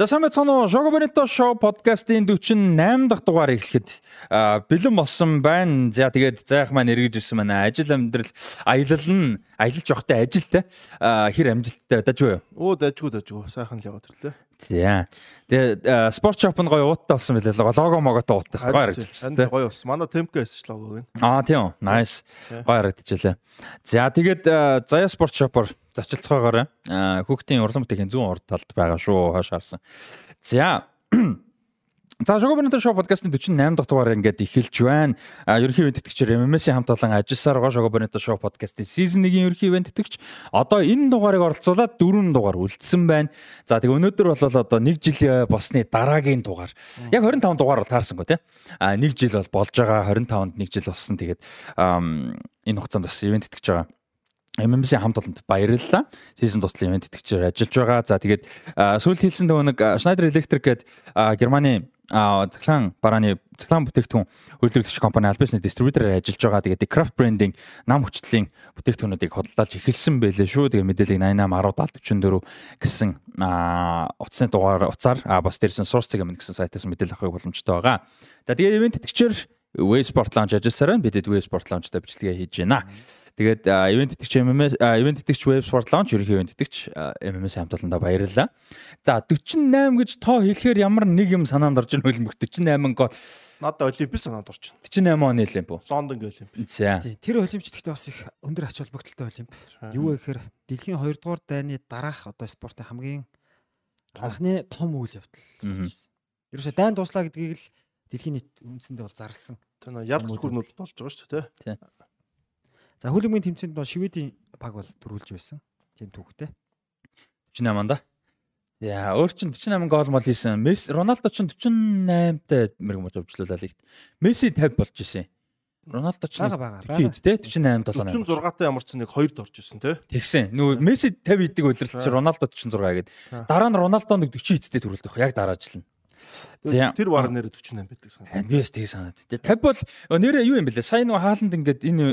За сайн байна уу? Шого Бенито шоу подкастын 48 дахь дугаар эхлэхэд бэлэн болсон байна. За тэгээд зайх маань эргэж ирсэн байна. Ажил амьдрал аялал нь аялалж явахтай ажилтай хэр амжилттай дажгүй юу? Оо дажгүй дажгүй. Сайхан л яваад ирлээ. За. Тэгээд спорт шоп нь гоё ууттай болсон билээ. Лого моготой ууттай гоё харагдчихсан тийм. Гоё болсон. Манай темпо эсэж логог нь. Аа тийм. Nice. Гоё харагдчихлээ. За тэгээд заяа спорт шопор зочилцоогоор хүүхдийн урлан бүтээхийн зүүн урд талд байгаа шүү хойш харсан. За За Шогобонто шоу подкастын 48 дахь дугаар ингээд эхэлж байна. А ерөнхий ивент тэтгэгчээр MMS-ийн хамт олон ажилласаар байгаа Шогобонто шоу подкастын сизон 1-ийн ерөнхий ивент тэтгэгч одоо энэ дугаарыг оролцуулаад дөрвөн дугаар үлдсэн байна. За тэгээ өнөөдөр бол одоо 1 жил босны дараагийн дугаар. Яг 25 дугаар бол таарсангүй тий. А 1 жил бол болж байгаа 25-нд 1 жил болсон. Тэгээд энэ хугацаанд бас ивент тэтгэж байгаа. MMS-ийн хамт олонд баярлалаа. Season туслан ивент тэтгэгчээр ажиллаж байгаа. За тэгээд сүүлд хэлсэн нэг Schneider Electric гэдэг Германы цахилгаан барааны цахилгаан бүтээгдэхүүн хөлөглөгч компани Albus-ны дистрибьютороор ажиллаж байгаа. Тэгээд Craft Branding нам хүчлийн бүтээгдэхүүнүүдийг хөдөлж эхэлсэн байлээ шүү. Тэгээд мэдээллийг 88 10 74 гэсэн утасны дугаар утсаар бас дээрсэн Source гэмэн гэсэн сайтаас мэдээлэл авахыг боломжтой байгаа. За тэгээд ивент тэтгэгчээр Way Sport Lounge ажилласаар бидэд Way Sport Lounge-тай бичлэгээ хийж байна. Тэгээд ивент тэтгэгч MMS ивент тэтгэгч Web Sport Launch ерөнхий ивент тэтгэгч MMS хамтлаланда баярлалаа. За 48 гэж тоо хэлэхээр ямар нэг юм санаанд орж ирэх хөлбөмбөг 48 гол надад олимпик санаанд орж байна. 48 оны олимп үү? Лондонгийн олимп. За. Тэр олимпч гэхдээ бас их өндөр ач холбогдолтой олимп. Юу вэ гэхээр дэлхийн 2 дугаар дайны дараах одоо спортын хамгийн анхны том үйл явдал. Ерөөсө дайн дуслаа гэдгийг л дэлхийн нийт үндсэндээ бол зарлсан. Тэр ялч хүрнүүд болж байгаа шүү дээ, тий. За хөлбөмбөгийн тэмцээнд бол Шведийн баг бол дөрүүлж байсан. Тийм түүхтэй. 48 анда. За өөр чин 48 гол мол хийсэн. Месси Роналдо чин 48-тай мэрэг мож өвчлөлөө лигт. Месси 50 болж исэн. Роналдо ч. Тийм тий 48 78. 46-тай ямар ч нэг хоёрд орж исэн тий. Тэгсэн. Нөгөө Месси 50 идэг үйлрэл чи Роналдо 46 гээд. Дараа нь Роналдо нэг 40 идтэй төрүүлдэг. Яг дараажилна. Тэр баг нэр 48 байдаг санагдав. Би бас тийг санаад. Тэгээ 50 бол нэрээ юу юм бэлээ? Сайн нөгөө хааланд ингээд энэ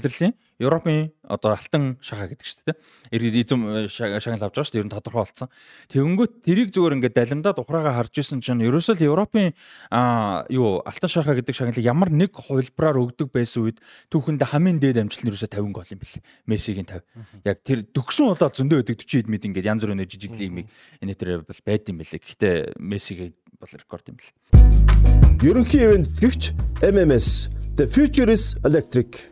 удирдлын Европын одоо алтан шахаа гэдэг шүү дээ. Эзэм шагнал авч байгаа шүү дээ. Ер нь тодорхой болсон. Тэгэнгүүт тэрийг зүгээр ингээд далимдаад ухраагаа харж исэн чинь ерөөсөө л Европын аа юу алтан шахаа гэдэг шагналыг ямар нэг хувилбараар өгдөг байсан үед түүхэндээ хамгийн дээд амжилт нь ерөөсөө 50 гол юм бэл. Мессигийн 50. Яг тэр төгсөн болоод зөндөө өгдөг 40 хэд мэд ингээд янз бүрийн жижиг лиг энэ тэр бол байд юм бэлээ. Гэхдээ Мессигийн бол рекорд юм бэл. Ерөнхий ивент гихч MMS The Future is Electric.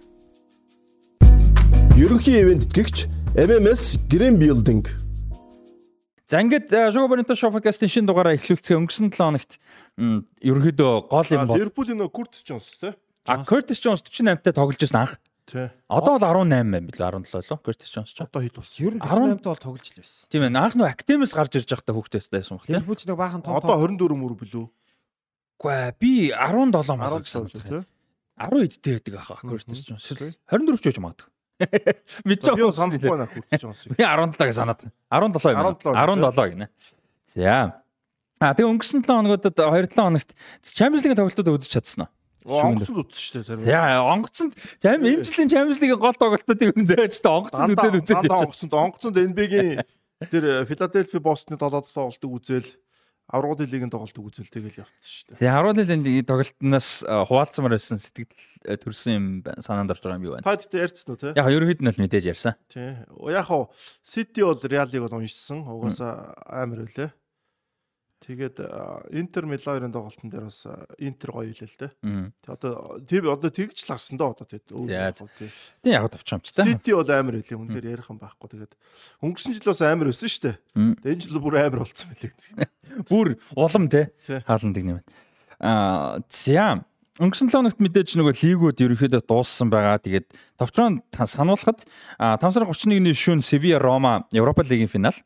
Ерөнхий ивент гихч MMS Green Building. За ингээд Sugar Bonito Show podcast-ийн шинэ дугаараа эхлүүлцгээ өнгөрсөн 7 хоногт ерөнхийдөө гол юм бол Liverpool нөө Curtis Jones те. А Curtis Jones 48-тай тоглож байсан анх. Тий. Одоо бол 18 байна билүү 17 лөө Curtis Jones ч. Одоо хэд болсон? Ер нь 18-т бол тоглож л байсан. Тийм ээ. Анх нөө Academy-с гарч ирж байхдаа хүүхдтэйсэн байсан баг тийм. Liverpool нэг баахан том. Одоо 24 мөр билүү? Үгүй ээ. Би 17 маа гэсэн тий. 10 эдтэй байдаг аха Curtis Jones. 24 ч байж магадгүй. Би ч юу санахгүй байна Curtis Jones. Би 17-г санаад. 17 юм. 17 гинэ. За. А тэгээ өнгөрсөн 7 хоногудад 2-7 хоногт Champions League тоглолтууд үзэж чадсан уу? Онгоцонд үзсэн шүү дээ зарим. Яа, онгоцонд чам энэ жилийн Champions League гол тоглолтуудыг өн зөөжтэй онгоцонд үзэл үзэл. Онгоцонд онгоцонд NBA-гийн тэр Philadelphia Boston-ы додоод тоглолтыг үзэл аврагын лигийн тоглолтыг үзэл тэгэл явчихсан шүү дээ. За аврагын лигийн тоглолтноос хуваалцмаар байсан сэтгэл төрсэн юм санаанд орж байгаа юм юу байна? Та тэгтээ ярьсан уу те? Яг ерөнхийд нь л мэдээж ярьсан. Тий. Яг хоо City бол Real-ыг бол уншсан. Угаасаа амар үлээ. Тэгээд Интер Милаарын тоглолтын дээр бас Интер гоё хэлээ л дээ. Тэг одоо тийм одоо тэгж л харсан да одоо тэгээд тийм яг товч юм ч та. Сити бол амар хэлээ үнээр ярих юм байхгүй тэгээд өнгөрсөн жил бас амар өссөн шүү дээ. Тэгээд энэ жил бүр амар болцсон мөлий. Бүр улам те хааландаг юм байна. Аа за өнгөрсөн 7 хоногт мэдээж нөгөө лигүүд ерөнхийдөө дууссан байгаа. Тэгээд товчроо сануулхад 5 сарын 31-ний шөнө Sevilla Roma Европа лигийн финал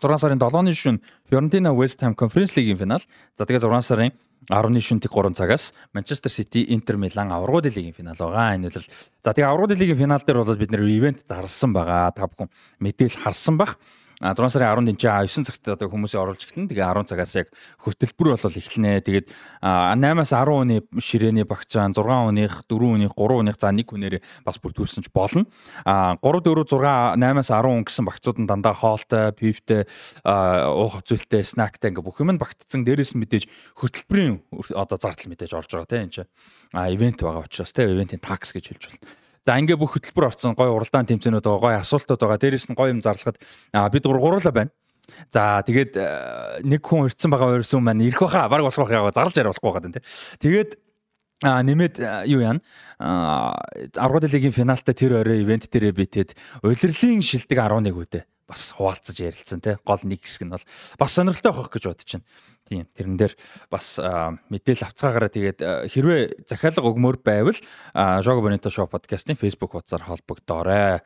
6 сарын 7-ны шөнө Fiorentina West Ham Conference League-ийн финал. За тэгээ 6 сарын 10-ны шөнө тэг 3 цагаас Manchester City Inter Milan аврагууд лигийн финал байгаа. Энэ үл за тэгээ аврагууд лигийн финал дээр бол бид нэр ивент зарласан байгаа. Та бүхэн мэдээл харсан бах. А 6 сарын 10-нд энэ 9 цагт одоо хүмүүсийг оруулж эхэлнэ. Тэгээ 10 цагаас яг хөтөлбөр бол эхэлнэ. Тэгээд 8-аас 10 оны ширээний багцаан 6 өних, 4 өних, 3 өних за нэг хүнээр бас бүртгүүлсэн ч болно. А 3 4 6 8-аас 10 он гэсэн багцууд нь дандаа хоолтой, пивтэй, уух зүйлтэй, снактай ингээ бүх юм нь багтцсан. Дээрээс нь мэдээж хөтөлбөрийн одоо зардал мэдээж орж байгаа тийм энэ. А ивент байгаа учраас тийм ивентийн такс гэж хэлж байна. За ингээ бүх хөтөлбөр орсон гой уралдаан тэмцээнүүд байгаа, гой асуултууд байгаа. Дээрээс нь гой юм зарлахад бид гурлаа байна. За тэгээд нэг хүн ирсэн байгаа өрсөн маань ирэх байхаа баг болох байхаа зарлж яриа болохгүй байгаа тийм. Тэгээд А нэмээд юу яана? А 10 дахь лигийн финалтай тэр орой ивент дээрээ битээд улирлын шилдэг 11 үдэ бас хуваалцаж ярилцсан тий. Гол нэг хэсэг нь бол бас сонирхолтой байх гэж бодож байна. Тийм. Тэрэн дээр бас мэдээлэл авцгаагаараа тэгээд хэрвээ захиалга өгмөр байвал Jogo Bonito Show podcast-ийн Facebook хуудасаар холбогдоорой.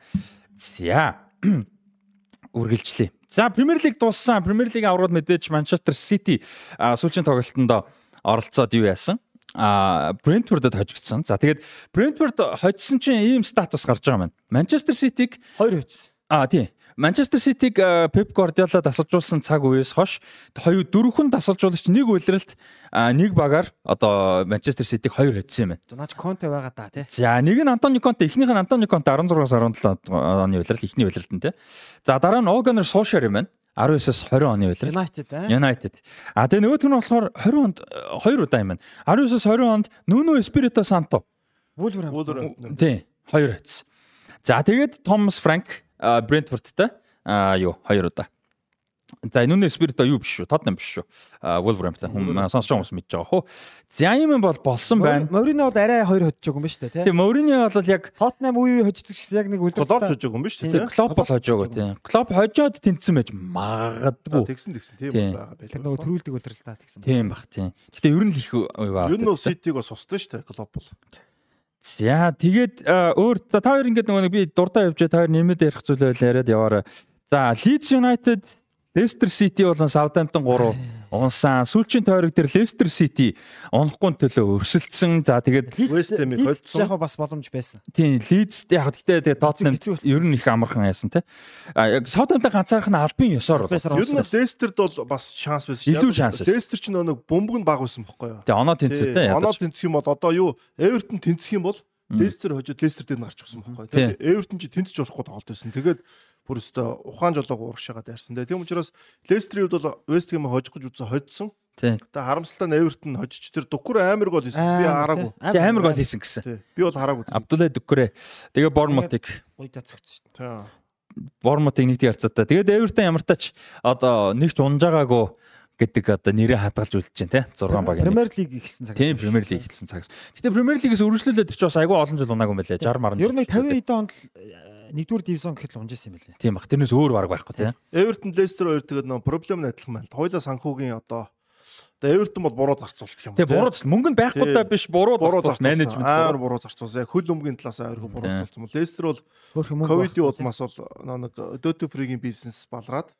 За. Үргэлжлэе. За Premier League дууссан. Premier League аврууд мэдээж Manchester City сүүлийн тоглолтонд оролцоод юу яасан? а Brentford-д хожигдсон. За тэгээд Brentford хожсон чинь ийм статус гарч байгаа маань. Manchester City-г 2 хожсон. А тийм. Манчестер Ситиг Пеп Гвардиола дасалжуулсан цаг үеэс хойш хоёр дөрвөн дасалжуулагч нэг үйлрэлт нэг багаар одоо Манчестер Ситиг хоёр хоцсон юм байна. Наач Конте байгаа да тий. За нэг нь Антони Конте эхнийх нь Антони Конте 16-аас 17 оны үйлрэл эхний үйлрэлт нь тий. За дараа нь Огонер Сошер юм байна. 19-с 20 оны үйлрэл. United аа. United. А тэгээ нөгөөх нь болохоор 20 онд 2 удаа юм байна. 19-с 20 онд Nuno Espirito Santo. Wolverhampton. Тий, 2 хоцсон. За тэгээд Томас Франк Брентфордтай а юу хоёр удаа. За энэ үнэ спирито юу биш шүү. Тотнам биш шүү. Wolverhampton хүмүүс сонсож хүмүүс мэдж байгаа хөө. За юм бол болсон байна. Морино бол арай хоёр хоцож байгаа юм ба шүү дээ, тийм. Морино бол яг Тотнам үе үе хождог гэсэн яг нэг үлдээ. Клоп хожож байгаа юм ба шүү дээ. Клоп бол хожоогүй тийм. Клоп хожоод тэнцсэн байж магадгүй. Тэгсэн тэгсэн тийм байгаа байлаа. Тэр нөгөө төрүүлдэг үлрэл та тэгсэн. Тийм бах тийм. Гэтэ ер нь л их байгаа. Ер нь Ситиг бас устсан шүү дээ. Клоп бол. За тэгээд өөр та хоёр ингээд нөгөө би дурдаа явж та хоёр нэмэд ярих зүйл байл яриад яваарай. За Leeds United, Leicester City болон Southampton 3 унсан. Сүүлчийн тойрог дээр Leicester City унахгүй төлөө өрсөлдсөн. За тэгээд West Ham-ыг хоцсон. Яг бас боломж байсан. Тийм, Leeds яг гэхдээ тэгээд Tottenham ер нь их амархан яасан те. А яг Southampton ганцаарх нь албан ёсоор бол. Ер нь Leicester-д бол бас шанс байсан. Илүү шанс. Leicester ч нэг бөмбөг нь баг байсан бохгүй юу? Тэгээ оноо тэнцвэл те. Оноо тэнцэх юм бол одоо юу Everton тэнцэх юм бол Leicester хожид Leicester дээр гарч гсэн бохгүй юу? Тэгээд Everton ч тэнцэж болохгүй тоглолт байсан. Тэгээд бүр өстө ухаан жолоог ууршаага дайрсан. Тийм учраас Лестерийн хувьд бол Вест Хэм хожих гэж үзсэн хоцсон. Тийм. Тэгээ харамсалтай нь Эвертон хожиж тэр Дүкүр амар гол хийсэн. Би хараагүй. Тийм амар гол хийсэн гэсэн. Би бол хараагүй. Абдулай Дүкүрэ. Тэгээ Бормутыг гойдаа цогцсон. Тийм. Бормутыг нэгт ярцаатай. Тэгээд Эвертон ямар тач одоо нэгч унжаагаагүй гэдэг одоо нэрээ хадгалж үлдэж байна те 6 баг. Премьер лиг ихсэн цаг. Тийм Премьер лиг ихсэн цагс. Гэтэ Премьер лигээс өргөжлүүлээд ч бас айгүй олон жил унаагүй юм байлаа. 60 маран. Ер нь 50 эдэн онд нэгдүгээр дивизион гэхэд л унжсэн юм байлээ. Тийм бах. Тэрнээс өөр баг байхгүй тийм. Эвертон Лестер хоёр тэгээд нөө проблем найдлах мэл. Хоёлаа санхүүгийн одоо Тэгээ Эвертон бол буруу зарцуулдаг юм. Тэгээ буруу мөнгө нь байхгүй даа биш буруу зарцуулсан менежмент амар буруу зарцуулсан. Хөл өмгийн талаас ойрхон буруу зарцуулсан. Лестер бол ковидын улмаас бол нэг Dota Free-гийн бизнес балраад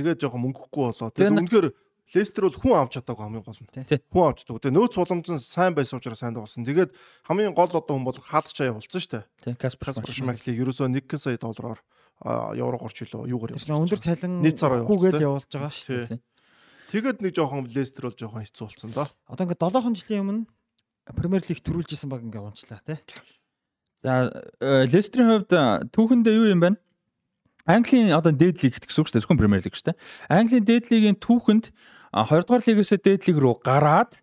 тэгээд жоохон мөнгөгүй болоо. Тэгээд үнэхээр Лестер бол хүн авч чадаагүй хамгийн гол нь. Хүн авч чадаагүй. Тэгээ нөөц боломж нь сайн байсан учраас сайн болсон. Тэгээд хамгийн гол одоо хүн бол хаалгач аяа болсон шүү дээ. Каспер Шмайклийг ерөөсөө 1 сая доллараар евро горч илүү юугаар явуулсан. Өндөр цалин гүүгээл явуулж байгаа шүү дээ. Тэгээд нэг жоохон Лестер бол жоохон хэцүү болсон доо. Одоо ингээд 7 жилийн өмнө Премьер лиг төрүүлж исэн баг ингээд унчлаа тий. За Лестерийн хувьд түүхэндээ юу юм бэ? Английн одоо дээд лиг гэсэн үг шүү дээ. Зөвхөн Премьер лиг шүү дээ. Английн дээд лигийн түүхэнд 2 дугаар лигээс дээд лиг рүү гараад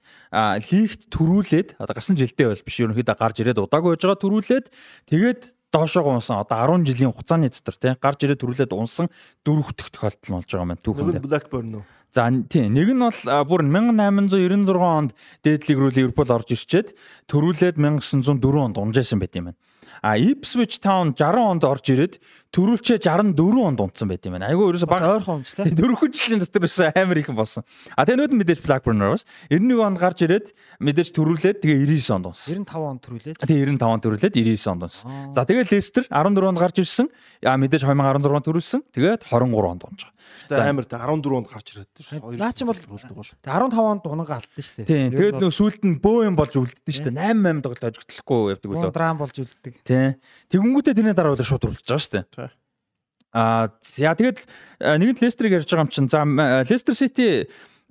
лигт төрүүлээд одоо гарсан жилдээ бол биш ерөнхийдөө гарч ирээд удаагүй байж байгаа төрүүлээд тэгээд доошоо унсан одоо 10 жилийн хугацааны дотор тий гарч ирээд төрүүлээд унсан дөрөв дэх тохиолдол нь болж байгаа юм түүхэнд. Blackburn үү? За тийм нэг нь бол бүр 1896 онд дээд лиг рүү Ливерпул орж ирчээд төрүүлээд 1904 онд унжаасан байт юм байна. А Ipswich Town 60 онд орж ирээд төрүүлчээ 64 онд унтсан байт юм байна. Айгүй ерөөсө баг ойрхон онц тийм. Дөрвөн жилийн дотор ерөөсө амар их болсон. А тэгээ нүүд мэдээж Blackburn Rovers 91 онд гарч ирээд мэдээж төрүүлээд тэгээ 99 онд унсан. 95 онд төрүүлээд. Тэгээ 95 онд төрүүлээд 99 онд унсан. За тэгээ Leicester 14 онд гарч ирсэн. А мэдээж 2016 онд төрүүлсэн. Тэгээд 23 онд унж байгаа. За амар та 14 онд гарч ирээд тэр. Наа чи бол 15 онд унага алдсан шүү дээ. Тийм. Тэгээд нөө сүүлд нь бөө юм болж үлддэн шүү дээ. 8 8 тоглож ажигдлахгүй явдаг үлээ. Драм болж үлддэг. Тийм. Тэгэнгүүтээ тэрний дараа бол шууд уралж байгаа шүү дээ. Аа за тэгээд нэгэнт Лестерийг ярьж байгаа юм чинь за Лестер Сити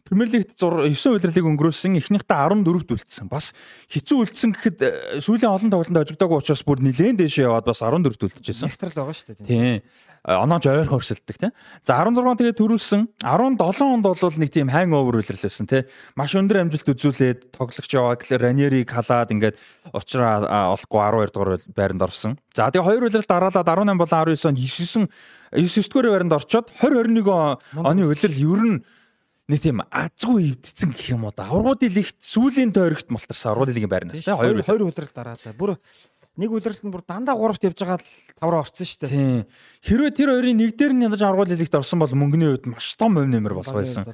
Премьер лигт 9 удирлыг өнгөрөөсөн эхнийхдээ 14-т үлдсэн. Бас хэцүү үлдсэн гэхэд сүүлийн олон тоглолтод ожигдоогүй учраас бүр нилээн дэше яваад бас 14-т үлдэжсэн. Нэгтрал байгаа шүү дээ. Тийм. Онооч ойр хорсолдог тийм. За 16 тэгээд төрүүлсэн. 17 онд бол нэг тийм хайн овер үлрэлсэн тийм. Маш өндөр амжилт үзүүлээд тоглогч яваад Ранерийг халаад ингээд уучраа олохгүй 12 дугаар байранд орсон. За тэгээд хоёр үлрэлт дараалаад 18 болон 19 онд 9 9 дугаар байранд орчоод 2021 оны үлрэл ер нь нэг тийм азгүй эвдсэн гэх юм уу да. Аврагуудын лигт сүүлийн тойрогт мултарсан аврагуудын лигийн байрнаас тийм хоёр хоёр үлрэл дараалаа. Бүр нэг үлрэлт нь бүр дандаа 3-т явж байгаа л тавраа орцсон шүү дээ. Тийм. Хэрвээ тэр хоёрын нэг дээр нь ядаж аргуул хэлэгт орсон бол мөнгөний хувьд маш том өв нэмэр болох байсан.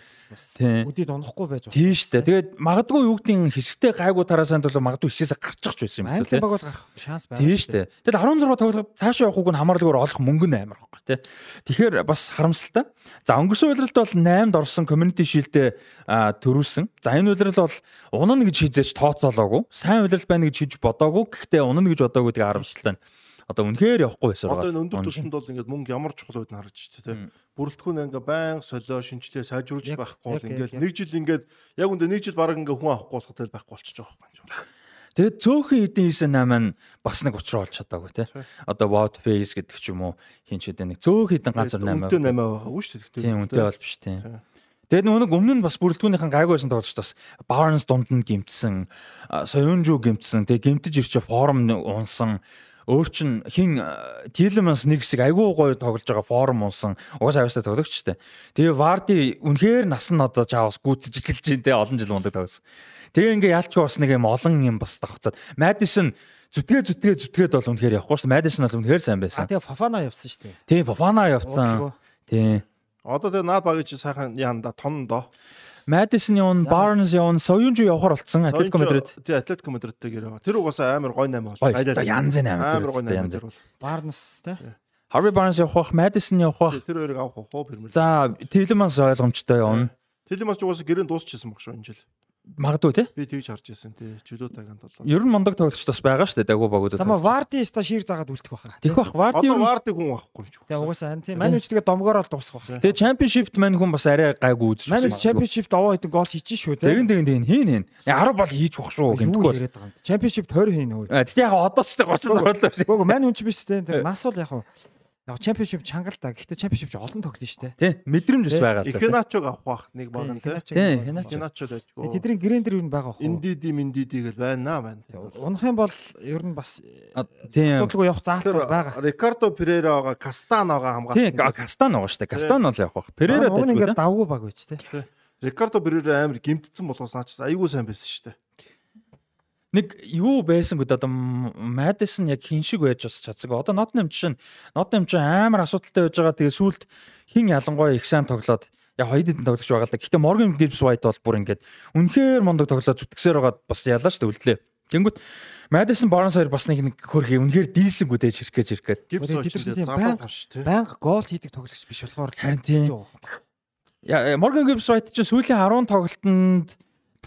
Тийм. Үдид унахгүй байж болно. Тийм шүү дээ. Тэгээд магадгүй юу гэдгийг хэсэгтэй гайгүй тараасаа бол магадгүй хисээсээ гарчих ч байсан юм байна. Тийм баг бол гарах шанс байна. Тийм шүү дээ. Тэгэл 16 тоглоход цаашаа явахыг нь хамаарлагаар олох мөнгө нь амар байхгүй тий. Тэгэхээр бас харамсалтай. За өнгөрсөн үйлрэлт бол 8-д орсон community shield-д төрүүлсэн. За энэ үйлрэл бол унана гэж хизээч тооцоолоогүй. Сайн үйлрэл байна гэж хийж бодоогүй. Гэхдээ унана гэж бодоогүй тэгээ харамсалтай одоо үнэхээр явахгүй байсан. Одоо энэ өндөр түвшинд бол ингээд мөнгө ямар чухал үед нь харж чи тээ. Бүрэлдэхүүн ингээ баян солио шинжлээ сайжруулж байхгүй бол ингээд нэг жил ингээд яг үндэ нэг жил баг ингээ хүн авахгүй болох тэл байхгүй болчихж байгаа байхгүй. Тэгээд цөөхөн эдийн хийсэн намаа бас нэг учраа олж чадаагүй тий. Одоо Face гэдэг ч юм уу хин ч үдэ нэг цөөх эдэн газар намаа. Үнэтэй намаа байгаа шүү дээ. Тийм үнэтэй бол биш тий. Тэгээд нөгөө өмнө нь бас бүрэлдэхүүнийхэн гайгүйсэн тоглож бас Barnes дунд нь гимтсэн, Соёнжу гимтсэн, тэгээд гимтэж ирчээ форум унсан өөр чин хин Тилманс нэг хэсэг айгүй гоё тоглож байгаа форум унсан угаасаа авьяастай тоглогч штэ. Тэгээ Варди үнэхээр нас нь одоо чаавс гүйцэж эхэлж байна те олон жил мундаг тоглосон. Тэгээ ингээ ялч бас нэг юм олон юм бас давхцаад Madison зүтгээ зүтгээ зүтгээд бол үнэхээр явахгүй шүү. Madison бол үнэхээр сайн байсан. Тэгээ Fofana явсан шүү дээ. Тийм Fofana явсан. Тийм. Одоо тэгээ наад багж сайхан яанда тон доо. Madison явна, Barnes явна, Soyunju явахаар болцсон Atletico Madrid. Тий, Atletico Madrid-тэй гэрээ. Тэр угаасаа амар гой 8 бол. Гайдаа янз нь амар гой 8 бол. Barnes тий. Harvey Barnes явах Madison явах. Тэр хоёрыг авах уу Premier. За, Tielemans ойлгомжтой явна. Tielemans угаасаа гэрээ дуусчихсан баг шүү энэ жил. Магадгүй тий. Би тэгж харж байсан тий. Чөлөө таганд болоо. Ер нь мундаг тоглогч бас байгаа шүү дээ. Дагуу багуудад. Зама Варди ста шир заагаад үлдэх баха. Тэх бах. Варди одоо Варди хүн авахгүй юм ч. Тэгээ угаасаа тийм. Мань үч тэгээ домгоор л дуусах бах. Тэгээ Championship-т мань хүн бас арай гайгүй үзэж байна. Мань Championship-т овоо хэдэн гол хийчих шүү тий. Тэгин тэгин тэгин хийн хийн. 10 бол хийж бах шүү гэмтгүй. Championship 20 хийн үү. Тэгтээ яг одоо ч 30 болоо. Гүг мань хүн ч биш тий. Нас бол яг Яг чемпионшип чангал та. Гэхдээ чемпионшип ч олон тоглоно шүү дээ. Тий. Мэдрэмж бас байгаа л да. Ихначог авах бах нэг баг нь тий. Ихначог ажгүй. Тэдний гэрэн дээр юу байгаа бах. Индиди миндиди гэл байна байна. Унах юм бол ер нь бас асуудалгүй явах заалтууд байгаа. Рикардо Перейра байгаа, Кастано байгаа хамгаалалт. Тий, Кастано байгаа шүү дээ. Кастано л явах бах. Перейра дэж үү. Ингээд давгүй баг байж тий. Рикардо Перейра амар гимтсэн болохоос наач айгүй сайн байсан шүү дээ нэг юу байсан гэдэг одоо Madison яг хин шиг байж бас чадсаг. Одоо Nottingham жишээ нь Nottingham ч амар асуудалтай байж байгаа. Тэгээ сүулт хин ялангуяа их сайн тоглоод яг хоёр хэдэн тоглогч байгаа л да. Гэхдээ Morgan Gibbs White бол бүр ингээд үнэхээр мундаг тоглоод зүтгэсээр байгаа бас ялаа шүү дээ үлдлээ. Тэнгүүт Madison Barnes хоёр бас нэг нэг хөрхий үнэхээр дийлсэн гүдэж хэрэг гэж хэрэг гээд. Тэд банк банк гол хийдэг тоглогч биш болохоор харин тийм. Я Morgan Gibbs White чинь сүүлийн 10 тоглолтод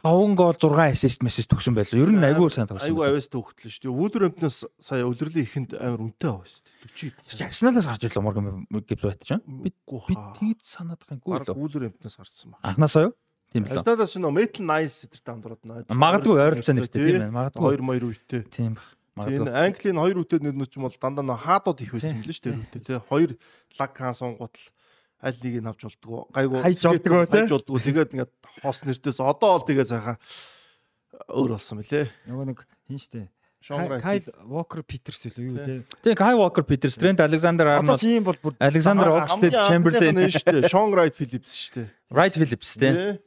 5 гол 6 ассист мессеж төгсөн байлаа. Ер нь айгүй сайн тогсон. Айгүй авьяас төгтлөө шүү дээ. Вудерэмпнээс сая улирлын ихэнд амар үнэтэй дээ. 40. Арсеналаас гарч ирлээ Морган Гибс байт ч. Би би тэгж санаад байгаа юм. Вудерэмпнээс гарсан баг. Анхнаасаа юу? Тийм л. Арсеналаас нөө Metal Nice гэдэрт амдраад наа. Магадгүй ойролцоо нэртэй тийм ээ. Магадгүй 2 2 үетэй. Тийм баг. Тийм Английн 2 үетэй нэрнүүд ч юм бол дандаа нөө хаадууд их байсан юм л шүү дээ. Тийм. 2 лаг хаан гутал аль нэг нь авч болдгоо. Гайгүй хайж болдгоо тийм. Хайж болдгоо. Тэгээд ингээд хос нэртээс одоо бол тэгээ сайхан өөр болсон мөлий. Нөгөө нэг хин штэ. Кайл Walker Peters үлээ юу лээ. Тэгээ Кайл Walker Peters, Trent Alexander Arnold. Одоо ийм бол бүр Alexander Oxlade Chamberlain штэ. Sean Wright Phillips штэ. Wright Phillips тий.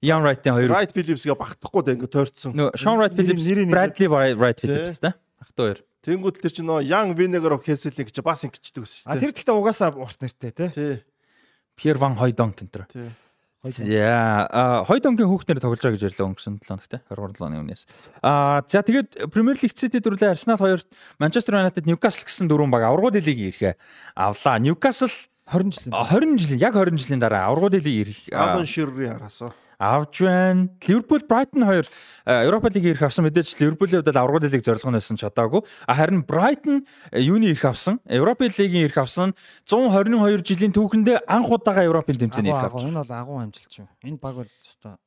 Ian Wright-ийн хоёр. Wright Phillips-гээ багтахгүй дээ ингээ тойрцсон. Sean Wright Phillips, Bradley Wright Phillips тий. Багтаа хоёр. Тэнгүүд тэр чинь нөө Young Vinegar of Kesseling гэж бас ингэчдэг ус шүү дээ. А тэр гэхдээ угаасаа урт нэртэй тий. Тий. Pierre Van Hooydonk энэ. Тий. Яа, Хойдонгийн хүүхднэр тоглож байгаа гэж ярьлаа өнгөрсөн 7 хоногт 23 оны өмнөөс. Аа за тэгээд Премьер Лиг Сити дөрүлээ Арсенал 2-т Манчестер Юнайтед Ньюкасл гэсэн дөрвөн баг аврагууд лигийн ирэхээ авлаа. Ньюкасл 20 жилийн 20 жилийн яг 20 жилийн дараа аврагууд лиг ирэх. Алан Ширрийн араасаа. Авж байна. Ливерпул Брайтон хоёр Европа лигийн ирэх авсан мэдээж Ливерпулийн хувьд аврагууд лиг зорилго нь байсан ч одоогүй. Харин Брайтон юуны ирэх авсан? Европа лигийн ирэх авсан 122 жилийн түүхэндээ анх удаага Европын тэмцээний ирэх авсан. Энэ бол агуу амжилт шүү. Энэ баг бол өстой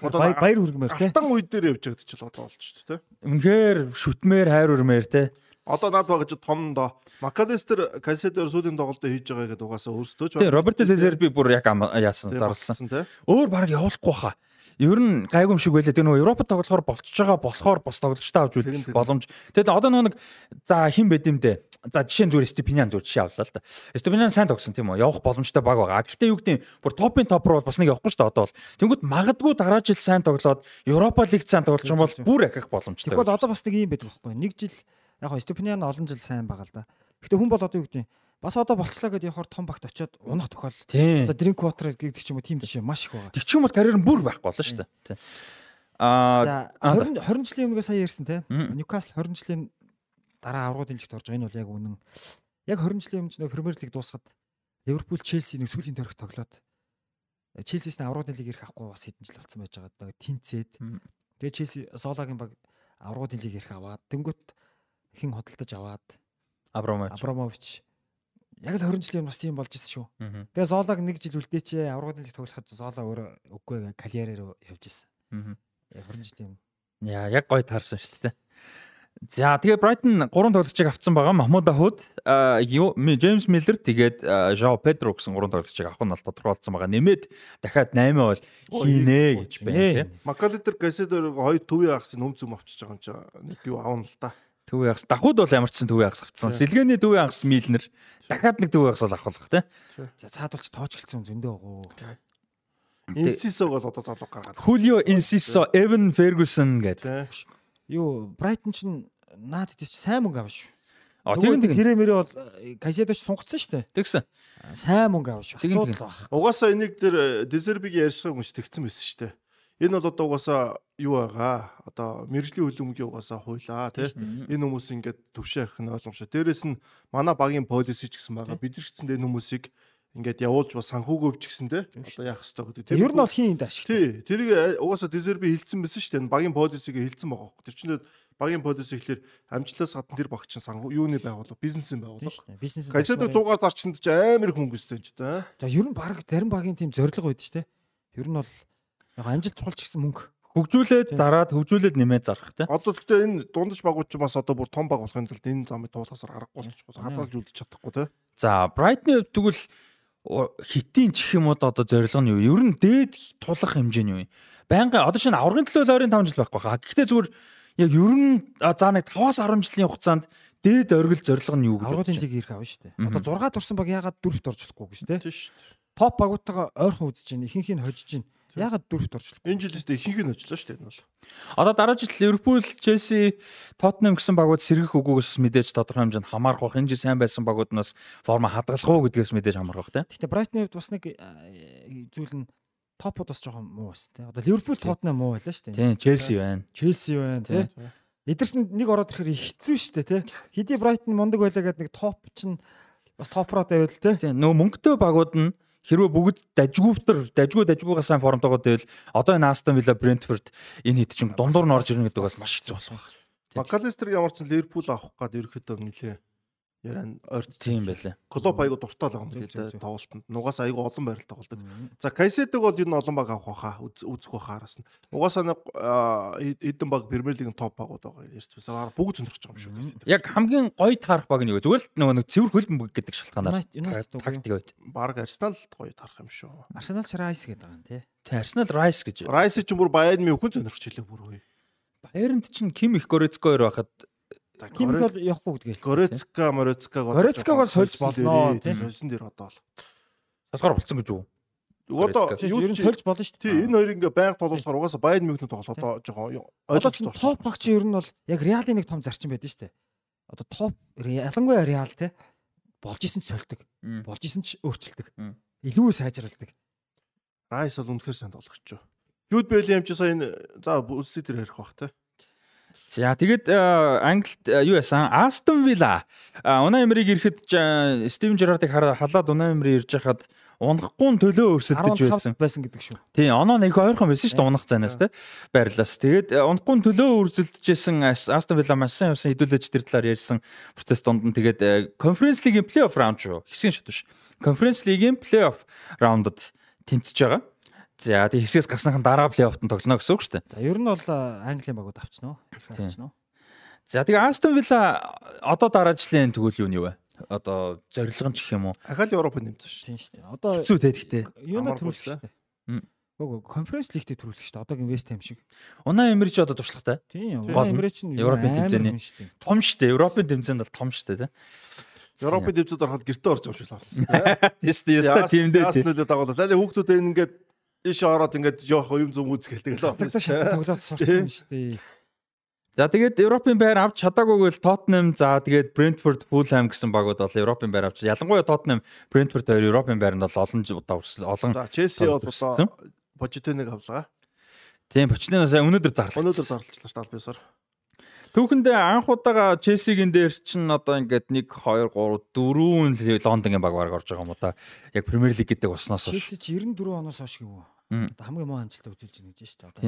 Баяр хүргэмээр те. Алтан үе дээр явж байгаа ч л одоо болж шүү дээ. Үнэхээр шүтмээр хайр үрмээр те. Одоо над багж том доо. Макалестер Касседор сүүлийн тоглолтоо хийж байгаа гэдэг угаасаа өөрсдөө ч байна. Роберто Сезер би бүр яг яасан зарлсан. Өөр баг явуулахгүй хаа. Ер нь гайгүй юм шиг байлаа. Тэр нөгөө Европод тоглохоор болчихж байгаа болохоор бас тоглогчтой авч үл боломж. Тэгэд одоо нөгөө нэг за хин байд юм дээ. За жишээ нь зүгээр Степинян зүгээр жишээ авлаа л да. Степинян сайн тогсон тийм үү? Явах боломжтой баг байгаа. Гэхдээ юу гэдэг бүр топын топ руу бас нэг явахгүй шүү дээ одоо бол. Тэнгүүд магадгүй дараа жил сайн тоглоод Европа лиг сайн тоглож юм бол бүр ахих боломжтой. Тэгвэл одоо бас нэг юм байдаг байхгүй. Нэг жил яг Степинян олон жил сайн байгаа л да. Гэхдээ хүн бол одоо юу гэдэг бас одоо болцлоо гэдээ явахаар том багт очиод унах тохиол. Одоо дринк вотер гэдэг ч юм уу тийм жишээ маш их байгаа. Тэг чи юм бол карьер нь бүр байхгүй болно шүү дээ. Аа 20 20 жилийн өмнө сая ярьсан те. Ньюкасл 20 жилийн дараа аврагын лигт орж байгаа энэ бол яг үнэн. Яг 20 жилийн өмнө нэг Премьер лиг дуусгаад Ливерпул Челси нэг сүүлийн төрөх тоглоод Челсис аврагын лиг ирэх авахгүй бас хэдэн жил болсон байж байгаа. Нэг тэнцээд. Тэгээ Челси Золагийн баг аврагын лиг ирэх аваад тэнгүүт хин хөдөлтөж аваад Абрамович Абрамович яг л 20 жилийн бас тийм болж исэн шүү. Тэгээ Зоолаг нэг жил үлдээчээ аврагын лиг тоглоход Зоолаа өөрөө үгүй карьерээр явж исэн. 20 жилийн. Яа, яг гоё таарсан шүү дээ. За тэгээ Брайтон 3 тоглогчийг авцсан байгаа. Махмуд Ахуд, Джеймс Миллер тэгээд Жао Педро гэсэн 3 тоглогчийг авах нь бол тодорхойлцсон байгаа. Нэмээд дахиад 8 бол хийнэ гэж байна. Макалитер Гаседор хоёр төвийн ахсын нөм зөм авчиж байгаа юм чи нэг юу аавна л да. Төвийн агс давхууд бол ямар ч сан төвийн агс авцсан. Сэлгээний төвийн агс Милнер дахиад нэг төвийн агс бол авах болох те. За цаадулч тоочгэлцэн зөндөө өгөө. Инсисо бол одоо залуу гаргаад. Хулио Инсисо, Эвен Фергюсон гэдэг. Юу, Брайтон ч наад идэж сайн мөнгө авах шүү. А тийм тийм хэрэг мэрээ бол Кайседоч сунгацсан шүү дээ. Тэгсэн. Сайн мөнгө авах шүү. Асуудал баг. Угаасаа энийг дээр Дезербиг ярьсан хүмүүс тэгсэн байсан шүү дээ. Энэ бол одоо угаасаа юу байгаа? Одоо мэрэгжлийн хөлбөмбөгийн угаасаа хуйлаа тий. Энэ хүмүүс ингээд төвшөөх нь ойлгомжтой. Дээрээс нь манай багийн полиси ч гэсэн байгаа. Бид нар ч гэсэн энэ хүмүүсийг ингээд явуулж бас санхүүгөө өвч гэсэн тий. Одоо яах ёстой гэдэг. Тэр нь бол хин энд ашиг. Тий. Тэрийг угаасаа дезерби хилцсэн байсан шүү дээ. Багийн полисиг хилцсэн байгаа. Тэр чинь багийн полиси ихлээр амжилтаас гадна тэр багч чинь санхүү юуны байгууллага, бизнесийн байгууллага. Бизнес. Кайсад 100-аар зарчинд ч амар их хөнгөстэй юм ч да. За ер нь баг зарим багийн тийм зориг байдаг шүү дээ. Ер нь бол Яг амжилт цулч гэсэн мөнгө хөгжүүлээд дараад хөгжүүлээд нэмээд зарах тийм. Одоо гэхдээ энэ дундаж багууд ч бас одоо бүр том баг болохын тулд энэ замыг туулахсаар аргагүй болчихгоо хадгалж үлдчих чадахгүй тийм. За, Brighton тэгвэл хитийн чих юм уу одоо зорилго нь юу? Ер нь дээд тулах хэмжээ нь юу юм? Байнга одоо шинэ аврагын төлөө ойрын 5 жил байхгүй хаа. Гэхдээ зүгээр яг ер нь за нэг 5-аас 10 жилийн хугацаанд дээд оргил зорилго нь юу гэж аврагын лиг ирэх авна шүү дээ. Одоо 6 турсан баг яагаад дөрөвт орж болохгүй гэж тийм. Тийм шүү дээ. Топ багуудтайгаа ойрхон үзэж чинь ихэнх нь хожиж чинь Ягаад дөрөвт орчлоо? Энэ жилээс ихэнх нь очлоо шүү дээ энэ бол. Одоо дараа жил Ливерпул, Челси, Тоттенхэм гэсэн багууд сэргэх үгүйгээс мэдээж тодорхой хэмжээнд хамаарах бах. Энэ жил сайн байсан багууд нь бас форма хадгалах уу гэдгээс мэдээж хамаарах бах тийм. Гэтэ Брайтны хувьд бас нэг зүйл нь топод бас жоохон муу бас тийм. Одоо Ливерпул, Тоттенхэм муу байлаа шүү дээ. Тийм, Челси байна. Челси байна тийм. Эдэрсэнд нэг ороод ирэхээр хэцүү шүү дээ тийм. Хэдий Брайтон мундаг байлаа гэдэг нэг топ чинь бас топроод байвал тийм. Нөө мөнгөтэй багууд нь хэрвээ бүгд дажгүйвтер дажгүй дажгүйгаа сайн формтойгоо дэвэл одоо энэ Астон Вилла Брентфорд энэ хэд чинь дундуур нь орж ирнэ гэдэг бас маш хэцүү болох байна. Макалистер ямар ч Ливерпул авах гээд ерөөхдөө нилээ яриа нь ойрт тийм байлаа. Клуб айгу дуртай л байгаа юм да тоглолтод. Нугаас айгу олон байрал тоглодог. За Кайседог бол энэ олон баг авах байхаа үзэх байхаа араас нь. Угаасаа нэг эдэн баг Премьер лигийн топ багууд байгаа ярьж байсан. Бүгд зөнтөрч байгаа юм шүү. Яг хамгийн гоё таарах баг нь юу? Зүгээр л нөгөө нэг цэвэр хөлбөмбөг гэдэг шалтгаанаар тактик байд. Баг Арсенал гоё таарах юм шүү. Арсенал Райс гэдэг байгаа юм тий. Тэ Арсенал Райс гэж. Райс ч бүр Баян мөн хүн зөнтөрч хэлээ бүр үе. Баярнд чинь Ким их Горецкоор байхад Кимик бол явахгүй гэдгийг л. Горецка, Морецкаг Горецкаг бол сольж болно тийм. Сольсон дээр одоо л. Сасгаар болцсон гэж үү? Одоо юу нь сольж болно шүү дээ. Тийм, энэ хоёр ингээ байнга тоглохоор угаасаа Байерн Мюнхен тоглоод одоо жоохон ойлгомжтой. Топ баг чи ер нь бол яг Реалын нэг том зарчим байдаг шүү дээ. Одоо топ ялангуяа Реал те болж исэн ч сольдог. Болж исэн ч өөрчилдөг. Илүү сайжралдаг. Райс бол үнэхээр сайн тоглогч шүү. Жуд юм чи сая за үстэй дээр ярих бах те. За тэгээд Англид юу яасан? Астон Вилла. Унаа Эмриг ирэхэд Стивен Жерардыг халаад Унаа Эмри ирж хахад унахгүй төлөө өрсөлдөж байсан байсан гэдэг шүү. Тийм, оноо нэг ойрхон байсан шүү дээ унах зайнаас те. Байрлаас. Тэгээд унахгүй төлөө өрсөлдөжсэн Астон Вилла маш сайн явсан хэдүүлж тэр талаар ярьсан процесс донд нь тэгээд конференц лигийн плей-офф раунд шүү. Хэсгийн шат биш. Конференц лигийн плей-офф раундад тэнцэж байгаа. За тэг хэсгээс гарсныхан дараа плей-оффт тоглоно гэсэн үг шүү дээ. За ер нь бол Английн багууд авчихна уу? Авчихна уу? За тэгээ Астон Вилла одоо дараачлын тэгвэл юу нь юу вэ? Одоо зорилго нь ч гэх юм уу? Ахаал Европ нэмсэн шүү. Тийм шүү дээ. Одоо хэцүү те гэхдээ. Юунаа төрүүлэх шүү дээ. Гөө конференц лигтээ төрүүлэх шүү дээ. Одоогийн Вест Хэм шиг. Унаа Эмирч одоо туршлагатай. Тийм. Унаа Эмирч нь Европын тэмцээний том шүү дээ. Европын тэмцээнд бол том шүү дээ те. Европын тэмцээнд ороход гэрте орж авч байна. Тийм шүү дээ. Яста тимдээ. Яас нөлөө дагуулаа. Таны хүүхдүүд энэ ингээд иш ороод ингээд жоох юм зүм үзгээл тэгэл. Тоглоод сурсан шүү дээ. За тэгээд Европын байр авч чадаагүй бол Tottenham за тэгээд Brentford, Fulham гэсэн багууд бол Европын байр авч ялангуяа Tottenham, Brentford хоёр Европын байранд бол олон удаа олон За Chelsea бол одоо Pochettino-г авлаа. Тийм Pochettino сая өнөөдөр зарлаа. Өнөөдөр зарлалчлаа шүү дээ албаасаар. Түүхэндээ анх удаага Челсигийн дээр чинь одоо ингээд 1 2 3 4 Лондонгийн баг баг орж байгаа юм уу та. Яг Премьер Лиг гэдэг болсноос хойш. Челси чи 94 оноос хойш гэв үү? Одоо хамгийн муу амжилтаа үзүүлж байна гэж шүү дээ. Одоо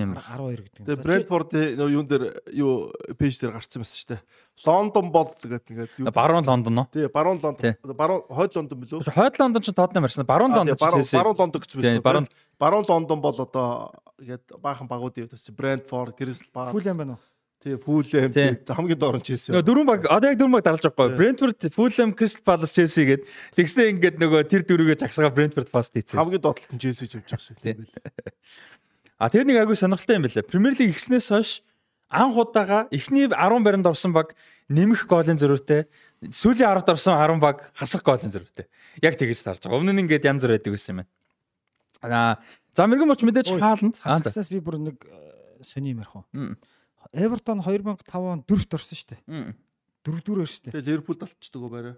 12 гэдэг. Тэгээ Brentford юун дээр юу пэйж дээр гарцсан байсан шүү дээ. Лондон бол гэдэг ингээд юу Баруун Лондон уу? Тий, Баруун Лондон. Баруун Хойд Лондон билүү? Хойд Лондон ч Тотнам ярьсан. Баруун Лондон ч Челси. Баруун Лондон гэж байсан. Баруун Баруун Лондон бол одоо ингээд баахан багуудын үед чинь Brentford, Crystal Palace. Фулэм байна уу? Тий, Fulham хамгийн доор нь Chelsea. Нөгөө дөрвөн баг одоо яг дөрвөн баг дарлаж байгаа. Brentford, Fulham, Crystal Palace, Chelsea гээд тэгснэ ингээд нөгөө тэр дөрвөгөө загсгаа Brentford пост хийсэн. Хамгийн доотлолт нь Chelsea ч явж байгаа шиг тийм байл. А тэр нэг агүй сонирхолтой юм байна. Premier League ихснээс хойш анх удаага эхний 10 баринд орсон баг нэмэх голын зөрүүтэй сүүлийн 10-д орсон 10 баг хасах голын зөрүүтэй. Яг тэгэж тарж байгаа. Өмнө нь ингээд янз бүр байдаг байсан юм байна. Аа за мэрэгэн моч мэдээж хааланд. Аа засаас би бүр нэг сони юм ярих уу. Эвертон 2005 он дөрөвт орсон шүү дээ. Дөрөв дөрөв шүү дээ. Тэгээ Ливерпул талтчдаг уу барай.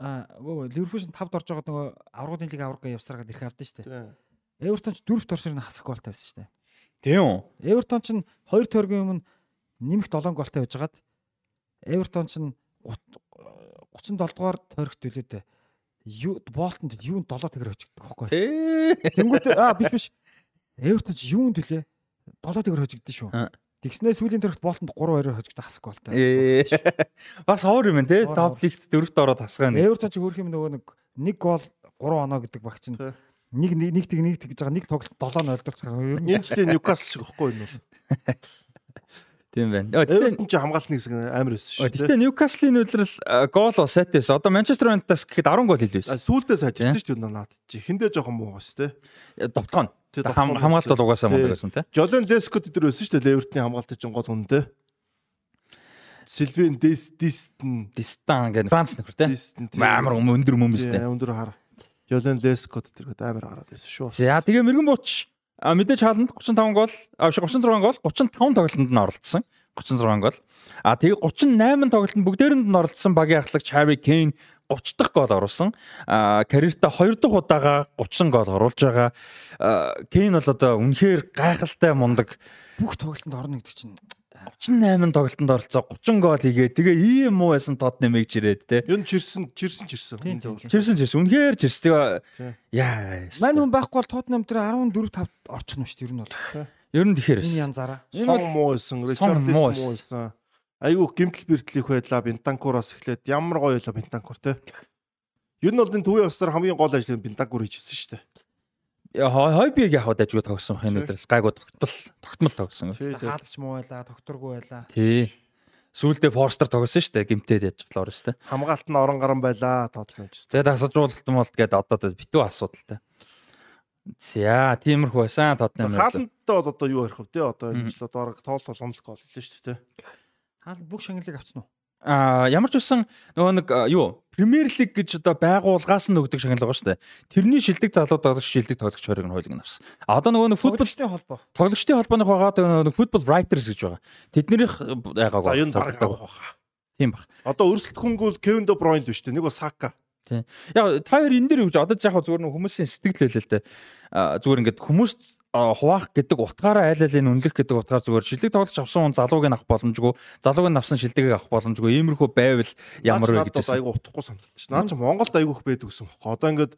Аа гоо Ливерпул шин 5-д орж байгаа нөгөө аврагын лиг аврага явсараад ирэх авдсан шүү дээ. Эвертон ч дөрөвт орсоор нь хасах голтой байсан шүү дээ. Тийм үү? Эвертон ч 2 тойргийн өмнө нэмэх 7 голтой байжгаад Эвертон ч 37 дугаар тойрогт төлөөд юу Болтонд юунд 7 тэгэр хожигддог байхгүй. Тэнгүүт аа биш биш. Эвертон ч юунд төлөө 7 тэгэр хожигдсон шүү. Тэгснээ сүүлийн төрөлт Болтонд 3-2-оор хожигдох хасах голтой. Бас хоор юм те. Топ лигт дөрөвт ороод хасгаа нэг. Эвертон ч хөрх юм нөгөө нэг нэг гол 3 оноо гэдэг багч нь нэг нэг тэг нэг тэгж байгаа нэг тоглолт 7 ойртолцох. Ер нь энэ жилийн Ньюкасл шиг ихгүй энэ бол. Тийм байна. Эвертон ч хамгаалтны хэсэг амар өссөн шүү. Гэтэ Ньюкаслын үйлрэл гол бол сайтээс одоо Манчестер Юнайтедас гэхэд 10 гол хийлээ байсан. Сүүлдээ сажирсан шүү дээ наад чи. Хиндээ жоохон муу гас те. Довтгоо. Хамгаалт бол угаасаа мундаг байсан те. Жолен Лескот дээр өссөн шүү дээ Эвертны хамгаалт чинь гол хүн те. Сильвин Дис Дистэн Дистан гэх Франц нөхөр те. Амар өндөр мөмс те. Өндөр хар. Жолен Лескот тэргээд амар гараад байсан шүү. За тэгээ мэрэгэн бууч А мэдээж хааланд 35 гол, а 36 гол, 35 тоглолтод нь оролцсон. 36 гол. А тэгээ 38 тоглолтод бүгдээрэнд нь оролцсон багийн ахлагч Harry Kane 30 дахь гол оруулсан. А карьертаа 2 дахь удаага 30 гол оруулж байгаа. Kane бол одоо үнэхээр гайхалтай мундаг бүх тоглолтод орно гэдэг чинь 38 тоглолтод оролцоо 30 гол хийгээ. Тэгээ ийм муу байсан тод нэмэж ирээд те. Юу чирсэн чирсэн чирсэн. Чирсэн чирсэн. Үнэхээр чирсэн. Тэгээ яа. Мань хүн байхгүй бол Тотнам дээр 14 5 орчихно шүү дээ ер нь бол. Ер нь тэгэхээр. Энэ янзаараа. Сон муу байсан. Ричард муу байсан. Айгу гимтэл бэртлэх байлаа Бентанкураас эхлээд ямар гоё байлаа Бентанкур те. Ер нь бол энэ төвийн басар хамгийн гол ажлыг Бентанкур хийжсэн шүү дээ хой биг яг дажгүй тогсон хин үлрэл гайгүй тогтмол тогтмол тогсон. Хаалагч муу байла, докторгүй байла. Тий. Сүүлдээ форстер тогсон шүү дээ. Гимтээд яж глоор шүү дээ. Хамгаалт нь орон гарan байла тоотлоо гэж. Тэгээд асуужуулалт юм бол тэгээд одоо битүү асуудалтай. За, тиймэрхүү байсан Тотнам. Хаалттай бол одоо юу ярих вэ те? Одоо энэ жил одоо тоол толгомлог гол хэлээ шүү дээ. Хаалт бүх шагналыг авцсан уу? а ямар ч үсэн нөгөө нэг юу Премьер лиг гэж одоо байгуулгаас нь өгдөг шагнал байгаа шүү дээ. Тэрний шилдэг залууд байгаа шилдэг тоглогч хориг нь хойлог нь авсан. А одоо нөгөө нэг футболчдын холбоо. Тоглогчдын холбооных байгаа нөгөө футбол writers гэж байгаа. Тэднэрийнх яагааг байгаа. Тийм баг. Одоо өрсөлдөхөнгүүл Кевин Де Бройн л биш үү? Нэг бол Сака. Тийм. Яг та хоёр энэ дээр юу гэж одоо яг зүгээр нэг хүмүүсийн сэтгэл байлаа л дээ. Зүгээр ингээд хүмүүс хуваах гэдэг утгаараа айл алын үнэлэх гэдэг утгаар зүгээр шилдэг тоглож авсан хүн залууг нь авах боломжгүй залууг нь авсан шилдэгийг авах боломжгүй иймэрхүү байвал ямар вэ гэж айгу утахгүй санагдчих. Наа чи Монголд айгу их байдаг гэсэн бохоо. Одоо ингээд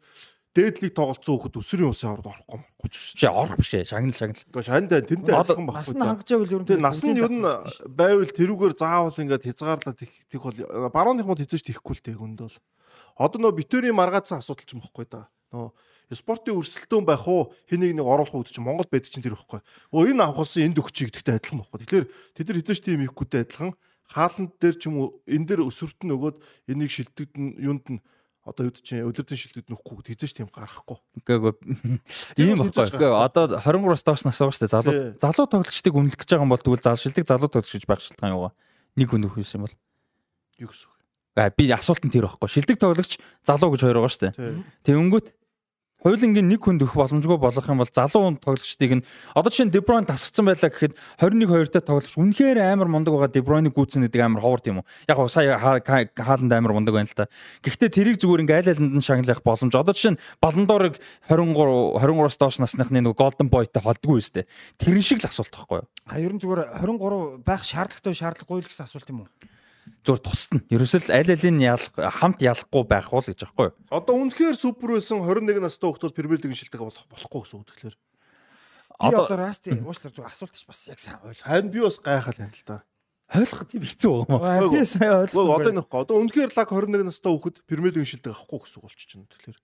дээдлийг тоглолцсон хөхөд өсвөрийн улсын авард орохгүй байхгүй ч. Чи ор биш ээ. Шагнал шагнал. Гэхдээ шаандаа тэндээ ажилласан байхгүй. Нас нь хангажаавал ер нь нас нь ер нь байвал тэрүүгээр заавал ингээд хязгаарлаад их бол барууных мод хязгаарч тийхгүй л тэг өнд бол. Одоо нөө битүүрийн маргаацсан асуудал ч юм байхгүй да. Нөө спортын өрсөлдөөн байх уу хэнийг нэг оруулах үед чинь Монгол байдаг чинь тэр ихгүй. Өө энэ авах болсон энд өгч гэдэгтэй адилхан байхгүй. Тэгэхээр тэд нар хязгаарч тийм ихгүйтэй адилхан хааланд дээр ч юм уу энэ дээр өсвөрт нь өгөөд энийг шилдэгдэн юунд нь одоо юу чинь өдөртөн шилдэг нөхгүй тэгзэж тийм гарахгүй. Үгүй ийм баггүй. Үгүй одоо 23-аас доош нас байгаа шүү дээ. Залуу залуу тоглогчдыг үнэлэх гэж байгаа юм бол тэгвэл зал шилдэг залуу тоглогч байх шалтгаан юугаа. Нэг хүн нөхөс юм бол. Юу гэсэн үг. Би асуулт нь тэр байхгүй. Шилдэг тоглогч залуу гэж хоёр байгаа шүү дээ. Тэнгүүт Хоёулангийн нэг хүнд өгөх боломжгүй болох юм бол залуу тоглогчдыг нь одоо жишээ нь Bruyne тасгацсан байлаа гэхэд 21 2-тай тоглогч үнэхээр амар мундаг байгаа Bruyne гүйцэн гэдэг амар ховор тийм үү. Яг гоо сая хааланд амар мундаг байна л та. Гэхдээ тэрийг зүгээр ингээ айл айланд нь шагналах боломж. Одоо жишээ нь Баландорыг 23 23-аас доош насныхны нэг Golden Boy-тай холдгүй үстэй. Тэрэн шиг л асуулт байхгүй юу? А ер нь зүгээр 23 байх шаардлагатай шаардлагагүй л гэсэн асуулт юм уу? Зур тусна. Ерөөсөл аль алийн ялах хамт ялахгүй байх уу гэж байхгүй юу? Одоо үнэхээр супер байсан 21 настай хүмүүс Премьер лигийн шилдэг болох болохгүй гэсэн үг тэгэхээр. Одоо одоо Расти уучлаар зүг асуулт ч бас яг сайн ойлгох. Харин би бас гайхал юм л да. Ойлгох тийм хэцүү байгаа юм. Би сайн ойлгох. Одоо нөхгүй. Одоо үнэхээр лаг 21 настай хүмүүс Премьер лигийн шилдэг авахгүй гэсэн үг болчихно тэгэхээр.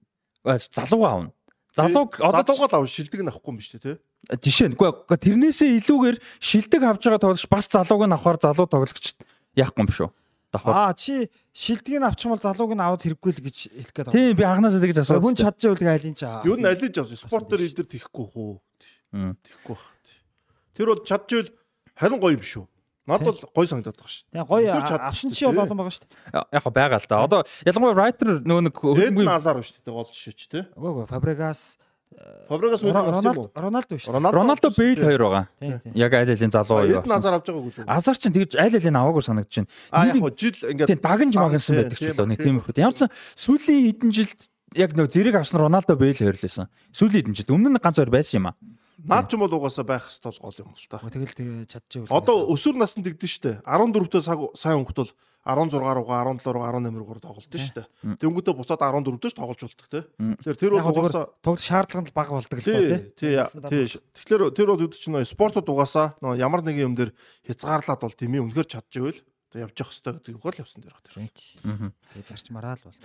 Залуу аавна. Залууг одоо залуугаа авах шилдэг нь авахгүй юм биш үү те? Жишээ нь үгүй тэрнээсээ илүүгээр шилдэг авж байгаа тоглогч бас залууг нь авахар залуу тоглогч яахгүй юм шүү давхар. Аа чи шилдгийг авчих юм бол залууг нь аваад хэрэггүй л гэж хэлэх гээд байна. Тийм би анханасаа тэгж асуусан. Хүн чадчих үл айлын чаа. Юу н алиж авсан? Спортер идэр тихгүй хөө. Тихгүй бах. Тэр бол чадчихвэл харин гоё юм шүү. Надад бол гоё санагдаад байгаа шүү. Тэгээ гоё авсан чи бол олон байгаа шүү. Яг го байгаа л да. Одоо ялангуяа writer нөгөө нэг хөнгөн азар шүү дээ гол жишээ ч тий. Үгүй ээ Фабрегас Фабрегас Роналдо Роналдо биш. Роналдо Бейл хоёр байгаа. Яг аль алийн залуу хоёр. Эд назар авч байгаагүй л. Азар чинь тэгж аль алийн аваагүй санагдаж байна. А яг хоо жил ингээд дагнж магансан байдаг ч лөө нэг тийм их. Ямар ч сүүлийн хэдэн жилд яг нөө зэрэг авсан Роналдо Бейл хоёр л байсан. Сүүлийн хэдэн жилд өмнө нь ганц хоёр байсан юм аа. Наад ч юм бол угаасаа байх хэвэл гол юм л та. Тэгэл тэгээ чадчих. Одоо өсвөр наснд дэгдэн штэ. 14-т сайн хөнгөт бол 16 руугаа 17 руу 18 руугаар тоглолт нь шүү дээ. Тэнгүүдээ буцаад 14 дэж тоглож болдог те. Тэгэхээр тэр бол угаасаа тоглох шаардлага нь бага болдог л дээ тий. Тий. Тэгэхээр тэр бол үүд чинь спортод угаасаа нөө ямар нэгэн юм дээр хязгаарлаад бол тийм юм үнэхээр чадчихвэл явж явах хэрэгтэй гэдэг юм бол явсан дээр баг тэр. Тэгээ зарчмаараа л бол.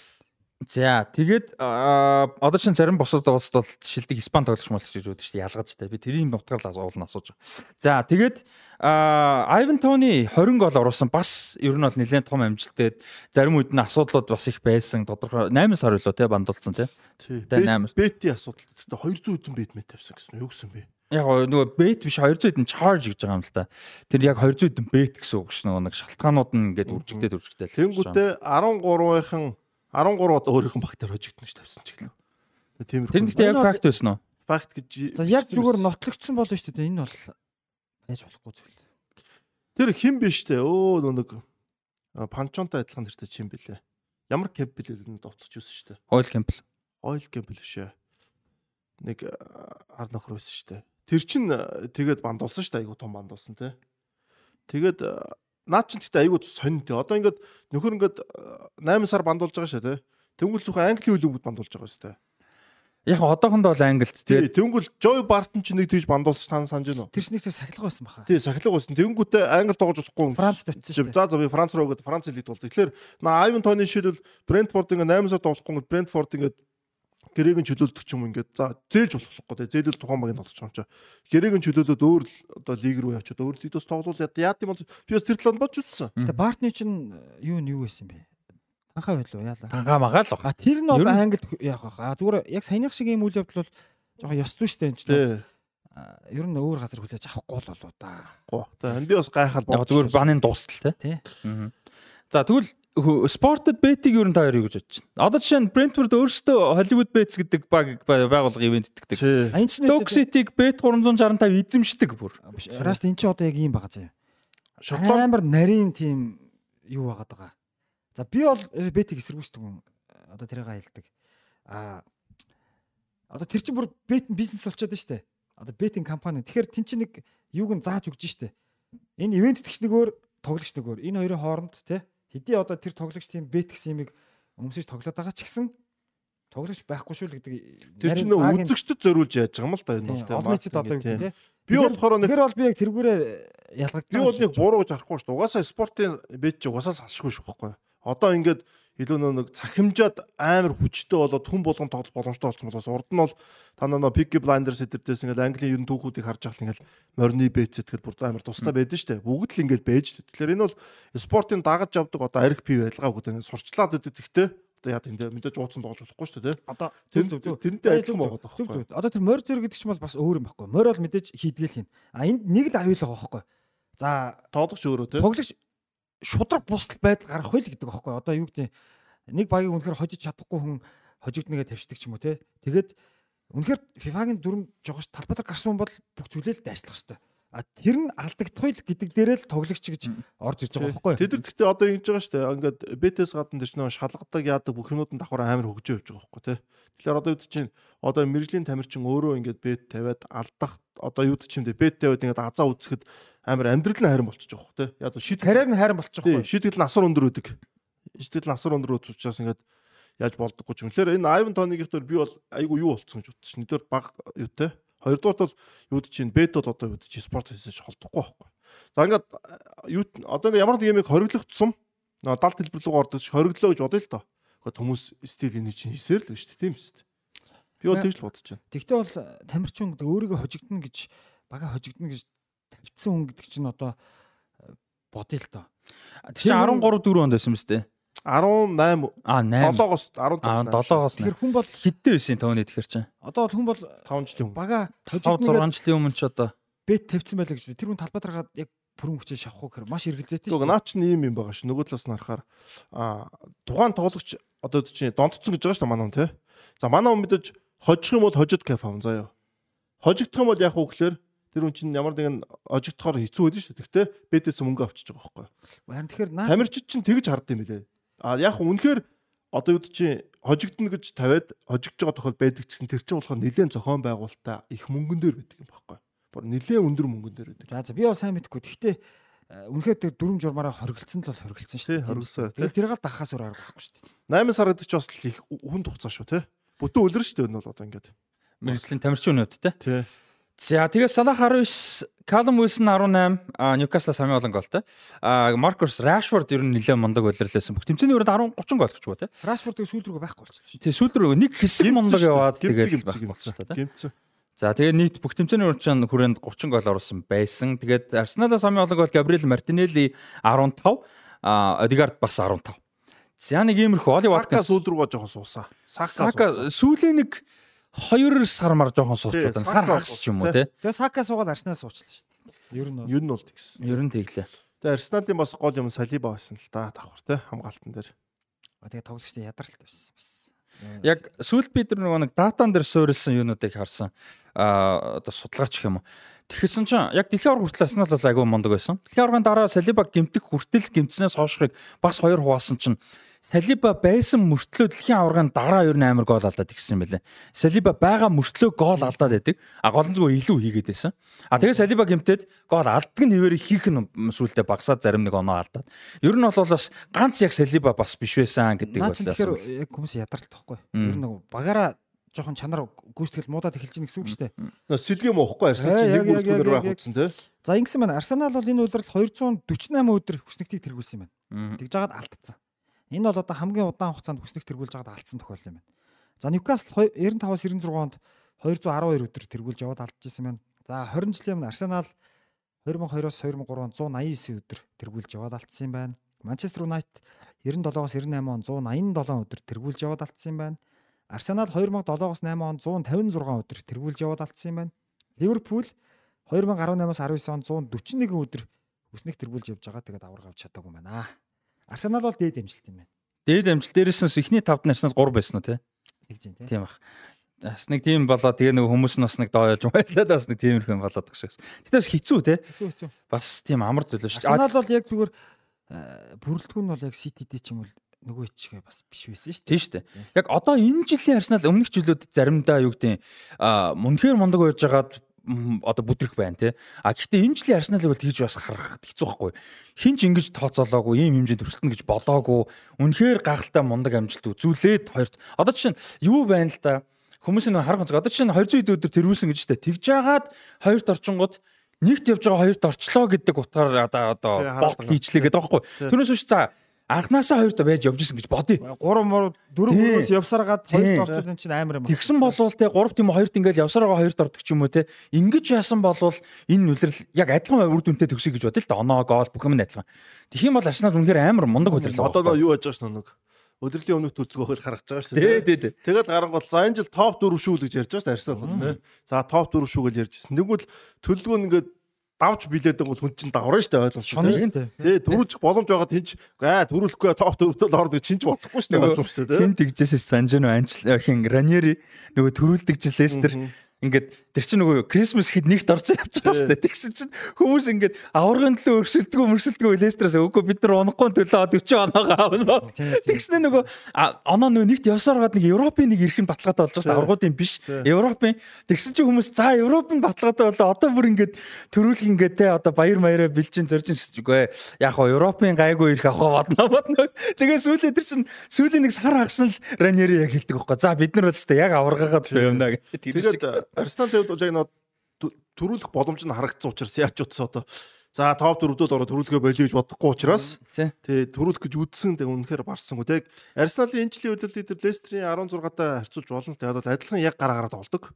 За тэгээд одоо чинь зарим босод улсд бол шилдэг Испани тоглогч мол гэж үүдэж шүү дээ ялгаж та. Би тэрийн утгаар л уулна асууж. За тэгээд Айвен Тони 20 гол оруулсан бас ер нь бол нэлээд том амжилттай зарим үед нь асуудлууд бас их байсан тодорхой 8 сар үлээ те бандуулсан те. Тэгээ 8. Бэти асуудал. Тэгээ 200 хэдэн бэт мэт тавьсан гэсэн юу гэсэн бэ? Яг нөгөө бэт биш 200 хэдэн charge гэж байгаа юм л та. Тэр яг 200 хэдэн бэт гэсэн үг ш нөгөө нэг шалтгаанууд нь ингээд үржигдээд үржигдээд. Тэнгүүтээ 13-ын 13 одоо өөрийнх нь багтаар хожигдно ш тавьсан ч гэлээ. Тийм. Тэр нэгтээ яг факт байсан уу? Факт гэж. За яг зүгээр нотлогдсон болно шүү дээ. Энэ бол байж болохгүй зүйл. Тэр хэн биш те өө нэг панчонтой адилхан нэртэй чим бэлээ. Ямар кемп бэлээ энэ довтолч юусэн шүү дээ. Ойл кемпл. Ойл кемпл биш ээ. Нэг ар нөхөр байсан шүү дээ. Тэр чин тэгээд бандуулсан шүү дээ. Айгу том бандуулсан те. Тэгээд наад чинь гэхдээ айгүй сонь тий. Одоо ингээд нөхөр ингээд 8 сар бандуулж байгаа шээ тий. Тэнгүүл зөвхөн англи хөлбөмбөд бандуулж байгаа шүү дээ. Яг одоохондоо бол англид тий. Тэнгүүл Joy Barton ч нэг тийж бандуулж тань санаж байна уу? Тэр чинь нэг тэр сахилга байсан баха. Тий, сахилга байсан. Тэнгүүтээ англи тоглож болохгүй. Франц шүү. За за би Франц руу гээд Франц лиг тоглолт. Тэгэхээр наа Айвен Тони шилбэл Брентфорд ингээд 8 сар тоглохгүй Брентфорд ингээд гэрээг нь чөлөөлдөг ч юм ингээд за зээлж болохгүй те зээлэл тухайн багийн тоглож байгаа юм чаа. Гэрээг нь чөлөөлөд өөр одоо лиг рүү явчихад өөр лигдээс тоглол яа тийм бол би бас тэр талд бодж үзсэн. Тэгээ Бартны чинь юу нь юу байсан бэ? Танхаа байлуу яалаа. Танхаа магаа л баг. А тэр нь бол англид яах вэ? А зүгээр яг саяных шиг юм үйл явдал бол жоохон ёс зүй штэ энэ чинь. Ер нь өөр газар хүлээж авахгүй л болоо да. Гоо. Энэ би бас гайхал бод. Зүгээр баны дуустал те. За тэгвэл спортод бетиг ер нь та хоёр юу гэж бодож байна? Одоо жишээ нь Brentford өөрсдөө Hollywood Bets гэдэг баг байгууллага ивент итгэдэг. Stoke City-г Bet 365 эзэмшдэг бүр. Раст эн чинь одоо яг ийм байгаа заяа. Шотланд амар нарийн тим юу байгаад байгаа. За би бол бетиг эсэргүүцдэг хүн. Одоо тэрийг хайлдаг. А одоо тэр чинь бүр бет бизнес болчиход байна шүү дээ. Одоо бетинг компани. Тэгэхээр тэн чинь нэг юуг нь зааж өгж штэ. Энэ ивент тэгч нэгөөр тоглогч нөгөөр энэ хоёрын хооронд те хэдий одоо тэр тоглогч тийм бет гэсэн юмыг өмсөж тоглоод байгаа ч гэсэн тоглогч байхгүй шүү л гэдэг тэр чинь үзэгчдэд зориулж яаж байгаа юм л да энэ бол те олон нийтэд одоо юу гэдэг те би болохоор нэг тэр бол би яг тэргүүрээ ялгагдсан би бол нэг буруу гэж харахгүй шүү дээ. Угаасаа спортын бет чи угаасаа салшгүй шүү байхгүй одоо ингээд илүү нэг цахимжаад амар хүчтэй болоод хүн болгон тоглох боломжтой болсон болохоос урд нь бол та нөө Peaky Blinders эдэрдээс ингээл Английн ерөн түүхүүдийг харж ахлаа ингээл морины бэц гэхэд бүр амар тустай байдэн штэ. Бүгд л ингээл бэж. Тэгэхээр энэ бол спортын дагаж явдаг одоо арх пи байлгаа бүгд ингээд сурчлаад өгдөг гэхдээ одоо яа тийм мэдээж ууцсан тоглож болохгүй шүү дээ. Одоо зөв зөв тэрнтэй адилхан байгаа байхгүй. Зөв зөв. Одоо тэр морь зэр гэдэг чинь бол бас өөр юм байхгүй. Морь бол мэдээж хийдгээл хин. А энд нэг л аюул байгаа байхгүй. За тоглогч өөрөө тийм. Тоглогч шудраг бусдал байдал гарах байл гэдэг байхгүй. Одоо юу гэдэг нэг багийг үнэхээр хожиж чадахгүй хүн хожигдныгээ тавьчихдаг ч юм уу те. Тэгээд үнэхээр FIFA-гийн дүрм жогоч талбайд гарсан бол бүх зүйлээ л дайслах хэрэгтэй. А тэр нь алдагдахгүй л гэдэг дээрээ л тоглогч гэж орж ирж байгаа байхгүй юу? Тэд нар гэхдээ одоо ингэж байгаа шүү дээ. Ингээд БТС гадна дээр ч нөө шалгадаг яадаг бүх юмуд нь давхар амар хөгжөө явж байгаа байхгүй тий. Тэгэхээр одоо юу чинь одоо мэрэгжлийн тамирчин өөрөө ингээд бет тавиад алдах одоо юу чинь бет тавиад ингээд азаа үзэхэд амар амьдрал нь болчихж байгаа байхгүй тий. Яг шийдэл карьер нь харин болчихж байгаа. Шийдэл нь асар өндөр өдөг ижил насар өндөр учраас ингээд яаж болдоггүй ч юм. Тэгэхээр энэ Ivan Tony-ийн төр би бол айгу юу болцсон гэж бодчих. Нэгдүгээр баг юутай. Хоёрдугаар бол юуд чинь бет бол одоо юуд чинь спорт хийсэж холдохгүй байхгүй. За ингээд юу одоо ингээд ямар нэг юмыг хориглох тусам далд хэлбэр рүү ордог хориглоо гэж бодъё л доо. Гэхдээ хүмүүс стил энэ чинь хийсээр л шүү дээ. Тийм шүү дээ. Би бол тэгж л бодож байна. Тэгтээ бол тамирчин өөрийгөө хожигдно гэж бага хожигдно гэж тавьсан хүн гэдэг чинь одоо бодъё л доо. Тэр чинь 13 4 онд байсан юм шүү дээ. 18 а 8 7-оос 15 7-оос тэр хүн бол хиттэй байсан тооны тэгэхэр чинь. Одоо бол хүн бол 5 жилийн өмнө. Бага 5 6 жилийн өмнө ч одоо бет тавьсан байлаа гэж. Тэр хүн талбайдраагаад яг бүрэн хүчээр шавах гэхээр маш эргэлзээтэй. Гэхдээ наа чинь ийм юм байгаа ш. Нөгөө талаас нь харахаар а тухайн тоглогч одоо чинь донтцсон гэж байгаа ш та манай хүн те. За манай хүн мэдээж хожих юм бол хожид каф аван заяа. Хожигдох юм бол яах вэ гэхээр тэр хүн чинь ямар нэгэн ожигдохоор хэцүү байдаг шүү. Гэхдээ бедэс мөнгө авчиж байгаа байхгүй. Харин тэгэхээр тамирчид чинь тэгж хардсан юм билээ. А яг үнэхээр одоо юу чи хожигдно гэж тавиад хожигдж байгаа тохиол байдаг гэсэн тэр чинь болохоор нэлээд зохион байгуулалтаа их мөнгөн дээр байдаг юм байхгүй. Бор нэлээд өндөр мөнгөн дээр байдаг. За за би бол сайн мэдгүй. Гэхдээ үнэхээр тэр дүрм журмаараа хоригдсан л бол хоригдсан шүү дээ. Хоригдсан. Тэгээд тэр гал дахаас өөр арга байхгүй шүү дээ. 8 сар гэдэг чи бас их хүн хугацаа шүү те. Бүтэн үлрэн шүү дээ энэ бол одоо ингээд. Мэргэжлийн тамирчин өнөд те. Тий. За тэгээд Салах 19, Калум Уилсон 18, Ньюкасл самын олон голтой. А Маркус Рашфорд ер нь нэлээд мундаг удирлээсэн. Бүх тэмцээний өрөөнд 10 30 гол гэж байна те. Рашфордыг сүүл рүү байхгүй болчихлоо шүү. Тий, сүүл рүү нэг хэсэг мундаг яваад тэгээд болсон те. Гимцэн. За тэгээд нийт бүх тэмцээний өрөөнд чинь хүрээнд 30 гол оруулсан байсан. Тэгээд Арсеналаа самын олон гол Габриэл Мартинелли 15, а Одигард бас 15. За нэг иймэрхүү Оли Ваткас сүүл рүүгээ жоохон суусаа. Сака сүүлийн нэг 2 сар мар жоохон суучлаа. Сар хагас ч юм уу те. Тэгээ Сака суугаад Арсенал суучлаа шүү дээ. Ер нь ер нь бол тэгсэн. Ер нь тэглээ. Тэгээ Арсеналын бас гол юм Салиба байсан л да давхар те хамгаалтан дээр. Тэгээ тоглогчтой ядаралт байсан бас. Яг сүүлд бид нөгөө нэг датан дээр суурилсан юунуудыг харсан. Аа одоо судалгаач гэх юм уу. Тэгсэн чинь яг дэлхийн авраг хүртэл Арсенал бол агай мундаг байсан. Дэлхийн аврагын дараа Салиба гимтэх хүртэл гимтснээс хоошхыг бас хоёр хуваасан чинь Салиба байсан мөртлөө дэлхийн аваргын дараа ер нь амар гол алдаад ирсэн юм байлээ. Салиба байгаа мөртлөө гол алдаад байдаг. А гол нь зүгээр илүү хийгээд байсан. А тэгээ Салиба гэмтээд гол алддаг нь хэвээр хийх нь сүултээ багасаад зарим нэг оноо алдаад. Ер нь бол бас ганц яг Салиба бас биш байсан гэдэг бодлоо. Тэгэхээр яг хүмүүс ядаралт тахгүй. Ер нь багаараа жоохон чанар гүйцэтгэл муудаад эхэлж гин гэсэн үг шүү дээ. Сэлгэм уухгүй Арсенал чинь нэг бүртгэгээр байх утсан тий. За ингэсэн байна. Арсенал бол энэ удирдал 248 өдөр хүснэгтийг тэргүүлсэн байна. Тэгж жагаад алдсан. Энэ бол одоо хамгийн удаан хугацаанд хүснэг тэргүүлж байгаад алдсан тохиол юм байна. За Ньюкасл 95-аас 96 онд 212 өдөр тэргүүлж яваад алдчихсан байна. За 20 жилийн өмнө Арсенал 2002-оос 2003 189 өдөр тэргүүлж яваад алдсан юм байна. Манчестер Юнайтед 97-оос 98 он 187 өдөр тэргүүлж яваад алдсан юм байна. Арсенал 2007-оос 8 он 156 өдөр тэргүүлж яваад алдсан юм байна. Ливерпул 2018-аас 19 он 141 өдөр үснэг тэргүүлж явж байгаа. Тэгээд авраг авч чадаагүй байна. Арсенал бол дээд амжилт юм байна. Дээд амжилт дээрээс нь эхний тавд нарснаас 3 байсан уу те? Тэгж байна тийм бах. Бас нэг тийм болоо тэгээ нэг хүмүүс нь бас нэг дооёлж байлаа бас нэг тиймэрхэн болоод байгаа шээс. Гэтэ бас хэцүү те. Хэцүү хэцүү. Бас тийм амар төлөө шүү. Арсенал бол яг зүгээр бүрэлдэхүүн нь бол яг City-д ч юм бол нөгөө ичгээ бас биш байсан шүү дээ. Тийм шүү дээ. Яг одоо энэ жилийн Арсенал өмнөх жилүүдэд заримдаа юу гэдэг а мөнхээр мундаг байж байгаад одоо бүдрэх байна тий. А гэхдээ энэ жилийн Арсеналыг бол тэгж бас харах хэцүү байхгүй. Хинч ингэж тооцоолоогүй, ийм хэмжээнд хүрсэлтэн гэж болоогүй. Үнэхээр гахалтай мундаг амжилт үзүүлээд хоёрт. Одоо жишээ нь юу байна л да. Хүмүүс нь харах онцгой. Одоо жишээ нь 200 өдөр тэрвүүлсэн гэж штэ. Тэгж жагаад хоёрт орчингууд нэгт явж байгаа хоёрт орчлоо гэдэг утгаар одоо одоо болт хийчлээ гэдэг байхгүй. Түүнээс биш за анханасаа хоёрт байж явж исэн гэж бодъё. 3 мөр 4 мөрөөс явсаар гад хоёрт орчод энэ чинь амар юм. Тэгсэн болвол те 3 тийм хоёрт ингээл явсаар байгаа хоёрт ордог ч юм уу те. Ингиж яасан болвол энэ үлрэл яг адилхан үр дүнтэй төгсөй гэж бодъё л да. Оноо гол бүх юм адилхан. Тэгэх юм бол Арсенал үнэхээр амар мундаг үлрэл. Одоо юу яаж байгаа ш нэг өдрөлийн өмнөх төлөвлөгөөхөл харагдаж байгаа шүү дээ. Тий, тий. Тэгээд гарангуул за энэ жил топ 4 шүү л гэж ярьж байгаа шүү дээ Арсенал тий. За топ 4 шүү гэж ярьжсэн. Тэгвэл төлөвлөгөө нь ингээд давж билээдэг бол хүн чинь давраа штэ ойлгомжтой тий. Тий төрүүлж боломж байгаа тэнч аа төрүүлэхгүй топ төрөлтөд ордог чинь ч бодохгүй штэ ойлгомжтой тий. Хин тэгжээс Санжино Анчл хин Раньери нөгөө төрүүлдэг жил Лестер ингээд Тэр чинь нөгөө Christmas хэд нэгт орцсон явж байгаа шүү дээ. Тэгсэн чинь хүмүүс ингээд аваргын төлөө өрсөлдгөө мөрсөлдгөө Лестерээс үгүй бид нар онохгүй төлөө 40 оноогоо авна. Тэгснэ нөгөө оноо нөгөө нэгт явсаар гад нэг Европын нэг нь баталгаатай болж байгаа аваргуудын биш. Европын тэгсэн чинь хүмүүс за Европын баталгаатай болоо одоо бүр ингээд төрүүлэх ингээд те одоо баяр маяраа бэлжин зоржин үгүй яг хоо Европын гайгүй ирэх авах бодно бодно. Тэгээ сүүлээ тэр чинь сүүлийн нэг сар хагасан л Раньери яг хэлдэг байхгүй. За бид нар бол ч яг аваргаагаа төлөө юмнаа гэх. Тэгээд Арсенал хувьд бол яг нөө төрүүлэх боломж нь харагдсан учраас яач утсаа одоо. За топ дөрөвдөл ороод төрүүлгээ болио гэж бодохгүй учраас тий. төрүүлэх гэж үдсэн тэг үнэхээр барсангүй. Тэг Арсеналын энэ жилийн хөдөлгөөд дээр Лестерийн 16-тай харьцуулж болно тэг одоо адилхан яг гараа гараад болдог.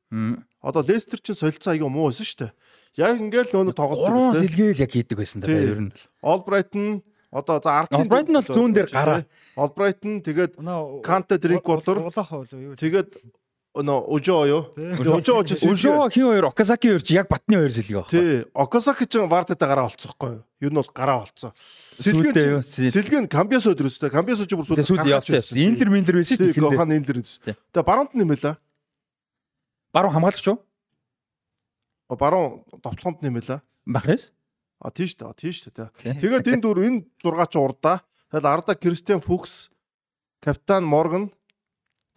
Одоо Лестер чинь солилцоо аяга муу байсан шүү дээ. Яг ингээл нөө тоглолт гурван хэлгээл яг хийдэг байсан даа ер нь. Олбрайтон одоо за арт Олбрайтон бол зүүн дээр гараа. Олбрайтон тэгээд Канте Дринк Water тэгээд нөө Ожоо юу? Ожоо Ожоо хин хоёр Окасаки хоёр чи яг батны хоёр сэлгээ баг. Тий. Окасаки ч вардатай гараа олцсохгүй юу? Юу нь бол гараа олцсон. Сэлгэн сэлгэн Камбиас өдрөөстэй. Камбиас ч бүр сүүлд явцсан. Инлер минлер байсан шүү дээ. Гохан инлер. Тэгээ баруунд нэмэлээ. Баруун хамгаалагч юу? Баруун товтлоонд нэмэлээ. Бахрес? А тийш дээ. Тийш дээ. Тэгээд энэ дөрв энэ 6 ч урдаа. Тэгэл Арда Кристиан Фукс, Капитан Морган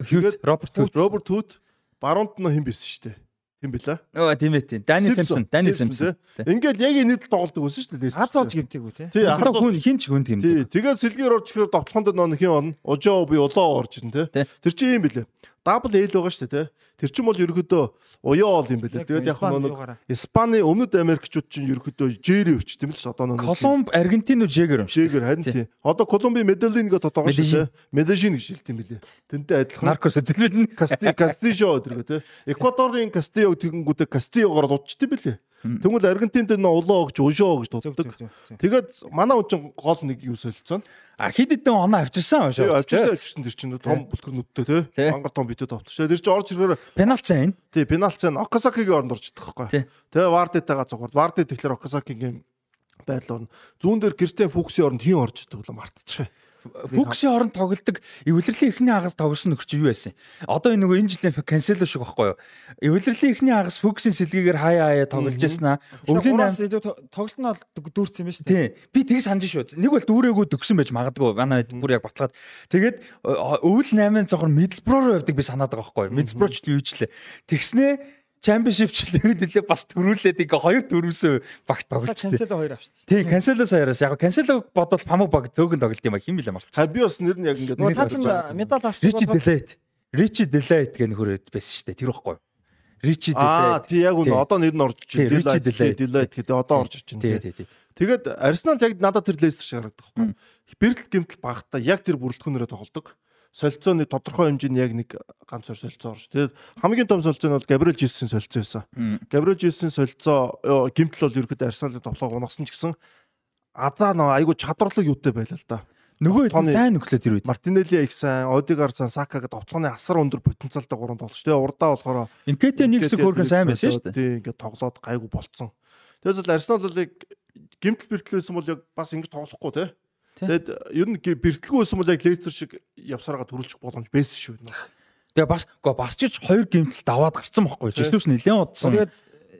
Хьют Роберт Хьют Роберт Хьют баруунд нь хэн байсан шүү дээ. Хэн бэлээ? Өө тийм ээ тийм. Дани Симпсон, Дани Симпсон. Ингээл яг энэ л тоглодог байсан шүү дээ. Аз ууж гэмтээгүй тий. Тий, одоо хүн хин ч хүн гэмтээ. Тэгээд сэлгээр орж ирэхээр довтлохонд нөө хин он. Ожоо би улаа орж ирнэ тий. Тэр чинь юм бэлээ. Дабл L байгаа шүү дээ тий. Тэр чинь бол ерөөдөө уяол юм бэлээ. Тэгээд яг нэг Испани өмнөд Америкчууд чинь ерөөдөө Жэри өч тийм л ш одоо нэг Колумб Аргентин үү Жэгэр юм шиг. Жэгэр харин тий. Одоо Колумби Меделин гэдэг тоглоо шүү дээ. Медежин гэж хэлт юм бэлээ. Тэнтэй адилхан. Наркос эзэлмэл Касти Кастижо өдрөгөө тий. Эквадорын Кастиог тэгэнгүүтээ Кастиогоор дуудчихдээ бэлээ. Тэгвэл Аргентинд нэ улоо гэж өшөө гэж дууддаг. Тэгээд манай хүн чинь гол нэг юу солилцсон. А хид хідэн оноо авчирсан шүү. Авчирсан тэр чинь том бүлгэр нүдтэй те. Мангар том битэд товтлоо. Тэр чинь орж ирэхээр пенальцсан. Тий, пенальцсан Окасакигийн оронд орж идэх байхгүй. Тэгээ Вардитайгаа зогсоод Вардит тэгэхээр Окасакигийн байдлаар зүүн дээр Кристиан Фуксийн оронд хин орж идэг бол мартчих. Фүксийн оронд тоглолдог эвлэрлэлийн эхний хагас тоглосон нөхч юу байсан? Одоо энэ нөгөө энэ жилийн кансело шиг байхгүй юу? Эвлэрлэлийн эхний хагас Фүксийн сэлгээгээр хаяа хаяа тоглож яснаа. Өвлийн тоглолт нь бол дүүрсэн юм шүү дээ. Би тгийж санаж шүү. Нэг бол дүүрээгүй төгсөн байж магадгүй. Манай бүр яг баталгаад. Тэгээд өвөл 8-ын цогор Мидсбро руу явдаг би санаад байгаа байхгүй юу? Мидсбро ч юу ч лээ. Тэгснээ Championship ч лээ бас төрүүлээд ингээ хоёр төрүүлсэн багт тоглолт. Cancelo хоёр авчихсан. Тий, Cancelo саяраас яг Cancelo бодвол Паму баг зөөгөн тоглолт юм а хин билээ марч. Би бас нэр нь яг ингээ нөгөө цаасан медаль авсан. Richie Delayt. Richie Delayt гэх нөхөрөд байсан шүү дээ. Тэр ихгүй. Richie Delayt. Аа, тий яг үнэ одоо нэр нь орж иж. Delayt Delayt гэдэг одоо орж иж байна. Тий, тий, тий. Тэгээд Arsenal яг надад тэр Leicester шиг харагдах байхгүй. Бэртэл гэмтэл багтаа яг тэр бүрэлдэхүүнээрээ тоглодог солилцооны тодорхой хэмжээний яг нэг ганц зөр солилцоо орж. Тэгээд хамгийн том солилцоо нь бол Габриэл Жисийн солилцоо байсан. Габриэл Жисийн солилцоо гимтэл бол ерөөдөө Арсеналын тоглоог унагсан ч гэсэн азаа нөө айгу чадварлаг юутай байлаа л да. Нөгөө сайн нөхлөө тэр үед. Мартинелли их сайн, Одигар сан, Сака гэдэг тоглооны асар өндөр потенциалтай гурван тоглогч. Тэгээ урдаа болохоор Инкетэ нэг хэсэг хөөрхөн сайн байсан шүү дээ. Тийм ингээд тоглоод гайгүй болцсон. Тэгээс л Арсенал бол гимтэл бэртлээсэн бол яг бас ингэж тоглохгүй те. Тэгэд ер нь бэртэлгүй байсан бол яг лейзер шиг явсараа төрүүлчих боломж байсан шүү. Тэгээ бас гоо бас ч хоёр гимтэлд аваад гарцсан байхгүй. Жилүүс нэлээд удсан.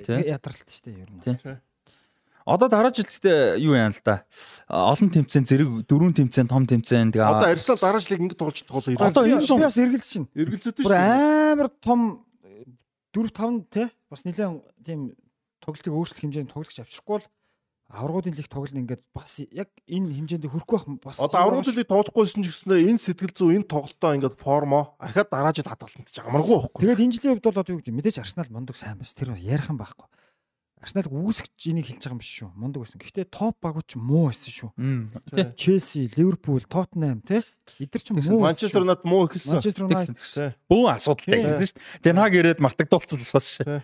Тэгээд ядралт шүү дээ ер нь. Одоо дараа жилдээ юу яана л да. Олон тэмцээн зэрэг дөрвөн тэмцээн, том тэмцээн тэгээ Одоо Арсенал дараа жилиг ингэ тоглож тоглоо ирээ. Одоо энэ би бас эргэлз шин. Эргэлзээд шүү. Бүр амар том 4 5 те бас нэлээд тийм тоглолтыг өөрчлөх хэмжээнд тоглогч авчрахгүй бол аврагуудын лиг тоглоно ингээд бас яг энэ хэмжээнд хүрэхгүй байх бас Одоо аврагуудын лиг тоглохгүйсэн ч гэснээр энэ сэтгэл зүй энэ тоглолтоо ингээд формо ахаад дараа жил хадгалтанд ч амаргүй байхгүй. Тэгээд энэ жилийн хувьд бол одоо юу гэдэг мэдээж Арсенал мундаг сайн бас тэр ярих юм байхгүй. Арсенал үүсгэж энийг хэлж байгаа юм биш шүү. Мундаг байсан. Гэхдээ топ багууд ч муу байсан шүү. Тэ Челси, Ливерпул, Тоттенхэм тэ эдгэр ч муу. Манчестер Юнайтед муу эхэлсэн. Манчестер Юнайтед Бүүн асуудалтай хэлсэн шүү. Тэн хаг ирээд мартагдуулсан л бас шүү.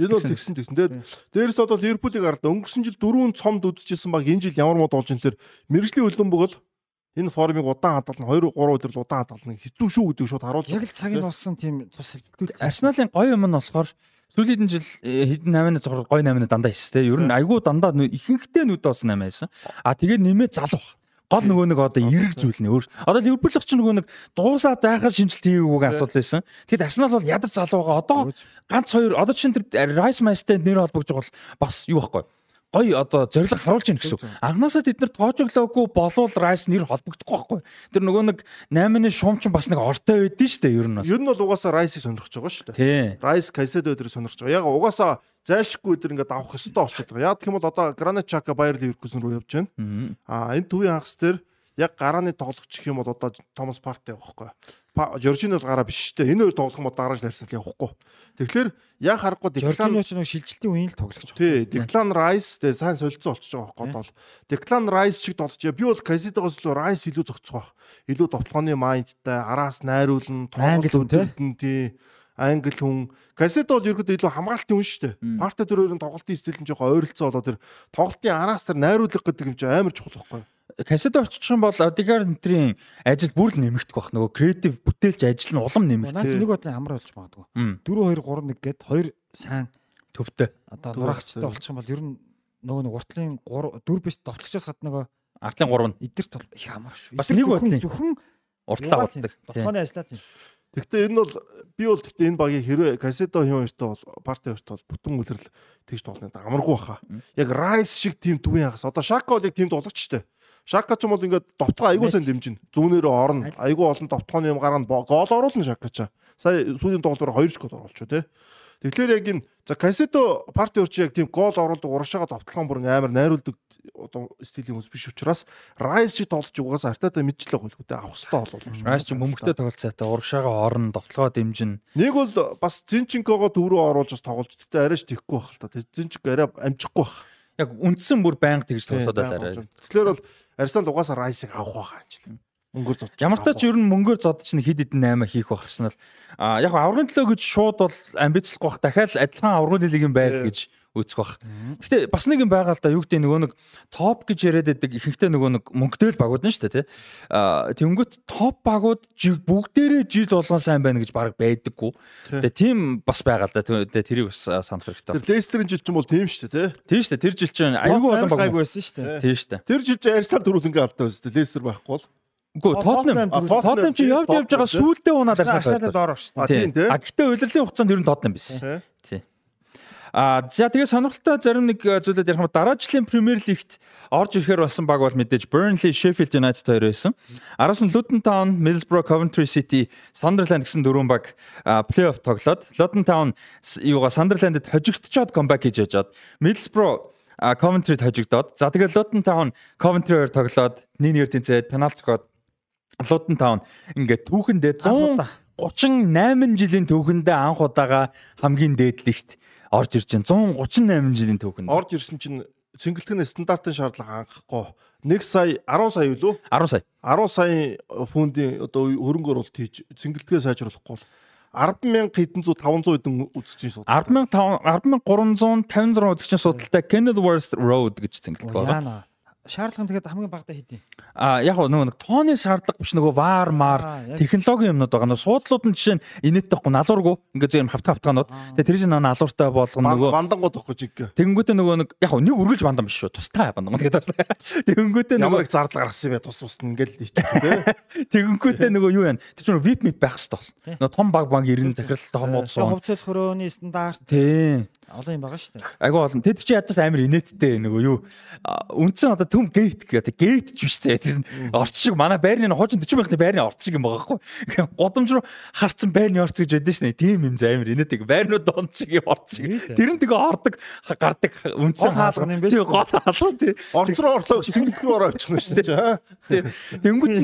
Энэ бол тэгсэн тэгсэн. Тэгээд дээрээс одоо Ливерпулийг хараад өнгөрсөн жил дөрвөн цомд үдчихсэн баг. Энэ жил ямар мод болж инлэр мэрэгжлийн хөлбөмбөг бол энэ формыг удаан хадгална. 2 3 өдөр л удаан хадгална хэцүү шүү гэдэг шууд харуулж яг л цаг нь болсон тийм цус хэлбэлтүүл. Арсеналын гоё юм нь болохоор сүүлийн жил хэдэн 8-ны цогцол гоё 8-ны дандаа хийсэн те. Ер нь айгүй дандаа ихэнхдээ нүд бас 8 байсан. А тэгээд нэмээ залуу гол нөгөө нэг одоо эрэг зүйл нэ өөр. Одоо Ливерпулч ч нөгөө нэг дуусаад байхад шинжилт хийгээгүй асуудал байсан. Тэгэд Арсенал бол ядар залууга одоо ганц хоёр одоо чинь тэр Rice Master нэр холбогдож бол бас юу байхгүй гой одоо зориг харуулж ийн гэсэн. Анханасаа тэд нар тоожоглоогүй болвол Rice нэр холбогдохгүй байхгүй. Тэр нөгөө нэг 8-ны шуум ч бас нэг ортой байдэн шүү дээ ер нь бол. Ер нь бол угаасаа Rice-ийг сонирхож байгаа шүү дээ. Rice Caicedo өдрийг сонирхож байгаа. Яг угаасаа зайлшгүй өдөр ингээд авах ёстой болчиход байгаа. Яг гэх юм бол одоо Granit Xhaka Bayer Leverkusen руу явж байна. Аа энэ төвийн хагас дээр яг гарааны тоглогч гэх юм бол одоо Томас Парте байхгүй. Жоржино бол гараа биш шүү дээ. Энэ хоёр тоглох юм бол дарааж ларсал явахгүй. Тэгэхээр яг харахгүй Деклан ч нэг шилжилтийн үеийн л тоглогч. Тий, Деклан Райс тэгээ сайн солилцсон болчихж байгаа байхгүй бол. Деклан Райс шиг тоглож би бол Кайсидогоос илүү Райс илүү зөгцөх байх. Илүү довтлооны майндтай, араас найруулна, тоглолт үүдэн тий англи хүн Касет бол ерөөдөө илүү хамгаалтын хүн шүү дээ. Парта тэр хоёрын тоглолтын стил нь жоохон ойролцоо болоод тэр тоглолтын араас тэр найруулга гэдэг юм чи амар чухал байхгүй. Касет очих юм бол Одигар энтрийн ажил бүр л нэмэгдэх бах нөгөө креатив бүтээлч ажил нь улам нэмэгдэх. Наад нэг бодлоо амар болж магадгүй. 4 2 3 1 гээд хоёр сайн төвтэй. Одоо нурагчтай болчих юм бол ер нь нөгөө нэг уртлын 3 4 биш товтлогчоос гадна нөгөө артлын 3 нь эдгэрт бол их амар шүү. Бас нэг бодлоо зөвхөн уртлаа болдог. Тоглооны ажиллаад юм. Гэхдээ энэ бол би бол гэхдээ энэ багийг хэрвээ Касето хин хоёртой бол парти хоёртой бол бүтэн үлрэл тэгж тоглоно амаргүй баха. Яг Райс шиг тим төвийн хагас. Одоо Шака бол яг тим тоглогч штэ. Шака ч юм бол ингээд довтгоо айгуу сайн дэмжин. Зүүнээрээ орно. Айгуу олон довтгооны юм гарна гол оруулна Шака ч. Сая сүүлийн тоглолтоор 2 гол оруулчихо те. Тэгэхээр яг энэ за Касето парти өрч яг тийм гол оруулдаг урагшаага довтлогон бүр амар найруулдаг одоо стилийн хүмүүс биш учраас Rice шиг тоглож угаас артата мэдчихлээ гол хөтэ авах хэрэгтэй болов. Rice ч мөнгөтэй тоглолцоотой урагшаага орно довтлогоо дэмжин. Нэг бол бас Зинченкого төв рүү оруулж бас тоглож тэгтээ арайч тэхгүй байх л та. Зинченко арай амжихгүй байх. Яг үндсэн бүр байнга тэгж тоглоод байл арай. Тэгэхээр бол Арсенал угаасаа Rice-ыг авах байхаа юм чинь мөнгөөр зодж. Ямар ч тач ер нь мөнгөөр зодж чинь хэд хэдэн 8 хийх байх шнал. А яг аврагын төлөө гэж шууд бол амбицлахгүй бах. Дахиад адилхан аврагын лигийн байр гэж үүсэх бах. Гэтэ бас нэг юм байгаа л да юу гэдэг нөгөө нэг топ гэж яриад байдаг ихэнхдээ нөгөө нэг мөнгөтэй л багууд нь шүү дээ тий. А тэнгүүт топ багууд бүгдээрээ жил болгон сайн байна гэж баг байдаггүй. Тэгээ тийм бас байгаа л да. Тэгээ тэрийг бас санах хэрэгтэй. Тэр Лестерийн жил чинь бол тийм шүү дээ тий. Тийм шүү дээ. Тэр жил чинь аюулгүй олон баг байсан шүү дээ. Тийм шүү дээ. Тэр жил чинь Арсенал дөрүүлэнгээ алдаа байсан дээ. Лестер байхгүй бол. Үгүй Тотнем Тотнем чи явж явж байгаа сүултээ унаад Арсеналд ороо шүү дээ. А гэхдээ удирдлын хугацаанд ер нь Тотнем байсан. А за тэгээ сонирхолтой зарим нэг зүйлүүд ярих юм дараачлын Премьер Лигт орж ирэхээр болсон баг бол мэдээж Burnley, Sheffield United хоёр байсан. Араас нь Luton Town, Middlesbrough, Coventry City, Sunderland гэсэн дөрвөн баг плей-офф тоглоод Luton Town юугаа Sunderland-д хожигдчиход comeback хийж яжаад Middlesbrough Coventry-д хожигдоод за тэгээ Luton Town Coventry хоёр тоглоод 1-1 тэнцээд пенальти гоод Luton Town ингээд түүхэндээ 138 жилийн түүхэндээ анх удаага хамгийн дээдлэгт орж ирж байна. 138 жилийн түүхэнд. Орж ирсэн чинь цэнгэлтгэн стандартын шаардлага анхахгүй 1 сая 10 сая юу лөө 10 сая 10 сая фунтын одоо хөрөнгө оруулалт хийж цэнгэлтгээ сайжруулахгүй бол 100000 хэдэн зуун 500 хэдэн үзэгчийн судалтай 10500 10356 үзэгчийн судалтай Kenilworth Road гэж цэнгэлдэг байна шаардлага нь тэгээд хамгийн багадаа хэдий. А яг нөгөө нэг тооны шаардлага биш нөгөө вар мар технологийн юмнууд байгаа. Нөгөө суудлууд нь жишээ нь инээдтэйхгүй налуургүй ингээд зөв юм хавтга хавтгаанууд. Тэгээд тэр чинь налууртай болгоно нөгөө бандангууд тахгүй жиг. Тэгэнгүүтээ нөгөө нэг яг нэг үргэлж бандан биш шүү. Тустай бандангууд гэдэг. Тэгэнгүүтээ нөгөө их зардал гаргасан юм бэ тус тус ингээд л ичдэг тий. Тэгэнгүүтээ нөгөө юу яана. Тэр чинь VIP мэд байх хэвээр бол. Нөгөө том баг баг 90 захирал томууд суу. Хувьцал хөрөөний стандарт. Тий. Олон юм байгаа шүү дээ. Айгу олон. Тэд чи ядаж амар инээдтэй нөгөө юу үндсэн одоо төм гейт гэдэг гейт ч биш зэ тэр орц шиг манай байрны хуучин 40 байхны байрны орц шиг юм байгаа хгүй. Годомж руу харцсан байрны орц гэж байдсан шнэ. Тийм юм зэ амар инээдэг. Байрнууд донд шиг орц шиг. Тэр нь тэгээ ордог гардаг үндсэн хаалганы юм биш. Тий гол хаалга тий. Орц руу орлоо цэнгэлт рүү ороо очих нь шүү дээ. Тэнгүүт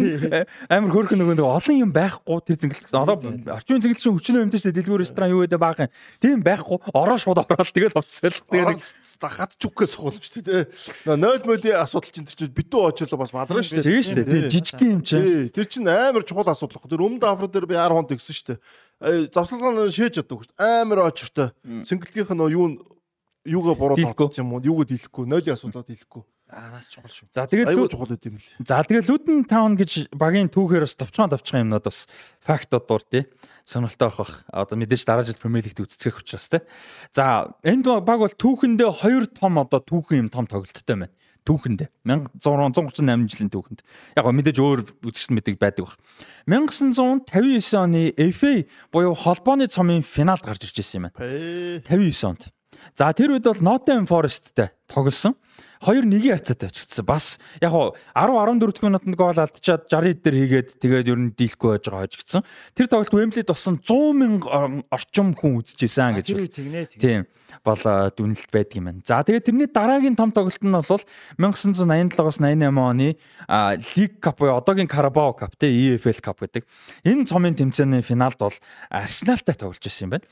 амар хөөрхөн нөгөө олон юм байхгүй тэр зэнгэлт. Одоо орчин зэнгэлт чинь юмтай шүү дээ. Дэлгүүр ресторан юу гэдэг баахан. Тийм байхгүй. Ороо шууд ороод тэгэл хувцсал. Тэгээд хат чүкээс суулж шүү дээ. 0 молийн асуудал чинь тэр чинь битүү очрлоо бас малраа шүү дээ. Тийм шүү дээ. Жижигхэн юм чинь. Тэр чинь амар чухал асуудал. Тэр өмнөд афро дээр би 10 хонд өгсөн шүү дээ. Завсгалгаа шээж яддаг шүү дээ. Амар очртой. Сингэлгийнх нь юу юугаа буруу тооцсон юм уу? Юугаа дийлэхгүй, нойлын асуудлаа дийлэхгүй. Аа нас чухал шүү. За тэгээд аюул чухал байт юм л. За тэгээд Luton Town гэж багийн түүхээр бас товчхон товчхон юмнууд бас фактууд дуур тий. Сонирхолтой байх бах. Одоо мэдээж дараа жил Premier League-д үзцгэх учраас тий. За энд баг бол түүхэндээ хоёр том одоо түүхэн юм том тоглолттой байна. Түүхэндээ 1638 жилийн түүхэнд. Яг мэдээж өөр үзэгчд мэдэг байдаг бах. 1959 оны FA буюу холбооны цомын финалд гарч ирж байсан юм байна. 59 онд. За тэр үед бол Nottingham Forest-тэй тоглосон. 2-1-ийн хацаатай очигдсан. Бас яг хуу 10 14 минутанд гол алдчихад 60 дээр хийгээд тэгээд ер нь дийлэхгүй байж байгаа очигдсан. Тэр тоглолт Wembley-д болсон 100 мянган орчим хүн үзчихсэн гэж байна. Тийм бол дүнэлт байдаг юм байна. За тэгээд тэрний дараагийн том тоглолт нь бол 1987-аас 88 оны League Cup буюу одоогийн Carabao Cup те EFL Cup гэдэг. Энэ цомын тэмцээний финалд бол Arsenal-тай тоглож байсан юм байна.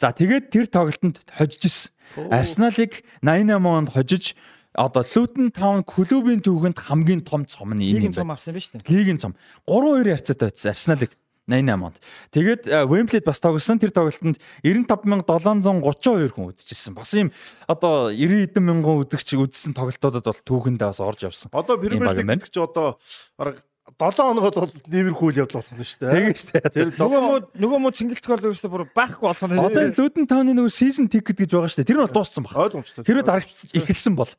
За тэгээд тэр тоглолтод хожиж исэн. Арсеналыг 88 онд хожиж одоо Luton Town клубын түүхэнд хамгийн том цом нь энэ юм байна. Лигийн цом авсан биз дээ. Лигийн цом 3-2 ярцаатай байсан Арсеналыг 88 онд. Тэгээд Wembley-д бас тоглосон тэр тоглолтод 95732 хүн үзчихсэн. Бас ийм одоо 90 хэдэн мянган үзэгч үзсэн тоглолтуудад бол түүхэндээ бас орж явсан. Одоо Premier League гэж одоо бараг 7 хоногод бол нэмэрхүү үйл явдал болох нь шүү дээ. Тийм шүү дээ. Тэр нөгөө муу нөгөө муу цэнгэлтгөл өөрөөсөө бүр байхгүй болох нь. Одоо Лүдэн тауны нөгөө season ticket гэж байгаа шүү дээ. Тэр нь бол дууссан баг. Ойлгомжтой. Үед харагдаж эхэлсэн бол.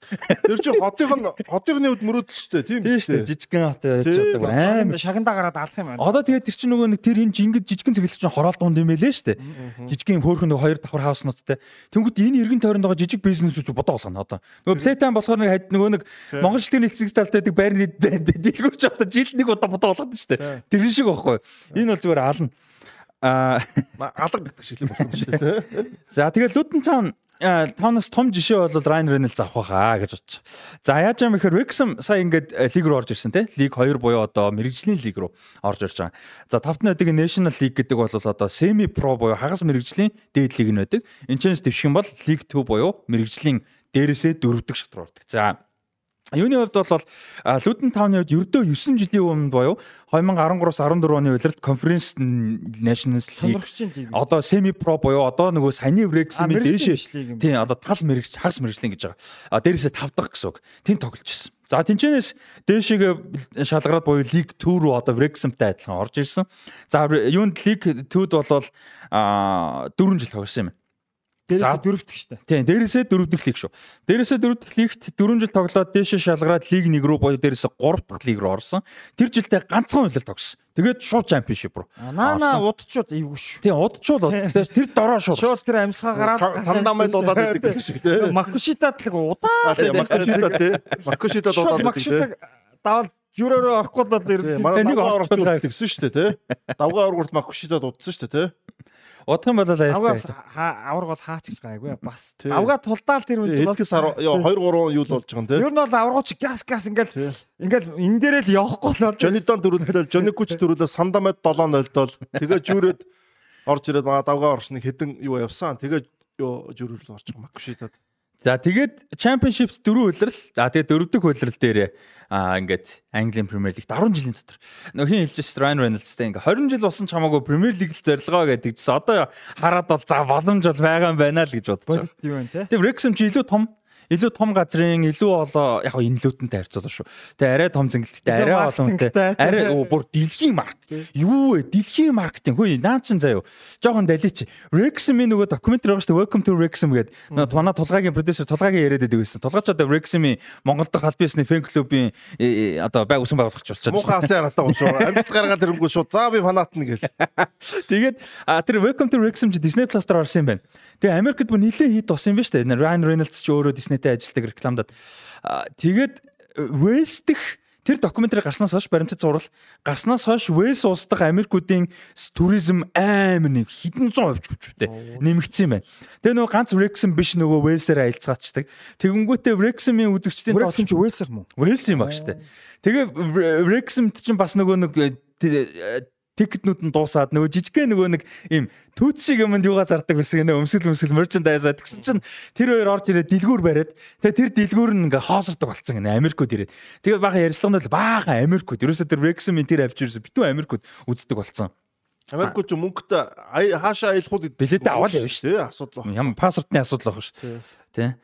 Тэр чинь хотынх нь хотынхны үед мөрөөдөл шүү дээ. Тийм шүү дээ. Жижигхэн хот яадаг амар шагандаа гараад алах юм байна. Одоо тэгээд тэр чинь нөгөө нэг тэр энэ жингид жижигхэн цэглэл чинь хороол дунд юм байлээ шүү дээ. Жижигхэн хөөхөн нөгөө хоёр давхар хауснуудтай. Тэнгүүт энэ эргэн тойронд байгаа жижиг бизнесүүд бодоо болгоно одоо. Нөгөө Playtime болохоор нэг нөгөө нэг Монгол шилтийн эцэг талтай байдаг байрны дэлгүүрч одоо жилд нэг удаа бодоо болгоно шүү дээ. Тэр шиг байхгүй. Энэ бол зүгээр ална. Аа алга гэдэг шиг л болох шүү дээ. За тэгээд Luton Town таанаас том жишээ бол Ryan Reynolds авах байхаа гэж бодчих. За яаж юм ихээр Wrexham сая ингээд лиг руу орж ирсэн те. Лиг 2 буюу одоо мэрэгжлийн лиг руу орж ирж байгаа. За тавтны байдаг National League гэдэг бол одоо semi pro буюу хагас мэрэгжлийн дээд лиг нь байдаг. Энд чэнэс дэвших юм бол League 2 буюу мэрэгжлийн дээрээсээ дөрөвдөг шат руу ордог. За Юуны хувьд бол Luton Town-ы хувьд ердөө 9 жилийн өмнө буюу 2013-аас 14 оны улиралд Conference Nations League одоо semi pro буюу одоо нөгөө саяны Wrexham-ийн дээшээ тийм одоо тал мэрэгч хагас мэрэгчлэн гэж байгаа. А дээрээсээ тавдах гэсэн үг. Тин тоглож ирсэн. За тэнчэнээс дээшээгээ шалгараад буюу League 2 руу одоо Wrexham-тай адилхан орж ирсэн. За юунд League 2-д бол а 4 жил тоглосон юм. Дээрээс дөрөвдөх штэ. Тийм, дээрээсээ дөрөвдөх лиг шүү. Дээрээсээ дөрөвдөх лигт 4 жил тоглоод дээшээ шалгараад лиг 1 рүү боёо дээрээсээ 3 дахь лиг рүү орсон. Тэр жилдээ ганцхан үйлэл тогсон. Тэгээд шууд чемпионшип руу. Наа наа удчууд эвгүй шүү. Тийм, удчууд тэр дороо шууд. Шууд тэр амьсгаа гараад сандамай дуудаад байдаг гэх шиг тийм. Макушитад л удаа. Макушита тийм. Макушита дуудаад байдаг тийм. Давал юуроо авахгүй л нь нэг орж тэгсэн шүү дээ тий. Давгаа аврагт Макушита дуудсан шүү дээ тий. Удах юм бол аяартай. Авраг бол хаач гэж гайгүй бас. Давга тулдаал тэр үед бол 2 3 юу л болж байгаа юм те. Ер нь бол аврагч газ газ ингээл ингээл энэ дээрээ л явахгүй л бол. Жонидон дөрүүлдэл Жоникуч дөрүүлээ Сандамед 7-0 дол. Тэгээ жүүрээд орж ирээд маа давга оршны хэдэн юу явсан. Тэгээ юу жүүрэл орж байгаа Макушитад. За тэгээд Championship дөрөв үйлрэл. За тэгээд дөрөвдөг үйлрэл дээр аа ингээд Английн Premier League 10 жилийн дотор нөх хин хэлжсэн Ryan Reynolds-тэй ингээд 20 жил болсон ч хамаагүй Premier League л зорилгоо гэдэг чинь одоо хараад бол за боломж бол байгаа юм байна л гэж бодож байна. Юу вэ те? Тэгээд Wrexham чи илүү том илүү том газрын илүү олон яг энэ лүтэнтэй харьцуулах шүү. Тэгээ арай том зингэлттэй арай олон хүнтэй арай бүр дэлхийн маркет. Юу вэ? Дэлхийн маркетинг хөөе наа чин заяа. Жохон далич. Rexim нөгөө докюментари байгаа шүү. Welcome to Rexim гэдэг. Нөгөө тунаа тулгаагийн продюсер тулгаагийн яриад байдаг байсан. Тулгаач одоо Rexim-ийн Монгол дахь аль биесний фэн клубын одоо байг усан байгуулагч болчихсон. Муухай алсын аратаа шүү. Амьд гаргаад ирэнгүү шүү. За би фанатна гэл. Тэгээд тэр Welcome to Rexim чи Disney Plus дээр орсон юм байна. Тэгээ Америкт бүр нэлээд хит болсон юм байна шүү дээ. Ryan Reynolds ч өөрөө Disney-тэй ажилладаг рекламадад. Тэгээд дэх Тэр докюментари гарснаас хойш баримтат зурвал гарснаас хойш Вэлс улс дахь Америкуудын туризм амар нэг хэдэн зуун хувьч хүчтэй нэмэгдсэн байна. Тэгээ нөгөө ганц Wrexham биш нөгөө Вэлсээр аялцгаачдаг. Тэгэнгүүтээ Wrexham-ийн үзэгчдийн юм чи Вэлс юм уу? Вэлс юм баг штэ. Тэгээ Wrexham-т чинь бас нөгөө нэг тикетнүүд нь дуусаад нөгөө жижигхэн нөгөө нэг ийм түүц шиг юмд юугаа зардаг байсан нэ өмсгөл өмсгөл мерчендайзаа тэгсэн чинь тэр хоёр орж ирээд дэлгүүр бариад тэгээ тэр дэлгүүр нь ингээ хоосордог болцсон гэнэ Америкууд ирээд тэгээ бага ярьцлаганд бол бага Америкууд ерөөсөө тэр Rexham-ийн тэр авч ирсэн битүү Америкууд үздэг болцсон Америкууд ч мөнгөтэй хаашаа аялах уу билетээ аваад явна шүү дээ асуудал байна. Ямар паспортны асуудал байна шүү. Тэ.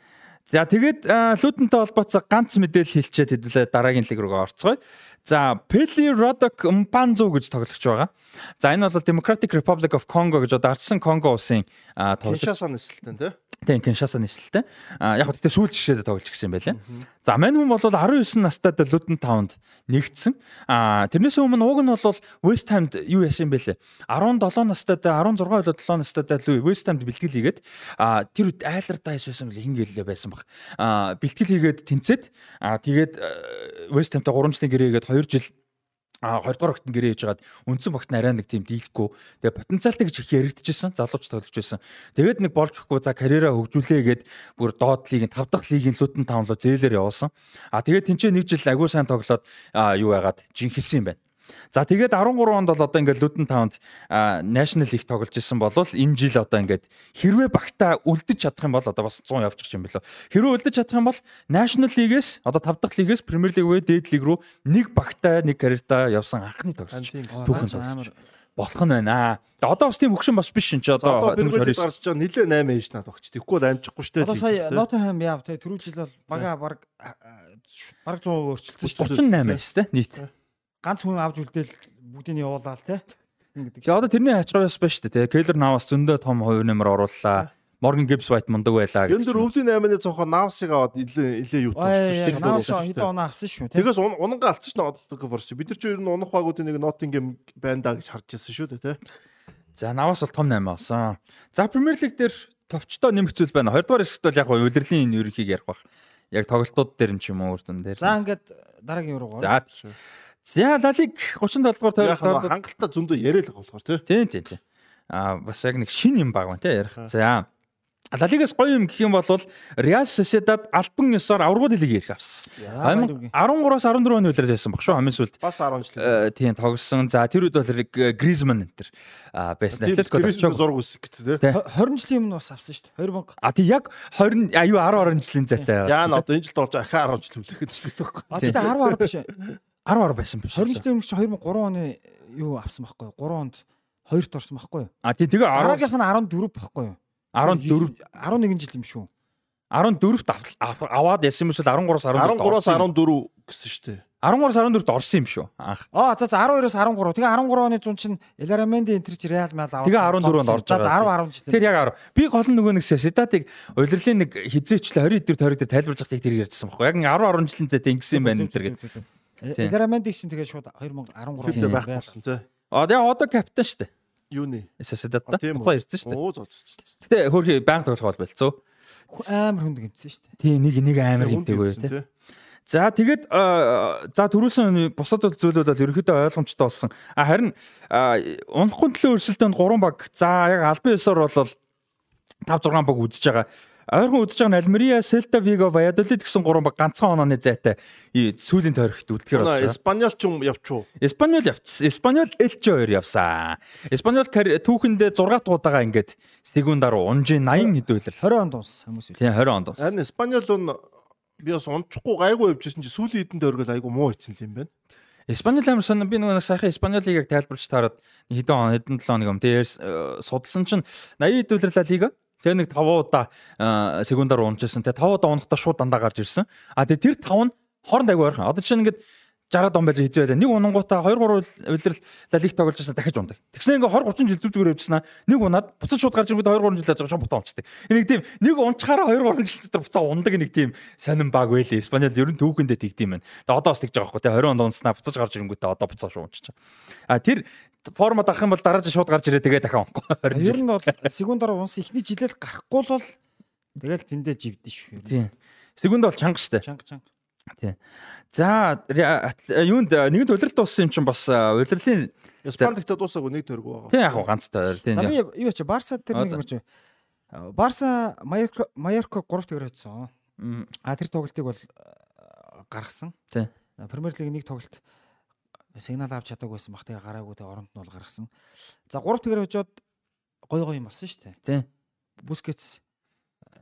За тэгээд лүүдэнтэй холбооцоо ганц мэдээлэл хэлчихэд хэдүүлээ дараагийн лиг рүү орцгоё. За Peli Rodok Mpanzu гэж тоглогч байгаа. За энэ бол Democratic Republic of Congo гэж одоо ардсан Конго улсын тоглогч. Kinshasa нэслэлтэй тий. Тийм Kinshasa нэслэлтэй. А яг хөтэ сүүл жишээд тоглож гисэн байлаа. За мань хүн бол 19 настай Luton Town-д нэгдсэн. А тэрнээс өмнө уг нь бол West Ham-д юу яасан бэлээ. 17 настай 16 болоод 7 настай West Ham-д бэлтгэл хийгээд а тэр үед айлар дайс байсан бэл хингэлээ байсан баг. А бэлтгэл хийгээд тэнцээд а тэгээд West Ham-тай 3 жилийн гэрээгээд 2 жил а 2 дугаар огтон гэрээ хийж хагаад үндсэн багт нарай нэг тийм дийлэхгүй тэгээ потенциалтай гэж их яригдчихсэн залууч тоглож байсан. Тэгээд нэг болж өгөхгүй за карьераа хөгжүүлээ гэд бүр доод лигийн 5 дахь лигийн лүтэн тавлуу зээлээр явуулсан. А тэгээд тэнцээ нэг жил агуу сайн тоглоод юу яагаад жинхэлсэн юм байна. За тэгээд 13 онд бол одоо ингээд Luton Town-д National League тоглож исэн бол энэ жил одоо ингээд хэрвээ багтаа үлдэж чадах юм бол одоо бас 100 явчих юм билүү. Хэрвээ үлдэж чадах юм бол National League-с одоо 5 дахь лигээс Premier League вэ дээд лиг рүү нэг багтаа нэг карьертаа явсан анхны тоглогч. Түүхэн тоглож болох нь байна. Тэгээ одоо бас тийм хөгшин бас биш энэ ч одоо Premier League гарч байгаа нилээ 8 ээж надад багч. Тэгэхгүй бол амжихгүй шүү дээ. Одоо сая Nottingham яав те түрүү жил бол бага баг баг 100% өөрчлөлтсөн шүү дээ. 38 байж тээ нийт ганц хүн авч үлдээл бүгдийг явуулаад те гэдэг. Тэгээ одоо тэрний хачгараас байна шүү дээ. Кейлер Навас зөндөө том хувь нэмэр орууллаа. Морган Гибс White мундаг байлаа гэж. Энд дөр өвлийн 8-ны цонхоо Навсыг аваад нилээ нилээ юу таа. Навс хэдэн оноо авсан шүү. Тэгээс унангаа алдсан шүү дээ Форс. Бид нар ч ер нь унах багуудын нэг Nottingham байна да гэж харж байсан шүү дээ те. За Навас бол том 8 болсон. За Premier League дээр товчтой нэмэгцүүл байна. Хоёрдугаар хэсэгт бол яг улирлын ерөнхийг ярих бах. Яг тоглолтууд дээр юм ч юм уу үрдэн дээр. За ингээд дараагийн руу гоо. За За лалиг 37 дугаар тойрогт хангалттай зөндөө яриад байгаа болохоор тий. Тийм тийм тийм. Аа бас яг нэг шин юм баг байна тий ярих. За Лалигаас гоё юм гэх юм бол Real Sociedad альбан ёсоор аврагууд лиг ирэх авсан. 13-аас 14 оны үлрээд байсан баг шүү хамгийн сүүлд. Бас 10 жил. Э, тийм тоглосон. За тэр үед бол Griezmann энэ төр байсан. Атлетико очоо зураг үсэх гэсэн тий. 20 жилийн өмнө бас авсан шүү дээ. 2000. А тий яг 20 аюу 10 20 жилийн зайтай. Яа н одоо энэ жилд болж ахаа 10 жил хүлээхэд ч гэдэг байхгүй. А тий 10 10 биш. 10 10 байсан биш. 20 жилийн өмнө чи 2003 оны юу авсан байхгүй юу? 3 онд 2-т орсон байхгүй юу? А тий тэгээ дараагийнх нь 14 байхгүй юу? 14 11 жил юм шүү. 14-т аваад ясан юм эсвэл 13-аас 14-т 13-аас 14 гэсэн шүү дээ. 13-аас 14-т орсон юм шүү. Анх. Аа за за 12-оос 13. Тэгээ 13 оны зун чинь Элараменди энтерч Реал Мал аваад. Тэгээ 14-нд орж байгаа. 10 10 жил. Тэр яг 10. Би гол нөгөө нэг Седатыг удирлын нэг хизээчлээ 20 эдэр 20 дээр тайлбарлаж байгааг тэр ярьжсэн байхгүй. Яг 10 10 жилийн зэт ингэсэн байна энэ төр гэдэг. Элараменди гэсэн тэгээ шууд 2013 онд байх болсон тий. Аа тэгээ одоо капитан шүү дээ. Юуны? Седат та. Тухайн ирсэн шүү дээ. Оо зоо. Гэтэ хөрхи банк тоглох бол болцоо. Амар хүнд гимцсэн шүү дээ. Тий нэг нэг амар гимтэйг үү тий. За тэгээд за түрүүсэн бусад зүйлүүд бол ерөөхдөө ойлгомжтой болсон. А харин унахгүй төлөө өрсөлдөөнд 3 баг. За яг албан ёсоор бол 5 6 баг үзэж байгаа. Ойрхон үдэж байгаа нь Альмерия, Селта Виго, Valladolid гэсэн гурван баг ганцхан онооны зайтай сүүлийн тойрогт үлдэхэр болж байгаа. Испаньол ч юм явчихв. Испаньол явцсан. Испаньол Элче 2 явсан. Испаньол түүхэндээ 6 дугаагаа ингээд секундаар унжин 80 хэдүүлэр. 20 онд унсан хүмүүс. Тийм 20 онд унсан. Харин Испаньол нь би бас унчихгүй гайгүй явжсэн чи сүүлийн хэдэн тойргол айгүй муу хийсэн юм байна. Испаньол амар сонь би нөгөө сайхан Испаньолыг яг тайлбарч таарад хэдэн хэдэн 7 хоног юм. Тэгээд судалсан чинь 80 хэдүүлэр Ла Лига Тэгээ нэг 5 удаа секундаар унажсэн. Тэгээ 5 удаа унахдаа шууд дандаа гарч ирсэн. А тэгээ тэр 5 нь хооронд аягүй ойрхон. Одоо чинь ингээд 60 дон байж хэзээ байлаа. Нэг унангуудаа 2 3 улирал лалиг тоглож байсан дахиж ундаг. Тэгснэ ингээ 20 30 жил зүг зүгээр явжснаа. Нэг унаад буцаж шууд гарч ирэнгүүт 2 3 жил яаж шууд буцаа унцдаг. Энийг тийм нэг унчхаараа 2 3 жил дотор буцаа ундаг нэг тийм сонирн баг байлээ. Испанил ер нь түүхэндээ тэгдэм байна. Тэгээ одоо бас тэгж байгаа байхгүй те 20 онд унснаа буцаж гарч ирэнгүүтээ одоо буцаа шууд унчиж. А тэр формат авах юм бол дараа жил шууд гарч ирээ тэгээ дахин унахгүй. Ер нь бол секундаар унс ихний жилэл гарахгүй л бол тэгэл тэндээ живдэн шүү. Тийм. Секунд бол чанга штэ. Чанга чанга. Тийм. За юунд нэгэн улирал дууссан юм чинь бас улирлын гэхдээ дуусаагүй нэг төрөг байгаа. Тийм яг хуу ганцтай ойр. Тийм. За би юу ч Барса тэр нэг юмч Барса Майорко Майорко 3 тэгэр хоцсон. А тэр тоглолтыг бол гаргасан. Тийм. Премьер лиг нэг тоглолт сигнал авч чадаагүй байсан бах тэгээ гараагүй тэгээ оронд нь бол гаргасан. За 3 тэгэр хожоод гой гой юм болсон шүү дээ. Тийм. Бускетс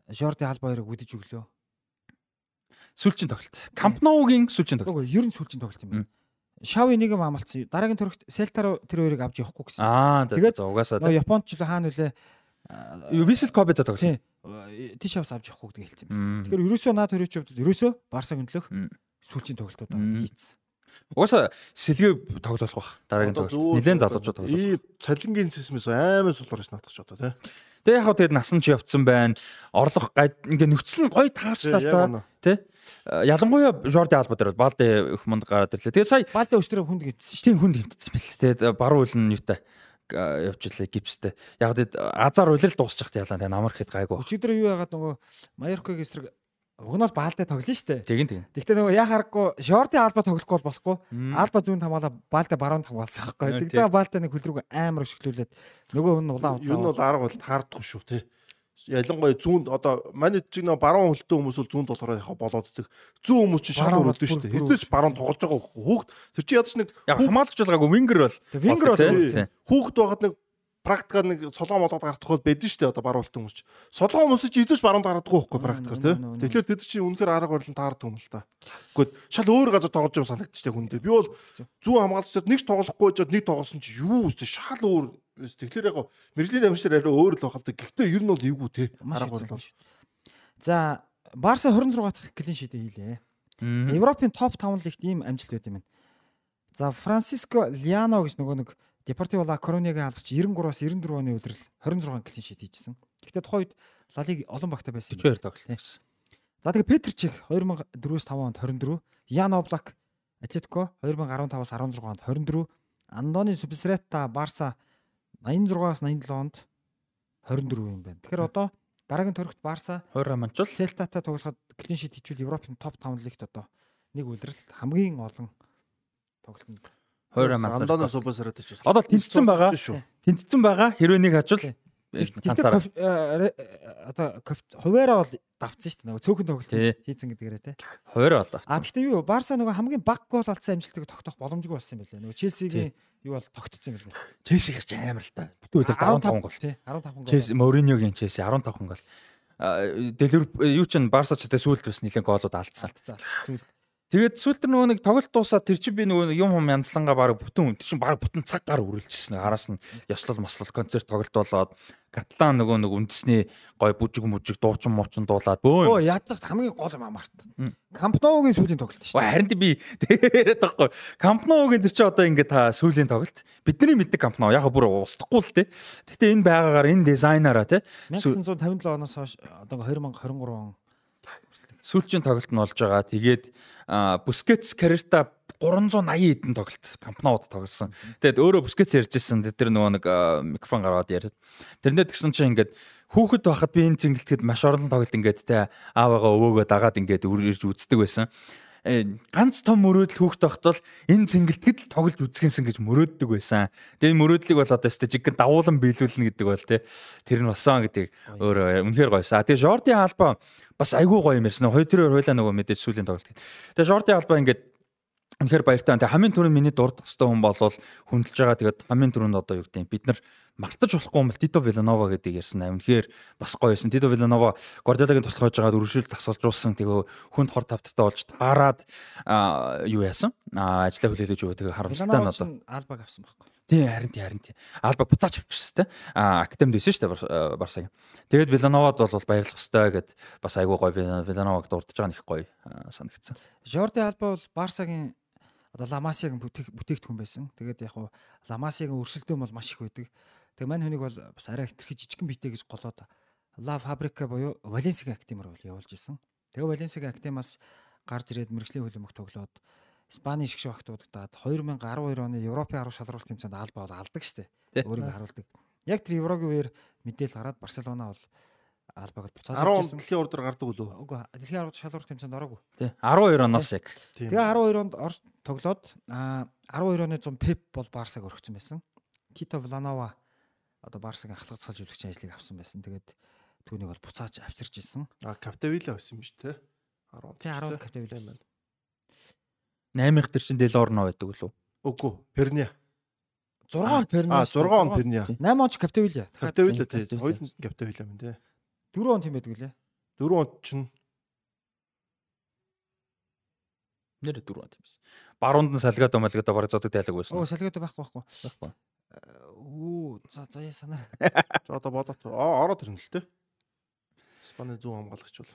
Жорди Алба хоёрыг үдэж өглөө. Сүүлчийн тоглолт. Камп Ноугийн сүүлчийн тоглолт. Үгүй ер нь сүүлчийн тоглолт юм байна. Шави нэг юм амлцсан. Дараагийн төрөгт Селтар тэр хоёрыг авч явахгүй гэсэн. Аа тэгээд угаасаа Японд ч хаана нүлээ Висел Кобета тоглосон. Тийш авс авч явахгүй гэдэг хэлсэн юм. Тэгэхээр ерөөсөө наад төрөж хувьд ерөөсөө Барсаг өндлөх сүүлчийн тоглолтууд хийцэн. Угаасаа сэлгээ тоглох бах дараагийн тоглолт. Нилээн залуучууд тоглох. Ий цалингийн системээс амар сулрах надах ч одоо тий. Тэгээ яг хөө тэгээд насан ч явцсан байна. Орлох гад ингээ нөхцөл нь гоё таарчлаа та тий. Ялангуяа Жорди Алба дээр бол Балде их манд гараад ирлээ. Тэгээд сая Балде өстрөө хүнд гинцсэн шүү. Тийм хүнд гинцсэн бэл. Тэгээд баруун үл нь юутай явж ирлээ гипстэй. Яг тэгээд азар улирал дуусчих ялаа тэгээд намар хэд гайгүй. Өчигдөр юу яагаад нөгөө Майоркогийн эсрэг Уг нь бол Балдэ тоглоно шүү дээ. Тэгин тэгин. Гэхдээ нөгөө яа харахгүй Шорти Алба тоглохгүй бол болохгүй. Алба зүүн хамгаалаа Балдэ баруун хамгаалсан байхгүй. Тэгж байгаа Балдэ нэг хөлрүүг амар өшгөлүүлээд нөгөө хүн улаан уцаа. Энэ бол арга бол таардах шүү те. Ялангуяа зүүнд одоо манай чиг нөө баруун хөлтөө хүмүүс бол зүүнд болохоор яхаа болоод идэг. Зүүн хүмүүс чинь шал өрөлдөө шүү дээ. Хэдэж баруун тоглож байгаа хүүхд тэр чинь ядаж нэг хамгаалж байгаагүй вингер бол. Вингер бол хүүхд байгаад нэг практикаар нэг солгоо молоод гардахгүй байдэн шүү дээ одоо баруун хүмүүс ч. Солгоо хүмүүс ч эзэж баруун гаргадаггүй байхгүй практикаар тий. Тэгэхээр тэд чинь үнэхээр арга барилан таардаг юм л та. Гэхдээ шал өөр газар тоглож байгаа санагдчихтэй хүндээ. Би бол зүүн хамгаалагчдад нэг ч тоглохгүй жоод нэг тоглосон чи юу үстэй шал өөр. Тэгэхээр яг мэрэглийн амжилтаар арай өөр л да. Гэхдээ ер нь бол эвгүй тий. Арга барилан. За Барса 26 дахь клин шидэ хийлээ. За Европын топ 5 лигт ийм амжилт байт юм байна. За Франциско Лиано гэж нөгөө нэг Депортиво ла Коронегийн алгач 93-аас 94 оны үлрэл 26 клин шит хийжсэн. Гэхдээ тухайд Лалиг олон багтаа байсан. 42 тоглолт хийсэн. За тэгээ Петр Чих 2004-ээс 5 онд 24, Ян Облак Атлетико 2015-аас 16 онд 24, Андони Субсрета Барса 86-аас 87 онд 24 юм байна. Тэгэхээр одоо дараагийн төрөгт Барса 20 манчул Селтатай тоглоход клин шит хийчихвэл Европын топ 5 лигт одоо нэг үлрэл хамгийн олон тоглолтод 20 мас. Андоно супасараад ч байна. Одоо тэнцсэн байгаа. Тэнцсэн байгаа. Хэрвээ нэг хажуул ганцаараа одоо хуваараа бол давцсан шүү дээ. Нөгөө цөөхөн тоглолт хийцэн гэдгээрээ те. Хуваараа бол давцсан. А гэхдээ юу Барса нөгөө хамгийн баг гол алдсан амжилтыг тогтоох боломжгүй болсон юм байна. Нөгөө Челсигийн юу бол тогтцсон юм байна. Челси хэрч амар л та. Бүтэн үлээр 15 гол. Тий 15 гол. Челси Мориньогийн Челси 15 гол. Дэлгэр юу ч Барса ч тэ сүулт бас нэлээд гоолууд алдсан. Алдсан. Сүулт. Тэгээд сүүлд нөгөө нэг тоглолт дуусаад тэр чинь би нөгөө юм юм янзлангаа баг бүтэн тэр чинь баг бүтэн цаг гар үргэлжсэн. Араас нь ёслол мослол концерт тоглолт болоод Катлан нөгөө нэг үндэсний гой бүжиг мүжиг дуучин муучин дуулаад. Оо язах хамгийн гол юм амарт. Кампноугийн сүүлийн тоглолт шүү дээ. Харин би тэгээд байхгүй. Кампноугийн тэр чинь одоо ингээд та сүүлийн тоглолт. Бидний мэддэг Кампноу яг бүр устдахгүй л те. Гэтэ энэ байгаагаар энэ дизайнераа те. 1957 оноос хойш одоо 2023 он сүүлчийн тоглолт нь болж байгаа. Тэгээд Бускетс карьерта 380 хэдэн тоглолт компаниуд тоглосон. Тэгээд өөрөө Бускетс ярьжсэн тэр нөгөө нэг микрофон гаргаад яриад. Тэрнээ тэгсэн чинь ингээд хүүхэд байхад би энэ цэнгэлтгэд маш орлон тоглолт ингээд те аавыгаа өвөөгөө дагаад ингээд үрж үздэг байсан ганц том мөрөөдөл хүүхд бол энэ цэнгэлтгэд л тоглож үзгээнсэн гэж мөрөөддөг байсан. Тэгээ энэ мөрөөдлийг бол одоо өстө жиг давуулан биелүүлнэ гэдэг бол те тэр нь болсон гэдэг өөр үнэхээр гойсон. Тэгээ Жорди Алба бас айгүй гоё юм ярьсан. Хоёр төрөөр хойлоо нөгөө мэдээж сүүлийн тоглолт. Тэгээ Жорди Алба ингээд Үнэхээр баяртай. Тэгээ хамгийн түрүүнд миний дурдах хэвээр хүн болвол хүндэлж байгаа. Тэгээд хамгийн түрүүнд одоо юу гэдэг бид нар мартаж болохгүй юм бол Тито Виланова гэдэг ярьсан амин тэгэхээр бас гоё байсан. Тито Виланова Гвардиолагийн туслах хойж байгаад өргөжлөлт тасгалжуулсан. Тэгээ хүнд хор тавттай болж таарад юу яасан? Ажлаа хүлээлгэж өгөө тэгээ харамсалтай нь одоо Альбаг авсан байхгүй. Тий харин тий харин тий. Альба буцаач авчихсан тий. А академид байсан шүү дээ Барсагийн. Тэгээд Вилановад бол баярлах хэвээр гэд бас айгүй гоё Вилановаг дурдж байгаа нь их гоё санагдсан. Жорди Альба бол Барсагийн одоо Ламасигийн бүтээгдэхүүн байсан. Тэгээд яг Ламасигийн өрсөлдөөн бол маш их байдаг. Тэгээ мань хүнийг бол бас арай хэтэрхий жижигхэн битэй гэж голоод Ла Фабрика буюу Валенсигийн академиар бол явуулж исэн. Тэгээ Валенсигийн академиас гарч ирээд мэрэгжлийн хөлбөмбөг тоглоод Испани шиг багтуудад 2012 оны Европын 10 шалралт тэмцээнд алба бол алдаг штэ. Өөрийг харуулдаг. Яг тэр Еврогийн үеэр мэдээлэл гараад Барселона бол албаг буцаас 10 дэлхийн урд гардаг үлээ. Үгүй дэлхийн 10 шалралт тэмцээнд ороогүй. Тий. 12 оноос яг. Тэгээ 12 онд Орос тоглоод а 12 оны 100 Пеп бол Барсаг өргөцсөн байсан. Тито Вланова одоо Барсаг ахлах цалж үлгч ажлыг авсан байсан. Тэгээд түүнийг бол буцааж авчирч исэн. А Каптавила байсан биш те. 10. Тий 10 Каптавила байна. 8 төр чин Делорно байдаг лөө. Үгүй, Перня. 6 он Перня. А 6 он Перня. 8 он ч Каптавила. Каптавила тий. Хоёул нь Каптавила мэн тий. 4 он тийм байдаг лээ. 4 он чинь нэр 4 он тийм байсан. Баруунд нь Салгадо Малгадо бараг зодог тайлаг байсан. Оо Салгадо байхгүй байхгүй. Байхгүй. Оо за за яа санаа. За одоо бодоод ороод ирнэ л те. Испани зүүн хамгаалагч бол.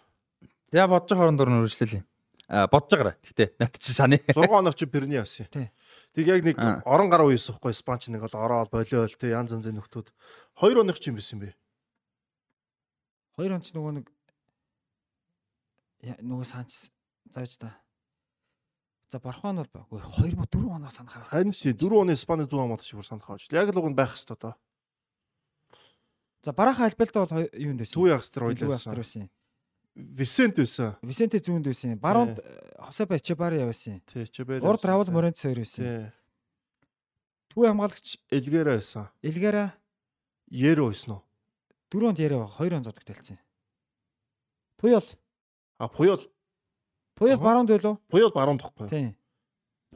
За бодож хоорондоор нь үргэлжлүүлээ бодож байгаарай. Гэтэ над чи саны 6 оног чи Перни авсан. Тий. Тэг яг нэг орон гаруй юус ихгүй Спанч нэг бол ороод болиол те янз янзын нөхдүүд 2 оных чи юм байсан бэ? 2 он ч нөгөө нэг нөгөө санч зааж та. За Бархан бол үгүй 2 ба 4 оноо санах байх. Харин чи 4 оны Испани зүүн хамгаалагч бүр санах байж. Яг л уг нь байх хэвээр одоо. За Бараха Альбелто бол юунд байсан? Түү ягс тэр Түү ягс тэр байсан. Висент байсан. Висенте зүүнд байсан. Баруунд Хосебе Чебари байсан. Тий, Чебари. Урд Равл Моренц хоёр байсан. Тий. Түү хамгаалагч Элгера байсан. Элгера Еро байсан уу? Дөрөнд яриа хоёр он зодог талцсан. Пуял. А Пуял. Пуял баруунд байлуу? Пуял баруунд тахгүй. Тий.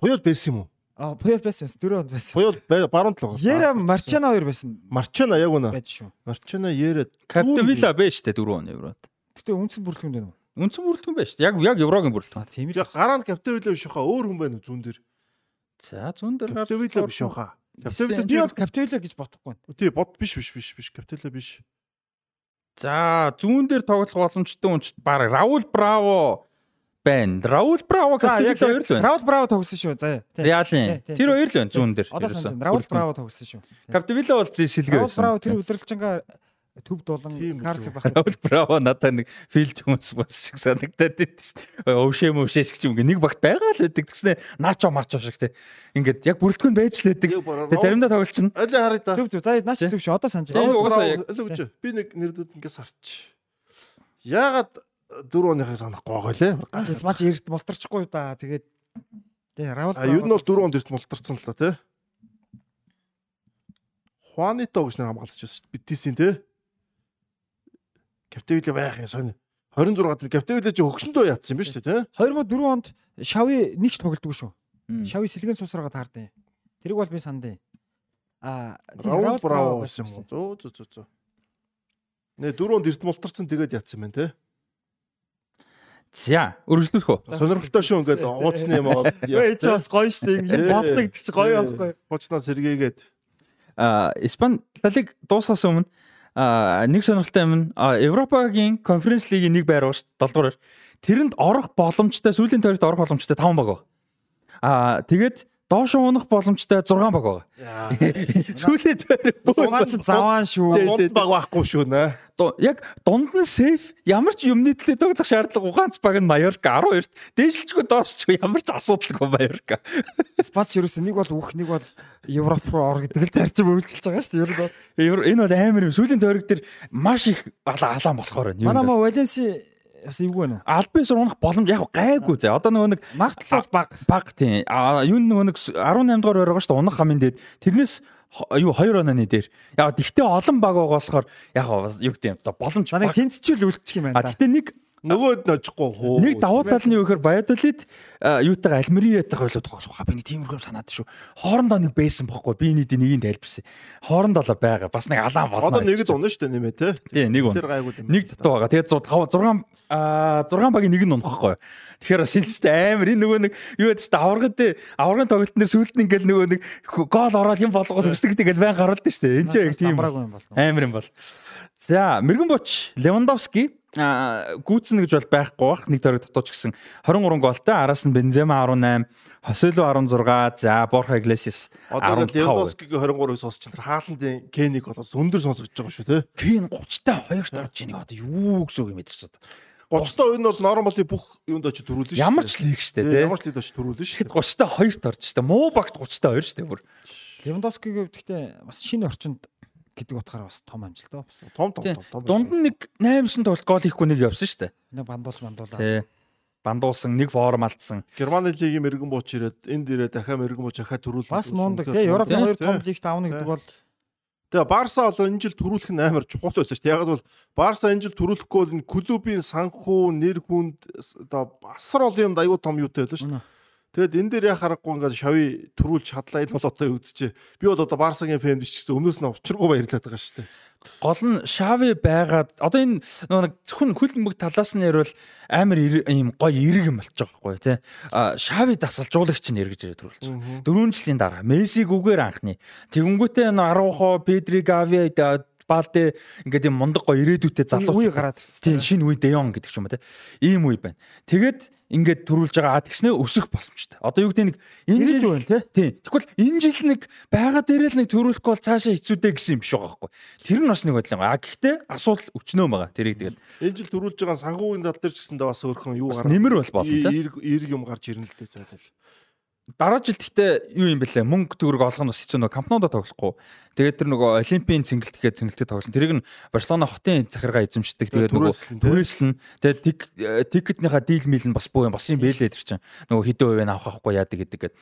Пуял байсан юм уу? А Пуял байсан. Дөрөнд байсан. Пуял баруунд л байгаа. Яра Марчана хоёр байсан. Марчана яг үнэ. Байж шүү. Марчана Яра. Каптавила байж тээ 4 он еврод. Гэтэ үндсэн бүрэлдэхүүн дээр үү? Үндсэн бүрэлдэхүүн байж. Яг яг еврогийн бүрэлдэхүүн. Тийм л. Гараа нь Каптавила биш хаа өөр хүн байна зүүн дээр. За зүүн дээр Каптавила биш хаа. Каптавила би бол Каптавила гэж бодохгүй. Тий, бод биш биш биш биш Каптавила биш. За зүүн дээр тоглох боломжтой хүн ч баг Раул Браво байна. Раул Браво Каптавила хоёр л байна. Раул Браво тогсон шүү. За. Реалын. Тэр хоёр л байна зүүн дээр. Одоо санаж байна. Раул Браво тогсон шүү. Каптавила бол сэлгээ байсан. Раул Браво тэр удирдлагчингаа төв дулан карс байх. Раул Браво надад нэг филж хүмүүс бас шиг санагдаад байд шүү дээ. Өвшөө мөвшөө шиг юм нэг багт байгаа л байдаг гэснээр наачо мачо шиг те. Ингээд яг бүрэлдэхүүн байж л байдаг. Тэгээ заримдаа тоглолчин. Аль харъя та. Зүг зүг. За наач зүг шүү. Одоо санаж байна. Угаасаа яг л үгүй. Би нэг нэрдүүд ингээд сарч. Яагаад дөрөв оныхыг санахгүй байгаа лээ. Гацс мач эрт мултарчихгүй да. Тэгээд тэгээ Раул А юу нь бол дөрөв онд эрт мултарсан л та те. Хуанито гэж нэр хамгаалагч байсан шүү дээ. Битисийн те. Каптевилэ байх юм сонь. 26-д Каптевилэ ч хөгшөндөө яатсан юм ба шүү дээ, тэ? 2004 онд Шави нэгч тоглодгоо шүү. Шави сэлгэн суусраагаад хардیں۔ Тэрийг бол би сандیں۔ Аа, Раул Браво байсан юм уу? Зөө зөө зөө. Нэ дөрөнд эрт мултарсан тэгээд яатсан юм байна, тэ? За, өргөжлүүлэх үү? Сонирхолтой шүү ингээд уучны юм аа. Эй, чи бас гоё шүү дээ. Боддог гэж гоё байхгүй. Хуучнаа сэргээгээд. Аа, Испани лалиг дуусгасан өмнө нэг сонирхолтой юм нь Европагийн конференц лигийн нэг байр шүү 7 дугаар. Тэрэнд орох боломжтой сүүлийн тойрогт орох боломжтой 5 баг байна. А тэгээд доош унах боломжтой 6 баг байгаа. Тойрог бүх заваан шүү. Дунд баг байхгүй шүү нэ. Яг дунд нь сейф ямар ч юмны төлөө тоглох шаардлага ганц баг нь Майорка 12-т дээшлчгүй доосчгүй ямар ч асуудалгүй Майорка. Спач ерөөс нэг бол үх нэг бол Европ руу ор гэдэг л зарчим үйлчилж байгаа шүү. Ер нь энэ бол амар юм. Сүүлийн тойрог дээр маш их алаан болохоор байна. Манай Валенси бас эвгүй нөө. Альбис унах боломж яг гайгүй зэ. Одоо нөгөө нэг магтал баг баг тийм. А юу нөгөө нэг 18 дугаар байгаа шүү дээ унах хамын дээд. Тэрнээс юу 2 онооны дээр. Яг гэхдээ олон баг байгаа болохоор яг юу гэдэг юм. Одоо боломж баг. Тэнцчүүл үлдчих юм байна. Гэхдээ нэг Нөгөөд нь очихгүй хуу. Нэг давуу тал нь юу гэхээр Баядолид юутайгаа Альмериятайгаа ойлгох болох ба би нэг тиймэрхүү санаад шүү. Хоорондоо нэг байсан бохгүй би нэг нэгийг тайлбарсан. Хоорондоо л байгаа. Бас нэг алаан болно. Одоо нэг л унаа шүү дээ нэмээ те. Тий, нэг Тэр гайгүй юм. Нэг дутуу байгаа. Тэгээд 6 6 6 багийн нэг нь унах байхгүй. Тэгэхээр сэлцтэй амар энэ нөгөө нэг юу гэдэг чинь аваргад аваргын тоглолт нэр сүүлд нь ингээл нөгөө нэг гол ороод юм болгоод өсдөг тэгэл баян гаруулдаг шүү дээ. Энд чинь яг тийм амар юм бол. За, мэрэгэн боч Левандовски гүүцэн гэж бол байхгүй бах. Нэг тойрог дотооч гэсэн 23 гоолтай араас нь Бензема 18 Хосело 16 за Борха Иглесиас одоо Левандовскигийн 23-ыг сонсч энэ хааландын Кенийг бол өндөр сонсогдож байгаа шүү те Кен 30-та 2-т орж ийн одоо юу гэсэн үг юм мэдэрч одоо 30-та энэ бол нормали бүх юунд очиж төрүүлнэ шүү ямар ч лиг штэ те ямар ч лиг очиж төрүүлнэ шүү 30-та 2-т орж штэ муу багт 30-та 2 штэ бүр. Левандовскигийн гэхдээ бас шинэ орчинд гэдэг утгаараа бас том амжилт ба бас. Том том том. Дунд нь нэг 8-9 тоглолт гол хийхгүй нэг явсан шүү дээ. Нэг бандуулж бандуулаа. Тий. Бандуулсан, нэг форм алдсан. Германы лигийн мэрэгэн бууч ирээд энд ирээд дахиад мэрэгэн бууч ахаа төрүүлсэн. Бас мундаг тий. Европын хоёр том лигт авна гэдэг бол Тэгээ Барса бол энэ жил төрүүлэх нь амар чухал байсан шүү дээ. Яг бол Барса энэ жил төрүүлэхгүй бол энэ клубын санхүү, нэр хүнд одоо асар олон юм аюу том юутай байлаа шүү дээ. Тэгэд энэ дээр яа харахгүй ингээд шави төрүүлж чадлаа энэ бол одоо юу гэдэж. Би бол одоо Барсагийн фэн биш гэсэн өмнөөс нь учиргүй баярлаад байгаа шүү дээ. Гол нь шави байгаад одоо энэ нэг зөвхөн хөлбөмбөг талаас нь ярил амар ийм гоё эрг юм болчих жоохгүй тий. А шави дасалжуулагч нь эргэж ирээд төрүүлж. Дөрвөн жилийн дараа Мессиг үгээр анхны. Тэгэнгүүтээ 10 хоо Педри Гави Балде ингээд юм мундаг гоё ирээдүйтэй залуу үе гараад ирсэн. Тийм шинэ үе Деон гэдэг ч юм уу те. Ийм үе байна. Тэгээд ингээд төрүүлж байгаа тэгснээ өсөх боломжтой. Одоо юу гэдэг нэг энэ жил байна те. Тийм. Тэгвэл энэ жил нэг байгаа дээрээ л нэг төрүүлэхгүй бол цаашаа хэцүүдэй гэсэн юм биш байгаа байхгүй. Тэр нь бас нэг бодлоо. А гэхдээ асуудал өчнөө байгаа. Тэрийг тэгээд энэ жил төрүүлж байгаа санхүүгийн тал дээр ч гэсэндээ бас өөрхөн юу гараа. Нэмэр бол болно те. Эрг юм гарч ирнэ л дээ цаалал дараа жилд гэхдээ юу юм бэлээ мөнгө төгрөг олох нь бас хэцүү нөгөө кампнуудаа тоглохгүй. Тэгээд тэр нөгөө олимпийн цэнгэлт гэхэд цэнгэлтэд тоглосон. Тэрийг нь Барселона хотын захиргаа эзэмшдэг. Тэгээд нөгөө түрээслэн тэгээд тикетнийхаа дийл мил нь бас буу юм бас юм бэлээ тэр чинь. Нөгөө хэдэн хувийг авах авахгүй яадаг гэдэг гээд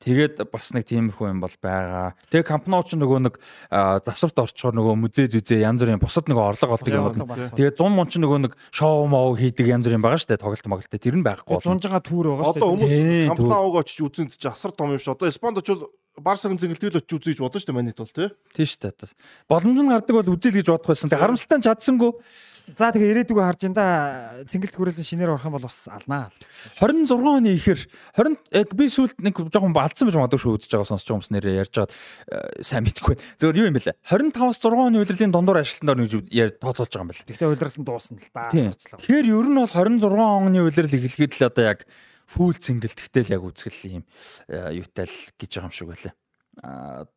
Тэгээд бас нэг тиймэрхүү юм бол байгаа. Тэгээ компаниуд ч нөгөө нэг засварт орчхоор нөгөө музей зүзээ янз бүрийн бусад нөгөө орлого олдог юм байна. Тэгээ 100 мун ч нөгөө нэг шоу моо хийдэг янз бүрийн байгаа шүү дээ. Тоглолт моголт тэр нь байхгүй. 100 түүр байгаа шүү дээ. Одоо хүмүүс компаниуд очиж үзэн ч асар том юм шүү. Одоо Испанд очил Барсагийн зингэлтэл очиж үзье гэж бодсон шүү дээ манайд бол тий. Тийм шүү дээ. Боломж нь гардаг бол үзэл гэж бодох байсан. Тэгээ харамсалтай нь чадсангүй. За тэгээ ирээдүгөө харж ин да цэнгэлт хүрээлэн шинээр орох юм бол бас алнаа. 26 оны ихэр 20 яг би сүүлд нэг жоохон алдсан байж магадгүй шүү үзэж байгаа сонсож байгаа хүмүүс нэрээ ярьж байгаа сайн мэдгүй. Зөвөр юу юм бэлээ. 25-аас 6 оны удирдлагын дундуур ажилтнаар нэг яар тооцоолж байгаа юм байна. Гэхдээ удирдлага нь дуусна л да. Тэгэхээр ер нь бол 26 оны удирдлал эхлэхэд л одоо яг фүүл цэнгэлтгтэй л яг үзгэл юм юутай л гэж байгаа юм шиг байлаа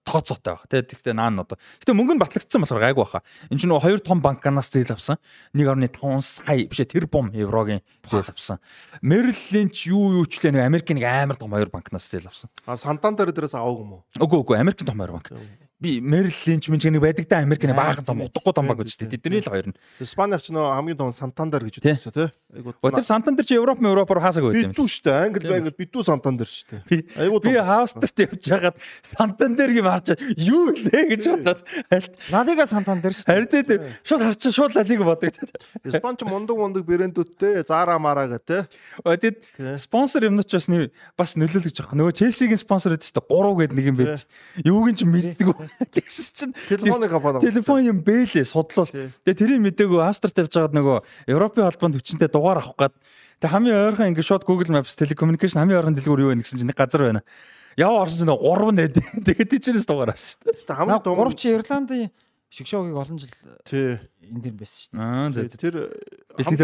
тооцоотой баг. Тэгээд тэгтээ наан одоо. Гэтэ мөнгө нь батлагдсан болохоор гайгүй баха. Энд чинь хоёр том банканаас зээл авсан. 1.5 сая бишээ тэр бом еврогийн зээл авсан. Merrill Lynch юу юу ч лээ нэг Америкийн нэг амар том хоёр банкнаас зээл авсан. А Santander дээрээс аваагүй юм уу? Үгүй үгүй Америкийн том хоёр банк би Merrill Lynch мэн нэг байдаг да Америкийн баахан том утгагүй том баг гэж тийм тэдний л хоёр нь. Испаних ч нөө хамгийн том Santander гэж үзсэн тий. Айгуу. Тэр Santander чи Европ Европоор хаасаг байд юм. Бидүү шүү дээ. Англи байнгал бидүү Santander шүү дээ. Айгуу. Би Хаустерт явж хагаад Santander-ийг харж юу лээ гэж бодоод альт. Налига Santander шүү дээ. Харин тий. Шууд харч шууд Лалиг бодогдод. Испанч мундаг мундаг брэндүүдтэй Zara Mara гэдэг тий. Тэгэд спонсор юмнууд ч бас бас нөлөөлөж байгаа. Нөгөө Chelsea-гийн спонсор гэдэг чинь 3 гэдэг нэг юм байж. Юуг нь ч мэддэг. Тэгсэн чинь телефоны компани. Телефон юм бэлээ судлал. Тэгээ тэрийг мдээгүй Австрт явж байгаад нөгөө Европын холбоонд хүчинтэй дугаар авах гээд тэгээ хамгийн ойрхон ингэ шууд Google Maps telecommunication хамгийн ойрхон дэлгүүр юу вэ гэсэн чинь нэг газар байна. Яв орсон чинь 3 нэд. Тэгээд тийчнээс дугаар авсан шүү дээ. Хамгийн том 3 чи Ирландын шигшогийг олон жил тий энэ дэр байсан шүү дээ. Аа зэ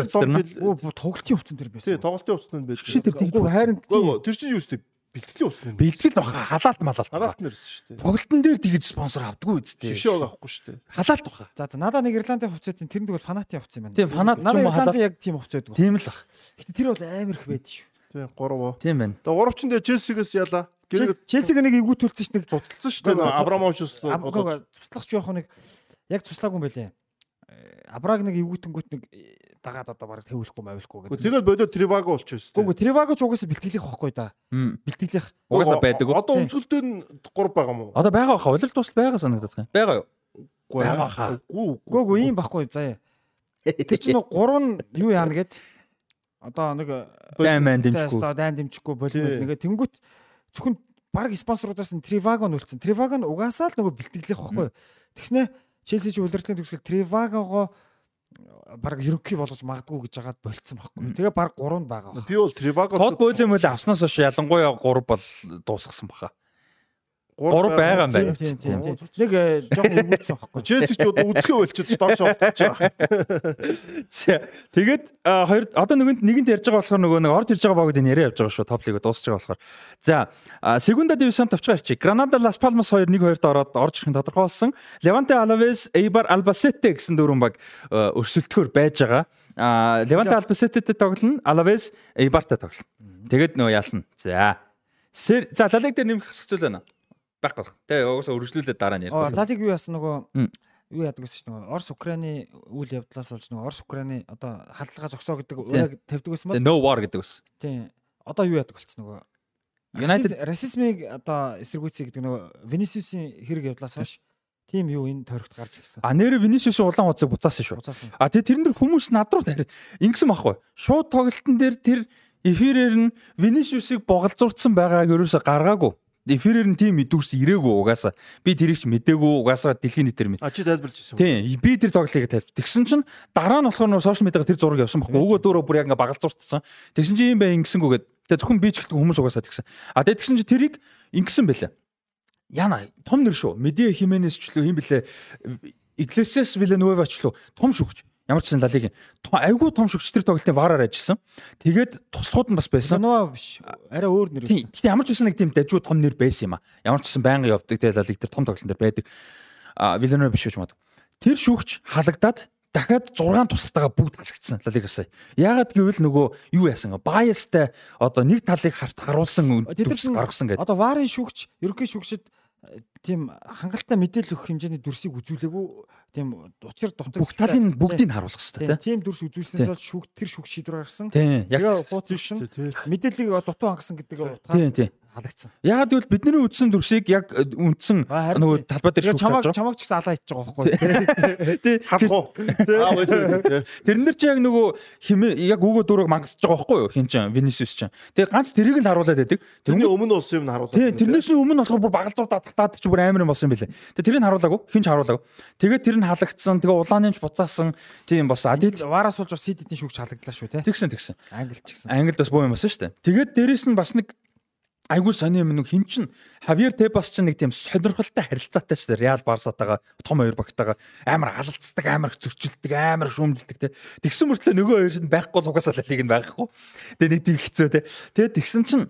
явцсан тэр нь. Оо тоглолтын хувцсан тэр байсан. Тий тоглолтын хувцсан байсан. Шигшээ тэр хайрын тэр чинь юу өстэй бэлтгэлийн ус юм. Бэлтгэл баха халаалт малалт. Халаалт нэрсэн шүү дээ. Тоглолтын дээр тэгж спонсор авдаггүй үсттэй. Жишээ авахгүй шүү дээ. Халаалт баха. За за надаа нэг Ирландын хувцас тийм тэр нь тэгвэл фанатын хувцас юм байна. Тийм фанат ч юм уу халаалт яг тийм хувцас байдаг. Тийм л бах. Гэтэ тэр бол амар их байд шүү. Тийм 3. Тийм байна. Тэгээ 3 ч дээр Челсигээс яла. Челсиг нэг игүүтүүлсэн чинь нэг зуталсан шүү дээ. Абрамовичс цуслах ч яах нэг яг цуслаагүй юм байлээ. Абраг нэг эвгүүтэнгүүт нэг дагаад одоо бараг тавиулахгүй мавилахгүй гэдэг. Тэгэл бодоод Триваго болчихсон шүү дээ. Гэхдээ Триваго ч угаасаа бэлтгэлийнх байхгүй да. Бэлтгэлийнх угаасаа байдаг. Одоо өмсгөлтөө нь 3 байгаа мó. Одоо байгаа хаа. Улирал тусал байгаа санагдаад байна. Байгаа юу? Үгүй байгаа хаа. Үгүй үгүй. Үгүй ийм байхгүй заяа. Тэр чинь 3 нь юу яана гэд одоо нэг дайн мэн дэмжихгүй. Одоо дайн дэмжихгүй болимол нэгэ тэнгуут зөвхөн баг спонсорудаас нь Триваго нь үлдсэн. Триваго нь угаасаа л нөгөө бэлтгэлийнх байхгүй. Тэгснэ Челси чи удирдлагын төгсгөл Тривагого баг ерөнхий болгож магадгүй гэж хагаад болцсон байхгүй. Тэгээ баг 3 нь байгаа. Би бол Trivago Тод бойлын мөл авснаас хойш ялангуяа 3 бол дуусгасан баха. 3 байгаа юм байна. Нэг э, жоохон өвгөлцсөн байхгүй. Челси ч одоо үзгээ болчиход доош орчихж байгаа. Тэгээд а, хоёр одоо нэгэнд нэгэнд ярьж байгаа болохоор нөгөө нэг орж ирж байгаа багуудын яриа явж байгаа шүү. Топ лиг дуусч байгаа болохоор. За Сегунда дивизион тавчгаа ирчих. Гранада Лас Палмас 2 1-2-д ороод орж ирэх нь тодорхой болсон. Леванте Алавес, Эйбар Албасете гэсэн дөрвөн баг өрсөлдөхөр байж байгаа. А Леванте Албасететэй тоглоно, Алавес Эйбартай тоглоно. Тэгээд нөгөө яална. За. За Ла Лиг дээр нэмэх хэсэг зүйл байна байхгүй. Тэ угаасаа үргэлжлүүлээд дараа нь ярьж. Лалиг юу яасан нөгөө юу яадаг гэсэн чинь нөгөө Орос Украины үйл явдлаас болж нөгөө Орос Украины одоо халдлагаа зогсоо гэдэг үрэг тавьдаг байсан бол. No war гэдэг байсан. Тийм. Одоо юу яадаг болчихсон нөгөө United расизмыг одоо эсэргүүцье гэдэг нөгөө Vinicius-ийн хэрэг явдлаас хойш тийм юу энэ тойрогт гарч ирсэн. А нэр Vinicius-ийн улаан хуцыг буцаасан шүү. А тэгээ тэрэн дээр хүмүүс над руу тариад ингэсэн байхгүй. Шууд тоглолтын дээр тэр эфирээр нь Vinicius-ыг боголзуурцсан байгааг ерөөсө гаргаагүй эфирээр нь тийм мэдүүрс ирээгүй угаасаа. Би тэрийг ч мдээгүй угаасаа дэлхийн нийтээр мэд. А чи тайлбарлаж ирсэн. Тийм. Би тэр зоглыг тайлбар. Тэгсэн чинь дараа нь болохоор нөө сошиал медиагаар тэр зураг явсан байхгүй. Өгөө дөөрөө бүр яг ингээ багалзууртсан. Тэгсэн чинь юм бай ингэсэнгүүгээд тэгээ зөвхөн би ч гэлтгүй хүмүүс угаасаа тэгсэн. А тэгээ тэгсэн чинь тэрийг ингэсэн байлаа. Яна том нэр шүү. Медиа Хименес ч лөө юм блэ. Иглесиас Виленуэва ч лөө том шүгч. Ямар ч сан лалиг айгүй том шүгчтэр тоглолтын вараар ажилласан. Тэгээд туслахууд нь бас байсан. Ноо биш. Арай өөр нэр байсан. Гэтэ ямар ч байсан нэг тийм дажгүй том нэр байсан юм а. Ямар ч сан байнга явдаг тэгээд лалиг тэр том тоглолтын дээр байдаг. А Виленуэва биш гэж мод. Тэр шүгч халагдаад дахиад 6 туслалтайгаа бүгд халагдсан лалигасаа. Яагаад гэвэл нөгөө юу яасан баястай одоо нэг талыг харт харуулсан гаргасан гэдэг. Одоо варын шүгч ерөнхий шүгчд тийм хангалттай мэдээлэл өгөх хэмжээний дүрсийг үзүүлээгүй тийм учир дутаг бүх талын бүгдийг харуулах хэрэгтэй тийм дүрс үзүүлснээс бол шүүх тэр шүүх шийдвэр гаргасан. Тэгээ хуучин мэдээллийг дутуу хангасан гэдэг утгаар халагдсан. Ягаад гэвэл бидний үдсэн дүрсийг яг э, үндсэн нөгөө талбай дээр шүүх чамаг чамаг ч гэсэн алаа хийж байгаа байхгүй тий. Халах уу? Тэрэн дээр чи яг нөгөө химээ яг өгөө дөрөг мангасж байгаа байхгүй юу? Хин ч Винисиус ч тэгээ ганц тэрийг л харуулад байдаг. Тэрний өмнө болсон юм нь харуулад тий тэрнээс өмнө болохоор бүр багалзуурдаа татаад чи бүр амар юм болсон юм билээ. Тэгээ тэрийг харуулаагүй хин ч харуулаагүй. Тэгээ тэр нь халагдсан тэгээ улааны ч буцаасан тийм болсон адил вараас болж бас сид эдний шүүгч халагдлаа шүү тий тэгсэн тэгсэн. Англи ч гэсэн англид бас боо юм болсон шүү дээ тэгээд дээрэс нь бас нэг айгүй сони юм нэг хин чин Хавьер Тебас ч нэг тийм сонирхолтой харилцаатай ч Реал Барсатаага том хоёр багтаага амар алалцдаг, амар зөрчилдөг, амар шүүмжилдэг те. Тэгсэн мөртлөө нөгөө хоёр нь байхгүй л угаасаа лиг нь байхгүй. Тэгээ нэг тийм хэцүү те. Тэгээ тэгсэн чин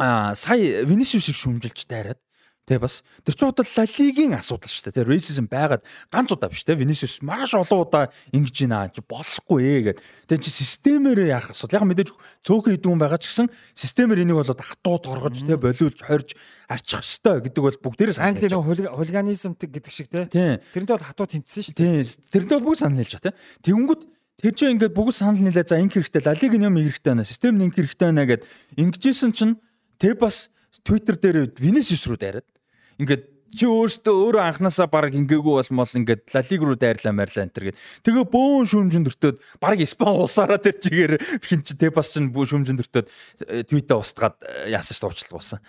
а сая Винисиус шиг шүүмжилж тайраад Тэ бас тэр чинь удаа Лалигийн асуудал шүү дээ. Тэ racism байгаад ганц удаа биш тэ. Vinicius маш олон удаа ингэж байна чи болохгүй ээ гэд. Тэ чи системээр яах асуудал. Яг мэдээж цөөхөн идүүн байгаа ч гэсэн системээр энийг болоод хатууд оргож тэ болиулж хорж арчих хэвээр гэдэг бол бүгдээрээ Англи нэг хулиганизм гэдэг шиг тэ. Тэрнтэй бол хатууд тэмцсэн шүү дээ. Тэрнтэй бол бүгд санал хэлж байгаа тэ. Тэнгүүд Тэр чинь ингээд бүгд санал нийлээ за инк хэрэгтэй лалиг юм хэрэгтэй байна. Систем инк хэрэгтэй байна гэд ингэжсэн чинь тэг бас Twitter дээр Vinicius руу дайраад ингээд чи өөртөө өөрөө анханасаа баг ингээгүй болмол ингээд лалиг руу дайрлаа марлаа энэ төр гэд. Тэгээ бөөн шүмжин дөртөөд баг Испани улсаараа тэр чигээр хин чи тэ бас бөөн шүмжин дөртөөд твитэ устгаад яасан ч уучлал болсон.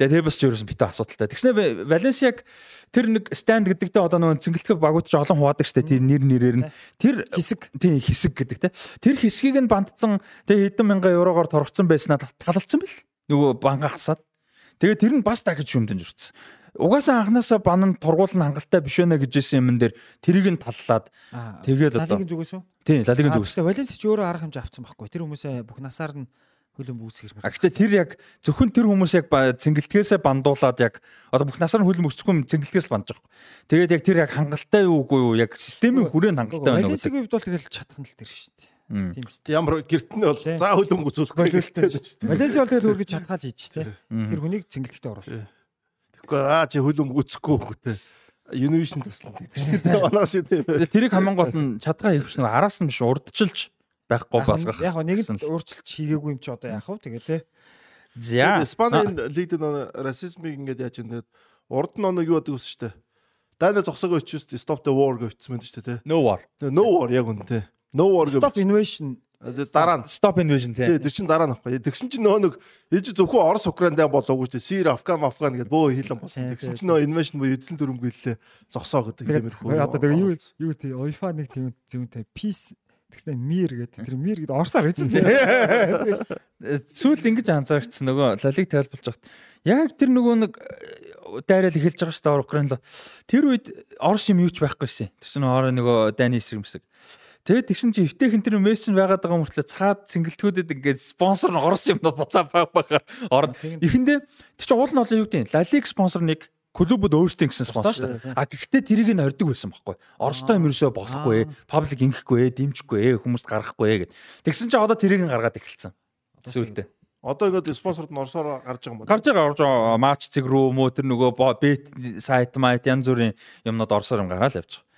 Тэгээ тэ бас ч ерөөсөн битүү асуудалтай. Тэгснэ Валенсиаг тэр нэг станд гэдэгтэй одоо нөгөө цэнгэлтгэх багууд ч олон хуваадаг штэ тэр нэр нэрээр нь тэр хэсэг тий хэсэг гэдэг те. Тэр хэсгийг нь бандцсан тэгээ хэдэн мянган еврогоор торгоцсон байснаа талалцсан бил. Нөгөө банга хасаад. Тэгээ тэр нь бас дахиж шүмдэн журцсан угаасаа анханасаа бан нь тургуул нь хангалттай биш вэ гэж хэлсэн юм дээр тэрийг нь таллаад тэгээд одоо Лалигийн зүгээс үү? Тийм, Лалигийн зүгээс. Тэгээд Валенс ч өөрөө арга хэмжээ авсан байхгүй. Тэр хүмүүсээ бүх насаар нь хөлөн бүүсгэр мэр. Гэхдээ тэр яг зөвхөн тэр хүмүүс яг цэнгэлтгээсээ бандуулаад яг одоо бүх насаар нь хөлөн бөсцгүй цэнгэлтгээс бандж байгаа. Тэгээд яг тэр яг хангалттай юу үгүй юу яг системийн хүрээнд хангалттай байна уу гэдэг. Валенсийн хувьд бол тэгэл чадах нь л тэр шүү дээ. Тийм шүү. Ямар гэрт нь бол за хөлөн үзүүлэхгүй шүү дээ. Валенси бол тэгэл үргэж чадхаа л хийж шүү дээ. Тэр хүнийг цэнгэлтэд оруулах. Тэгэхгүй аа чи хөлөм гүцэхгүй хөөтэй. Univision туслана гэдэг чинь манаас тийм. Тэрийг хамгийн гол нь чадгаа хийвч нэг араас нь биш урдчилж байхгүй болгох. Яг нэг нь урдчилж хийгээгүй юм чи одоо яах вэ тэгээ те. За. Испанийн лигд расизмыг ингээд яаж юм тэгээд урд нь оног юу гэдэг үс штэ. Дайна зогсоогоо өчөөс stop the war гэвчихсэн байдаг штэ те. No war. No war яг үн те. No war Stop гэж. Дараа нь Stop invasion тий тий. тэр чин дараа нь ахгүй. Тэгсэн чинь нөгөө нэг ээж зөвхөн Орос Украиндаа болоогүй шүү дээ. Сир, Афган, Афган гэдээ бөө хийлэн болсон. Тий, Тэгсэн тий. чинь нөгөө инвэшн буюу эзэн дүрмгийллээ зогсоо гэдэг тиймэрхүү. Одоо тэгээ юу юу тий UEFA нэг тийм зүүнтэй peace тэгснэ мир гэдэг тэр мир гэдэг орсоор үзнэ. Сүүл ингэж анзаарчихсан нөгөө лалиг тайлбарлаж байхад яг тэр нөгөө нэг э, дайрал эхэлж байгаа шүү дээ Украин руу. Тэр үед Орос юм юу ч байхгүй шээ. Тэр чинь ороо нөгөө дайны эсрэг мэсэг. Тэгээд тэгсэн чи эвтэйхэн тэр мессеж байгаад байгаа мөртлөө цаад цэнгэлтгүүдэд ингээд спонсор нь Орос юмнууд буцаа баг багаар орно. Эхэндээ тэр чинь уул нь олон юу гэдэг Ла Лиг спонсор нэг клубуд өөрсдөө гэсэн спонсор шүү дээ. А гэхдээ тэрийг нь ордог байсан байхгүй. Оростой юм ерөөсөө болохгүй, паблик ингэхгүй, дэмжихгүй, хүмүүст гаргахгүй гэд. Тэгсэн чи одоо тэрийг нь гаргаад эхэлсэн. Сүүлдээ. Одоо ингээд спонсорд нь Оросоор гарч байгаа юм байна. Гарч байгаа орж матч цэг рүү мөө тэр нөгөө бет сайт майт янз бүрийн юмнууд орсоор юм гараал явж байгаа.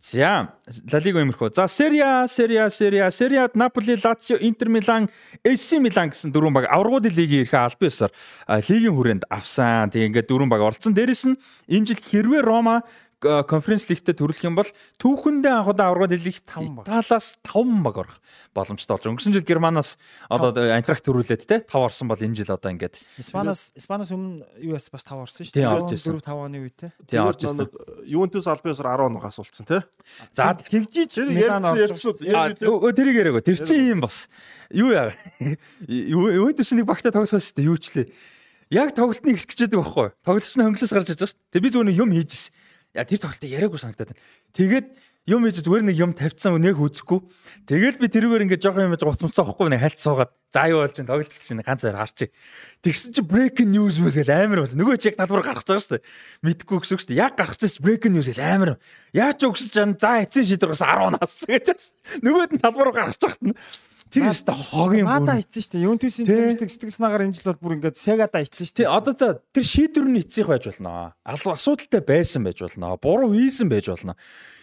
За, Ла Лига юмрхөө. За, Serie A, Serie A, Serie A, Serie A, Napoli, Lazio, Inter Milan, AC Milan гэсэн дөрвөн баг аврагуудын лигийн ерхээ аль биесээр лигийн хүрээнд авсан. Тэгээ ингээд дөрвөн баг оролцсон. Дээрэс нь энэ жил хэрвээ э, конференц лигтээ төрүүлэх юм бол түүхэндээ анхудаа аврагууд лигт Таван баг. Италиас 5 баг орох боломжтой болж. Өнгөрсөн жил Германаас одоо Антракт төрүүлээд те 5 орсон бол энэ жил одоо ингээд Испанаас Испанаас өмнө US бас 5 орсон шүү ирсэн. 4 5 оны үед те. тий орж ирсэн. нэг Ювентус албаасаар 10 оноо асуулцсан тий. За тэгжиж Милан орж тэрийг яриаг. Тэр чинь юм бас. Юу яа. Ювентус нэг багтаа тоглох байсан шүү дээ. Юу ч лээ. Яг тоглолтны эхлэх гэж байдаг байхгүй? Тоглолч нь хөнгөлөөс гарч иж байгаа шүү дээ. Би нэг юм хийжсэн. Яа тэр тоглолтыг яриаггүй санагдаад байна. Тэгээд юм хийж зүгээр нэг юм тавьчихсан нэг үзэхгүй. Тэгээд би тэрүүгээр ингээд жоохон юм яаж гуцмцсан байхгүй нэг хальт суугаад за юу болж чинь тоглолт чинь ганц заяр харчих. Тэгсэн чинь breaking news мэс гэл амар бол. Нөгөө чи яг талбар гаргаж байгаа шүү дээ. Мэдгүй гэсэн шүү дээ. Яг гаргаж чинь breaking news гэл амар. Яаж ч өгсөж чам за эцсийн шийдвэр бас 10 нас гэж. Нөгөөд нь талбар гаргаж байхад нь тэр өстө хогийн Мада бүр. хийсэн шүү дээ. Тий. тэмдэг сэтгэл санаагаар энэ жил бол бүр ингээд Сегада хийсэн шүү дээ. одоо за тэр шийдвэр нь эцсих байж болно. Алуу асуудалтай байсан байж болно. Буруу хийсэн байж болно.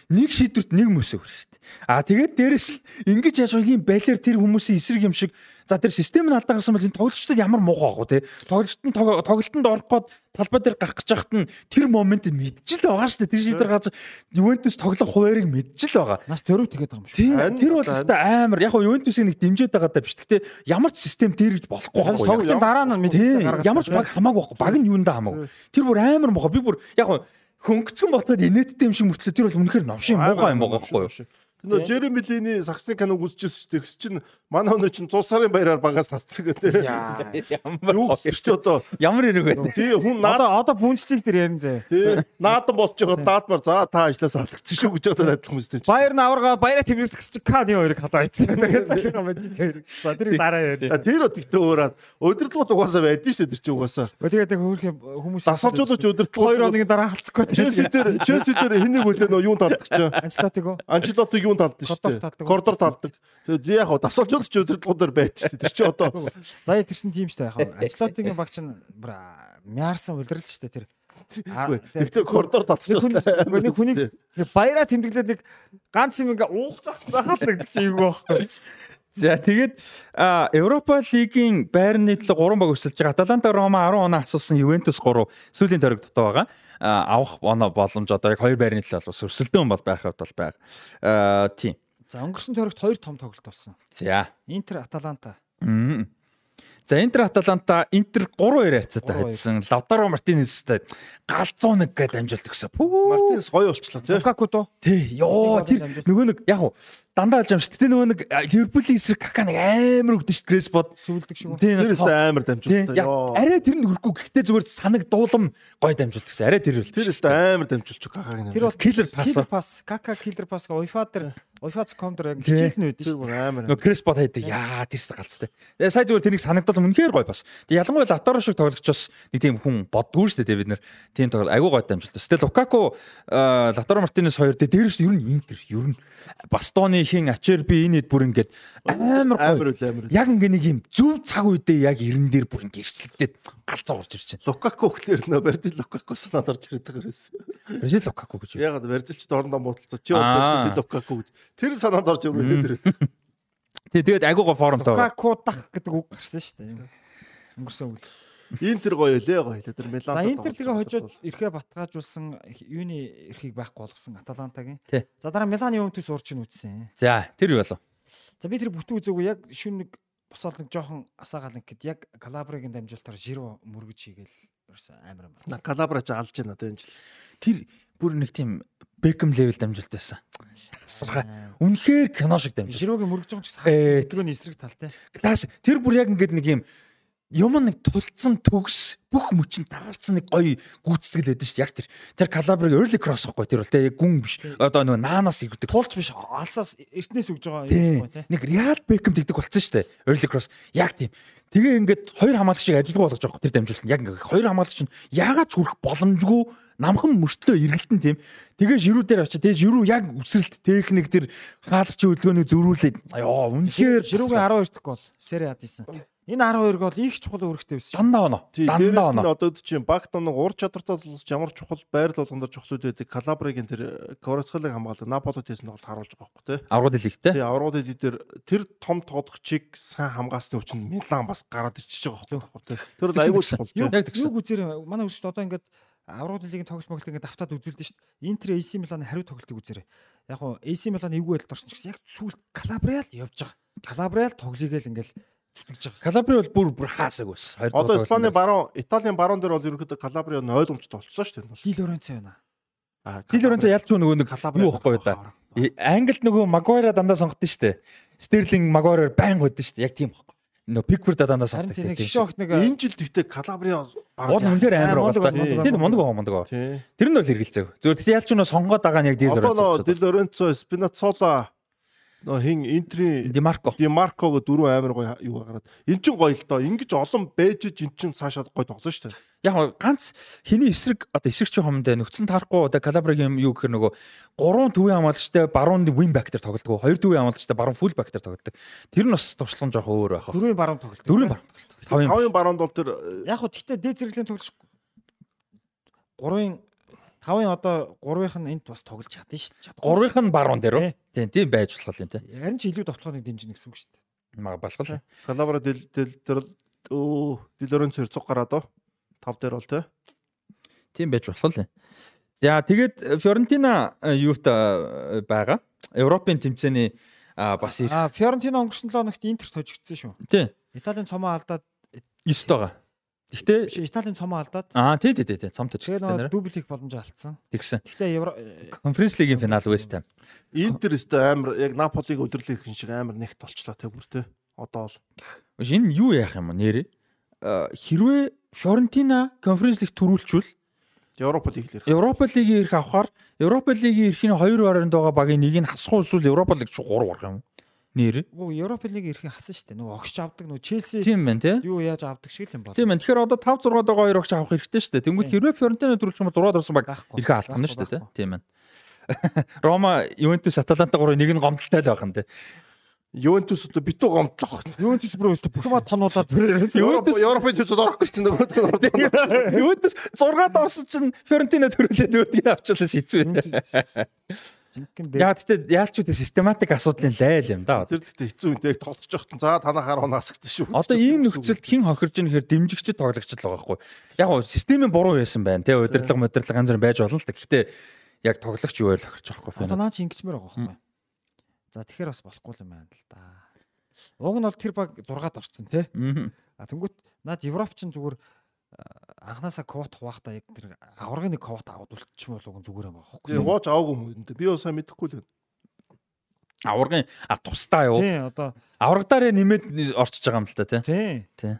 Нэг шийдвэрт нэг хүрэх хэрэгтэй. А тэгээд дээрэс л ингэж яаж ийм балер тэр хүмүүсийн эсрэг юм шиг за тэр систем нь алдаа гарсан бол энэ тоглогчдод ямар муухай аагүй тий. Тоглогчд нь тог- тоглолтод орох гээд талбай дээр гарах гэж хахад нь тэр моментыг мэдчихэл байгаа шүү дээ. Тэр шийдвэр газ Ювентус тоглох хуваарийг мэдчихэл байгаа. Нас зөрөв тэгээд байгаа юм Харин тэр бол амар яг Ювентусыг нэг дэмжиж байгаа даа биш. Гэхдээ ямар ч систем дээр гэж болохгүй байхгүй. тоглолтын дараа нь мэдээ ямар ч баг хамаагүй байхгүй. Баг нь юундаа хамаагүй. Тэр бүр амар муухай. Би бүр яг нь хөнгөцгөн ботоод инээдтэй юм шиг мөртлөө тэр бол үнэхээр номшин муухай юм байгаа байхгүй юу? Тэр Жереми Линий сагсны каног үзчихсэн шүү дээ. Тэгс чинь манай өнөө чинь 100 сарын баяраар багаас тасцсан гэдэг. Ямар Юу гэж одоо ямар хэрэг вэ? тий хүн наад Одоо Бундслиг дээр ярин зэ. тий наадан болж байгаа даадмаар за та ажлаас алдагдсан шүү гэж одоо адилхан юмстэй. Баяр нь аварга баяраа тэмдэглэх гэж Каны хоёрыг халаа ийцээ. Тэгээд цалингаа мажид хоёр. За тэрийг дараа яриа. Тэр өдөртөө өөраад өдөрлгүүд угаасаа байдэн шүү дээ тэр чинь угаасаа. Тэгээд яг хөөрхөн хүмүүс Дасгалжуулаач хоёр өдөрлгүүд хоногийн дараа халцахгүй. Челси дээр Челси дээр хэнийг үлээ нөө юунд талдаг чи? Анчлотыг уу? Анчелоти юунд талдаг шүү Кордор дээ. талдаг. Тэгээд яг хаа дасгалжуулагч өдөрлгүүдээр байдаг шүү дээ. Тэр чи одоо За яа тэрсэн тийм шүү дээ. Яг Анчлотигийн баг чинь бүр мяарсан улирал шүү дээ тэр. Тэгтээ коридор татчихсан. Нэг хүнийг нэг баяраа тэмдэглээд нэг ганц юм ингээ уух захт байхад нэг чинь юу байхгүй. За тэгээд Европа лигийн байрны төлөө 3 баг өсөлж байгаа. Аталанта, Рома 10 оноо асуусан Ювентус 3 сүүлийн тойрог дотоо байгаа. Авах боломж одоо яг 2 байрны төлөө бол өсөлтөн бол байх хувьд бол байга. Тийм. За өнгөрсөн тойрогт хоёр том тоглолт болсон. За. Интер Аталанта. Мм. За Интер Аталанта Интер 3-2 харьцаатай 3-2. хайдсан. Лавтаро Мартинестэй галзуунаг гэдэг амжилт өгсөн. Пүү. Мартинс гоё болчлоо тий. Лукаку доо. Тий. Йоо Нэг тэр нөгөө нэг яг уу дандаа алж амш. Тэ нөгөө нэг Ливерпулийн эсрэг кака нэг амар өгдөө шүү Креспод. Сүүлдэг шиг үү? Тий. Тэр тоо- амар Йоо. арай тэр нь хөрөхгүй гэхдээ зүгээр санаг дуулам гой дамжуулт гэсэн. Арай тэр л. Тэр өстө амар дамжуулж какагийн. Тэр бол Killer pass. Killer pass. Кака pass га UEFA дээр UEFA.com дээр яг Тий. хичээл нь үүдэн тэр шүү. амар. Нөгөө Креспод хайдаг. Яа тэрс галцтай. Тэгээ сая зүгээр тэрийг санагдал үнэхээр гой бас. Тэгээ ялангуяа Латаро шиг тоглогчоос нэг тийм хүн боддгоо шүү дээ бид нэр. Тийм тоглол айгуу гой дамжуулт. Тэгвэл Лукаку а, Латаро Мартинес хоёр дээр дээрээс ер нь Интер ер нь Бастоны хин Ачерби энэ бүр ингээд амар Амар үл амар. Яг ингээ нэг юм зөв цаг үедээ яг ерэн дээр бүр ингээ ирчлэгдээд галзуу урж байна. Лукаку гэхлээр нөө Бразил Лукаку санаад орж байгаа юмээс. Бразил Лукаку гэж. Ягаад Бразилч дорндоо муудалцаа чи. Бразил Лукаку гэж. Тэр санаад орж ирээд тэр. Тий, тэгээд айгуугаа формтой. Лукаку дах гэдэг үг гарсан шүү дээ. Өнгөрсөн үйл. Интер гоё лээ гоё лээ. Тэр Милан. За Интер тэгээ хожоод эрхээ батгаажуулсан юуны эрхийг байхгүй болгосон Аталантагийн. За дараа Миланы Ювентус урч нь үтсэн. За тэр юу болов? За би тэр бүтэн үзээгүй яг шүн нэг босоод нэг жоохон асаагаал ингээд яг Калабригийн дамжуултаар жиро мөргөж хийгээл ерөөсөө амар юм байна. Калабра ч алж байна одоо энэ жил. Тэр бүр нэг тийм Бекхэм левел дамжуулт байсан. Тасархай. Үнэхээр кино шиг дамжуулт. Жирогийн мөргөж байгаа ч гэсэн хэдгүүний эсрэг талтай. Класс. Тэр бүр яг ингээд нэг юм юм нэг тулцсан төгс бүх мөчн таарсан нэг гоё гүйцэтгэл байдаг шүү. Яг тэр тэр Калабриг early cross байхгүй тэр бол те яг гүн биш. Одоо нөгөө наанаас игдэг. Тулч биш алсаас эртнээс өгж байгаа юм те. Нэг Real Beckham тэгдэг болсон шүү дээ. Early cross яг тийм. Тэгээ ингээд хоёр хамгаалагчийг ажилгүй болгож байгаа тэр дамжуулт. Яг ингээд хоёр хамгаалагч нь яагаад ч хүрэх боломжгүй намхан мөртлөө эргэлтэн тийм. Тэгээ ширүү дээр очиж тэгээ ширүү яг үсрэлт техник тэр хаалгачийн хөдөлгөөнийг зөрүүлээд ёо үнэхээр ширүүгийн 12 дэх гол сери хад исэн. Энэ 12 гол их чухал үүрэгтэй байсан. Дандаа оноо. Дандаа оноо. Одоо чинь баг тоног ур чадвартай бол ямар чухал байрал болгондор чухлууд байдаг. Калабригийн тэр Кварацхалыг хамгаалдаг Наполи тэсэн тоглолт харуулж байгаа байхгүй тий. Аврагд хэлихтэй. Тий, аврагд хэл дээр тэр том тоглогчийг сайн хамгаалсны хүчин Милан бас гараад ирчихэж байгаа байхгүй тий. Тэр бол аягүй чухал. Яг юу үзэр манай үсч одоо ингээд аврагд лигийн тоглолт моглол ингээд давтаад үзүүлдэ шүү дээ. Интер AC Милан хариу тоглолтыг үзээрэй. Яг нь AC Милан эвгүй байдалд орсон ч гэсэн яг сүүл Калабриал явж байгаа. Калабриал тоглоёгээл ингээд зүтгэж байгаа. Калабри бол бүр бүр хаасаг ус. Одоо Испаний баруун, Италийн баруун дээр бол ерөнхийдөө Калабри нь ойлгомжтой болчихлоо шүү дээ. Ди Лоренцо байна. Аа, Ди Лоренцо ялч нөгөө нэг юу ихгүй да. Англид нөгөө Магуайра дандаа сонгодсон шүү дээ. Стерлинг Магуайраар байн годсон шүү дээ. Яг тийм байхгүй. Нөө Пикфорд дандаа сонгодог тийм. Энэ жил тэгтээ Калабри бол үнээр амар байгаа та. Тийм мундаг байгаа мундаг байгаа. Тэр нь бол хэрэгэлцээг. Зөвхөн тэгтээ ялч нөгөө сонгоод байгаа нь яг Ди Лоренцо. Одоо Ди Лоренцо, Спинацола Нөө хин Интерийн Димарко. Димаркого дөрөв амар гоё юу гараад. Эн чин гоё л доо. Ингиж олон байж эн чин цаашаа гоё тоглоно шүү дээ. Яг ганц хиний эсрэг одоо эсрэгч юмдаа нөхцөн таарахгүй одоо Калабрагийн юу гэхээр нөгөө гурван төвийн хамгаалагчтай баруун wing back дээр тоглодог. Хоёр төвийн хамгаалагчтай баруун full back дээр тоглодог. Тэр нь бас туршлага жоох өөр байх. Дөрвийн баруун тоглолт. Дөрвийн баруун тоглолт. Тавын баруунд бол тэр яг хөө тэгтээ дээд зэрэглийн тоглолт гурвын Тавын одоо гурвынх нь энд бас тоглож чадна шүү дээ. Гурвынх нь баруун дээр үү? Тийм, тийм байж болох юм тийм. Харин ч илүү довтлохыг дэмжинэ гэсэн үг шүү дээ. Мага болох. Калабра дэл дэл дээр өө дэлөрөн цэрцэг гараад оо. Тав дээр бол тийм. Тийм байж болох юм. За тэгээд Фьорентина юутай байгаа. Европын тэмцээний бас их А Фьорентина өнгөрсөн 7 хоногт Интерт хожигдсон шүү. Тийм. Италийн цомоо алдаад 9 байгаа. Гэхдээ Италийн цомоо алдаад. Аа тий тий тий цом төжигтэй нэр. Дубл хийх боломж алдсан. Тэгсэн. Гэхдээ Евро Конференц лигийн финал West Ham. Интер өстө амар яг Наполиг өдөрлөх юм шиг амар нэгт болчлоо те бүр те. Одоо бол. Энэ юу яах юм нэрээ? Хэрвээ Фьорентина конференц лиг төрүүлчихвэл Европа лиг ирэх. Европа лигийн ирэх авахаар Европа лигийн ирэхний хоёр баринд байгаа багийн нэг нь хасах эсвэл Европа лиг ч 3 орох юм нэр. Нөгөө Европ лиг ирэхин хасан шүү дээ. Нөгөө огч авдаг нөгөө Челси. Тийм байна тий. Юу яаж авдаг шиг л юм байна. Тийм байна. Тэгэхээр одоо 5 6 доо хоёр огч авах хэрэгтэй шүү дээ. Тэнгүүд хэрвээ Фьорентино төрүүлчих юм бол 6 дорсон баг ирэхэ алдах нь шүү дээ тий. Тийм байна. Рома, Ювентус, Аталанта гурыг нэг нь гомдолтой л байх нь тий. Ювентус одоо битүү гомдлох. Ювентус бүр өстө бүх юм тонуулаад Ювентус Европын төвчд орохгүй чинь нөгөө. Ювентус 6-д орсон чинь Фьорентино төрүүлээд нөгөөдгийг авчлаа шийдсэн. Яа тэгтээ яалчуудын систематик асуудлын лайл юм да. Тэр тэгтээ хэцүү үнтэй тоглож явахтан за танахаар унасгдсан шүү. Одоо ийм нөхцөлд хэн хохирж ийн гэхээр дэмжигчд тоглогчд л байгаа байхгүй. Яг гоо системийн буруу байсан байна те удирдлага модирлага янз бүр байж болно л да. Гэхдээ яг тоглогч юу байл хохирч байгаа байхгүй. Одоо наа чи ингэсмээр байгаа байхгүй. За тэгэхээр бас болохгүй юм байна л да. Уг нь бол тэр баг 6-ад орцсон те. А тэнгуут наад Европ ч зүгээр анханасаа квот хуваахта яг тэр аврагын нэг квот аваад үлдчих болов уу зүгээр юм аахгүй. Тэгээ хууч аваагүй юм үү? Би бас сайн мэдэхгүй л байна. Аврагын а тусдаа юу? Тий, одоо аврагдаараа нэмээд орчиж байгаа юм л та тий. Тий. Тий.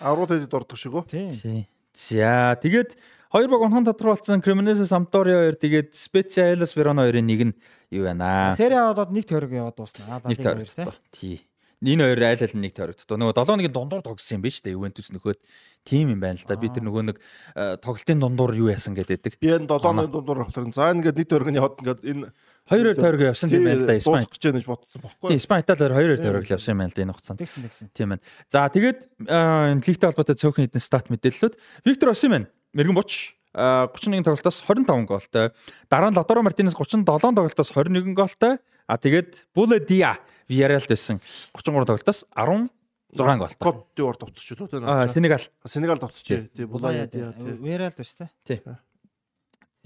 Аврагууд дэд ордог шиг үү? Тий. За тэгээд хоёр баг унхан тодорхойлсон Cremonese Sampdoria хоёр тэгээд Spezia Hellas Verona хоёрын нэг нь юу байна аа. Serie A-д нэг тойрог яваад дуусна. Аа, Лига хоёр тий. Энэ хоёр айл айл нэг тойрогддог. Нөгөө 7 нэг дундуур тогссон юм биш үү? Ювентус нөхөд тийм юм байна л да. Би тэр нөгөө нэг э, тоглолтын дундуур юу яасан гэдэг. Би энэ 7-ны дундуур авахлаа. За ингээд нэг тойрог нь яваад ингээд энэ хоёр тойрог явсан юм байна л да. Испани гэж яаж бодсон бохгүй. Тийм, Испани Итали хоёр тойрог явсан юм байна л да энэ хугацаанд. Тэгсэн тэгсэн. Тийм байна. За тэгээд энэ лигтэй холбоотой цөөхөн хэдэн стат мэдээллүүд. Виктор Осимен мэрэгэн буч 31 тоглолтоос 25 гоолтой. Дараа нь Лоторо Мартинес 37 тоглолтоос 21 гоолтой. А тэгээд Буле Диа Villarreal дэсэн 33 тоглолтоос 10 6 гол. Кот дор товтчихлоо тэ. Аа Сенегал. Сенегал товтчихжээ. Тий булаа яа ба шүү дээ. Тий.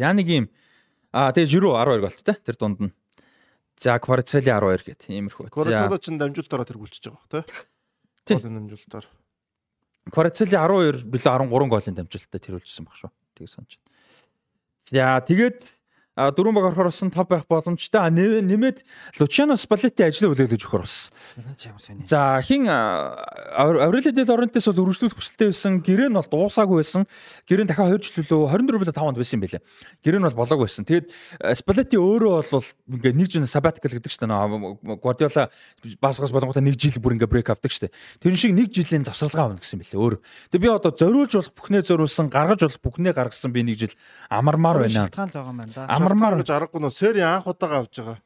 Яа нэг юм аа тэгээ Жиру 12 голттой тэр дунд нь. За Кварцели 12 гэт иймэрхүү. Кварцели ч дамжуултаараа тэр гүлчихэж байгаа бох тий. Голын дамжуултаар. Кварцели 12 билүү 13 голын дамжуултаа тэрүүлжсэн баг шүү. Тэгээ санаж. За тэгээд дөрөв баг орохоор болсон 5 байх боломжтой. Нэмээд Лучано Спалетти ажлыг хүлээлгэж өгөхөр болсон. За хин Аврелио Дел Орентес бол үргэлжлүүлэх хүсэлтэй байсан. Гэрээ нь бол дуусаагүй байсан. Гэрээ нь дахиад 2 жил лөө 24 5-нд байсан юм байлээ. Гэрээ нь бол болоог байсан. Тэгээд Спалетти өөрөө бол ингээ нэг жил sabbatical гэдэг чинь Гвардиола басгаас болонготой нэг жил бүр ингээ брейк авдаг штэ. Тэр шиг нэг жилийн завсралгаа авна гэсэн байлээ өөр. Тэгээд би одоо зориулж болох бүхнээ зориулсан, гаргаж болох бүхнээ гаргасан би нэг жил амармаар байна. Шалтгаан л юм амармаар гэж аргагүй нөө сери анх удаага авж байгаа.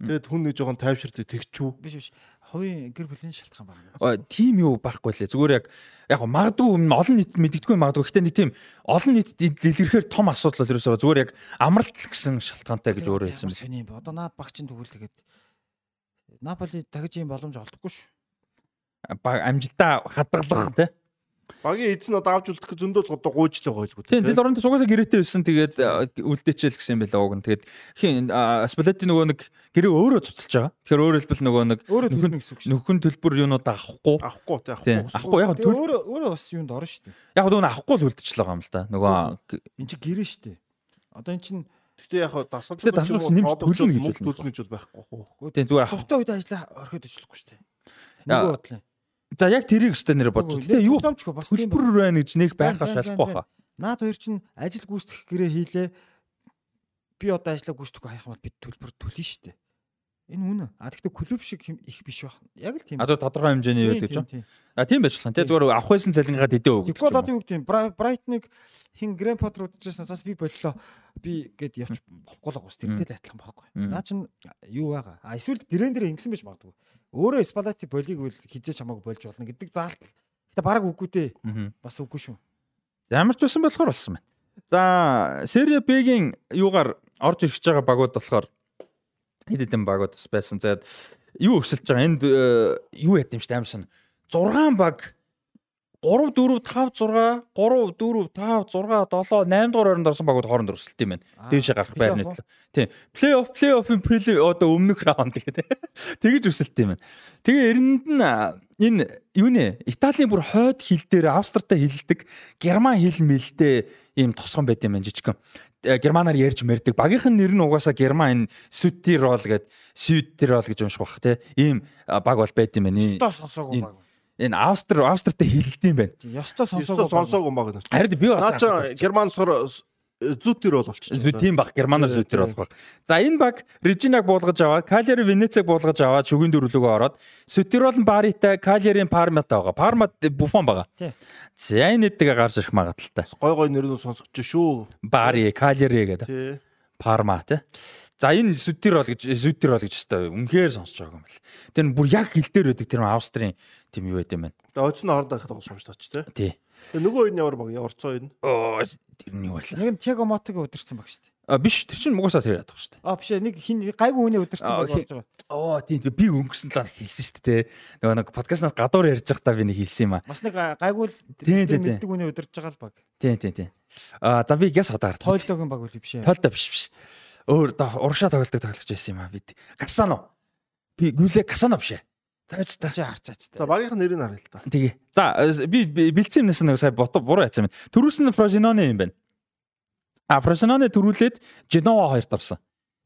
Тэгээд хүн нэг жоохон тайвширдаг тэгчүү. Биш биш. Хувийн гэр бүлийн шалтгаан байна. Тим юу байхгүй лээ. Зүгээр яг яг магадгүй олон нийт мэддэггүй магадгүй. Гэхдээ нэг тийм олон нийт дэлгэрхээр том асуудал л ерөөсөө зүгээр яг амралт гэсэн шалтгаантай гэж өөрөө хэлсэн байна. Одоо наад багчин тгүүлгээд Наполи дахиж юм боломж олдохгүй шүү. Амжилтаа хадгалах тий Багийн эзэн одоо авч үлдэх зөндөл одоо гуйжлаа гойлгүй. Тийм Дэл Оронто сугаасаа гэрээтэй байсан. Тэгээд үлдээчээл гэсэн юм байла уг нь. Тэгээд хин Спалетти нөгөө нэг гэрээ өөрөө цуцалж байгаа. Тэгэхээр өөрөөр хэлбэл нөгөө нэг нөхөн төлбөр юунууд авахгүй. Авахгүй тий авахгүй. Яг өөрөө өөрөө бас юунд орно шүү дээ. Яг нөгөө авахгүй л үлдчихлээ байгаа юм л да. Нөгөө эн чинь гэрээ шүү дээ. Одоо эн чинь Гэтэ яг дасгал дасгал нэмж төлнө гэж төлнө гэж бол байхгүй хөө. Тийм зүгээр авахтай үед ажиллаа орхиод очлохгүй шүү дээ. Нөгөө бодлоо. За яг тэрийг өстэй нэр бодож. Гэтэ юу төлбөр байна гэж нэг байхаа шалахгүй хаа. Наад хоёр чинь ажил гүйцэтгэх гэрээ хийлээ. Би одоо ажиллаа гүйцэтгэх хайх юм бол бид төлбөр төлнө шүү дээ. Энэ үнэ. А тэгтээ клуб шиг их биш байх. Яг л тийм. А тодорхой хэмжээний юу гэж байна. А тийм байж болох. Тэ зүгээр авах байсан цалингаа тэдээ өг. Тэгвэл одоо юу гэдэг Брайтныг хин Грэм Поттер удажсэн цаас би боллоо. Би гээд явж болохгүй л гоос тэрнтэй л адилхан байхгүй. Наа чин юу байгаа. А эсвэл гэрэн дээр ингэсэн байж магадгүй өөрөө Спалати болиг бол хизээч хамаагүй болж болно гэдэг заалт. Гэтэ баг үгүй дээ. Бас үгүй шүү. Ямар ч байсан болохоор болсон байна. За, Serie B-гийн юугаар орж ирж байгаа багууд болохоор хэд хэдэн багууд бас байсан. За, юу өсөлж байгаа энд э, юу яд юм шүү дээ амар шин. 6 баг 3 4 5 6 3 4 5 6 7 8 дугаар оронд орсон багууд хооронд өрсөлт юм байна. Дээшээ гарах байр нийтлээ. Тийм. Плей-офф, плей-оффын прели одоо өмнөх раунд гэдэг. Тэгэж өрсөлт юм байна. Тэгээ эрэнд нь энэ юу нэ? Италийн бүр хойд хил дээр австртай хилдэг герман хил мэлтэй ийм тосгон байт юм жижигхэн. Э, германаар ярьж мэрдэг. Багийнх нь нэр нь угаасаа герман энэ Südtirol гэдэг Südtirol гэж юмших бах те. Ийм баг бол байт юм байна. Одоо сонсоогүй баг энэ Австри Австртай хилдэг юм байна. Ёстой сонсоогүй сонсоогүй баг. Харин би бас наа Герман болохоор зүтэр бол болчихсон. Тийм баг германаар зүтэр болох баг. За энэ баг Режинаг буулгаж аваад Калери Венецаг буулгаж аваад шүгэн дөрвөлөгөө ороод Сүтирол нь Баритай Калерийн Парматай байгаа. Пармат Буфон байгаа. За энэ нэдгээ гарч ирэх магадaltaй. Гой гой нэрнүү сонсогч шүү. Бари Калери гэдэг. Парма тий. За энэ Сүтирол гэж Сүтирол гэж өстой үнэхээр сонсож байгаа юм бэл. Тэр нь бүр яг хил дээр байдаг тэр Австрийн тийм юу байд юм байна. Тэгээ оцны хоорондоо их тоглоомж таач тий. Тий. Тэгээ нөгөө энэ ямар баг яварцоо энэ. Оо тэр нь юу байлаа. Нэг нь Тиаго Мотог удирсан баг шүү дээ. А биш тэр чинь мугасаа тэр ядах шүү дээ. А биш нэг хин гайгүй хүний удирсан баг болж байгаа. Оо тийм би өнгөсөн л хэлсэн шүү дээ. Нөгөө нэг подкастнаас гадуур ярьж байхдаа би нэг хэлсэн юм аа. Бас нэг гайгүй л мэддэг хүний удирж байгаа л баг. Тийм тийм тийм. А за би гэс одоо хард. Тойлогийн баг үл биш ээ. Тойлоо биш биш. Өөр урагшаа тоглолдог тоглож байсан юм аа бид. Касано. Би гүлээ Касано биш ээ. Цаач та чи харцаач та. За багийнх нь нэрийг харъя л да. Тэгээ. За би бэлдсэн юмнаас нэг сая буруу яцсан байна. Төрөөс нь Фрозиноне юм байна. А Фрозиноне төрүүлээд Женова хоёрт орсон.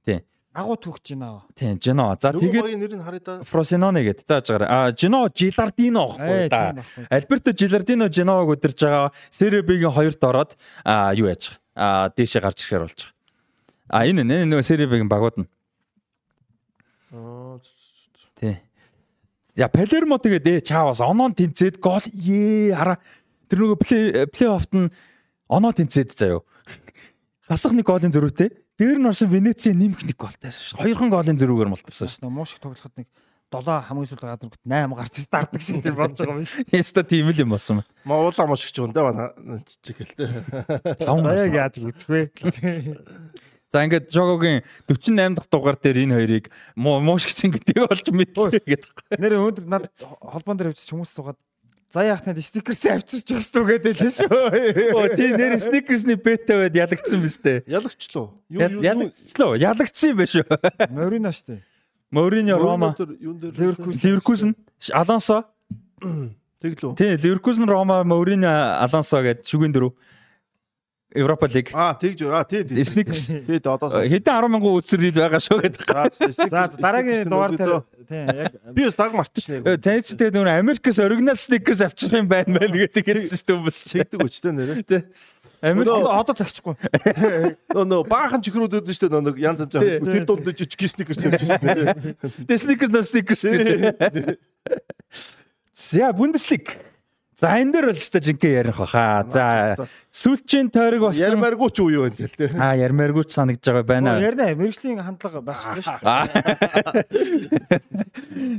Тий. Агуу түүх Женова. Тий, Женова. За тэгээд багийн нэрийг харъя да. Фрозиноне гэдэг тааж байгаа. А Женова Жилардино байхгүй да. Альберто Жилардино Женоваг өдөрж байгаа. B-гийн хоёрт ороод а юу яаж. А дээшээ гарч ирэхээр болж байгаа. А энэ нөө Serie B-гийн багууд нь. Аа. Тий. Я Палермо тэгээд ээ чаавас оноо тэнцээд гол ээ хараа тэр нөгөө плей плей-оффт нь оноо тэнцээд заяо. Хасах нэг голын зөрүүтэй. Дээр нь орсон Венецийн нэмэх нэг голтой. Хоёрхан голын зөрүүгээр мултарсан шүү. Муу шиг тоглоход нэг 7 хамгийн сүүл гадар 8 гарч иж дарддаг шиг тийм болж байгаа юм шүү. Яста тийм л юм болсон байна. Монгол ам шиг ч үндэ бана жижиг л дээ. Баяг яаж үзэх вэ? За ингээд Жогогийн 48 дахь дугаар дээр энэ хоёрыг муушгчин гэдэг болж мэдээ гэдэг. Нэр өндөр над холбоон дээр авчиж хүмүүс суугаад За яах тань стикерс авчирч өгснө гэдэг л шүү. Оо тий нэр стикерсний бета байд ялагдсан биз дээ. Ялагчлаа. Ялагчлаа. Ялагдсан юм байна шүү. Морино штэ. Морино Рома. Ливеркузен. Алонсо. Тэглүү. Тий Ливеркузен Рома Морино Алонсо гэдэг шүгэн дөрөв. Европа лиг. Аа тэгж аа тий тий. Snickers. Тий одоо хэдэн 10 мянган үзэр ил байгаа шүү гэдэг. За дараагийн дугаар дээр тий яг би бас даг мартчихна яг. Тэнд ч тэгээд нөгөө Америкээс оригинал Snickers авчих юм байна мэн гэдэг хэлсэн шүү дээ хүмүүс. Чигдэг үстэй нэрэ. Тий. Америк одоо цагчихгүй. Нөө нөө баахан чихрүүд өдөн шүү дээ нөө янз янз тэр дунд жижиг Snickers явчихсан. Тэ нөө Snickers. За Бундеслиг. За энэ дээр бол ч жинхэнэ ярих баха. За сүүлчийн тойрог бас ярмааргүй ч уу юу байна гэл тээ. Аа ярмааргүй ч санагдж байгаа байна. Ярина мэрэгжлийн хандлага байх шүү дээ.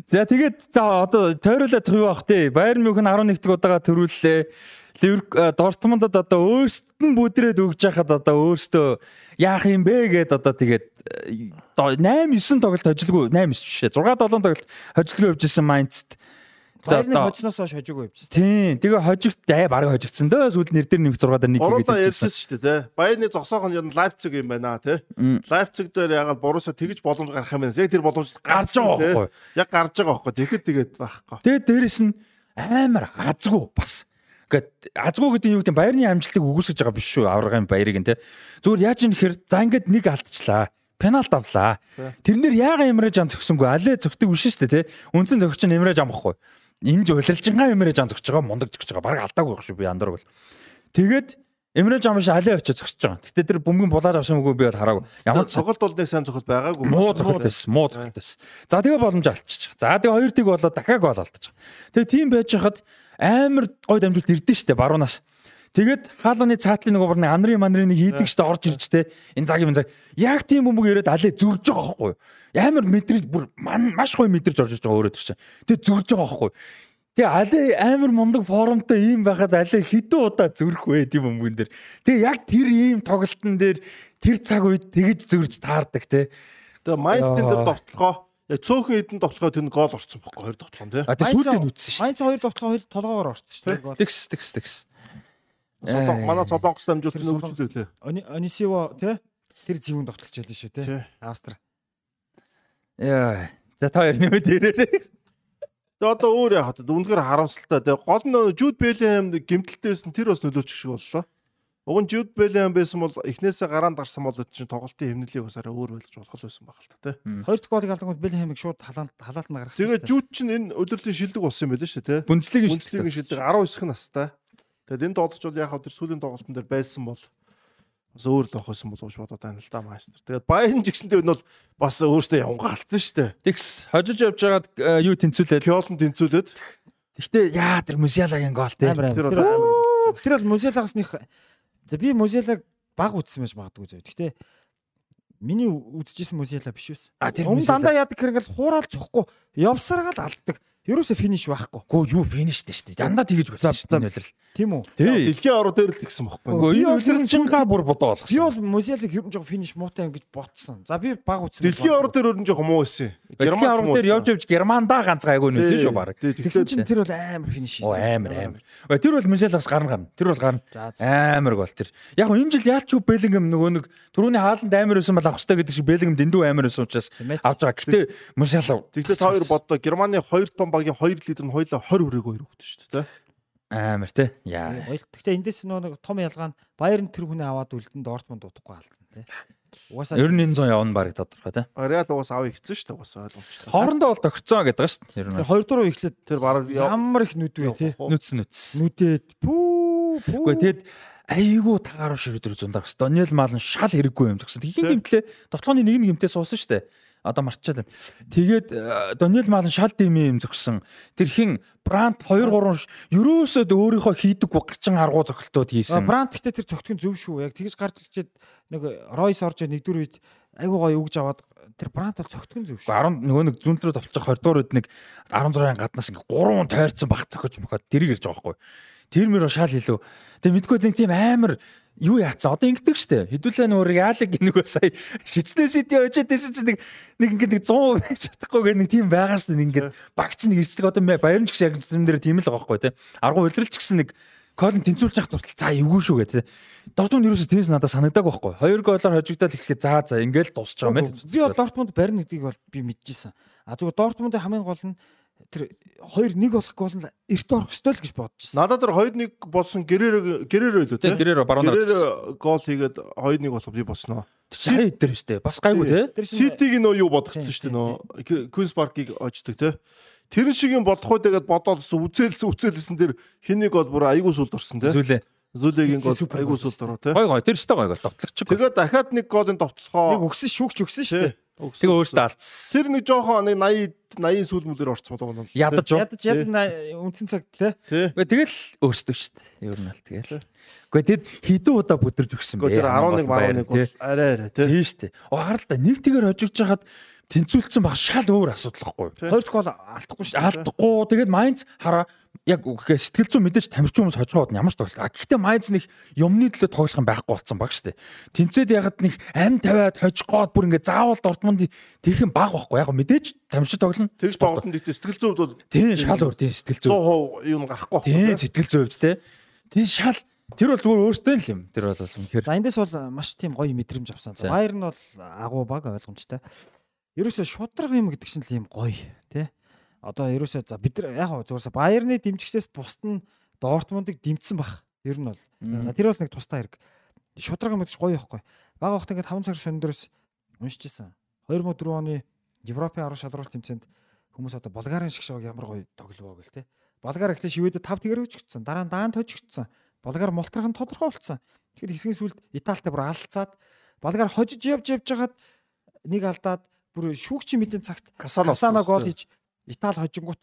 За тэгээд за одоо тойруулаад юу бах те. Байер Мюнхен 11 дахь удаага төрүүллээ. Ливерк Дортмундад одоо өөрсдөд нь бүдрээд өгж яхад одоо өөрсдөө яах юм бэ гэд одоо тэгээд 8 9 тоглолт хожилгүй 8 9 биш ээ 6 7 тоглолт хожилгүй явжсэн Майнцд Баярны хоцноос хойш хожиггүй явчихсан. Тийм. Тэгээ хожигт аа бараг хожигдсан дөө сүүл нэр дээр нэмэх 6 дээр нэг гэдэг. Гурван ярьсан шүү дээ, тий. Баярны зогсоох нь Лайпциг юм байна, тий. Лайпциг дээр ягаад Боруссо тэгж боломж гарах юм байна. Яг тэр боломж гарч байгаа байхгүй. Яг гарч байгаа байхгүй. Тэгэхэд тэгээд байхгүй. Тэгээд дээрэс нь амар азгүй бас. Гэт азгүй гэдэг нь юу гэдэг баярны амжилтыг үгүйсгэж байгаа биш шүү. Аврагын баярыг нь тий. Зүгээр яаж юм нэхэр за ингээд нэг алдчихлаа пеналт авлаа. Тэрнэр яага имрэж ан зөксөнгөө алээ зөгтөг биш шүү дээ тий. Үнцэн зөгч нь имрэж амахгүй энэ ж улиржингаа юмрэж ан зогсож байгаа мундаг зогсож байгаа баг алдаагүй байх шүү би яндар бол тэгээд Эмрэ жамш алей очиж зогсож байгаа. Гэтэ тэр бөмбөгийн булаад авсан үгүй би бол хараагүй. Ямар цогт бол нэг сайн цогт байгаагүй. Муу цогт байсан. Муу цогт байсан. За тэгээ боломж алдчих. За тэгээ хоёр тийг болоод дахиад гол алдчих. Тэгээ тийм байж хахад амар гой дамжуулт ирдэ штэ баруунаас. Тэгээд хаалганы цаатлын нөгөө борны анрын манрын нэг хийдэг штэ орж ирж тэ энэ цагийн цаг яг тийм бөмбөг ирээд алей зөрж байгаа байхгүй? Амар мэдрэж бүр маш гоё мэдрэж орж иж байгаа өөрөө чинь. Тэгээд зөрж байгаа байхгүй? Тэгээ алей амар мундаг форумтай ийм байхад алей хэдэн удаа зөрөх вэ тийм бөмбөгөн дээр. Тэгээ яг тэр ийм тоглолтын дээр тэр цаг үед тэгж зөрж таардаг те. Тэгээ майндын дээр довтлогоо Яг цөөхөн эдэн тоглохоо тэр гол орсон бохгүй хоёр тоглоом тий. А тэр сүйдээ нүдсэн шүү. Майц хоёр тоглохоо хоёр толгоогоор орсон шүү. Тэгс тэгс тэгс. Солон манай солонгос дамжуулт нь өвч зөөлөө. Онисиво тий. Тэр зүүн тоглогч байлаа шүү тий. Австри. Яа. За та хоёр нэмээд ирээрэй. Тэгээ одоо өөр яах вэ? Үнэхээр харамсалтай. Тэгээ гол нь Жуд Белхэм гимтэлтэйсэн тэр бас нөлөөчих шиг боллоо. Уг нь Жуд Белхэм байсан бол эхнээсээ гараанд гарсан бол чинь тоглолтын хэмнэлийг бас арай өөр байлж болох байсан баг л та тий. Хоёр дахь голыг алангууд Белхэмийг шууд халаалт халаалтанд гаргасан. Тэгээ Жуд чинь энэ удирлын шилдэг болсон юм байл шүү тий. Бүнцлигийн шилдэг 19 их настай. Тэгээд энэ тоглолч бол яг хав тэр сүүлийн тоглолтын дээр байсан бол бас өөр л байсан болов уу бодоод байна л да маастер. Тэгээд Баян жигсэндээ нь бол бас өөртөө явангаа алдсан шүү дээ. Тэгс хожиж явж байгаад э, юу тэнцүүлээд Кёлн тэнцүүлээд Гэхдээ яа тэр Мусялагийн гол те. Тэр бол тэр бол Мусялагсных за би Мусялаг баг үтсэн байж магадгүй зөө. Гэхдээ миний үзчихсэн Мусяла биш байсан. А тэр өмнө дандаа яадаг хэрэг л хуурал зөхгүй явсараа л алддаг. Ерөөсө финиш байхгүй. Гөө юу фиништэй шүү дээ. Дандаа тэгэж байсан шүү дээ нөлрөл. Тийм үү? Дэлхийн ороо дээр л тэгсэн бохгүй. Гөө энэ үлрэмжингаа бүр бодоо болгосон. Би бол Мусиалыг хэвэн жоо финиш муутай ингэж ботсон. За би баг үтсэн. Дэлхийн ороо дээр өрн жоо муу байсан. Герман ороо дээр явж явж Германдаа ганц гайгүй нөлөө шүү баг. Тэгсэн чинь тэр бол амар финиш шүү. Амар амар. Тэр бол Мусиалагс гарна гарна. Тэр бол гарна. Амар гол тэр. Яг энэ жил яалч юу Белингем нөгөө нэг түрүүний хааланд амар байсан бол авах хэрэгтэй гэдэг шиг Белингем дэндүү амар байсан учраас авч байгаа. Гэтэ Мусиалав. Тэгтээ та хоёр боддоо Германы 2 том багийн 2 лидер нь хоёлоо 20 хүрээг хоёр өгдөө шүү дээ. Амар те. Яа. Гэхдээ эндээс нэг том ялгаа нь Баерн тэр хүнээ аваад үлдэн Дортмунд утахгүй алдсан те. Угаасаа 9900 явна барыг тодорхой те. Реал угаас авыг хэцэн шүү дээ угаас ойлгомжтой. Хоорондоо бол тогтцоо гэдэг шүү дээ. Ер нь. Хоёрдугаар ихлээд тэр бараг ямар их нүд вэ те. Нүдс нүдс. Нүдэд пүү пүү. Гэхдээ тэгэд айгүй тагааруу ширүүдэр зундаг. Дониел Малн шал хэрэггүй юм згсэн. Хин гимтлээ тоглооны нэг нэг гимтээ суусан шүү дээ одоо марчаад байна. Тэгээд Дониел Малн шал дими юм зөксөн. Тэр хин Брант 2 3 ерөөсөө өөрийнхөө хийдэг гачин аргуу зохилтууд хийсэн. Брант гэхдээ тэр цогтгийн зөв шүү. Яг тэгж гарч ирчээд нэг Ройс орж нэгдүгээр үед айгуу гоё өгж аваад тэр Брант бол цогтгийн зөв шүү. 10 нөгөө нэг зүүн рүү товчж 20 дугаар үед нэг 16-ын гаднаас ингээ 3 тойрцсон баг цохиж мөхөд тэрийг ирж байгаа байхгүй. Тэр мөр шал илүү. Тэгээ мэдгүй нэг тийм амар юу яатсан одоо ингэдэг штэ хэдүүлээ нөр яалаг нэг сая хичнээн сити очоод чинь нэг нэг ингээд нэг 100 байж чадахгүй гэх нэг тийм байгаа штэ нэг ингээд багч нэг ирсдэг одоо баярын ч гэсэн яг юм дээр тийм л байгаа байхгүй те аргу улирал ч гэсэн нэг Колн тэнцүүлж явах туртал за эвгүй шүү гэдэг. Дортмунд ерөөсөө тэнс надад санагдаг байхгүй. Хоёр голоор хожигдоод эхлэхэд за за ингээл дуусч байгаа юм л. Би бол Дортмунд барин гэдгийг бол би мэдчихсэн. А зүгээр Дортмундын хамгийн гол нь тэр 2-1 болох гол нь эрт орох ёстой л гэж бодож байна. Надад тэр 2-1 болсон гэрээр гэрээр байлоо тийм. Гэрээр баруунаар. Гэрээр гол хийгээд 2-1 болох би босноо. Сая дээр штэ. Бас гайгүй те. Ситиг нөө юу бодогдсон штэ нөө. Квинс паркийг очдөг те. Тэр шиг юм болох уу тэгээд бодоод үзээлсэн үзээлсэн тэр хэнийг бол бүр айгуу сүлд орсон те. Зүлээ. Зүлэгийн гол айгуу сүлд ороо те. Гой гой тэр өстой гой гол товтлогч. Тэгээд дахиад нэг голын товтлохоо. Нэг өгсөн шүүгч өгсөн шүү дээ. Тэгээ өөртөө алдсан. Тэр нэг жоохон нэг 80 80 сүүл мөлөөр орцсон болов уу? Ядаж ядаж ядаж үнцэн цаг тий. Тэгэл өөртөө шүү дээ. Ер нь аль тэгэл. Гэхдээ тэд хідүү удаа бүдэрж өгсөн бэ. Тэр 11 11 бол арай арай тий. Тий шүү дээ. Оо харал та нэг тэгэр хожигж хаад тэнцүүлсэн баг шал өөр асуудал واخгүй. Хоёр дахь бол алдахгүй шүү дээ. Алдахгүй. Тэгээд Майнц хараа яг үхээ сэтгэл зүйн мэдээж тамирчин хүмүүс хожгоод ямар ч тоглох. Гэхдээ Майнц нэг юмны төлөө тоглох юм байхгүй болсон баг штэ. Тэнцээд ягаад нэг ам тавиад хожгоод бүр ингээ заавал Дортмунд тэрхэн баг байхгүй. Яг мэдээж тамирчин тоглоно. Тэгж тоглолтын дэхтэй сэтгэл зүйд бол тийм шал өөр тийм сэтгэл зүй. 100% юм гарахгүй байхгүй. Тийм сэтгэл зүйд те. Тийм шал Тэр бол зүгээр өөртөө л юм. Тэр бол үнэхээр. За эндээс бол маш тийм гоё мэдрэмж авсан. Баер нь бол агуу баг ойлгомжтой ерөөсөө шудраг юм гэдэг чинь л юм гоё тий. Одоо ерөөсөө за бид нар яг зуурсаа Баерны дэмжигчээс бусд нь Дортмундыг дэмжсэн бах. Ер нь бол. За тэр бол нэг тустай хэрэг. Шудраг гэж гоё байхгүй. Бага хот ингээд 5 цаг сондроос уншижсэн. 2004 оны Европын арга шалралт тэмцээнд хүмүүс одоо Болгарын шиг шоог ямар гоё тоглоо гэл те. Болгар ихтэй шивэдэ 5 тэгэр өчгдсөн. Дараа нь даанд хожигдсон. Болгар мултрах нь тодорхой болсон. Тэгэхээр хэсгийн сүлд Италитай бүр алцаад Болгар хожиж явж явж хагаад нэг алдаад бүр шүүгчийн мэдийн цагт Касано гол хийж Итали хожингууд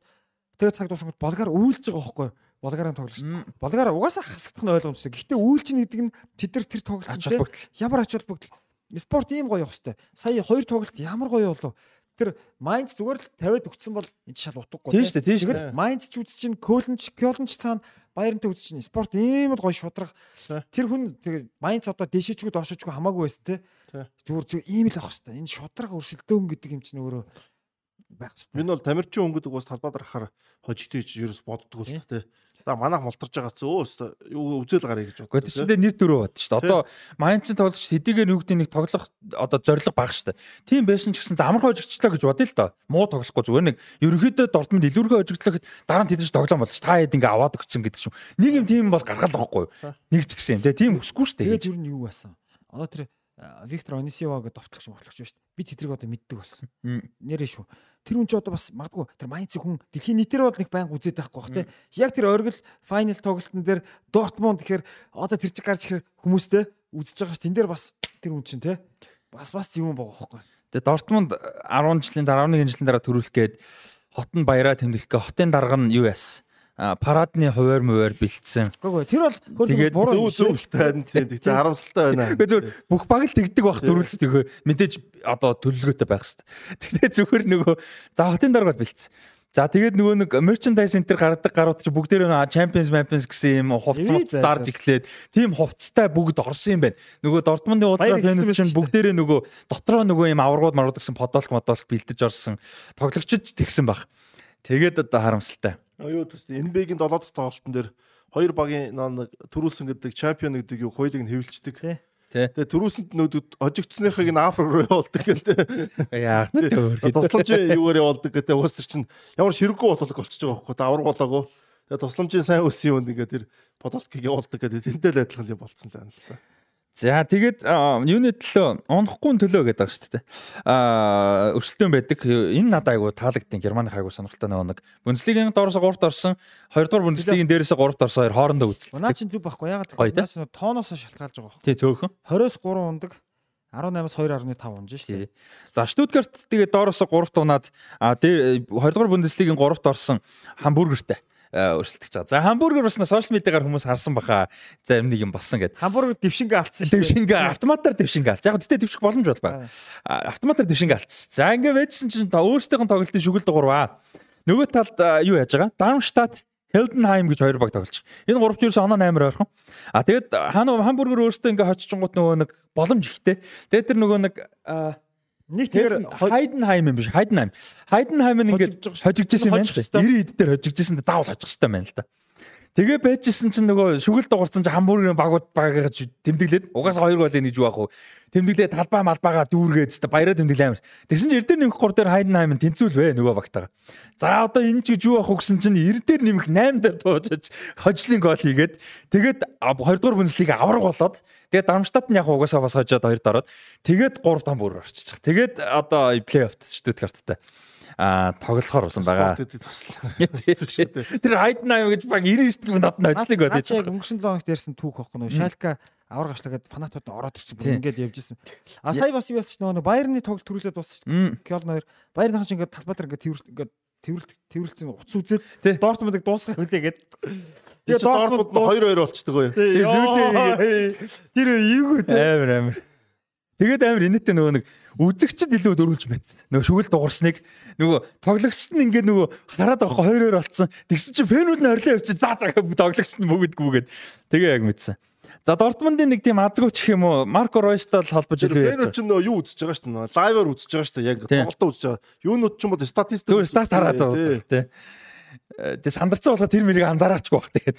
тэгээ цаг дуусангууд болгар үйлж байгаа байхгүй болгарын тоглогч. Болгар угаасаа хасагдах нь ойлгомжтой. Гэхдээ үйлч гэдэг нь тэд нар тэр тоглолт ямар ач холбогдол спорт ийм гоё явах хэвээр. Сая хоёр тоглолт ямар гоё болов. Тэр Майнц зүгээр л тавиад өгсөн бол энэ шал утгагүй. Тийм шүү дээ, тийм шүү дээ. Майнц ч үз чинь Кölнч, Кёлнч цаана Баярнтай үз чинь спорт ийм л гоё шудраг. Тэр хүн тэгээ Майнц одоо дэшичгүй доошичгүй хамаагүй байс те. Зүгээр зөв ийм л авах хэвээр. Энэ шудраг өрсөлдөөн гэдэг юм чинь өөрөө байх хэвээр. Энэ бол тамирчин өнгөдөг бас талбай дарахаар хожигдэж ерөөс боддгоо л та тий. За манайх мултарж байгаа ч өө юу үзэл гарыг гэж боддог. Гэхдээ чинь нэр дөрөв бод шүү дээ. Одоо Майнцын тоглогч хэдийгээр нүгдийн нэг тоглох одоо зориг баг шүү дээ. Тийм байсан ч гэсэн замархан хожигчлаа гэж бодъё л доо. Муу тоглохгүй зүгээр нэг ерөнхийдөө Дортмунд илүүргээ хожигдлоо гэхэд дараа нь тэдэж тоглоом болж та хэд ингээ аваад өгсөн гэдэг шиг. Нэг юм тийм бол гаргал байхгүй. Нэг ч гэсэн юм тийм өсөхгүй шүү дээ. Тэгээд ер нь юу байсан? Одоо тэр Виктор Онисива гэдэг товтлогч мовтлогч шүү дээ. Би тэдрийг одоо мэддэг болсон. Нэрээ шүү. Тэр хүн ч одоо бас магадгүй тэр Майнцын хүн дэлхийн нийтээр бол нэг байнга үзээд байхгүй бах тий. Яг тэр оргил файнал тоглолтын дээр Дортмунд гэхээр одоо тэр чиг гарч ирэх хүмүүстэй үзэж байгаа ш. Тэн дээр бас тэр хүн чинь тий. Бас бас юм байгаа байхгүй. Тэгээ Дортмунд 10 жилийн дараа 11 жилийн дараа төрүүлэх гээд хот нь баяраа тэмдэглэхгээ хотын дарга нь юу яасан? Парадны хуваар муваар бэлдсэн. Үгүй тэр бол тэгээд буруу зөвлөлтэй тийм. Тэгтээ харамсалтай байна. Үгүй зөв бүх баг л тэгдэг байх дөрвөлт өгөө мэдээж одоо төлөвлөгөөтэй байх хэвээр. Тэгтээ зөвхөр нөгөө за хотын дараагаар бэлдсэн. За тэгээд нөгөө нэг merchandise center гаргадаг гарууд чи бүгдээр нэг Champions Champions гэсэн юм хувцас дарж эхлээд тийм хувцастай бүгд орсон юм байна. Нөгөө Дортмундын ултра фэнүүд чинь бүгдээрээ нөгөө дотроо нөгөө юм аваргууд марууд гэсэн подолк модолк бэлдэж орсон. Тоглогчд тэгсэн баг. Тэгээд одоо харамсалтай. Аюу төс NBA-гийн 7 дахь тоглолтын дээр хоёр багийн нэг төрүүлсэн гэдэг чемпион гэдэг юу хоёулыг нь хэвлэлцдэг. Тий. Тэгээ төрүүлсэнд нөдөд хожигдсныхыг нь афро руу явуулдаг гэдэг. Яах нь өөр. Тусламжийн юугаар явуулдаг гэдэг уусар чинь ямар ширэггүй бодлого болчихж байгаа байхгүй. Давар болоогүй. Тэгээ тусламжийн сайн үсэн юм ингээд тэр бодолтгийг явуулдаг гэдэг тэнтэй л адилхан юм болцсон л байна л да. За тэгээд юуны төлөө унахгүй төлөө гэдэг байгаа шүү дээ. Аа өрсөлдөөн байдаг. Энэ надад айгу таалагдсан. Германы айгу сонирхолтой нэг Бундслигийн доороос 3-т орсон, 2 дугаар Бундслигийн дээрээс 3-т орсон хоёр хоорондоо үзэлтэй. Наа чинь зүг байхгүй. Ягаад гэвэл тооноос шалтгаалж байгаа байхгүй. Тий цөөхөн. 20-с 3 ундаг. 18-аас 2.5 унж шүү дээ. За Штутгарт тэгээд доороос 3-т унаад а 2 дугаар Бундслигийн 3-т орсон Хамбургертэй өрсөлдөж байгаа. За хамбургер басна сошиал медиагаар хүмүүс харсан баха. За юм нэг юм болсон гэдэг. Хамбургер дэвшингээ алдсан шүү. Дэвшингээ автоматар дэвшингээ алдсан. Яг гэхдээ дэвших боломж бол байна. Автоматар дэвшингээ алдсан. За ингээ байжсэн чинь та өөрсдийнх нь тоглолтын шүгэл дугуйрваа. Нөгөө талд юу яаж байгаа? Дармштадт Хелденхайм гэж хоёр баг тоглож. Энэ гуравч ерөөс оноо 8 ойрхон. А хаана хамбургер өөртөө ингээ хоччихгонгууд нөгөө нэг боломж ихтэй. Тэгээд тэр нөгөө нэг нэг тэр Хайденхайм юм биш. Хайденхайм. Хайденхайм нь ингээд хожигдчихсэн юм байна. 90 ид дээр хожигдчихсэн заавал хожих хэрэгтэй байна л да. Тэгээ байжсэн чинь нөгөө шүгэл дуурсан чинь хамбургерийн багууд багаж тэмдэглээд угаасаа хоёр гол нэгж байх уу. Тэмдэглээд талбай малбаага дүүргээд тест баяраа тэмдэглээ амар. Тэгсэн чинь эрдэр нэмэх 3 дээр Хайденхайм тэнцүүлвэ нөгөө багтаага. За одоо энэ ч гэж юу ах гэсэн чинь эрдэр нэмэх 8 дээр дуусаж хожлын гол хийгээд тэгээд 2 дугаар бүнслийг авраг болоод тэгээд Дармштадт нь яг угаасаа бас хожоод хоёр дараад тэгээд 3 там бүр орчих. Тэгээд одоо плей-оффт Штутгарттай а тоглохоор усан байгаа. Тэр хайдн аяа гэж баг 99 дэх минут нь ажиллаг байдаг. Яг өнгөрсөн 7 хоногт ярьсан түүх байхгүй нөө Шалка авраг ашлаагаад фанатууд ороод ирсэн бүр ингээд явж исэн. А сая бас юу яасан ч нөгөө Баярны тоглолт төрүүлээд дууссан шүү дээ. Кёлн хоёр Баярны хач ингээд талбай дээр ингээд тэрвэр ингээд тэрвэрлт тэрвэрлцэн утас үзээд Дортмундыг дуусгах үлээгээд Тэгээ Дортмунд нь 2-2 болцдог гоё. Тэр эвгүй амар амар. Тэгээд амар инээдтэй нөгөө нэг үзэгчд илүү дөрүүлж мэдсэн. Нөгөө шүгэл дуурсныг нөгөө тоглогчд нь ингээд нөгөө хараад байгаа хоёроор болцсон. Тэгсэн чинь фэнүүд нь орилоо явчих. За за тоглогчд нь мөгөдгүйгээд тэгээ яг мэдсэн. За Дортмундын нэг тийм азгүйч гэх юм уу Марко Ройстой холбож илүү ярьсан. Фэнүүд чинь нөгөө юу үзэж байгаа шүү дээ. Лайваар үзэж байгаа шүү дээ. Яг тоглолтоо үзэж байгаа. Юунууд ч юм уу статистик зүгээр стат хараа зав тий. Тэг сандарцсан болохоо тэр мэрийг анзаараачгүй бах тэгээд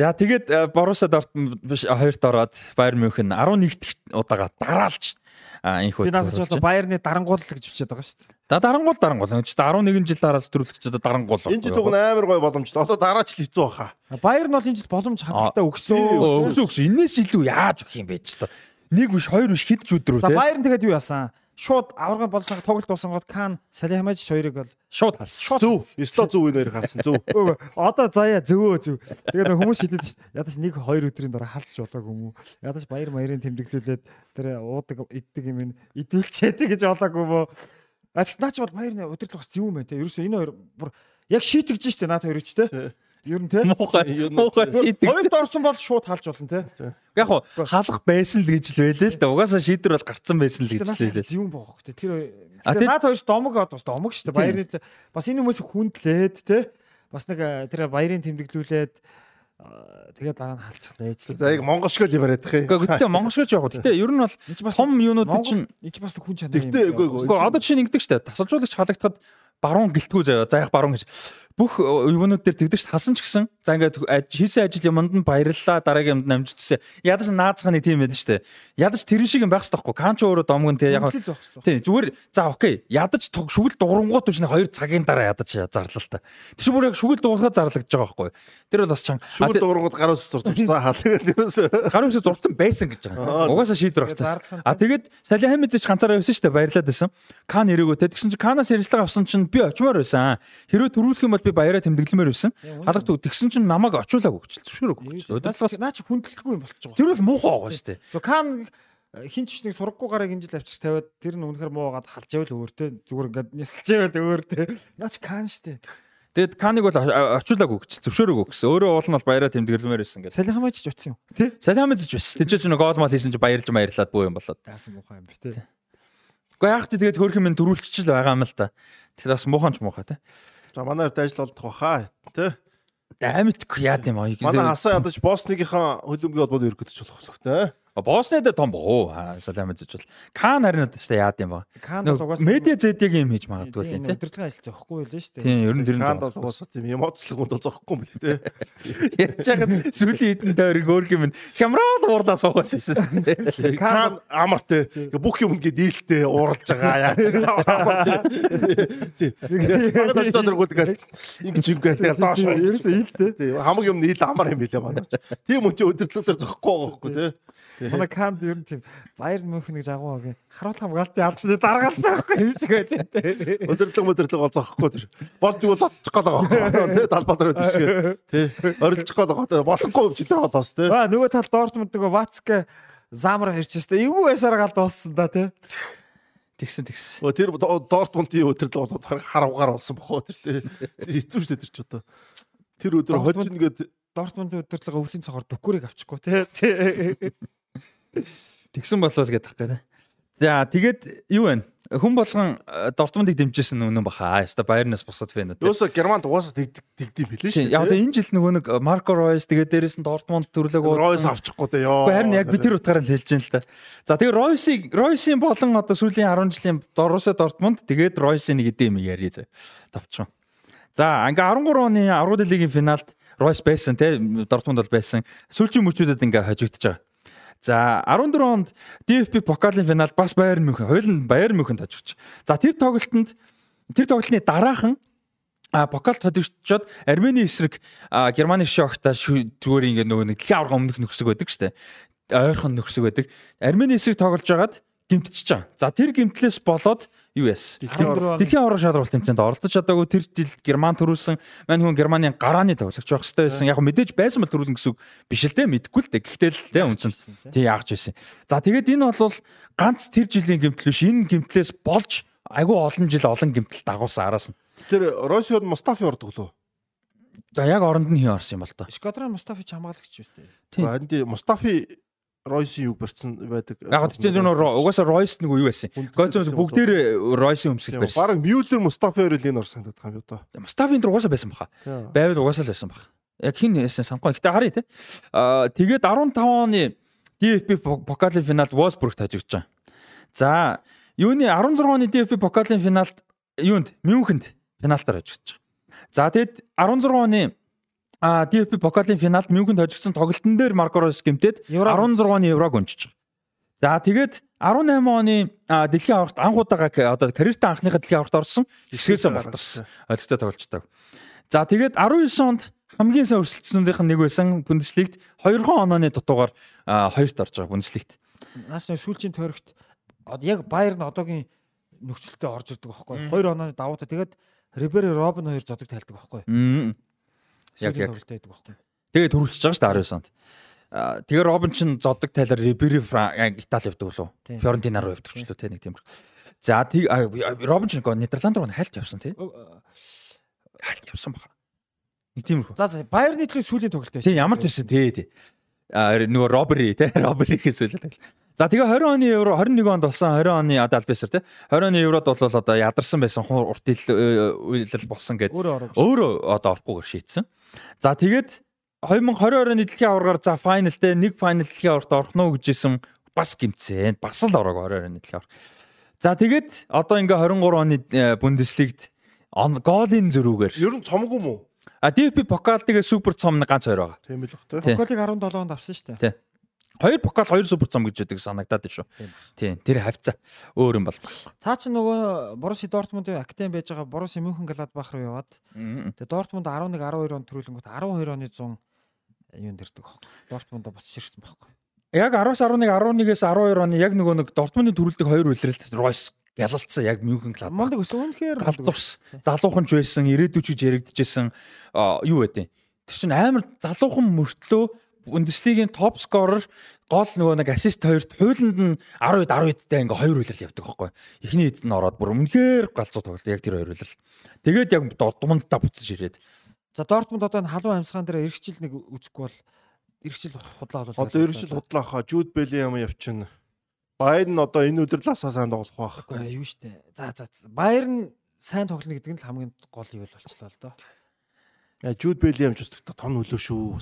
За тэгээд Боруссия Дортмунд биш хоёрт ороод Байер Мюнхен 11 дахь удаага дараалж энэ хөө. Би надад бол Байерны дарангуул гэж бичээд байгаа шүү дээ. Да дарангуул дарангуул. Чи 11 жил дараалж төрүүлэгч одоо дарангуул. Энэ жил уг амар гоё боломжтой. Одоо дараач л хэцүү баха. Байер нь бол энэ жил боломж хангалттай өгсөн. Өгсөн өгсөн. Инээс илүү яаж өгөх юм бэ ч та. Нэг биш хоёр биш хэд ч өдрөө те. За Байер нь тэгээд юу яасан? Шууд аваргын болсонго тоглолт дуусангууд Кан Салихамаж хоёрыг бол шууд халсан. Зөв. Эсло зөв үеэр халсан. Зөв. Одоо заяа зөвөө зөв. Тэгээд хүмүүс хэлээд ш. Ядаж нэг хоёр өдрийн дараа халсч болоогүй юм уу? Ядаж баяр маярын тэмдэглүүлээд тэр уудаг иддэг юм ин идүүлчихэд гэж болоогүй мó. Ач наач бол баярны өдрөл бас зөв юм байна те. Ерөөсөө энэ хоёр бүр яг шийтгэж штэ наад хоёрч те. Ер нь те. Муухай. Муухай шийдэг. Хоёрд орсон бол шууд халж болно те. Яг хуу халах байсан л гэж л байлээ л да. Угаасаа шийдвэр бол гарцсан байсан л гэж хэлээ. Зүүн боох те. Тэр наад хоёрс домог бас домог шүү дээ. Баярын бас энэ хүмүүс хүндлээд те. Бас нэг тэр баярын тэмдэглүүлээд тэгээд дараа нь халцлаа ээж. За яг монгол шиг л юм яриад их. Гэхдээ гэхдээ монгол шиг яг. Гэхдээ ер нь бол том юунууд чинь энэ ч бас хүн чанар юм. Гэхдээ. Одоо жишээ нь ингэдэг шүү дээ. Тасалжуулагч халагдахад баруун гэлтгүү заяа. За яг баруун гэж бүх юунууд дээр тэгдэг ш хасан ч гэсэн за ингээд хийсэн ажил юмд нь баярлалаа дараагийн юмд намжчихсан. Ядаж наацх нэг тийм байдаг штэ. Ядаж тэрэн шиг юм байх хэрэгтэй байхгүй. Канч өөрөө домгон те яг тий зүгээр за окей. Ядаж шүгэл дуурангууд биш хоёр цагийн дараа ядаж зарлал та. Тэр чинь бүр яг шүгэл дуурахад зарлагдж байгаа байхгүй. Тэр бол бас чанга шүгэл дуурангууд гаруус зурцсан хаал тэгээд гаруус зурцсан байсан гэж байгаа. Угаасаа шийдвэр гарсан. А тэгээд Сали Хамидзич ганцаараа явсан штэ баярлаад байсан. Кан ирээгүй те тэгсэн чинь Канаас ярилцлага авсан чинь би очимоор байсан. Хэрвээ төрүүлэх юм бол би баяраа тэмдэглэмээр байсан. Халагт тэгсэн чинь намайг очуулаагүй гэж зөвшөөрөөгүй. Удирдлагаас наа чи хүндэлтгүй юм болчих. Тэр бол муухай байгаа шүү дээ. Зөв кам хин ч нэг сургаггүй гараг энэ жил авчиж тавиад тэр нь үнэхээр муугаад халжээвэл өөртөө зүгээр ингээд нисэлжээвэл өөртөө наач кан штэ. Тэгэд каныг бол очуулаагүй гэж зөвшөөрөөгүй гэсэн. Өөрөө уул нь бол баяраа тэмдэглэмээр байсан гэдэг. Салихамаач ч утсан юм. Тий? Салихамаач ч байсан. Тэнд чинь гол мал хийсэн чинь баярлж баярлаад бөө юм болоод. Яасан муухай юм бэ тий. Гэхдээ яг ч тэгээд хөрх юм төрүүлчихэл байгаа юм л та. Тэр бас муухан ч муухай тий. За манай ард ажил олдох баха тий. Амьдгүй яад юм аа. Манай хасаа ядаж босногийнхаа хөлбөмбөгийн холбоонд өргөдөж болох болох тий. Боснед том боо. Салам гэж бол. Кан харин өстэй яад юм ба. Кан бол угаасаа медиа зэдэг юм хийж магадгүй л тийм. Өдөртлөгийн ажил зөхгүй байлээ шүү дээ. Тийм, ер нь тэр нь Кан бол угаасаа тийм эмоцлог үнд зөхгүй юм билээ тий. Яаж яагаад сүүлийн хэдэн тойрог өөр юм хямраад уурдаа суугаад байсан. Кан амар тий. Бүх юм ингэ дийлтэй ууралж байгаа яа. Тий. Багадаа дөргүүд гал ингэж ингэ тэгэл доош. Ерөөсөө ил тий. Хамаг юм ил амар юм билээ манай. Тийм үн чи өдөртлөөр зөхгүй байгаа байхгүй тий. Манай канд ер нь тийм Баяр Мюнхенийг жагуу гэх харуулах хамгаалтын албаны даргаалцсан байхгүй юм шиг байдаг тий. Өдөрлөг өдөрлөг олзоохгүй тэр. Болж юу цоцчих гээд байгаа тий талбай дээр байдаг шиг тий. Орилчих гээд байгаа болохгүй юм чилээ болоос тий. Аа нөгөө тал Дортмунд нөгөө Вацке Замра хэрчээстэй эвгүй байсаар гал дууссан да тий. Тэгсэн тэгсэн. Өө тэр Дортмундын өдөрлөг болоод харавгаар болсон бохоо тэр тий. Тэр хэцүү шүү дээ тэр ч одоо. Тэр өдөр хожин гээд Дортмундын өдөрлөг өвлийн цагаар дүкүрийг авчихгүй тий. Тэгсэн болоо л гэдэг тах гэдэг. За тэгээд юу вэ? Хүн болгон э, Дортмундыг дэмжижсэн үнэн баха. Яста Байернаас бусад фэн үү. Юуса Германд угаасаа тэгдэг тэгдэм хэлээ шүү. Яг одоо энэ жил нөгөө нэг Марко Ройс тэгээд дээрэс нь Дортмунд төрлөг Ройс авчихгүй дээ ёо. Харин яг би тэр утгаараа л хэлж байна л та. За тэгээд Ройсыг Ройсын болон одоо сүүлийн 10 жилийн Доросе Дортмунд тэгээд Ройсын нэг эдэм яри зэ. Тавчсан. За ингээ 13 оны Аргууд лигийн финалд Ройс байсан те Дортмунд бол байсан. Сүүлийн мөчүүдэд ингээ хожигдож байгаа. За 14 онд DFB покалын финалд бас Байерн Мюнхен, хоёул нь Байерн Мюнхенд хожигч. За тэр тоглолтод тэр тоглолтны дараахан а покалт хожигчод Армени эсрэг Германы шогта зүгээр ингээ нөгөө нэг дэлхийн аварга өмнөх нөхсөг байдаг штэ. Ойрхон нөхсөг байдаг. Армени эсрэг тоглож байгаад гимтчихэж байгаа. За тэр гимтлээс болоод яс. Дэлхийн аварга шалралт тэмцээнд оролцож чадаагүй тэр жил Герман төрүүлсэн мань хүн Германы гарааны тоглогч байх хэрэгтэй байсан. Яг мэдээж байсан бол төрүүлнэ гэсэн үг биш л те мэдгүй л те. Гэхдээ л те үнсэн. Тий яагч байсан. За тэгээд энэ бол ганц тэр жилийн гимтэл биш. Энэ гимтлээс болж айгүй олон жил олон гимтэл дагуулсан араас нь. Тэр Росиод Мустафи ордог лөө. За яг оронд нь хин орсон юм бол тоо. Шкодран Мустафи ч хамгаалагч биш үү? Тийм. Мустафи Ройсын юг барьсан байдаг. Яг тийм зөв нөр угаасаа Ройс нэг юу байсан. Гойцоос бүгдээр Ройсын өмсгөл барьсан. Бараг Мюллер Мустафи хоёр л энэ ор санагдах юм юу та. Мустафийн дөр угаасаа байсан баха. Байвал угаасаа л байсан баха. Яг хин яасан санахгүй. Гэтэ харъя те. Аа тэгээд 15 оны DFB покалын финалд Wolfsburg тажигдж байгаа. За юуны 16 оны DFB покалын финалд юунд Мюнхенд финалтаар хожигдж байгаа. За тэгэд 16 оны А DFB покалын финалд Мюнхенд хожигдсон тоглолтын дээр Марко Рос гэмтээд 16-ны еврог өнчиж байгаа. За тэгээд 18 оны дэлхийн аварт анхудаага одоо карьертаа анхныхаа дэлхийн аварт орсон. Хэсгээсээ болторсон. Олигтой тоглолцдог. За тэгээд 19 онд хамгийн сайн өрсөлдсөнүүдийнх нь нэг байсан Бундеслигт 2 онооны дутуугаар хоёрт орж байгаа Бундеслигт. Наас сүүлчийн тойрогт яг Баерн одоогийн нөхцөлтэй орж ирдэг байхгүй. 2 онооны давуу та тэгээд Рибери Робин хоёр зодог тайлдаг байхгүй. Яг яг тоглолттой байдаг байхгүй. Тэгээ төрүүлчихэж байгаа шүү дээ 19 онд. Тэгээ Робин ч зодог тайлаар Рибери Итали явдаг болов. Фьорентина руу явдаг ч лөө те нэг тиймэр. За тэг Робин ч Нидерланд руу хальт явсан тий. Хальт явсан баха. Нэг тиймэрхүү. За за Баерны төлөө сүүлийн тоглолт байсан. Тий ямар ч байсан тий тий. Аа нөгөө Робери те Роберихээс сүүлийн тоглолт. За тэгээ 20 оны евро 21 онд болсон 20 оны одоо альбесэр тий 20 оны еврод бол одоо ядарсан байсан урт үйлэл болсон гэд өөрөө одоо орохгүйгээр шийдсэн. За тэгээд 2020 оны дэлхийн аваргаар за файналтэй нэг файнал дэлхийн аварт орох нь гэжсэн бас гимцэн. Бас л ороог 20 оны дэлхийн авар. За тэгээд одоо ингээ 23 оны э, Бундеслигт голын зөрүүгээр. Ер нь цомгүй мүү? А DFB покал тэгээ супер цом ганц хоёр байгаа. Тийм л бах. Покалыг 17 онд авсан шүү дээ. Тийм. Хоёр покал хоёр супер цом гэж байдаг санагдаад шүү. Тийм. Тэр хавцаа өөр юм бол. Цаа чи нөгөө Боруси Дортмундын академи байж байгаа Боруси Мюнхен Гладбах руу яваад тэгээ Дортмунд 11 12 он төрүүлэнгүүт 12 оны 100 юунд ирдэг аахгүй. Дортмундаа босч ирсэн байхгүй. Яг 10-аас 11 11-ээс 12 оны яг нөгөө нэг Дортмундын төрүүлдэг хоёр үлрэлт Ройс ялалцсан яг Мюнхен Гладбах. Мондаг өсөн үнэхээр галзуурс. Залуухан ч байсан, ирээдүйч гэж яригдчихсэн юу вэ? Тэр чинь амар залуухан мөртлөө Бундеслигийн топ скорер гол нөгөө нэг ассист хоёрт хуулинд нь 10-д 10-дтай ингээ хоёр үйлрэл явдаг байхгүй. Эхний хэд нь ороод бүр үнэхээр галзуу тоглолт яг тэр хоёр үйлрэл. Тэгээд яг Дортмундта буцаж ирээд. За Дортмунд одоо энэ халуун амьсгаан дээр эргэжил нэг үзэхгүй бол эргэжил худлаа болоо. Одоо эргэжил худлаа хаа Жуд Белиам явчихна. Байерн одоо энэ өдөр ласаа сайн тоглох байх. Үгүй юу штэ. За за. Байерн сайн тоглоно гэдэг нь л хамгийн гол юу болчихлоо л доо. Жуд Белиам ч өстө том нөлөө шүү.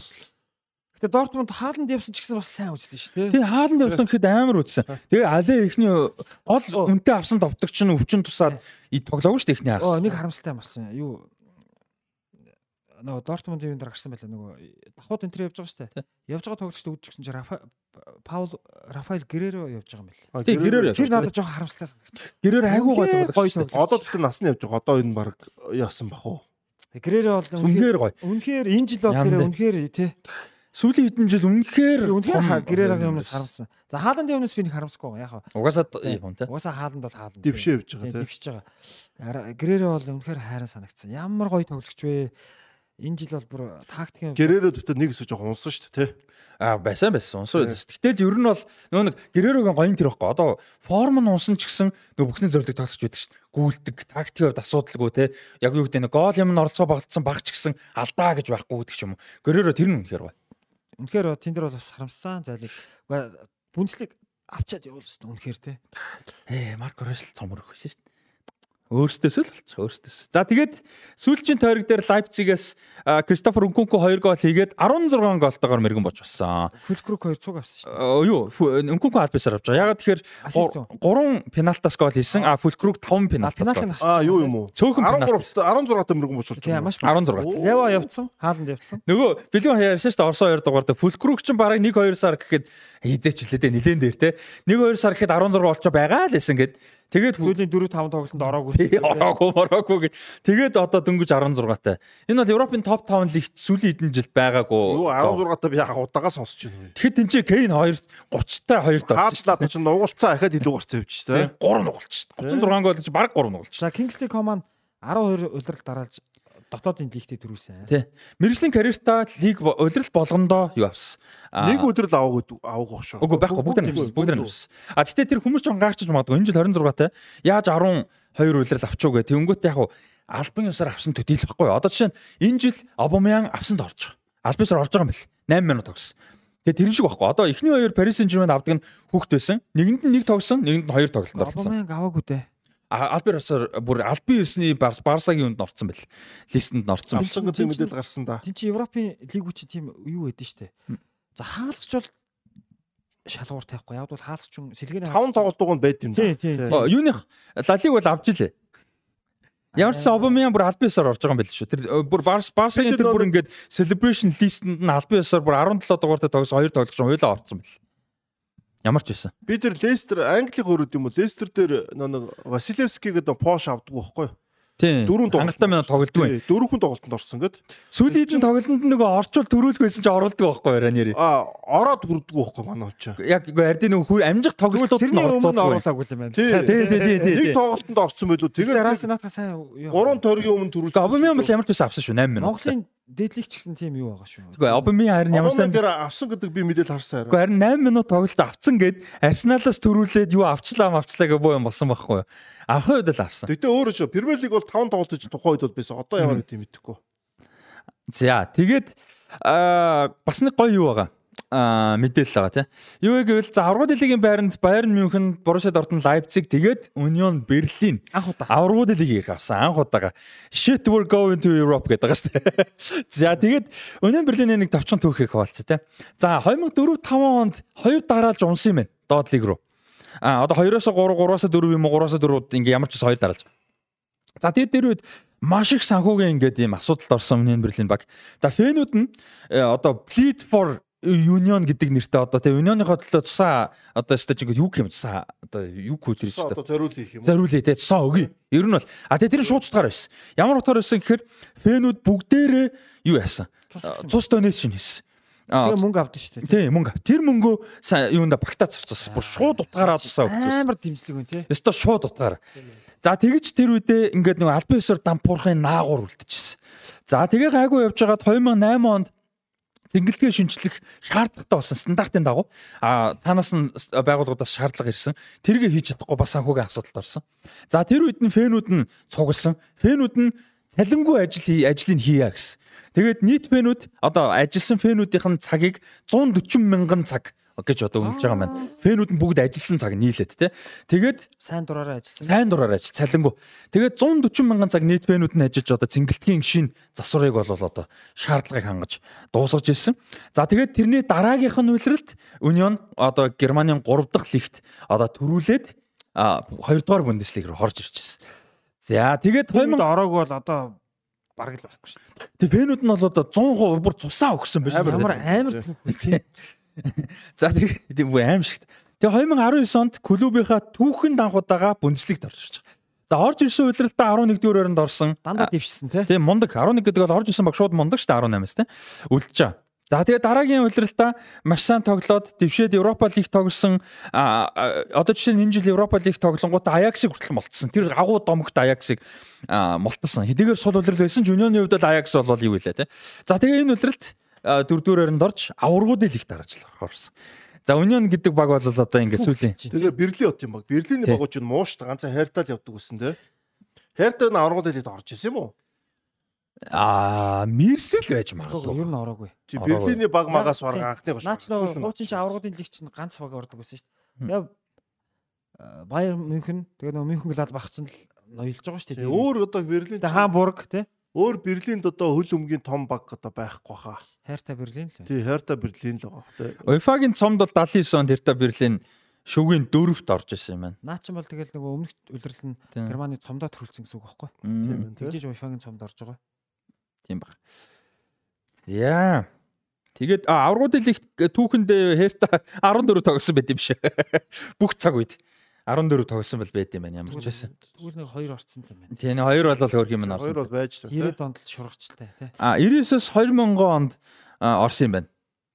Гэтэ Дортмунд хааланд явсан ч гэсэн бас сайн үзлээ шүү дээ. Тэгээ хааланд явсан гэхэд амар үзсэн. Тэгээ алээ ихний гол үнтэй авсан товтогч нь өвчин тусаад тоглоогүй шүү дээ ихний авсан. Оо нэг харамсалтай болсон. Юу нөгөө Дортмундын юм дээр гарсан байлаа нөгөө давхууд энэ төр явж байгаа шүү дээ. Явж байгаа тоглогчд үдчихсэн чинь Рафа Паул Рафаэл Гереро явж байгаа юм байна. Гереро явж. Тэр надад жоохон харамсалтай санагдсан. Гереро айгүй гоё тоглогч шүү дээ. Одоо тэгэхээр насны явж байгаа. Одоо энэ баг яасан бах уу? Гереро бол үнэхээр гоё. Үнэхээр энэ жил бол тэр үнэхээр тий сүүлийн хэдэн жил үнэхээр үнэхээр гэрээрагийн өмнөөс харамсан. За хааландын өмнөөс би нэг харамсахгүй байгаа. Яг угаасаа юм тий. Угаасаа хааланд бол хааланд. Дэвшээ явж байгаа тий. Дэвшиж байгаа. Гэрээрээ бол үнэхээр хайран санагдсан. Ямар гоё тоглогч вэ? Энэ жил бол бүр тактикийн гэрээрээ дэвтэ нэг хэсэг жоох унсан шүү дээ тий. Аа байсан байсан унсан. Гэтэл ер нь бол нөө нэг гэрээрэгийн гоён тэр байхгүй. Одоо форм нь унсан ч гэсэн нөө бүхний зорилго тоглож байдаг шүү дээ. Гүйлдэг, тактикийн хувьд асуудалгүй те. Яг юу гэдэг нь гол юм нь оролцоо багтсан баг ч гэсэн алдаа гэж байхгүй гэдэг ч юм уу. Гэрээрээ тэр нь үнэхээр гоё. Үнэхээр тэн дээр бол бас харамссан зайлиг. Бүнцлэг авчаад явуул өстө үнэхээр те. Ээ Марко Рос цомор өгсөн шүү дээ. Өөртөөсөө л болчих өөртөөс. За тэгээд сүүлчийн тойрог дээр Лайпцигээс Кристофер Үнкунку 2 гол хийгээд 16 голтойгоор мэрэгэн бож болсон. Фулкрук 2 цуг авсан шүү дээ. Юу Үнкунку албасаар авч байгаа. Ягаад тэгэхээр 3 пеналтаас гол хийсэн. А Фулкрук 5 пеналтаас. Аа юу юм уу? Цөөхөн пенальт. 16 та мэрэгэн бож болж Тийм маш 16. Ява явцсан. Хааланд явцсан. Нөгөө бэлгэн ярьсан шүү дээ Орсон 2 дугаар дээр Фулкрук ч бараг 1 2 сар гэхэд хизээч лээ дээ нилэн дээр те. 1 2 сар гэхэд 16 болчоо байгаа л гэсэн гээд Тэгээд Сүүлийн 4 5 тоглолтод ороогүй. ороогүй ороогүй гэ. Тэгээд одоо дөнгөж 16-тай. Энэ бол Европын топ 5 лигт сүүлийн хэдэн жил байгаагүй. Юу 16 та би яхаа удаага сонсож байна. Тэгэхэд энэ чинь Кейн 2 30-тай 2 тоо. Хаадлаа чинь нугуулцаа ахад илүү гарцсан явж дээ. 3 нугалч шүү дээ. 36 гол чи баг 3 нугалч. За Kingsley Coman 12 удирдал дараалж дотоодын лигтээ төрүүлсэн. Тий. Мэргэжлийн карьертаа лиг улирал болгондоо юу авсан? Нэг өдөр л аваагүй аваагүй шүү. Үгүй байхгүй бүгд нь авсан. Бүгд нь авсан. А гэтээ тэр хүмүүс ч гаагчж магадгүй. Энэ жил 26-тай яаж 12 улирал авчуу гэх. Тэнгүүт яг албан ёсоор авсан төдийл байхгүй. Одоо жишээ нь энэ жил Обамян авсанд орж байгаа. Албан ёсоор орж байгаа юм бэл. 8 минут тогсон. Тэгээ тэр шиг байхгүй. Одоо эхний хоёр Paris Saint-Germain авдаг нь хүүхд байсан. Нэгэнд нь нэг тогсон, нэгэнд нь хоёр тоглолтод орсон. Обамянг аваагүй дээ. Альберосоор бүр албан ёсны Барсагийн үнд орсон бэл. Листэнд орсон. Авсан гэдэг мэдээлэл гарсан да. Тин чи Европын лигүүд чи тийм юу байдэн штэ. За хаалгач бол шалгуур тавихгүй. Яг бол хаалгач хүн сэлгээний 5 тоглолтууд нь байд юм да. Юуных лалиг бол авч илээ. Ямар ч Обамян бүр албан ёсоор орж байгаа юм байл шүү. Тэр э, бүр Барс Барсагийн тэр бүр ингээд celebration list-энд нь албан ёсоор бүр 17 дугаартай тогс 2 тоглож хойлоо орсон бэл. Ямар ч байсан. Би тэр Лестер Английн хөрөд юм уу? Лестер дээр нэг Василевский гэдэг Пош авдаг байхгүй юу? Тийм. Дөрөв тоглолт. хангалттай минут тоглолдог бай. Дөрөвхөн тоглолтод орсон гэд. Сүүлийн чинь тоглолтод нөгөө орчуул төрүүлэх байсан чинь оруулдаг байхгүй юу Ранери. Аа ороод хүрдэггүй байхгүй манай ч. Яг үгүй ардын нөгөө амжих тоглолтууд нь оруулаагүй юм байна. Тий, тий, тий, тий, тий. Нэг тоглолтод орсон байлуу. Тэгээд Тэгээд Раснатга сайн юу. гурван тойргийн өмнө төрүүлсэн. Обамян бол ямар ч байсан авсан шүү 8 минут. Монголын дээдлик ч гэсэн тийм юу байгаа шүү. Үгүй Обамян харин ямар ч дээр авсан гэдэг би мэдээлэл харсан Гэхдээ харин. харин 8 минут тоглолт авцсан гэд Арсеналаас төрүүлээд юу авчлаа авчлаа гэх боо юм болсон байхгүй юу? Авах үед л авсан. Гэтэ өөрөө ч Премьер лиг бол 5 тоглолт гэж тухайн үед бол байсан. Одоо ямар гэдэг юм мэдэхгүй. За тэгээд аа бас нэг гоё юу байгаа. Аа мэдээлэл байгаа тий. Юу вэ гэвэл за аврагууд лигийн байранд Bayern München, Borussia Dortmund, Leipzig тэгээд Union Berlin Анх удаа. аврагууд лигийг ирэх авсан анх удаага. Shit we're going to Europe гэдэг байгаа шүү дээ. За тэгээд Union Berlin нэг товчхон түүхийг хаваалцсан тий. За 2004 5 онд хоёр дараалж унсан юм байна. Доод лиг рүү. А одоо 2-оос 3, 3-оос 4 юм уу 3-оос 4 ингээ ямар ч ус хоёр дараалж. За тэгээд тэр үед маш их санхүүгийн ингээд ийм асуудалд орсон Union Berlin баг. За фэнүүд нь э, одоо Bleed for Union гэдэг нэртэй одоо тийм Union-ийнхоо төлөө тусаа одоо өстой чинь юу юм тусаа одоо юу хөөж ирж одоо зориул хийх юм? Зориулъя те тусаа өгье. Ер нь бол а тэгээ тэр нь шууд утгаар байсан. Ямар утгаар байсан гэхээр фэнүүд бүгдээрээ юу яасан? Цус донешн хийсэн. Тэгээ мөнгө авдсан шүү дээ. тийм мөнгө. Тэр мөнгөө юунда багтаа зарцуулсан. Бүр шууд утгаараа тусаа өгсөн. Амар дэмжлэг үн тий. Өстой шууд утгаар. За тэгэж тэр үедээ ингээд нэг албан ёсоор дампуурхын наагур үлдчихсэн. За тэгээ гайгүй явж байгаад 2008 онд Тэнгэлтгээ шинчлэх шаардлагатай болсон стандартын дагуу а танаас нь байгууллагуудаас шаардлага ирсэн. Тэргээ хийж чадахгүй бас санхүүгийн асуудалд орсон. За тэр үед нь фэнүүд нь цугласан. Фэнүүд нь салингүй ажил ажлыг хийя гэсэн. Тэгээд нийт фэнүүд одоо ажилласан фэнүүдийн цагийг 140 мянган цаг гэж одоо үнэлж байгаа байна. Фэнүүд нь бүгд ажилласан цаг нийлээд те. Тэгээд Сайн дураараа ажилласан. сайн дураар ажил цалингу. Тэгээд 140 мянган цаг нийт фэнүүд нь ажиллаж одоо цэнгэлтгийн шин засварыг бол одоо шаардлагыг хангаж дуусгаж ирсэн. За тэгээд тэрний дараагийнх нь үйлрэлт Union одоо Германийн 3 дахь лигт одоо төрүүлээд а 2 дугаар Бундеслиг руу орж ирчихсэн. За тэгээд Фэмд 2000 ороог бол одоо бараг л байхгүй шүү дээ. тэг фэнүүд нь бол одоо 100% бүр цусаа өгсөн биш үү? Ямар амар түүх. За тэгээд бүр аим шигт. Тэгээ 2019 онд клубийнхаа түүхэн данхуудаага Бундеслигт орж ирж байгаа. За орж ирсэн үйлрэлтээ 11 дугаар оронд орсон. Дандаа дэвшсэн тий. Тийм мундаг 11 гэдэг бол орж ирсэн баг шууд мундаг шүү дээ 18-аас тийм. Үлдэж байгаа. За тэгээ дараагийн үйлрэлтээ маш сайн тоглоод дэвшээд Европа лиг тоглосон одоо жишээ нь энэ жил Европа лиг тоглонгууд Аяксыг хүртэл молтсон. Тэр агуу домогт Аяксыг молтсон. Хэдийгээр сул үйлрэл байсан ч Унионы хувьд бол Аякс бол юу вэ те. За тэгээ энэ үйлрэлт дөрөвдүгээр оронд орж аваргуудын лигт дараачлаа орсон. За Union гэдэг баг бол одоо ингээд сүүлийн Тэгээ Берлин от юм баг. Берлиний Тий. багууч нь мууштай ганцхан хайртал явдаг гэсэн те. Хайртай нь аврагууд хэлээд орж исэн юм уу? аа мэрсэл байж магадгүй. Ер нь ороогүй. Тий. Берлиний баг магаас Тий. бараг анхны гош. Наач нөгөө хуучин чи аврагуудын лиг чинь ганц баг ордог байсан шүү дээ. Тэгээ Баер Мюнхен тэгээ нөгөө Мюнхен Гладбах ч л ноёлж байгаа шүү дээ. Өөр одоо Берлин Тэгээ Хамбург тий. өөр Берлинд одоо хөл өмгийн том баг одоо байхгүй хаа. Хайртай Берлин л байна. Тий, Hertha Берлин л байгаа тий. UEFA-гийн цомд бол 79 онд Hertha Берлин шүгийн дөрөвт орж исэн юм байна. Наа ч юм бол тэгэл нөгөө өмнөх үлрэл нь. Германы цомдоо төрүүлсэн гэсэн үг байхгүй. Тийм Тийм байна. Тэгжиж UEFA-гийн цомд орж байгаа. тийм баг. Яа. Тэгээд а, аврагуудын лигт түүхэнд Hertha 14 тоглосон байт юм шиг. Бүх цаг үед 14 тоглосон бол байт юм байна ямар ч байсан. Тэгвэл нэг хоёр орцсон л юм байна. Тийм хоёр бол хөрх юм Хоёр орсон. бол байж тий. 90-д онд л шургацтай тий. А 99-с 2000 онд орсон юм байна.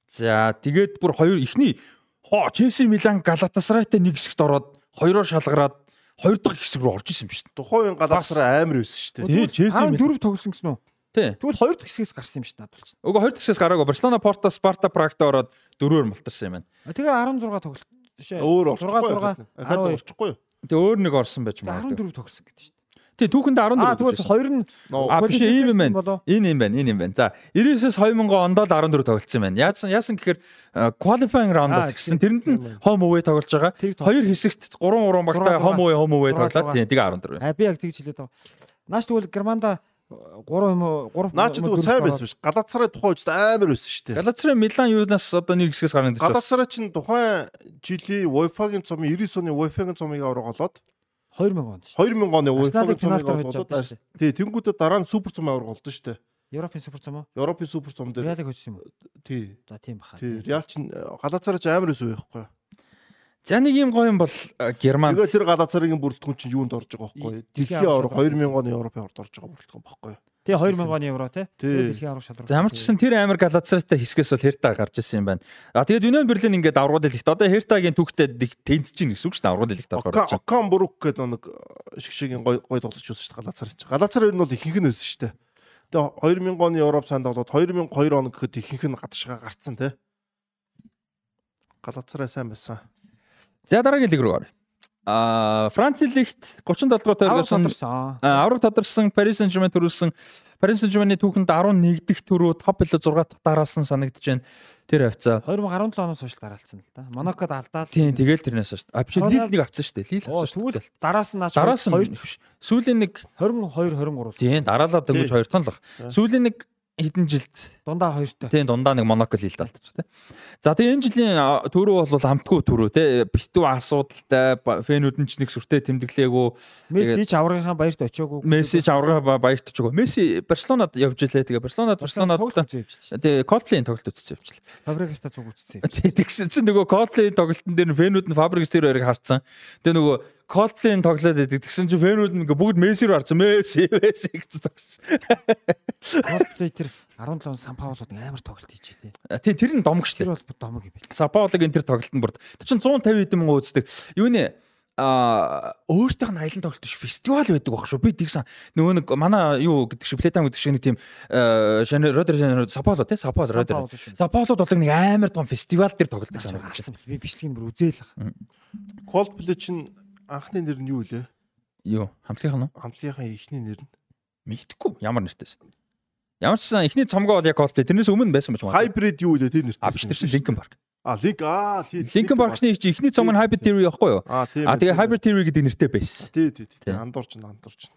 За тэгээд бүр хоёр ихний хоо Челси Милан Галатасарайтай нэг хэсэгт ороод хоёроор шалгараад хоёр дахь хэсэг рүү орж исэн юм шүү дээ. Тухайн галаасраа амар байсан шүү дээ. Тийм Челси Милан. 14 тоглосон гэсэн үү? Тий. Тэгвэл хоёр дахь хэсгээс гарсан юм шүү дээ надад. Уг хоёр дахь хэсгээс гараагүй Барселона, Порто, Спарта, Прагта ороод дөрөөр мултарсан юм байна. Тэгээ 16 тоглолт. Өөр 6 орчихгүй. 6 Ахад 12. орчихгүй. юу? Тэгээ өөр нэг орсон байж магадгүй. 14 тоглосон гэдэг шүү дээ. Тий түүхэнд 14. Аа гэж тэгвэл байсан. хоёр нь Ноо, А биш ийм юм байна. Энэ юм байна, энэ юм байна. За 99-с 2000 онд л 14 тоглолцсон байна. Яасан яасан гэхээр qualifying round Аа, гэсэн тэрэнд нь home away тоглож байгаа. Хоёр хэсэгт 3 3 багтаа 6, home away home away 6, тоглоод тийм тэгээ 14 байна. А би яг тэгж хэлээд байгаа. Нааш тэгвэл Германда 3 юм уу 3 Наа чи тэгвэл сайн байсан биш. Галаасраа тухайн үед амар байсан шүү дээ. Галацраа Милан юунаас одоо нэг хэсгээс гарна гэж байна. Галаасраа чин тухайн жилийн UEFA-гийн цомын 99 оны UEFA-гийн цомыг аврагуулад 2000 онд шүү. 2000 оны UEFA-гийн цомыг шүү. тий тэнгуудээ дараа нь супер цом аврагуулсан шүү дээ. Европын супер цом уу? Европын супер цом дээр Реалыг хөжсөн юм уу? тий За тийм баха. тий Реал чин Галаасраа ч амар байсан байхгүй. За нэг юм гоё юм бол э, Герман Тэгээ тэр Галаасраагийн бүрэлдэхүүн чинь юунд орж байгаа байхгүй. Дэлхийн Дэлхийн авраг 2000 оны Европын орд орж байгаа бүрэлдэхүүн байхгүй. Тий 2000 оны евро тий. Дэлхийн аврах шалралт. За ямар ч гэсэн тэр амир Галацраатай хэсгээс бол Херта гарч ирсэн юм байна. А тэгээд Юнион Берлин ингээд аврагууд лигт одоо Хертагийн түүхтэй тэнцэж чинь гэсэн үг шүү дээ аврагууд Окан болж байгаа. Окан Брук гэдэг нэг шигшгийн гой гой тоглож байсан шүү дээ Галаасраа чинь. Галаасраа ер нь бол ихэнх нь байсан шүү дээ. Тэгээ 2000 оны Европ санд болоод 2002 он гэхэд ихэнх нь гадшгаа гарцсан тий. Галаасраа сайн байсан. За дараагийн лиг рүү оръё. А Франц лигт 37 дугаар тодорсон. авраг тодорсон Paris Saint-Germain төрүүлсэн Paris Saint-Germain-ийн түүхэнд 11 дахь төрөө топ билүү 6 дахь дараасан санагдаж байна. Тэр хавцаа. 2017 оноос хойш дараалцсан л да. Монакод алдаал. Тийм тэгэл тэрнээс шүү дээ. А биш лил нэг авцсан шүү дээ. Лил авцсан шүү дээ. дараас нь наач Дараас нь 2 биш. Сүүлийн нэг 22 23 тийм дараалаад Тий. 2 тонлох. Сүүлийн нэг хэдэн жилд дундаа хоёртой. тийм дундаа нэг Монако лилд алдчих тийм. За тэгээ энэ жилийн төрөө бол амтгүй төрөө тийм битүү асуудалтай фэнүүд нь ч нэг сүртэй тэмдэглээгүү Месси ч аврагынхаа баярт очиагүй. Месси ч аврага ба- баярт очгоо. Месси Барселонад явж илээ. Тэгээ Барселонад Барселонад тэгээ Котлин тоглолт үзсэн явж лээ. Фабрикаста цуг үзсэн. Тэгээ тэгсэн чинь нөгөө Котлин тоглолтын дээр фэнүүд нь Фабрикс тэр хоёрыг харцсан. Тэгээ нөгөө Котлин тоглоод байдаг. Тэгсэн чинь фэнүүд нь бүгд Месси рүү харцсан. Месси, Месси гэсэн зогссон. Coldplay тэр 17 он Сан Паулууд амар тоглолт хийж тий. Тий тэр нь домог Тэр штэ. бол домог юм байл. Сапаолог энэ тэр тоглолтод бүрд. Тэр чинь 150 хэдэн мөнгө үздэг. Юу нэ а өөртөөх нь аялан тоглолт биш фестивал байдаг баг шүү. Би тэгсэн нөгөө нэг манай юу гэдэг шиг Плетам гэдэг шиг нэг тийм Шанер Родер Шанер Сапаоло тий Сапаоло Родер. Сапаолод бол нэг амар том фестивал дээр тоглолт санагдаж байна. Би бичлэгийг бүр үзээл. Coldplay чин анхны нэр нь юу вэ? Юу хамтлагийнх нь уу? Хамтлагийнхаа ихний нэр нь. Мэдхгүй ямар нэртэйс. Ямар ч сан эхний цомгоо бол яг cosplay тэрнээс өмнө байсан байж магадгүй. Hybrid юу вэ тэр нэртэй? А биш тэр чинь Linkin Park. А Link аа тий. Linkin Park-ны ихний цом нь Hybrid Theory байхгүй юу? Тийм. А тэгээ Hybrid Theory гэдэг нэртэй байсан. Тий тий тий. Андуурч андуурч.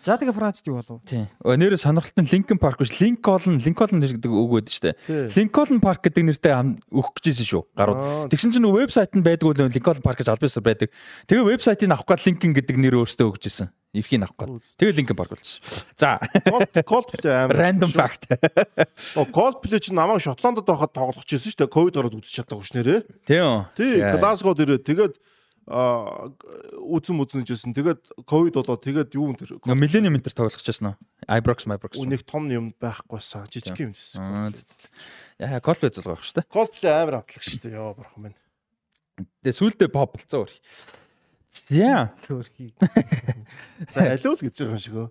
За тэгээ Францд юу болов? Тийм. Нэрээ сонирхолтой нь Linkin Park биш Lincoln Lincoln гэдэг үг байдаг шүү дээ. Тий. Lincoln Park гэдэг нэртэй өгөх гэжсэн шүү. Гарууд. Тэгсэн чинь вебсайт нь байдгүй л Lincoln Park гэж албан ёсоор байдаг. Тэгээ вебсайтыг авах гал Lincoln гэдэг нэр өөртөө өгчээсэн. Эвхийг авах гал. Тэгээ Lincoln Park болчихсон. За, Cold- Coldplay амар. random fact. Оо, Coldplay чинь намайг Шотландд байхад тоглох гэсэн шүү дээ. Ковид ороод үзэж чадаагүй ш нэрээ. Тийм. Тий, Яа. Глазгод ирээд тэгээд аа үзэн үзэн жисэн. Тэгээд ковид болоод тэгээд юу нэр Millennium Enter тоглох гэсэн нь. Ibrox Ibrox. нэг том юм байхгүйсэн. Жижиг юм гэсэн. Аа. Яа, Coldplay зулгаа байх шүү дээ. Coldplay амар амтлаг шүү дээ. Йоо бурхан минь. Тэгээ сүулдэ pop болцоо өөр. За. За алиул гэж байгаа юм шиг өө.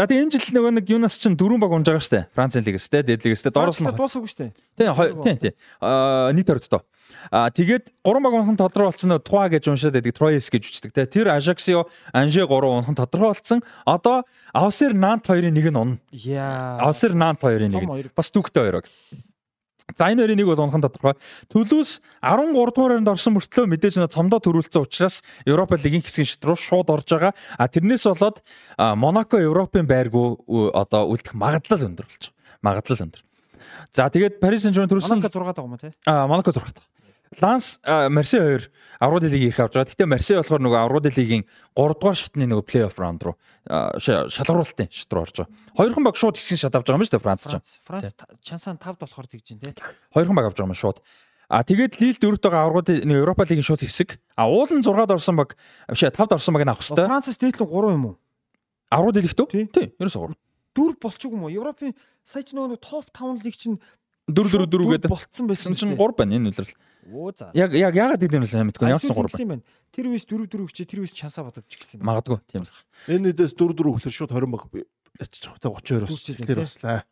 За тэгээ энэ жил нөгөө нэг юунаас чинь дөрвөн баг унж байгаа дээ. Францын лигээс те, дээд лигээс те. Доороос нь дуусаагүй дээ. Тийм тийм тийм. Аа нийт хоригдтоо. Аа тэгээд 3 баг унхан тодорхой болсон нөө Туа гэж уншаад байдаг Troyes гэж үчдэг те. Тэр Ajax-io Анже 3 унхан тодорхой болсон. Одоо Авсер Нант хоёрын нэг нь унна. Яа. Авсер Нант хоёрын нэг. Бас түүхтэй хоёроо. За энэ хоёрын нэг бол унхан тодорхой. Төлөөс 13 дугаар хайранд орсон мөртлөө мэдээж нэ цомдоо төрүүлсэн учраас Европа лигийн хэсгийн шат руу шууд орж байгаа. А тэрнээс болоод Монако Европын байргуу одоо үлдэх магадлал өндөр болж байгаа. Магадлал өндөр. За тэгээд Paris Saint-Germain төрүүлсэн Монако 6 даа юм те? А Монако 6 даа. Ланс Марсе 2 Аврал лигийг ирэх авч байгаа. Гэтэ Марсе болохоор нөгөө Аврал лигийн 3 дугаар шатны нөгөө плей-офф раунд руу шалгаруулалтын шат руу орж байгаа. Хоёрхан баг шууд ихсэн шат авч байгаа юм шүү дээ Франц ч. Франц чансаа 5 болохоор тэгж дээ. Хоёрхан баг авч байгаа юм шууд. А тэгээд Лил дөрөвт байгаа аврагууд Европа лигийн шууд хэсэг. А уулын 6-д орсон баг биш 5-д орсон баг нь авах хэрэгтэй. Францаас дээдлэн 3 юм уу? Аврагууд хэлэх түү? Тий, ерөөсөө 3. Дөрв болчихгүй юм уу? Европын сая ч нөгөө топ 5 лиг чинь 4 4 4 гэдэг болцсон байсан чинь 3 байна энэ үлрэл. Оо за. Яг яг яагаад гэдэг юм бэ мэдгүй яасан 3 байна. Тэр үеэс 4 4 хүчээ тэр үеэс чансаа бодож гисэн юм. Магадгүй тийм бас. Энэ нэдээс 4 4 хөглөр шууд 20 баг ячиж байгаа 32-оос тэр баслаа.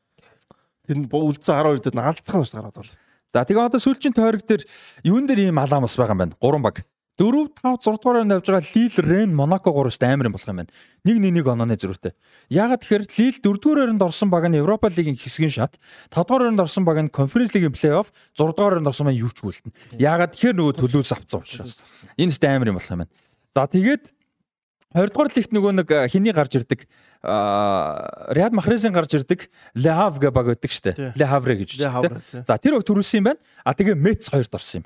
Тэр нь үлдсэн 12 дээр наалцхан бас гараад бол. За тэгээ одоо сүүлчийн тойрог дээр юун дээр ийм алаам бас байгаа юм байна. 3 баг. 4 5 6 дугаар онд явж байгаа Лил, Рен, Монако гурван амар юм болох юм байна. Нэг нэг нэг онооны зөрүүтэй. Ягаад тэгэхээр Лил 4 дугаар онд орсон баг нь Европа лигийн хэсгийн шат, 5 дугаар онд орсон баг нь Конференц лигийн плей-офф, 6 дугаар онд орсон маань юу ч бүлтэн. Ягаад тэгэхээр нөгөө төлөвс авцсан учраас. Энэ ч амар юм болох юм байна. За тэгээд 20 дугаар лигт нөгөө нэг хиний гарч ирдэг Риад Махрезын гарч ирдэг Ле Хав гэ баг өгдөг штэ. Ле Хавре гэж. За тэр баг төрүүлсэн юм байна. А тэгээ Мец хоёрт орсон юм.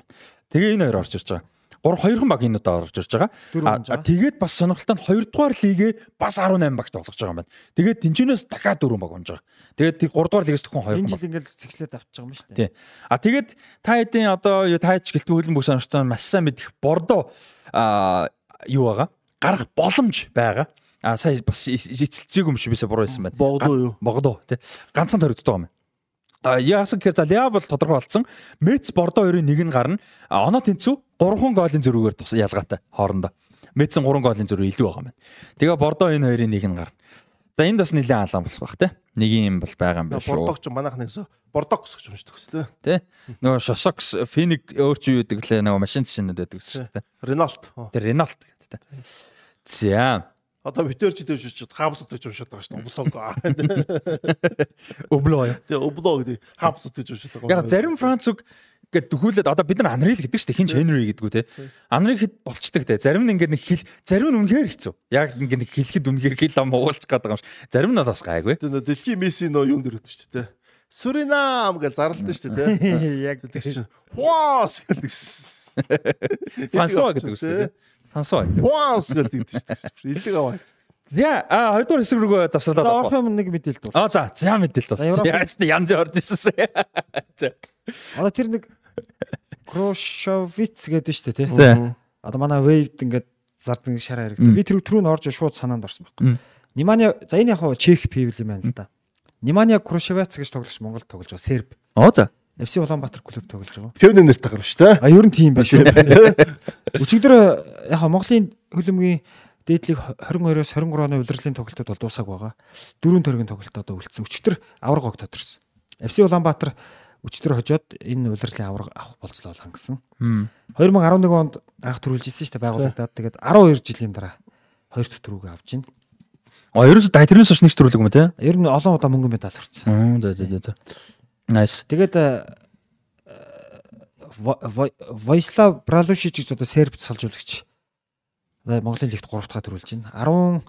Тэгээ энэ хоёр орж ирж байгаа. 3 2хан баг энэ удаа орж ирж байгаа. А тэгээд бас сонирхолтой нь 2 дугаар лигээ бас 18 багт болгож байгаа юм байна. Тэгээд тэнчэнээс дахиад 4 баг унж байгаа. Тэгээд 3 дугаар лигээс төхөн 2 баг. Энэ жил ингээд цэгцлээд авч байгаа юм шүү дээ. Тий. А тэгээд та хэдийн одоо таач гэлтгүй хөлн бүх сонирхолтой маш сайн мэдих бордо а юу байгаа? Гарах боломж байгаа. А сая бас эцэлцээг юм шиг бисаа буруу хэлсэн байна. Богдоо юу? Богдоо тий. Ганцхан төрөгддөг юм байна. А яасан гэхээр за Леа бол тодорхой болсон. Мец Бордо хоёрын нэг нь гарна. Оноо тэнцүү 3 голын зөрүүгээр тус ялгаатай хоорондоо. Мецэн 3 голын зөрүү илүү байгаа юм. Тэгээ Бордо энэ хоёрын нэг нь гарна. За энд бас нэлээд алаан болох бах те. Нэг юм бол байгаа юм байна шүү. Бордокч манайх нэгсө Бордокс гэж уншдаг өстэй. Тэ. Нөгөө Шосокс, Феник өөр чи юу гэдэг лээ нөгөө машин шинүүд байдаг шүү дээ. Реналт. Тэр Реналт гэдэг те. За Одоо битэрч дээр шүүчихэд хаблууд гэж уншаад байгаа шүү дээ. Облог. Облоо. Тэгээ облог гэдэг хаблууд гэж уншаад байгаа. Яг зарим Франц үг гэд дөхүүлээд одоо бид нар Анрил гэдэг шүү дээ. Хинч Хенри гэдгүү те. Анрил хэд болчдөг те. Зарим нь ингээд нэг хэл зарим нь үнэхээр хэцүү. Яг ингээд нэг хэлэхэд үнэхээр хэл ам уулчих гээд байгаа юм шиг. Зарим нь бас гайгүй. Тэгээ дэлхийн Месси нөө юм дээр өгдөө шүү дээ. Суринам гэж зарлалтай шүү дээ те. Яг гэдэг чинь. Хуас гэдэг. Франсуа гэдэг шүү дээ. Франсуа. Хуас гэдэг шүү дээ. Илэг аваач. За а хоёрдугаар хэсэг рүү завсарлаад авах юм нэг мэдээлэл дуу. А за за мэдээлэл дуу. Яаж ч янз орж ирсэн. За. Одоо тэр нэг Крошовиц гэдэг шүү дээ тий. Одоо манай Wave ингээд зардаг шараа харагдав. Би тэр түрүү нь орж шууд санаанд орсон байхгүй. Нимания за энэ яг чех пивл юм байна л да. Нимания Крошовиц гэж тоглогч Монголд тоглож байгаа серб. Оо за. FC Улаанбаатар клуб тоглож байгаа. Февнер нэртэй гарна шүү дээ. А ер нь тийм байх шүү. Өчигдөр яг Монголын хөлбөмбөгийн дээдлийг 22-оос 23 оны улирлын тоглолтод бол дуусааг байгаа. Дөрвөн төргийн тоглолт одоо үлдсэн. Өчигдөр авраг огт тодорсон. FC Улаанбаатар өчтөр хожоод энэ улирлын авраг авах болцлоо хангасан. 2011 онд анх төрүүлж ирсэн шүү дээ байгуулагдаад тэгээд 12 жилийн дараа хоёр дахь төрүүгээ авч байна. А ерөөсө дай тэрнээс хойш нэг төрүүлэг юм тий? Ер нь олон удаа мөнгө медаль авчихсан. За за за за. Nice. Тэгээд Войслав Бралушич гэж одоо серб салжуулагч. Одоо Монголын лигт 3 дахь төрүүлж байна.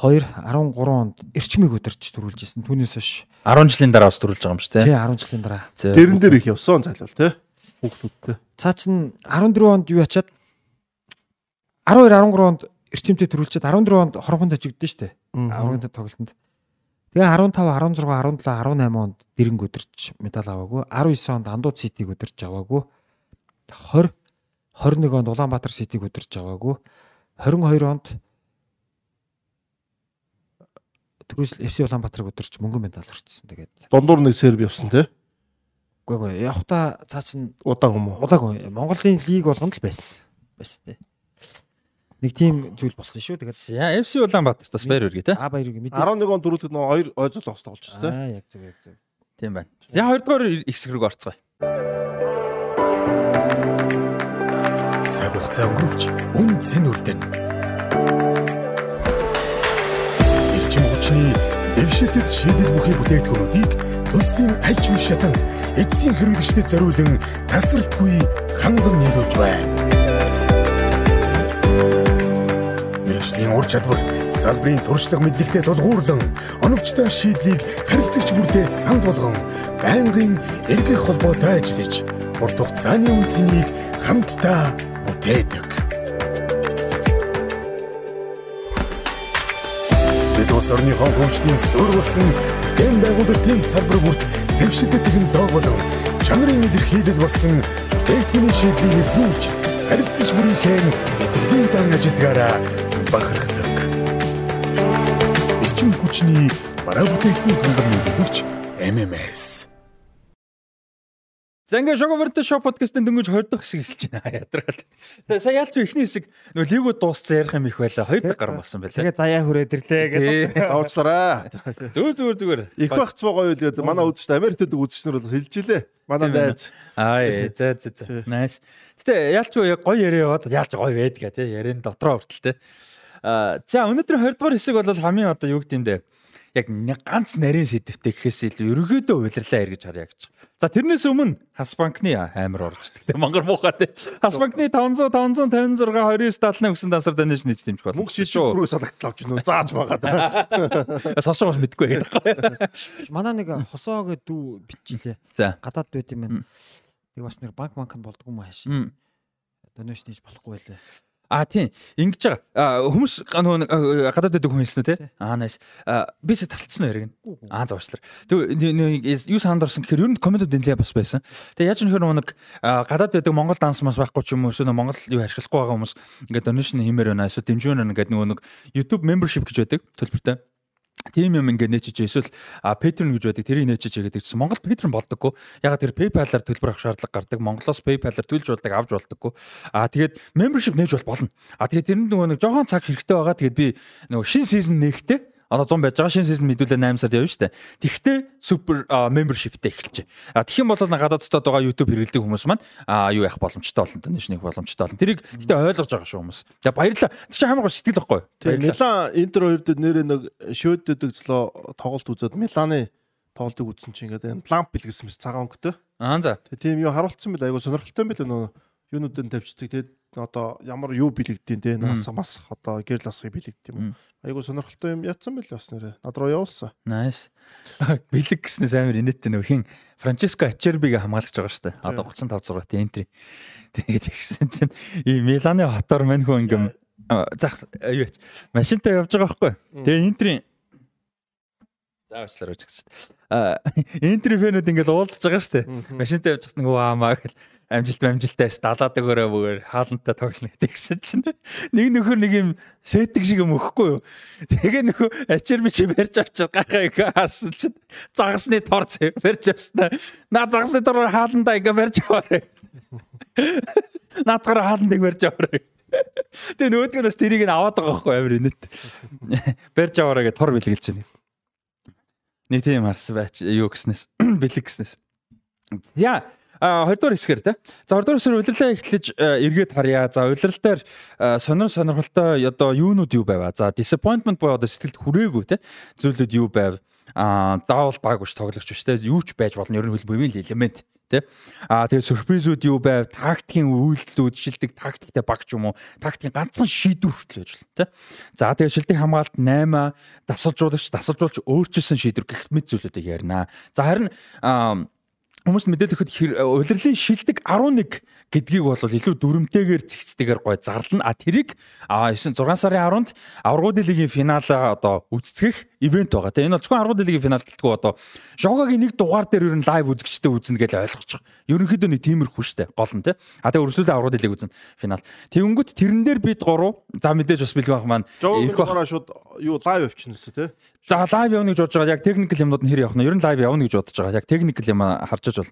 12 13 онд эрчмийг өдөрч төрүүлж ирсэн. Түүнээс хойш 10 жилийн дараа бас төрүүлж байгаа юм шүү, тий? Тий, 10 жилийн дараа. Дэрэн дээр их явсан зайлал тий. Хүүхдүүдтэй. Цаа чин 14 онд юу ячаад 12 13 онд эрчимтэй төрүүлчихэд 14 онд хорохон тажигдсан шүү дээ. Аврагын тоглолтод. Тэгээ 15, 16, 17, 18 онд дэрэнг өдөрч медаль аваагүй. 19 онд Андууд Ситиг өдөрч аваагүй. 20 21 онд Улаанбаатар Ситиг өдөрч аваагүй. 22 онд Түрүүс FC Улаанбаатарыг өдөрч мөнгөн медаль орчихсон. Тэгээд дундуур нэг серб явсан тий. Үгүй ээ. Яг та цаа чин удааг юм уу? Удаагүй. Монголын лиг болгонд л байсан. Байсан тий. Нэг тийм зүйл болсон шүү. Тэгээд яа FC Улаанбаатараас баяр үргээ тий. А баяр үргээ мэдээ. 11 он дөрүүлэхэд нөгөө хоёр ойзол хос тоглож шүү тий. Аа яг зөв яг зөв. Тийм байна. За хоёрдугаар хэсэг рүү орцгоё. Цаг хугацаа өнгөрч үн цэн үлдэн. Хүчний дэвшилтэд шийдэл бүхий бүтээгдэхүүнүүдийг төслийн аль ч үе шатанд эцсийн хэрэглэгчдэд зориулан тасралтгүй ханган нийлүүлж байна. Мэргэжлийн ур чадвар салбарын туршлага мэдлэгтэй тулгуурлан оновчтой шийдлийг харилцагч бүртээ санал болгон байнгын эргэх холбоотой ажиллаж урт хугацааны үнцнийг хамтдаа бүтээдэг. Улс орныхоо хөгжлийн суурилсан дэм байгуулалтын салбар бүрт дэвшилтэй технологи болон чанарын илэрхийлэл болсон бүтээгдэхүүний шийдлийг эргүүлж харилцагч бүрийнхээ нэвтрлийн дан ажилдгаараа бахархдаг. Эрчим хүчний бараа бүтээгдэхүүн хангамж нөлөөлөгч MMS За ингээ шоковерт шоу подкастын дөнгөж 20 дахь хэсэг эхэлж байна. Ядраад. Тэгээ сая ялч ихний хэсэг нөө лигүү дууссан ярих юм их байла. 2 цаг гарсан болсон байлаа. Тэгээ заяа хүрээд ирлээ гэдэг. Уучлаарай. Зүгээр зүгээр зүгээр. Их багц байгаа юу гэдэг манай үзэгчд Америкт үзэгчнэр бол хэлж илээ. Манай найз. Аа ээ за за за. Nice. Гэтэ ялч гоё яриа яваад ялч гоё байдгаа тий. Ярийн дотроо хүртэл тий. Аа за өнөөдөр 20 дугаар хэсэг бол хамгийн одоо юу гэдэм бэ? Яг ганц нарийн сэдвтэй гэхээс илүү ерөөдөө улирлаа эргэж харъя гэж. За тэрнээс өмнө Хас банкны амар орж идэгтэй мангар муухай тий. Хас банкны 500 556 2971 гэсэн дансар даниш нэж дэмжих бол. Мөнгө шилжих бүрөө салгатал авч гинөө зааж байгаа да. Сонсож мэдгүй гэдэг. Манай нэг хосоо гэдэг дүү бичилээ. За. Гадаад байт юм байна. Тэг бас нэр банк банк болдгоо юм хааш. Донеш нээж болохгүй байлаа. А тийм ингэж байгаа. Хүмүүс нөгөө гадаад байдаг хүн хэлсэн үү те? Аа nice. Би сэ талтсан яриг. Аа зурчлаар. Тэг юу санд орсон гэхээр ер нь комментод нэлээ бас байсан. Тэг яаж нөхөр нэг гадаад байдаг Монгол данс мас байхгүй ч юм уу эсвэл Монгол юу ашиглахгүй байгаа хүмүүс ингээд донешн хиймээр байна. Эсвэл дэмжүүн байна гэдэг нөгөө нэг YouTube membership гэж байдаг төлбөртэй. Тим юм ингээд нээчиж эсвэл Patreon гэж байдаг тэрийг нээчиж гэдэг чинь Монгол Patreon болдоггүй. Ягаад тэр PayPal-аар төлбөр авах шаардлага гардаг. Монголоос PayPal-аар төлж болдог авч болдоггүй. А тэгээд membership нээж бол болно. А тэгээд тэр нөгөө нэг жоохон цаг хэрэгтэй байгаа. Тэгээд би нөгөө шин season нээхтэй Одоо 100 байж байгаа шинэ сизон мэдүүлээ 8 сард явна дээ. Тэгвэл супер membershipтэй эхэлж. А тэгэх юм бол гадаад дотоод байгаа YouTube хэрэглэдэг хүмүүс маань а юу яах боломжтой болно нэг боломжтой болно. Тэрийг гэтээ ойлгож байгаа шүү хүмүүс. За баярлалаа. Тэр чинь хамаагүй сэтгэл байхгүй Милан Интер хоёр дэд нэрээ нэг шөөдөдөг злоо тоглолт үзээд Миланы тоглолтыг үзсэн чинь ингээд энэ ламп бэлгэсэн мэт цагаан өнгөтэй. Аа за. Тийм юу харуулсан бил айгу сонирхолтой юм бил нөө юунуудын тавьчихдаг. Тэгээд одоо ямар юу бэлэгдэв те нас масах одоо гэрл асхыг бэлэгдэв юм. Айгу сонирхолтой юм ятсан байл бас нэрэ. Над руу явуулсан. Nice. Бэлэг гэснээс амар инээдтэй нөх хин Франческо Ачербига хамгаалагч байгаа дээ. Одоо 35 зургаатай энтри. Тэгээд ихсэн чинь ийм Миланы хотоор мань хүн ингээм зах юу яач машинтай явж байгаа байхгүй. Тэгээ энтри заавчлаар шүү дээ. А энтри фэнүүд ингээл уулзж байгаа дээ. Машинтай явж хат нөгөө аамаа гэл амжилт амжилтаас далаад өгөөрөө бөгөр хаалнтай тоглоно гэсэн чинь нэг нөхөр нэг юм сэтг шиг юм өгөхгүй юу. Тэгээ нөхөө ачаар ми чи барьж авчаад гахаа их харсан чинь загасны тор барьж авснаа. Наа загасны тор хаалнаа ингээ барьж аваарай. Наадгаар хаалныг барьж аваарай. Тэгээ нөгөөдгөөс тэрийг нь аваад байгаа байхгүй амир инэт. Барьж аваарай гэж тор бэлгэлж байна. Нэг тийм харсан байч юу гэснээс бэлэг гэснээс. Яа А 20 дугаар хэсгээр те. За 20 дугаар хэсгээр удирлаа эхлэж эргээд харъя. За удирдалтаар сонир сонирхолтой одоо юунууд юу байва. За disappointment буюу одоо сэтгэлд хүрээгүй те. Зүйлүүд юу байв. А заавал баг биш тоглогч биш те. Юу ч байж болно. Ер нь хөлбөмбөгийн элемент те. А тэгээ сюрпризүүд юу байв. Тактикийн үйлдэлүүд шилдэг тактиктэй баг ч юм уу. Тактикийн ганцхан шийдвэр хүртэл байж болно те. За тэгээ шилдэг хамгаалалт 8 дасалжуулагч дасалжуулж өөрчилсөн шийдвэр гэх мэт зүйлүүдийг ярина. За харин Хүмүүс мэдээлэл өгөхөд улирлын шилдэг 11 гэдгийг бол илүү дүрмтэйгээр зэгцтэйгээр гой зарлана. А тэрийг 9 6 сарын 10-нд аврагууд лигийн финалаа одоо үццгэх ивент байгаа. Тэгээ энэ бол зөвхөн аврагууд лигийн финал гэлтгүй одоо Жогагийн нэг дугаар дээр ер нь лайв үзэгчтэй үзнэ гэж байгаа. Ерөнхийдөө нэг тиймэрхүү штэ гол нь те. А тэгээ өрсөлдөө аврагууд лиг үзнэ финал. Тэнгүүт тэрэн дээр бид гурав за мэдээж бас байх маань ирэх байх шууд юу лайв авчихна үстэй те. За лайв явна гэж бодож байгаа. Яг техникэл юмнууд нь хэр явах нь ер нь лайв явна гэж бодож байгаа. Яг техникэл юм харж бол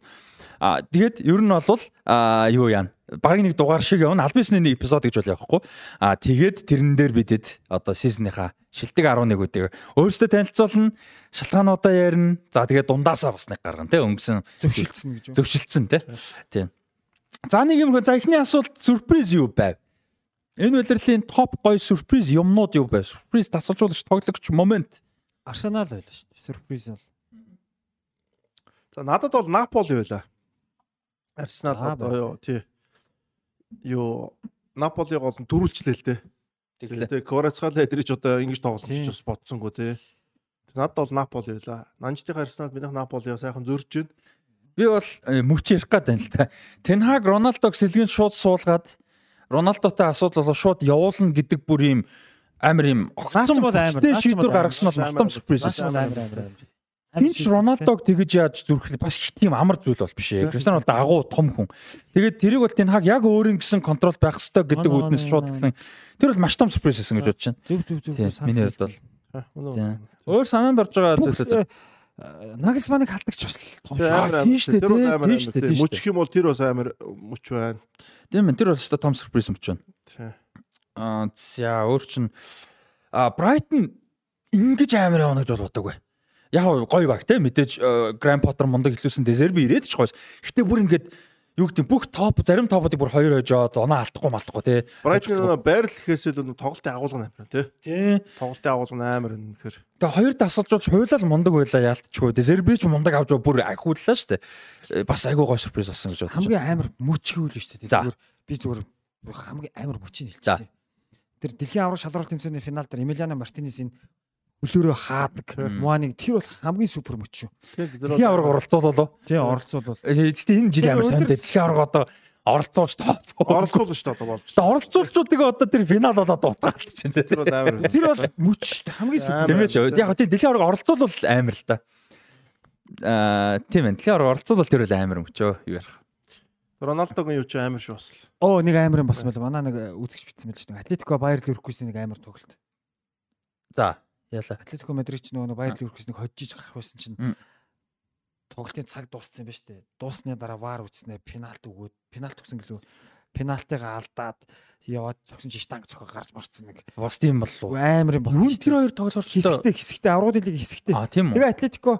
А тэгээд ер нь бол а юу яана. Бараг нэг дугаар шиг явна. Албисны нэг эпизод гэж бол явахгүй. А тэгээд тэрэн дээр бидэд одоо сизонийхаа шилдэг 11-үүдийг өөрсдөө танилцуулна, шалтгаануудаа ярина. За тэгээд дундаасаа бас нэг гаргана те өнгөсөн зөвшөлдсөн гэж. Зөвшөлдсөн те. Тийм. За нэг юм за эхний асуулт сюрприз юу байв? Энэ улирлын топ гой сюрприз юмнууд юу байв? Сюрприз тасалжуулагч тоглогч момент. Арсенал байлаа шүү дээ. Сюрприз бол. За надад бол Наполи байла. Арсенал одоо юу тий. Юу Наполиг бол дөрүүлчлээ л дээ. Тэгээ Кварацхал эдрич одоо ингэж тоглож бас бодсонгүй тий. Надад бол Наполи байла. Нанжтын Арсенал минийх Наполиа сайхан зөрж байна. Би бол э, мөч ярих гээд байна л та. Тенхаг Роналдог сэлгэнд шууд суулгаад Роналдотой асуудал болоо шууд явуулна гэдэг бүр юм амар юм Наач бол амар, шийдвэр гаргасан бол мартам сюрприз байсан. амар амар амар. Энд ч Роналдог тэгэж яаж зүрх бас их тийм амар зүйл бол биш ээ. Криstiano Ronaldo агуу том хүн. Тэгээд тэрийг бол Тенхаг яг өөрийн гэсэн контрол байх ёстой гэдэг үднэс шууд хэлсэн. Тэр бол маш том сюрприз байсан гэж бодож байна. Зүг зүг зүг. Миний хувьд бол. Өөр санаанд орж байгаа зүйлүүд. Нагасманыг халдагч бас том шүү. тийм шүү дээ, бол шүү шүү Мөчх юм бол тэр бас амар мөч байна. Тийм ээ, тэр бол өстой том сюрприз юм ч байна. Аа за өөр чин а Брайтон ингэж амар явна гэж бол бодоагүй. Яг гоё баг те мэдээж Гранд Поттер мундаг хэлүүлсэн Дезерби ирээд ч гоёс. Гэтэ бүр ингэж юу гэдэг бүх топ зарим топуудыг бүр хоёр аваад оноо алдахгүй малтахгүй те. Брайтон нөгөө байрал гэхээсээ л тоглолтын агуулга амар тий. Тий. Тоглолтын агуулга амар байна гэхээр. Тэгээ хоёр дасгалжууд хуйлал мундаг байлаа яалтчгүй. Дезерби ч мундаг авч бүр ахиуллаа шүү дээ. Бас айгуу гоё сюрприз болсон гэж бодож. хамгийн амар дээ. За. Зүгээр би зүгээр хамгийн амар мөчийг хэлчихсэн. Тэр дэлхийн авраг шалралт тэмцээний финал дээр Эмилиано Мартинесийн хөлөөрөө хаадаг. Муаныг тэр бол хамгийн супер мөч шүү. Дэлхийн авраг оролцуулаа. Тий оролцуулбал Гэхдээ энэ жил амар танд дэлхийн авраг одоо оролцуулж тооцоо. Оролцуулна шүү дээ одоо болж. Тэгээ оролцуулчуудыг одоо тэр финал болоод дуутгаалт чинь Тэр тийм. бол амар. тэр бол мөч шүү дээ. Хамгийн супер. Тийм ээ. Яг тийм дэлхийн авраг оролцуулбал амар л та. Аа тийм ээ. Дэлхийн авраг оролцуулбал тэр бол амар мөчөө. Юу ярих. Роналдогийн юу ч амар шүү бас. л. Оо нэг амар юм байл. Манай нэг үзэгч битсэн байл шүү. Атлетико Байер Ливеркусийн нэг амар тоглолт. За яла. Атлетико Мадрид ч нөгөө Байер Ливеркуснийг хожиж гарах байсан чинь тоглолтын цаг дууссан юм ба штэ. Дуусны дараа вар үтснэ пенальт өгөөд пенальт өгсөн гэлөө пенальтыгаа алдаад яваад цогсон чи штанг цохоо гарч марцсан нэг Бас тийм боллоо. амар юм болсон. тэр хоёр тоглолч хэсэгтэй хэсэгтэй аврагын лиг хэсэгтэй. Аа тийм үү. Тэгээ Атлетико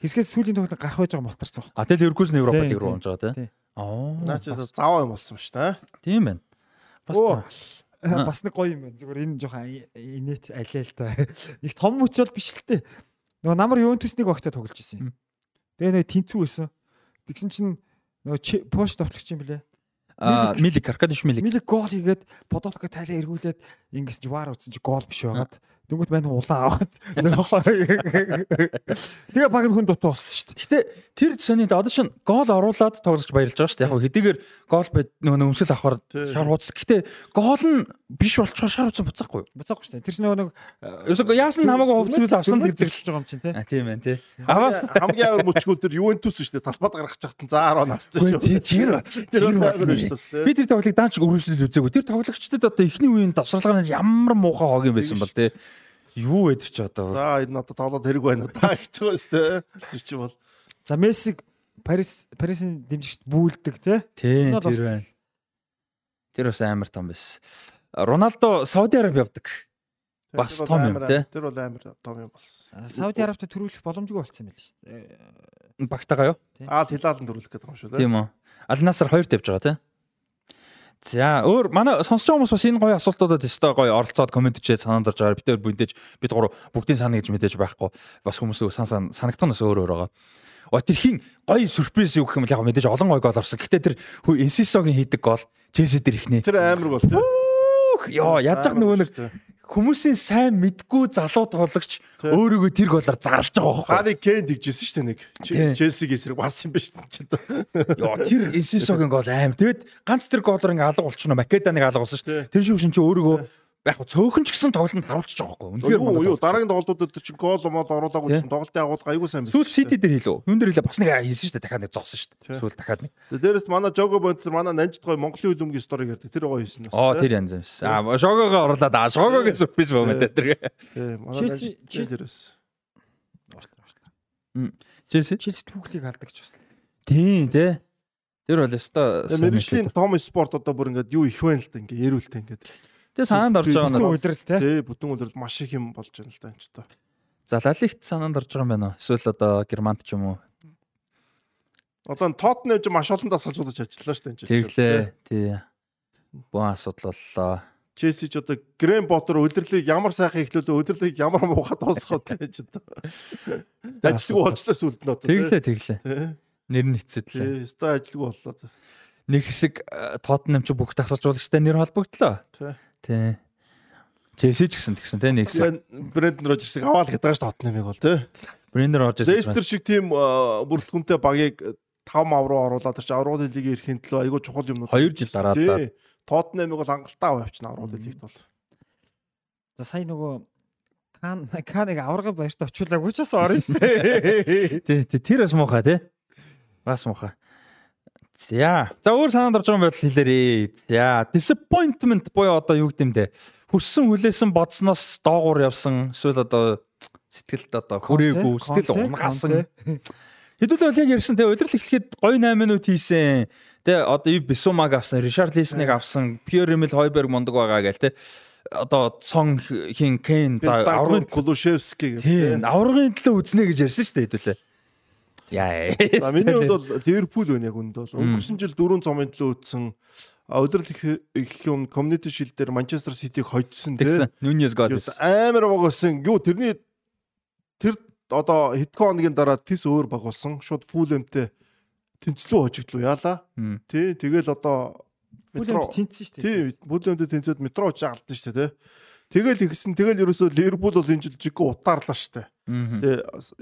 хэсгээс сүүлийн тоглолт гарах байж байгаа мултарсан. А тэгэл Ливеркузен Европа Тийм, лиг руу онж байгаа тийм. Аа. Наа чи заваа юм болсон шүү дээ. Тийм байна. Бас. Бас нэг гоё юм байна. Зүгээр энэ жоохон инээт алиа л та. Их том мөч бол биш л тээ. Нөгөө намар Ювентусник багтаа тоглож исэн юм. Тэгээ нэг тэнцүү байсан. Тэгсэн чинь нөгөө пош товтлогч юм блэ. Аа Милик Аркадиш Милик. Милик гол хийгээд Подолка тайлаа эргүүлээд ингэс чи вар утсан чи гол биш байгаад дөнгөт мань улаан аваад тэгээ баг нь хүн дутуу болсон шүү дээ. Гэтэ тэр сонинд одоо шин гол оруулаад тоглож баярлж байгаа шүү дээ. Яг хэдийгээр гол байд нөгөө өмсөл авахар Тий. шар хуудас. Гэтэ гол нь биш болчихоор шар хуудас буцаахгүй юу? Буцаахгүй шүү дээ. Тэр чинь нөгөө нэг Ерөөсөө яасан намайг хөвцөл авсан гэдэг хэлж байгаа юм чинь те. А тийм байна тий. Аваас хамгийн амар мөчгөл тэр Ювентус шүү дээ. Талбад гаргах чахтан за 10 настай Үгүй, шүү. тэр Тэр тэр амар бол шүү дээ. Би тэр тоглолтыг даанч өргөжлөл үзээгүй. Тэр тоглогчдод одоо эхний үеийн давсарлагаар нь ямар муухай хог юм байсан бол тий. Юу вэ тэр чи одоо? За энэ одоо тоглоод хэрэг байна уу? Та хэцүү шүү дээ. Тэр чи бол За Мессиг Парис Парисын дэмжигчд бүүлдэг те. Тийм тэр байна. Тэр бас амар том байсан. Роналдо Сауди Араб явдаг. Бас том юм, тий. Тэр бол амар том юм болсон. Сауди Арабт төрүүлэх боломжгүй болцсон юм байл шүү дээ. Багтагаа юу? Аа тилаалан төрүүлэх гэдэг юм шүү дээ. Тийм үү. Аль Насар 2 тавьж байгаа тий. За өөр манай сонсож байгаа хүмүүс бас энэ гоё асуултуудад өстой гоё оролцоод комент хийгээд санаанд орж байгаа. Бид бүндэж бид гурав бүгдийн санаа гэж мэдээж байхгүй. Бас хүмүүс сан сан санагдах нь бас өөр өөр байгаа. О тэр хин гоё сюрприз юу гэх юм бол яг мэдээж олон гоё гол орсон. Гэтэ тэр Эсисогийн хийдэг гол Челси дээр ихнэ. Тэр амар бол тий. Йоо яаж яг нөгөө нэг хүмүүсийн сайн мэдгүй залуу тоглогч өөрийгөө тэр голоор зарлж байгаа байхгүй. Хари Кен тэгжсэн шүү дээ нэг. Челсиг эсрэг бас юм биш чинь. Йоо тэр Эсисогийн гол аим. Тэгэд ганц тэр голоор ингээ алга болчихно. Македаныг алга болсон шүү. Тий. Тэр шиг шин чи өөрийгөө яг цөөхөн ч гэсэн тоглолтод харуулчих жоохоо. Үнэхээр Юу юу дараагийн тоглолтууд дээр чинь гол мод оруулаагүй чинь тоглолтын агуулга аягүй сайн Сүүл Сити дээр хийлөө. Юун дээр хийлээ бас нэг хийсэн шүү дээ. Дахиад нэг зоосон шүү дээ. Сүүл дахиад нэг. Дээрэс манай Жого Бонтер манай Нанжид гой Монголын үлэмгийн сториг ярьдаг. Тэр гоё хийсэн бас. Оо тэр янз юмс. Аа шогоогоо оруулаад аа шогоогийн сюрприз боо мэдээ тэр. Манай Челси- Нанжид Челси- дээрээс. Челси. Челси түүхлийг алдагч бас. Тийм тий. Тэр бол өстой. Мэрэгжлийн том спорт одоо бүр ингээд юу их байна л да ингээ ярүүлтэй ингээд. Тэ санаанд орж байгаа Бүтэн нь. үйлрэл те. Тий, бүтэн үлрэл маш их юм болж байна л да энэ ч та. За Лалигт санаанд орж байгаа юм байна уу? Эсвэл одоо Германд ч юм уу? Одоо Тотнем ч маш олон дасгалжуулж ажиллаа шүү дээ энэ жил. Тэглээ. Тий. Боо асуудал боллоо. Челси ч одоо Грэм Поттер өдрлийг ямар сайхан эхлүүлээ өдрлийг ямар муухай дуусгаад байж одоо. Ажилгүй болчлоо сүлд нь одоо. Тэглээ тэглээ. Нэр нь хэцүүдлээ. Тий, ста ажилгүй боллоо. за. Нэг хэсэг Тоттенхэм ч бүх тасалжуулагчтай нэр холбогдлоо. Тий. Тий. Челси ч гэсэн тэгсэн тий нэг хэсэг. Брэндон Рожерсыг аваад гэдэг ш Тоттенхэмиг бол тий. Брендер Рожерс. Лестер шиг тийм бүрэлдэхүүнтэй багийг 5 мав руу оруулаад чинь аврал лигийн эрхийн төлөө айгүй чухал юм. 2 жил дараалаад. Тоттенхэмиг бол хангалттай авчихна аврал лигт бол. За сая нөгөө Кан Каныг аврагын баярт очиулаагүй ч бас орно шүү дээ. Тий, тий, тэр бас муухай тий. Бас муухай. За. За өөр санаанд орж байгаа юм байл хэлээрээ. За, disappointment буюу одоо юу гэмдэ хүссэн хүлээсэн бодсноос доогуур явсан эсвэл одоо сэтгэлд одоо хүрээгүй сэтгэл унгасан. Хэдүүлээ яг ярьсан те удирдал эхлэхэд гой 8 минут хийсэн. Тэ одоо Ив Бисумаг авсан, Ришард Лисныг авсан, Пьер Эмил Хойберг мундаг байгаа гээл те одоо Сон хин Кен за аврагын Кулушевски гэх. Тийм, аврагын төлөө үзнэ гэж ярьсан шүү дээ хэдүүлээ. Яа. За миний хувьд бол Ливерпул байна яг үнд бол өнгөрсөн жил дөрөв цомын төлөө үтсэн удирдал эхлэхийн өмнө community shield дээр Manchester City-г хожсон тийм. Нуньес Годис. Амар багсан. Юу тэрний тэр одоо хэдхэн хоногийн дараа тис өөр баг болсон. Шууд Fulham-тэй тэнцлүү хожигдлоо яалаа. Тий, тэгэл одоо метро тэнцсэн шүү дээ. Тий, Fulham-тэй тэнцээд метро очиж алдсан шүү дээ, тий. Тэгэл ихсэн тэгэл ерөөсөө Ливерпул бол энэ жил жиг утаарлаа шүү дээ. Тэгээ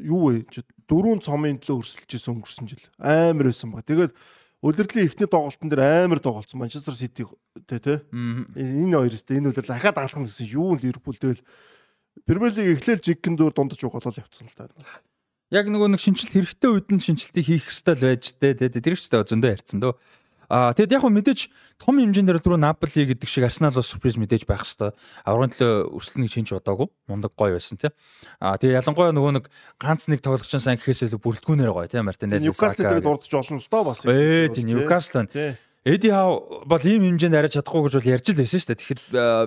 юу вэ? Дөрвөн цомын төлөө өрсөлдөжсэн өнгөрсөн жил. Амар байсан баг. Тэгээд удирдлагын эхний тоглолтын дээр амар тоглолцсон Манчестер Сити тэ тэ. Энэ хоёроос тэ энэ удирдлага дахиад нь гэсэн юу Ливерпул тэгэл Премьер лиг эхлээл жиггэн зур дундаж угаалал явцсан л та. Яг нөгөө нэг шинжилт хэрэгтэй үед нь шинжилтийг хийх ёстой л байж тээ. Тэр их ч зөндөө ярьсан дөө. Аа тэгэд яг хөө мэдээж том хэмжээндээр түрүү Наполи гэдэг шиг Арсенал бас сюрприз мэдээж байх хэвээр. Аврагын төлөө өрсөлдөнийг шинж бодоогүй. Мундаг гоё байсан тий. Аа тэгээ ялангуяа нөгөө нэг ганц нэг тоглогчийн сан гэхээсээ бүрэлдэхүүнээр гоё тий Мартинелли. Ньюкасл дээр дурдж олон л доо бас. Ээ тий Ньюкасл байна. Эди хав бол ийм хэмжээнд арай чадахгүй гэж бол ярьж л байсан шүү дээ. Тэгэхээр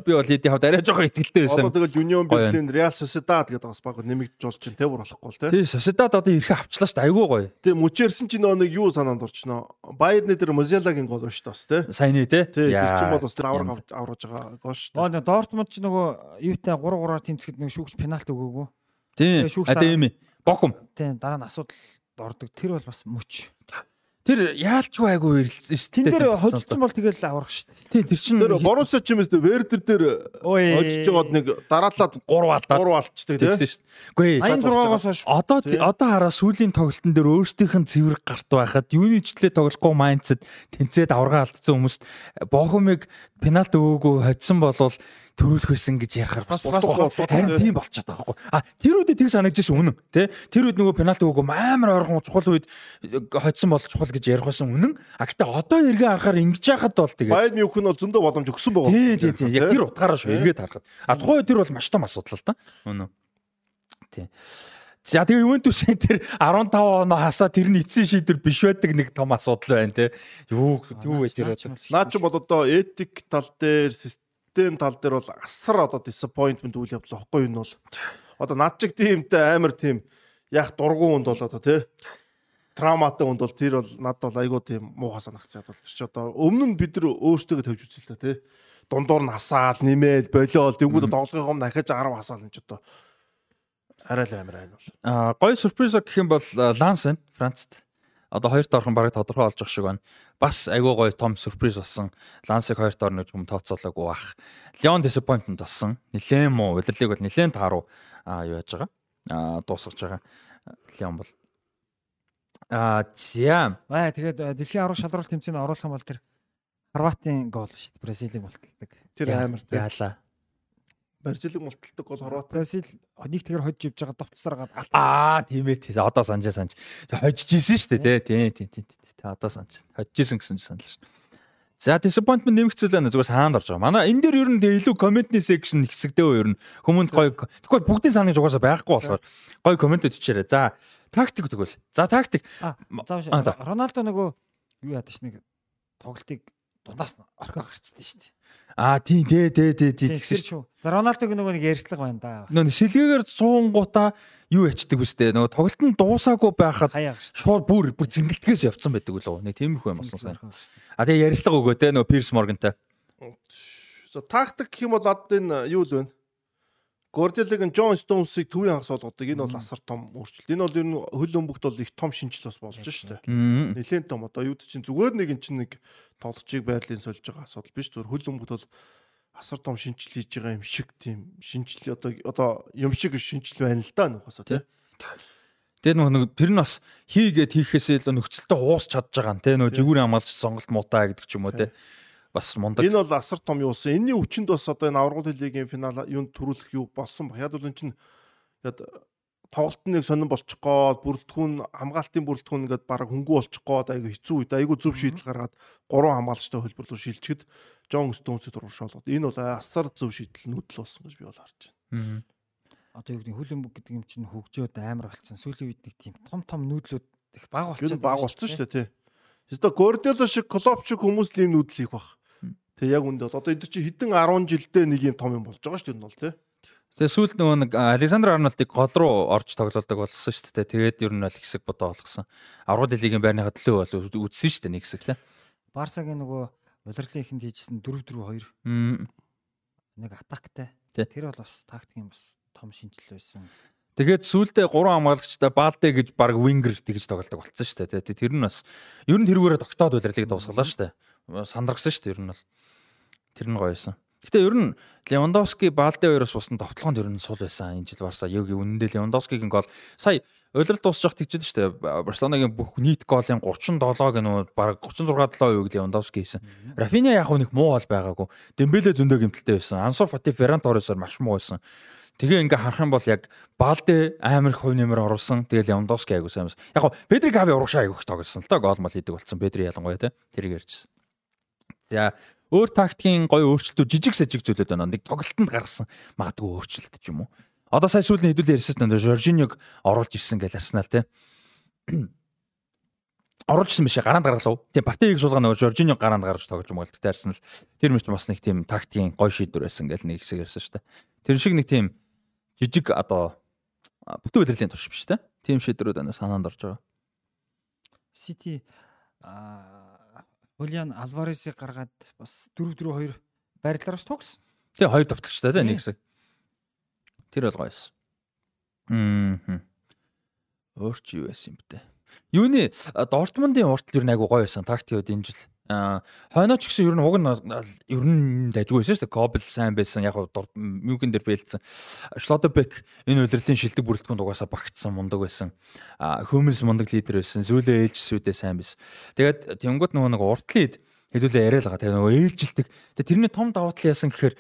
би бол Эди хавд арай жоохон ихтгэлтэй байсан. Одоо тэгэл Union Berlin Real Sociedad гэдэг бас баг нэмэгдэж болж чинь тэр болохгүй л тий. Тий Sociedad одоо ирэхэ авчлаа шүү дээ. Айгүй гоё. Тий мөчээрсэн чинь нэг юу санаанд орчихноо. Bayern дээр Mozilla-гийн гол ба шүү дээ бас тий. Саяны тий. Тий тэр чинь бол бас авраг авруулж байгаа гол шүү дээ. Дортмунд ч нөгөө юутай 3-3-аар тэнцэхэд нэг шүүгч пенальти өгөөгүй. Тий. Одоо юм. Боком. Тий дараа нь асуудал ордог. Тэр бол бас мөч. Тэр яалчгүй айгүй ирэлцсэн шүү дээ. Тэн дээр хожсон бол тэгэл аврах шүү дээ. Тий, тэр чинь Тэр Боруссия ч юм уу Вердер дээр хожиж жоод нэг дараалаад 3 алдаад 3 алдчихдаг тий. Үгүй ээ. 86-аас хойш одоо одоо хараа сүүлийн тоглолтын дээр өөрсдийнх нь цэвэр гарт байхад юуны члээ тоглохгүй майндсэд тэнцээд аврага алдсан хүмүүст Бохомыг пенальт өгөөгүй хоцсон болвол төрүүлэх байсан гэж ярихаар бас харин тийм болчиход байгаа байхгүй. А тэр үедээ тэг санагдчихсан үнэн тий. Тэр үед нөгөө пенальти өгөө амар ойрхон чухал үед хоцсон бол чухал гэж ярих байсан үнэн. А гэтээ одоо эргээ харахаар ингэж яхад бол тэгээ. Байд мюхэн бол зөндөө боломж өгсөн байгаа. Тий тий тий. Яг тэр утгаараа шүү эргээд харахад. А тухайн үед тэр бол маш том асуудал л да. Үнэн. Тий. За тэгээ Ювентусын тэр 15 оноо хасаа тэр нь эцсийн шийдвэр биш байдаг нэг том асуудал байна те. Юу юу вэ тэр одоо. Наа ч бол одоо этик тал дээр Тэгтээ энэ тал дээр бол асар одоо disappointment үйл явдал واخгүй юм бол. Одоо над чиг тиймтэй амар тийм яг дургуунд бол одоо тий трауматай хүнд бол тэр бол над бол айгүй тийм муухай санагцаад бол тэр чи одоо өмнө нь бид нар өөртөө тавьж үзэл та тий дундуур нь хасаал нэмээл болиол тэгвэл тоглохын юм дахиж 10 хасаал энэ ч одоо арай л амар байна бол. А гоё сюрприз гэх юм бол э, ланс байна францд одоо хоёр дархан бараг тодорхой олж ах шиг байна. Бас айгүй гоё том сюрприз болсон. Лансыг хоёрт орно гэж хүм тооцоолоогүй бах. Леон disappointment болсон. Нилээн муу удирлыг бол нилээн тааруу аа юу яаж байгаа. Аа дуусгаж байгаа. Леон бол Аа зя. Аа тэгээд дэлхийн аврах шалралт тэмцээнд оруулах юм бол тэр Хорватын гол шүү дээ. Бразилийн мулталдаг. Тэр амар тий. Яалаа. Бразилийг мулталдаг гол Хорват. Бразил нэг тэгэр хожиж явж байгаа довтлсараад Аа тийм ээ тий. Одоо санджаа санж. Хожиж исэн шүү дээ тий. Тий тий тий. Одоо санж. Хожиж исэн гэсэн санал шүү. За disappointment нэмэгцүүл байна зүгээр саанд орж байгаа. Манай энэ дээр ер нь илүү комментний section хэсэгдээ юу ер нь хүмүүнд гоё тэгвэл бүгдийн санааг угаасаа байхгүй болохоор гоё коммент өчээрэй. За тактик тэгвэл. За тактик. За Роналдо нөгөө юу яадаг ш нэг тоглолтыг дундаас нь орхио гарцдаг шүү дээ. Аа тий тий тий тий тий тэгсэн шүү. За Роналдог нөгөө нэг ярьцлага байна да. Нөгөө шилгээгээр цуунгуудаа юу ячдаг вүстэй. Нөгөө тоглолт нь дуусаагүй байхад шууд бүр бүр зингэлтгээс явцсан байдаг үлээ. Нэг тиймэрхүү юм болсон сайн. А тэгээ ярьцлага өгөө те нөгөө Пирс Моргантай. За тактик гэх юм бол одоо энэ юу л вэ? Горделыг Джон Стоунсыг төвийн хагас болгодог. Энэ бол асар том өөрчлөлт. Энэ бол ер нь хөл өмгт бол их том шинжил бас болж шүү дээ. Нилээн том одоо юу чинь зүгээр нэг эн чинь нэг тоглолчийг байрлалын сольж байгаа асуудал биш. Зүгээр хөл өмгт бол асар том шинжил хийж байгаа юм шиг тийм шинжил одоо одоо юм шиг шинжил байна л да нөхөөсөө тий. Тэгээд нөгөө тэр нь бас хийгээд хийхээсээ илүү нөхцөлтөд хуус чадж байгаа нь тий нөгөө жигүүрийн хамгаалч сонголт муудаа гэдэг ч юм уу тий бас мундаг. Энэ бол асар том юусан. Энийний өвчнөд бас одоо энэ аврагын лигийн финал юунд төрүүлэх юу болсон баг. Яг бол эн чинь яд тоглолт нэг сонирн болчих гоод бүрэлдэхүүн хамгаалтын бүрэлдэхүүн ингээд бараг хөнгүү болчих гоод айгу хэцүү үед айгу зөв шийдэл гаргаад гурван хамгаалагчтай хөлбөр рүү шилжчихэд Жон Стоунсыг туршаалгад энэ бол асар зөв шийдэл нүүдэл болсон гэж би бол харж байна. Одоо юу гэдэг хөлбөмбөг гэдэг юм чинь хөгжөөд амар болцсон. Сүүлийн үед нэг тийм том том нүүдлүүд их бага болчихсон. Бага болцсон шүү дээ тий. Өөртөө Гордело шиг Клоп шиг хүмүүс л ийм нүүдэл хийх бах. Тэгээ яг үндэ бол одоо эд чи хэдэн 10 жилдээ нэг юм том юм болж байгаа шүү дээ энэ бол тий. Тэгээ сүүлд нөгөө нэг Александр Арнольдыг гол руу орж тоглолдог болсон шүү дээ. Тэгээд ер нь бол хэсэг бодоо болгосон. Аврал лигийн байрныхаа төлөө бол үдсэн шүү дээ нэг хэсэг тий. Барсагийн нөгөө улирлын ихэнд хийжсэн 4 4 2 нэг атактай. Тэр бол бас тактикийн бас том шинжил байсан. Тэгээд сүүлдээ гурван хамгаалагчтай Балдэ гэж баг вингер тэгж тоглолдог болсон шүү дээ. Тэр нь бас ер нь тэрүүгээр тогтоод улирлыг дуусгалаа шүү дээ. Сандрагсан шүү дээ ер нь бол. Тэр нь гоё байсан. Гэтэ ер нь Левандовски Балде хоёроос бусна товтлогонд ер нь сул байсан. Энэ жил Барса юугийн үнэндээ Левандовскигийн гол сая Улирал дуусчих тэгчихэд шүү дээ. Барселонагийн бүх нийт голын 37-г нөө баг 36 7 үеиг Левандовски хийсэн. Рафиня яг нэг муу бол байгаагүй. Дембеле зөндөө гэмтэлтэй байсан. Ансо Фати Ферран Торресоор маш муу байсан. Тэгээ ингээ харах юм бол яг Балде амар хувь нэмэр оруулсан. Тэгээ Левандовски айгуу сайн байсан. Яг гоо Педри Гави урагшаа айгуух тоглосон л доо гол мал хийдэг болсон. Педри ялангуяа те. Тэрийг ярьжсэн. За өөр тактикийн гоё өөрчлөлтүүд жижиг сажиг зүйлүүд байна. Нэг тоглолтод гаргасан магадгүй өөрчлөлт ч юм уу. Одоо сая сүүлийн хэдүүл ярьсан нь Жоржиньог оруулж ирсэн гэж Арсенал тий. оруулжсэн биш гараанд гаргалав. Тийм партийг суулгаа нөгөө Жоржиньо гараанд гаргаж тоглож байгаа. Тэгтээ Арсенал тэр мэт бас нэг тийм тактикийн гоё шийдвэр байсан гэж нэг хэсэг ярьсан шүү дээ. Тэр шиг нэг тийм жижиг одоо бүтэн удирдлагын турш биш тий. Тийм шийдвэрүүд байна санаанд орж байгаа. Сити а Хулиан Алваресыг гаргаад бас 4-4-2 байрлалаар бас тогсон. Тэгээ хоёр давтлагчтай тийм нэг хэсэг. Тэр бол гоёс. Мм. Өөр чи юу байсан юм бэ? Юуны Дортмундын уртл нь айгу гоё байсан тактикуд энэ жил. Аа хойнооч гэсэн ер нь уг нь ер нь дайггүй байсан шүү дээ. Кобл сайн байсан. Яг мюкэн дээр бэлдсэн. Шлотебек энэ удирлын шилдэг бүрэлдэхүүнд угаасаа багтсан мундаг байсан. Хөмөлс мундаг лидер байсан. Зүүлээ ээлж сүдээ сайн байсан. Тэгээд тэнгууд нөгөө нэг уртлын хэдүүлээ яриа л байгаа. Тэгээд нөгөө ээлжилдэг. Тэгээд тэрний том давуу тал яасан гэхээр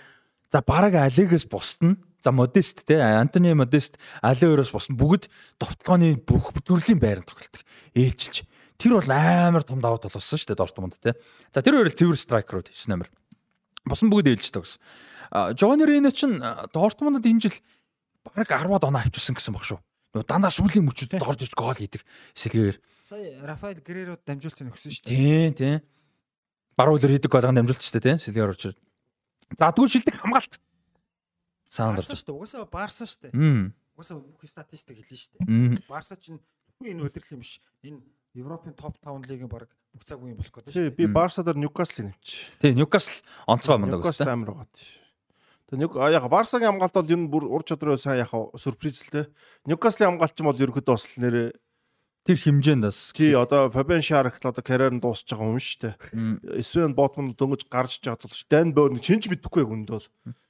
за бараг алигээс бусдна. За модест те Антони модест алиороос бусна бүгд довтлооны бүх төрлийн байранд тоглолдог. Ээлжилж Тэр бол амар том давуу тал болсон шүү дээ Дортмунд те. За тэр хоёр л цэвэр страйкерууд 9 номер. Босон бүгд ээлжтэй гэсэн. Жовани Рейна чинь Дортмундад энэ жил бараг 10-аад оноо авчихсан гэсэн баг шүү. Нөгөө дандаа сүүлийн мөчүүдэд орж иж гол хийдэг сэлгээр. Сая Рафаэл Грерод дамжуулт нөхсөн шүү дээ. Тийм тийм. Баруун үлэр хийдэг болгонд дамжуулт шүү дээ тийм сэлгээр орж. За дгүй шилдэг хамгаалт. Саанд орж шүү дээ. Угаасаа Барса шүү дээ. Угаасаа бүх статистик хэлнэ шүү дээ. Барса чинь зөвхөн энэ үлрэл юм биш. Энэ Европын топ 5 лигийн баг бүх цаг үеийн болох гэдэг шүү. Би Барсадаар Ньюкасл нэмч. Тий, Ньюкасл онцгой мундаг байсан. Ньюкасл амар байгаа тий. Тэгээ Ньюк яг Барсагийн хамгаалт бол энэ бүр ур чадраа сайн яг сюрприз л те. Ньюкаслын хамгаалт ч бол ерөөдөө бас нэрээ тэр хэмжээнд бас тий одоо Фабиан Шарк л одоо карьер нь дуусч байгаа юм шүү дээ. Свен Ботман дөнгөж гарч байгаа тул Дан Боор чинж мэдэхгүй хүнд бол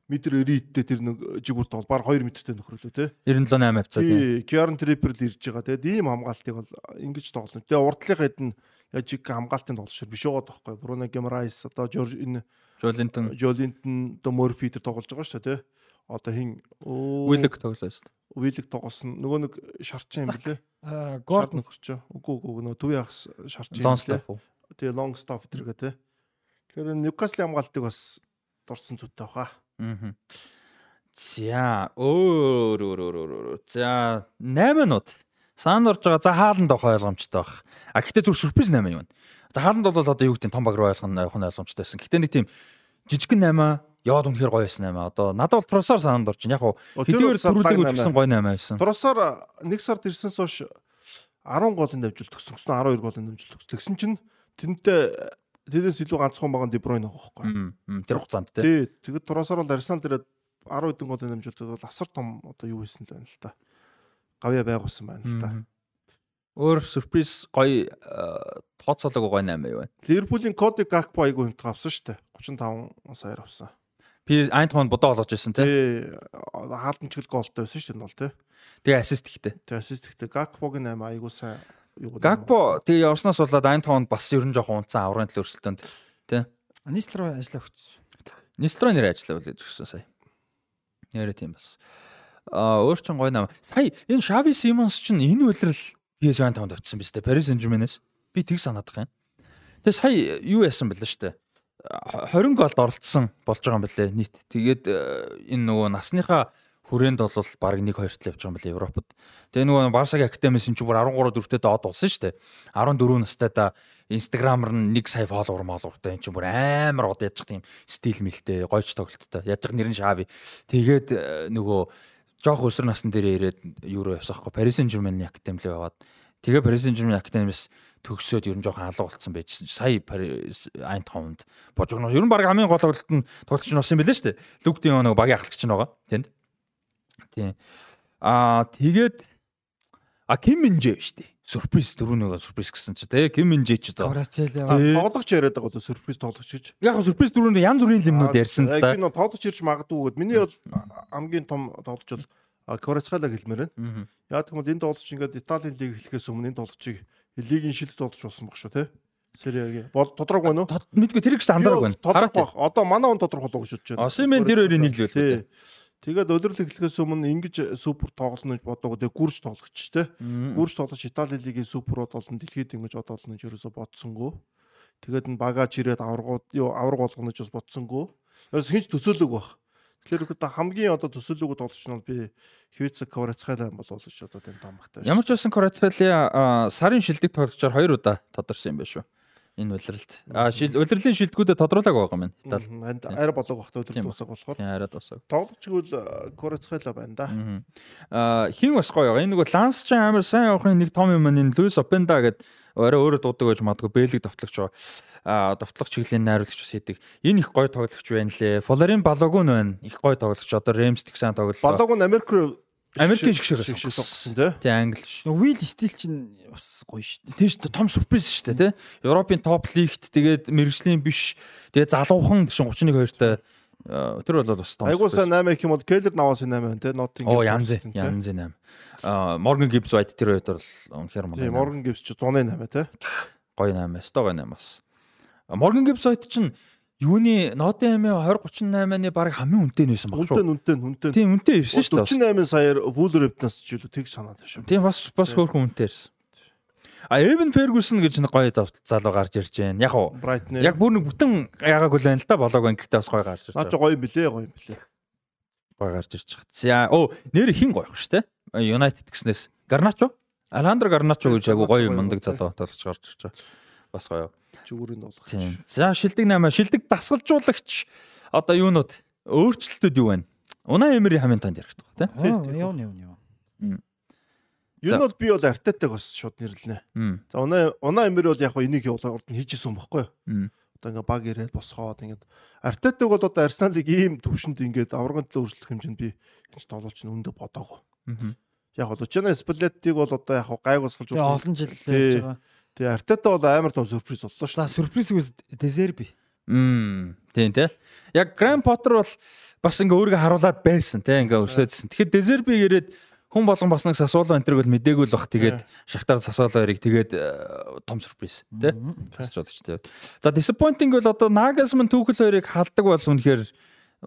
метр 90-тэй тэр нэг жигүүрт бол баг 2 метртэй нөхрөлөө те 97 8 авцаа тий Кьорн Трипер л ирж байгаа те ийм хамгаалтыг бол ингэж тоглоно. Тэгээ урдлынхаа хэд нь яжиг хамгаалтын тоглолт биш байгаа тоххой. Бруно Гемрайс одоо Жорж энэ Жолинтон Жолинтон одоо Морфи тэр тоглож байгаа шүү те. Одоо хин Уилэг тоглосон шүү. Уилэг тоглосон. Нөгөө нэг шарчин юм блэ? Аа Гордон хөрчөө. Үгүй үгүй нөгөө төв яхас шарчин. Тэгээ Лонгстаф тэргээ те. Тэгэхээр Ньюкасл хамгаалтыг бас дурдсан зүйтэй баха. Аа. За өөр өөр өөр өөр. За 8 минут. Саанд орж байгаа. За хааланд авах ойлгомжтой байх. А гэхдээ зүр сюрприз 8 юм. За хааланд бол одоо юу гэдэг том баг руу ойлгох явах нь ойлгомжтой байсан. Гэхдээ нэг тийм жижигэн 8 яваад үнэхээр гоё байсан 8. Одоо надад бол Тросоор саанд орж байна. Яг хуу хэдийгээр төрүүлэг үлдсэн гоё 8 байсан. Тросоор нэг сард ирсэнс хойш 10 голын дамжуулт төгсөн. 12 голын дамжуулт төгсөн. Тэгсэн чинь тэнтэй Тэрээс илүү ганцхан байгаа Дебройн байгаа байхгүй. Тэр хугацаанд тий. Тэгэд Тросоор бол Арсенал дээрээ 10 хэдэн голын дамжуулдаг бол асар том одоо юу хийсэн л байна л та. Гавья байгуулсан байна л та. Өөр сюрприз гоё тооцоолог гоё 8 юу байна. Ливерпулийн Коди Гакпо айгу хэмтэг авсан шүү дээ. 35 саяар авсан. Би Айнтхонд бодоо олгож ирсэн тий. Тий. Хаалданчгал голтой байсан шүү дээ энэ бол тий. Тэгээ ассист ихтэй. Тий ассист ихтэй Гакпогийн 8 айгу сайн юу. Гакпо тэгээ явснаас болоод Айнтхонд бас ерөн жоохон унтсан аврын төлөө өрсөлдөөнд тий. Нислроо ажиллаа өгсөн. Нислроо нэр ажиллаа гэж гисэн сая. Нэрэ тийм бас. А өөр чин гоё нам. Сая энэ Шави Симонс чинь энэ үлрэл PSV тоонд очсон биз дээ. Paris Saint-Germain-ээс. Би тийг санаад байгаа юм. Тэгээ сая юу яасан бэлээ штэ. 20 голд оролцсон болж байгаа юм бэлээ нийт. Тэгээд энэ нөгөө насныхаа хүрээнд бол баг 1 2 тал явж байгаа юм бэлээ Европод. Тэгээ нөгөө Барсагийн академиас энэ ч бүр 13 4-тэй доод болсон шүү дээ. 14 настай да Instagram-аар нь 1 сая фолловер маалууртай энэ ч бүр амар од яж тийм стил мэлтэй гойч тоглолттой. Яаж нэр нь шаави. Тэгээд нөгөө жоох өсөр насн дээр ирээд юуруу явсаахгүй Paris Saint-Germain-ийн академи руу яваад тэгээ Paris Saint-Germain академиас төгсөөд ер нь жоохон алга болцсон байж сая Айнтхонд божигно ер нь баг хамгийн гол тоглолт нь тоглогч нь болсон юм билээ шүү дээ. Лүктийн нэг багийн ахлагч нь байгаа. Тэнд. Тийм. Аа тэгээд а Ким Минжэ шүү дээ. Сюрприз дөрөвнөөгөө сюрприз гэсэн чи тий Ким Минжэ ч одоо. Тоглогч яриад байгаа одоо сюрприз тоглогч гэж. Яг сюрприз дөрөвнөө янз бүрийн юмнууд ярьсан л да. Нөө тоглогч ирж магадгүй гэд миний бол хамгийн том тоглогч бол Кварацхала хэлмээр байна. Яг тэгмэл энэ тоглогч ингээд Италийн лиг эхлэхээс өмнө энэ тоглогчийг лигийн шилдэг тоглож болсон баг шүү те. Сериагийн. Бол тодорхой байна уу? Мэдгүй тэр их анзаараг байна. Хараад. Одоо манай он тодорхой болоо гэж бодож байна. Осимен тэр хоёрын нэг л байлгүй. Тэгээд удирдал эхлэхээс өмнө ингэж супер тоглоно гэж бодоагүй тэгээ гүрж тоглогч те. Гүрж тоглож Итали лигийн суперод болон дэлхийд ингэж одоолно гэж ерөөсө бодсонгүй. Тэгээд н багаж ирээд аваргууд юу аварга болгоно гэж бас бодсонгүй. Ерөөс хинч төсөөлөг баг. Тэгэхээр одоо хамгийн одоо төсөөлөгөө тоглож нь би Хвица Кварацхайла болов гэж одоо тийм томхтой. Ямар ч байсан Кварацхайла сарын шилдэг тоглогчоор 2 удаа тодорсон юм байна шүү. Энэ улиралд. А шил улирлын шилдэгүүдэд тодруулаг байгаа юм байна. Итали. Арай болоог бахта улирал дуусах болохоор. Тийм арай дуусах. Тоглогчгүй Кварацхайла байна да. А хин бас гоё байгаа. Энэ нөгөө Ланс ч амар сайн явахын нэг том юм энэ Луис Опенда гэдэг орой өөрөө дуудаг гэж магадгүй бэлэг давтлагч байгаа довтлох чиглэлийн найруулагч бас хийдэг. Энэ их гоё тоглогч байна лээ. Флорин Балогун байна. Их гоё тоглогч. Одоо Рэмс их сайн тоглолоо. Балогун Америк руу Америкийн шиг сонгосон тий. Тий англи. Уил стил чинь бас гоё шүү. Тий шүү. Том сюрприз шүү дээ тий. Европын топ лигт тэгээд мэрэгжлийн биш тэгээд залуухан чинь 31 2-тай тэр бол бас том. Айгуусаа 8 их юм бол Келлер наваас 8 байна тий. Нотинг. Оо янз янз 8. Аа Морган Гибс White тэр үед бол үнэхээр мундаг. Тий Морган Гибс ч 108 тий. Гоё 8. Сто гоё 8 бас. Morgan Gibbs-ойт чинь юуны Nottingham 2038-ны баг хамгийн үнэтэй нээсэн баг шүү. Үнэтэй үнэтэй. Тийм үнэтэй ирсэн шүү дээ. 48 саяар Wolverhampton-аас ч илүү тэг санаад шүү. Тийм бас бас хөөрхөн үнэтэй ирсэн. А Evan Ferguson гэж нэг гоё залуу гарч ирж байна. Яг уу. Яг бүр нэг бүтэн ягааг үл байна л да болоог байна гэхдээ бас гоё гарч ирж байна. Наач гоё билээ гоё билээ. Гоё гарч ирж байгаа. За оо нэр хин гоё шүү дээ. United гэснээс Garnacho Аландро Гарначо гэж айгу гоё мундаг залуу тоглож гарч ирж байгаа. Бас гоё зүгүүрийн болгох. За шилдэг 8 шилдэг дасгалжуулагч одоо юунууд өөрчлөлтүүд юу байна? Унаа эмэрийн хамгийн танд ярих тох тийм. Явна явна явна. Юу нь бол би бол артатаг бас шууд нэрлэнэ. За унаа унаа эмэр бол яг хоо энийг урд нь хийжсэн байхгүй юу? Одоо ингээ баг ирээд босгоод ингээд артатаг бол одоо Арсеналыг ийм төвшөнд ингээд аврагын төлөө өөрчлөх хэмжээнд би энэ тоглолч нь өндө бодоагүй. Яг бол Учна Сплеттиг бол одоо яг гайг босгож олон жил хийж байгаа. Тэгээ Артета бол амар том сюрприз боллоо шүү. За сюрприз үс Дезерби. Мм тийм тий. Яг Гранд Поттер бол бас ингээ өөрийгөө харуулад байсан тий ингээ өрсөдсөн. Тэгэхээр Дезерби ирээд хүн болгон бас нэг сасуулаа энэ төр бол мдээгүй л бах тэгээд шахтаар сасуулаа ирийг тэгээд том сюрприз тий. Бас ч бодож тий. За disappointing бол одоо Nagelsmann түүхэл хоёрыг халдаг бол үнэхээр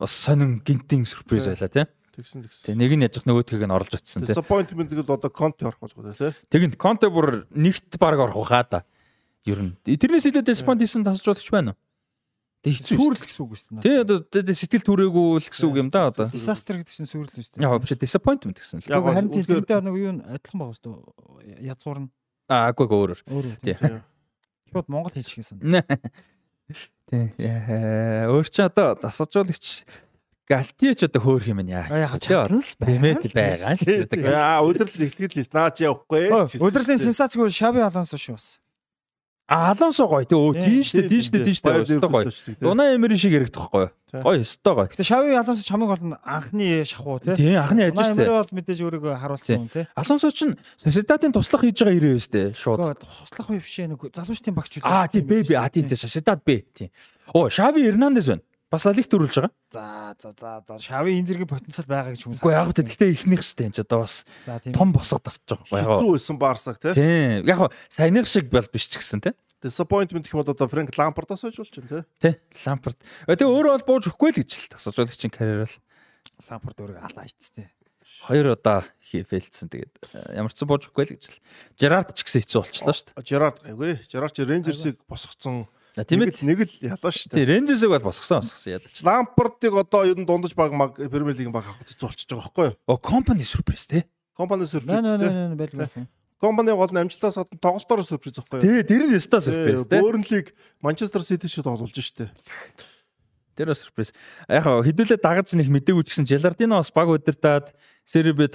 бас сонин гинтийн сюрприз байлаа тий. Тэгсэн тэгсэн. Тэг нэг нь яж нөгөөдхийг нь оруулж очсон тий. Disappointment гэдэг одоо Conte орох болгоо тий. Тэгэнт Conte бүр нэгт баг орох хаа да. Ер нь. Тэрнээс илүү disappoint хийсэн тасалжуулагч байна уу? Тэг хэцүү. Сүрэл гэсэн үг шүү дээ. Тий одоо сэтгэл түрээгүй л гэсэн үг юм да одоо. Disaster гэдэг чинь сүрэл шүү дээ. Яг биш disappointment гэсэн л. Яг харин тэрнтэй нэг юу адилхан байгаа шүү дээ. Язгуур нь. Аа агүй өөрөөр. Тий. Шууд Монгол хэлших гэсэн. Тий. Өөр чи одоо тасалжуулагч Галтиеч одоо хөөх юм яа. Тэмээд байгаа л гэдэг. Аа өдрөл ихтгэл лист наач явахгүй. Өдрлийн сенсацгүй Шаби Алонсо шүү бас. А Алонсо гоё. Тэ өө тийм штэ тийм штэ тийм штэ. Өстой гоё. Унаа Эмери шиг яригдах гоё. Гоё өстой гоё. Гэтэ Шави Алонсо чамаг бол анхны шахуу тий. Тийм анхны ажил штэ. Эмери бол мэдээж өөрийгөө харуулсан тий. Алонсо ч Сосидадын туслах хийж байгаа ирээ штэ. Шууд. Туслах уу биш ээ нэг залуучдын багч үү. Аа тийм бэ бэ. А тийм тийм Сосидад бэ. Тийм. Оо Шави Эрнандес байна. Бас алиг төрүүлж байгаа. За за за одоо Шави энэ зэргийн потенциал байгаа гэж хүмүүс. Үгүй яг гэхдээ гэхдээ ихнийх штэ энэ ч одоо бас том босгод авч байгаа. Яг Хитүү байсан Барсаг тий. Тийм. Яг саяных шиг бол биш ч гэсэн тий. Disappointment гэх юм бол одоо Фрэнк Лампардаас ойж болж байна тий. Тий. Лампард. Тэгээ өөрөө бол бууж өгөхгүй л гэж л чинь карьер бол. Лампард өөрийгөө алаа ицтэй. Хоёр удаа фейлдсэн тэгээд э, ямар ч бууж өгөхгүй л гэж л. Жерард ч гэсэн хэцүү болчихлоо шүү дээ. Жерард гайгүй. Жерард чи Рейнжерсыг босгоцсон. Тийм Нэг ээ. л- Нэг л ялаа шүү Тий, дээ. Рейнжерсыг бол босгосон босгосон ядаж. Лампардыг одоо ер нь дундаж баг маг Премьер лигийн баг авах хэцүү болчихж байгаа байхгүй юу? О, компани сюрприз тий. Компани сюрприз байх. Компани гол нь амжилтаас гадна тоглолтоор сюрприз байхгүй юу? Тий, тэр нь өстой сюрприз тий. Бөөрнлиг Манчестер Сити шиг тоглуулж штэ. Тэр бас сюрприз. Яг хаа хэдүүлээ дагаж нэг мдэггүй ч гэсэн Желардино бас баг удирдаад Сери Б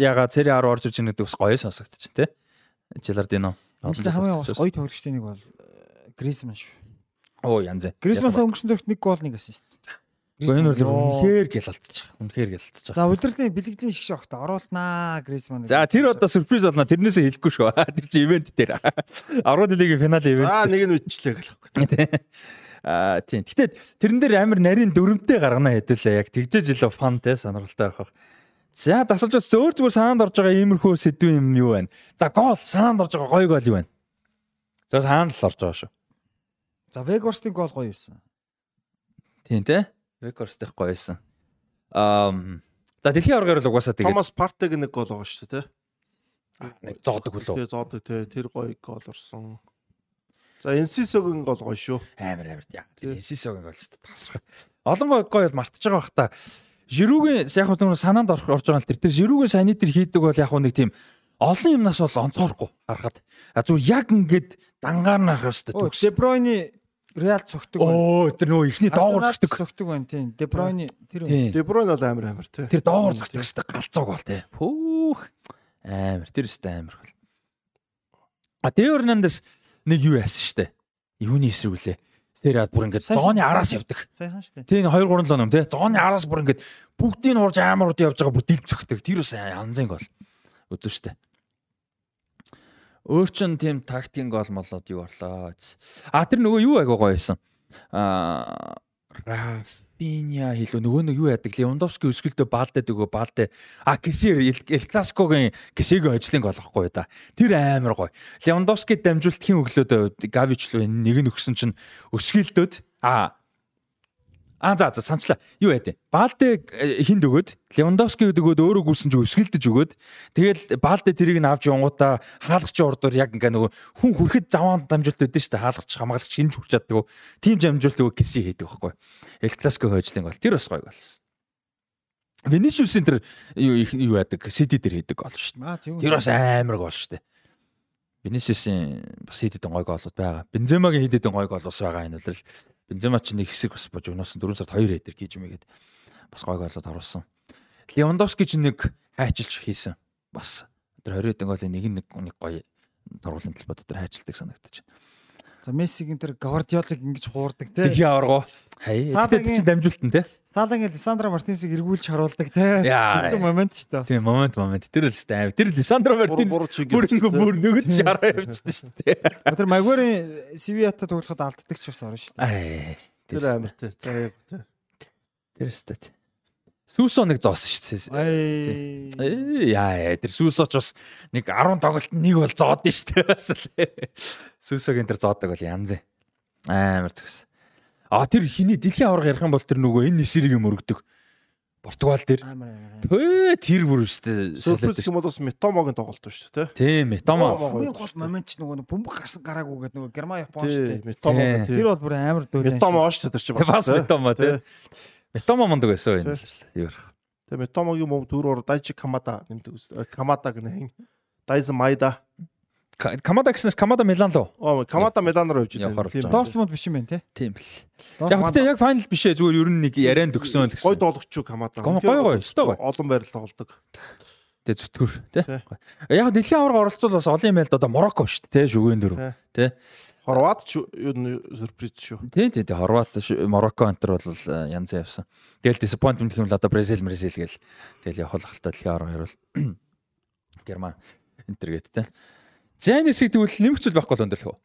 ягаа Сери 10 орж иж байгаа гэдэг бас гоё сонсогдож байна тий. Желардино. Онцлог хамгийн гоё тоглогчтой нэг бол Грисман шүү. Оо янз. Грисманс өнгөрсөн дөрөвт нэг гол нэг ассист. Гойнор л үнэхээр гялалтчих. Үнэхээр гялалтчих. За удирдлагын бэлгэдлийн шиг шогт оруулнаа Грисман. За тэр одоо сюрприз болно. Тэрнээсээ хэлэхгүй шүү. Тэр чи ивент дээр. 10 лигийн финал ивент. Аа нэг нь мэдчихлээ гэлэхгүй. Тий. Аа тийм. Гэтэ тэрэн дээр амар нарийн дөрөмтэй гаргана хэдүүлээ. Яг тэгжээж илүү фан те сонирхолтой байх. За дасалж бас өөр зүгээр санаанд орж байгаа иймэрхүү сэдв юм юу байна? За гол санаанд орж байгаа гоё гол юу байна? За санаанд л орж байгаа шүү. За Вегорстын гол гоё байсан. Тийм те. Рекордсдих гоё байсан. Аа за дэлхийн аваргаар л угаасаа тэгээд Томас Партег нэг гол байгаа шүү дээ тий. нэг зоодог үлээ. Тий зоодог тий тэр гоё гол орсон. За Энсисогийн гол гоё шүү. Амар амар. Тий. Тэр Сисогийн гол шүү дээ. Тасрах. Олон гол гоё бол мартаж байгаа бах та. Жирүүгийн яг нь санаанд орох орж байгаа л тэр. Тэр жирүүгийн саяны тэр хийдэг бол яг нэг тийм олон юмнаас бол онцгойргүй харахад. А зүр яг ингээд дангаар нарах ёстой Оо төгс. Де Бройны Реал цогтөг байна. Оо тэр нөгөө ихний доогор зогтөг. цогтөг байна тийм. Де Бройны тэр үү? Тийм. Де Бройн бол амар амар тий. Тэр доогор зогтөг өстой галзууг бол тий. Пүүх. Амар тэр өстой амар бол. А Дэорнандас нэг юу яасан штэ. Юуны эсрэг үлээ. Тэр ад бүр ингээд зооны араас явдаг. Сайхан шүү дээ. Тийм 2 3 л ном тий. Зооны араас бүр ингээд бүгдийг нь урж амар удаа явж байгаа бүр дил цогтөг. Тэр ус янзын гол. Үзэн штэ. Өөр чин тийм тактикийн гол молоод юу орлоо. А тэр нөгөө юу агай гоё байсан. А Рафиня хэлөө нөгөө нэг юу яадаг Левандовски өсгөлдөө баалдаад өгөө баалдаа а Кесер Эл Классикогийн Кесегийн ажлын гол ахгүй да. Тэр амар гоё. Левандовски дамжуулт хин өглөөд Гавич л нэг нь өгсөн чинь өсгөлдөөд а А за за санчлаа. Юу яа вэ? Баалдэ хинд өгөөд Левандовски өгөөд өөрөө гүйсэн чи өсгөлдөж өгөөд тэгэл Баалдэ тэрийг нь авч явангуудаа хаалгач ордоор яг ингээ нөгөө хүн хүрэхэд заваан дамжуулт өгдөн шүү дээ. Хаалгач хамгаалагч шинж хүрч чаддаг. Тим дамжуулт өгөө киси хийдэг байхгүй. Эл классико хойжлын гол тэр бас гоё болсон. Венисиусийн тэр юу юу яадаг Сити дээр хийдэг гол. Аа зөв. Тэр бас амар гол дээ. Венисиусийн бас хийдэд гой голууд байгаа. Бенземагийн хийдэд гой гол бас байгаа энэ үлрэл. Бензема ч нэг хэсэг бас бож өнөөс 4 сард 2 хэдэр хийж юмгээд бас гой голууд оруулсан. Левандовски ч нэг хайчилж хийсэн. Бас тэр 20 хэдэн голын нэг нь нэг нэг гой дургуулын талбайд тэр хайчилдаг санагдаж байна. За Мессигийн тэр Гвардиолыг ингэж хуурдаг Тэг те. яаргоо. Хай. Саалагийн- Тэгээд чи те. Саалагийн Лисандро Мартинесийг эргүүлж харуулдаг те. Яа. Тэр момент ч та. Тийм момент момент тэр л хэвээр тэр Лисандро чиг. бүр ингээ бүр нөгөөд шараа явчихсан шүү дээ. Тэр Магуарын Сивиата тоглоход алддаг ч бас орно шүү дээ. Тэр амар тий. За яг тий. Тэр сте. Сүүсо нэг зоосон шүү дээ. Ээ яа тэр сүүсоч бас нэг 10 тоглолт нэг бол зоодсон шүү дээ. Бас л. Сүүсогийн тэр зоодог бол янз. Амар зүгс. А тэр хиний дэлхийн аварга ярих юм бол тэр нөгөө энэ нисэрийг юм өргөдөг. Португал амар. Пөө тэр бүр өстэй гэх юм бол бас Метомогийн тоглолт шүү дээ тий. Тийм Метомо. Хамгийн гол момент ч нөгөө бөмбөг гарсан гараагүй гэдэг нөгөө Герман Япон шүү дээ. Метомо. Тэр бол бүр амар дүүлэн. Метомо оош тэр чи бас. Бас Метомо тий. Метомо мундаг байсан энэ. Юу. Тэгээ Метомогийн мөв дөрөөр Дайчи Камада нэмдэг үстэй. Камада гэнэ хин. Дайз Майда. Камада гэснээс Камада Милан лөө. Оо Камада Миланаар явж Явахаар байна. болж Дортмунд биш юм байна те. Тийм бэл. Яг хөтэ яг файнал биш ээ зүгээр ер нь нэг ярианд өгсөн л Гой гэсэн. доологч юу Камада. Гой- гой гой, өстой гой. Олон байрал тоглодог. Тэ зүтгэр тий. Яг дэлхийн аварга оролцвол бас олон юм байл да одоо Морокко шүү дээ тий шүгэн дөрөв тий. Хорват ч юу сюрприз шүү. Тий тий Хорват Морокко антер бол янз явсан. Тэгэл disappointment гэх юм л одоо Бразил Бразил гэл тэгэл явах л та дэлхийн аварга хэрвэл Герман энтер гэд тий. За энэ хэсэг тэгвэл нэмэх зүйл байхгүй л өндөрлөх үү?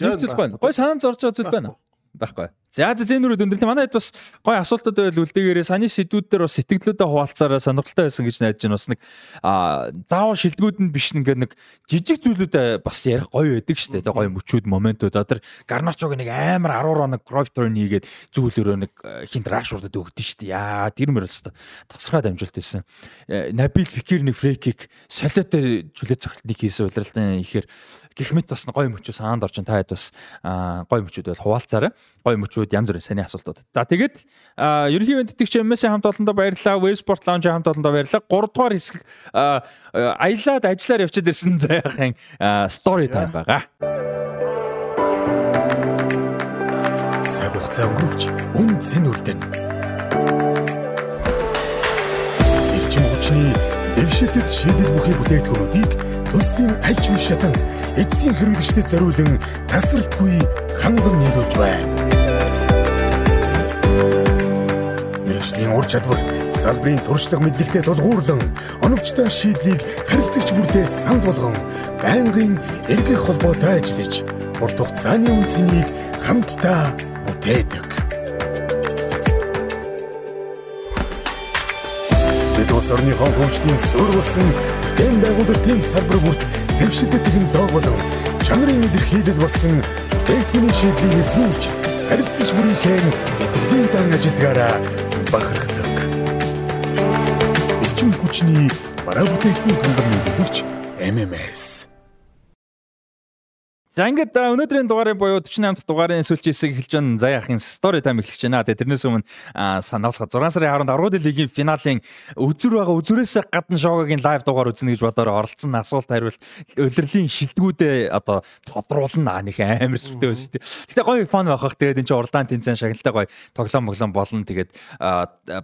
Нэмэх зүйл байна. Гой санаанд зорж байгаа зүйл байна байхгүй. За за зэнүүрүүд өндөрлөө. Манай хэд бас гой асуултууд байвал үлдээгээрээ саны сэдвүүд дээр бас сэтгэлдүүдээ хуваалцаараа сонирхолтой байсан гэж найдаж байна. Бас нэг аа заавал шилдэгүүд нь биш ингээд нэг жижиг зүйлүүдээ бас ярих гоё байдаг шүү дээ. Гоё мөчүүд моментууд. Одоо Гарначог нэг амар 10 хоног Crofton хийгээд зүйлөөрөө нэг хинт рашурдад өгдөн шүү дээ. Яа тэр мөр л тасархай дамжуулт байсан. Набил Фикир нэг фрекик солиотой жүлээ цогтолтыг хийсэн удирдалтын ихээр гэх мэт бас гоё мөчөө саанд орчин та хэд бас гоё мөчүүд байл хуваалцаарай гоё мөчүүд янз бүрийн саний асуултууд. За тэгээд ерөнхий ивент тэтгэгч MS-ийн хамт олондоо баярлалаа. Websport Lounge-ийн хамт олондоо баярлалаа. 3 дугаар хэсэг аялаад ажиллаар явчихад ирсэн заяахан story time байгаа. Цаг хугацаа өнгөрч үн цэн үлдэн. Эрчим хүчний дэвшилтэд шийдэл бүхий бүтээгдэхүүнүүдийг төслийн аль ч үе шатанд эцсийн хэрэглэгчдэд зориулан тасралтгүй ханган нийлүүлж байна. Мэргэжлийн ур чадвар салбарын туршлага мэдлэгтэй тулгуурлан оновчтой шийдлийг харилцагч бүртээ санал болгон байнгын эргэх холбоотой ажиллаж урт хугацааны үнцнийг хамтдаа бүтээдэг. Бид улс орныхоо хөгжлийн суурилсан дэм байгуулалтын салбар бүрт дэвшилтэт технологи болон чанарын илэрхийлэл болсон бүтээгдэхүүний шийдлийг эрхүүлж харилцагч бүрийнхээ итгэлийн дан ажилдгаараа бахархдаг. Эрчим хүчний бараа бүтээгдэхүүн хангамж нэгтгэгч MMS За ингээд өнөөдрийн дугаарын буюу 48 дахь дугаарын сүүлч хэсэг эхэлж байна. Заяа ахын story time эхлэж байна. Тэгээ тэрнээс өмнө санаалах 6 сарын 10-нд аргууд лигийн финалийн үзүр байгаа үзүрээс гадна шоугийн лайв дугаар үзнэ гэж бодоор оролцсон асуулт хариулт улирлын шилдэгүүдээ одоо тодруулна нэг амар сүртэй байсан шүү дээ. Гэтэ гоё фан байхах. Тэгээд энэ чинь уралдаан тэмцээн шагналтай гоё тоглоом моглоом болно. Тэгээд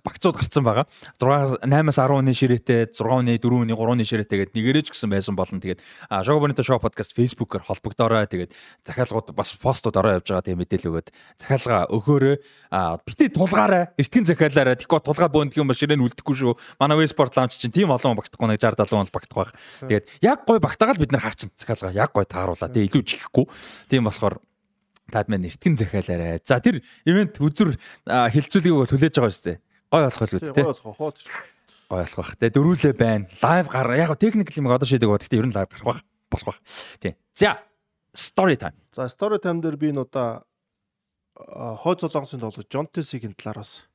багцууд гарцсан байгаа. 6 8-аас 10 оны ширээтэй 6 оны 4 оны 3 оны ширээтэй гээд нэгэрэж гисэн байсан болно. Тэгээд шоу бонито шоу подкаст фейсбүүкээр холбогдоорой орой тэгээд захиалгууд бас постууд орой явж байгаа тийм мэдээлэл өгөөд захиалга өгөөрэй. А битээ тулгаарай. Эртхэн захиалаарай. Тэгэхгүй тулгаа бөөндг юм ба ширээн үлдэхгүй шүү. Манай Westport Lounge чинь тийм олон багтахгүй нэг 60 70 бол багтах байх. Тэгээд яг гой багтаагаад бид нар хаачин захиалга яг гой тааруулаа. Тэгээ илүү жилэхгүй. Тийм болохоор таад маань эртхэн захиалаарай. За тэр ивент үзүр хилцүүлгийг бол хүлээж байгаа шүү дээ. Гой болох л үү те. Гой болох бах. Тэгээ дөрүүлээ байна. Лайв гар. Яг техникл юм одоо шийдэг бод. Гэтэ ер нь лайв гарах бах. болох бах. Тийм. За story time. За story time дээр би энэ удаа хойд солонгосын тоглож Jontes-ийн талаар бас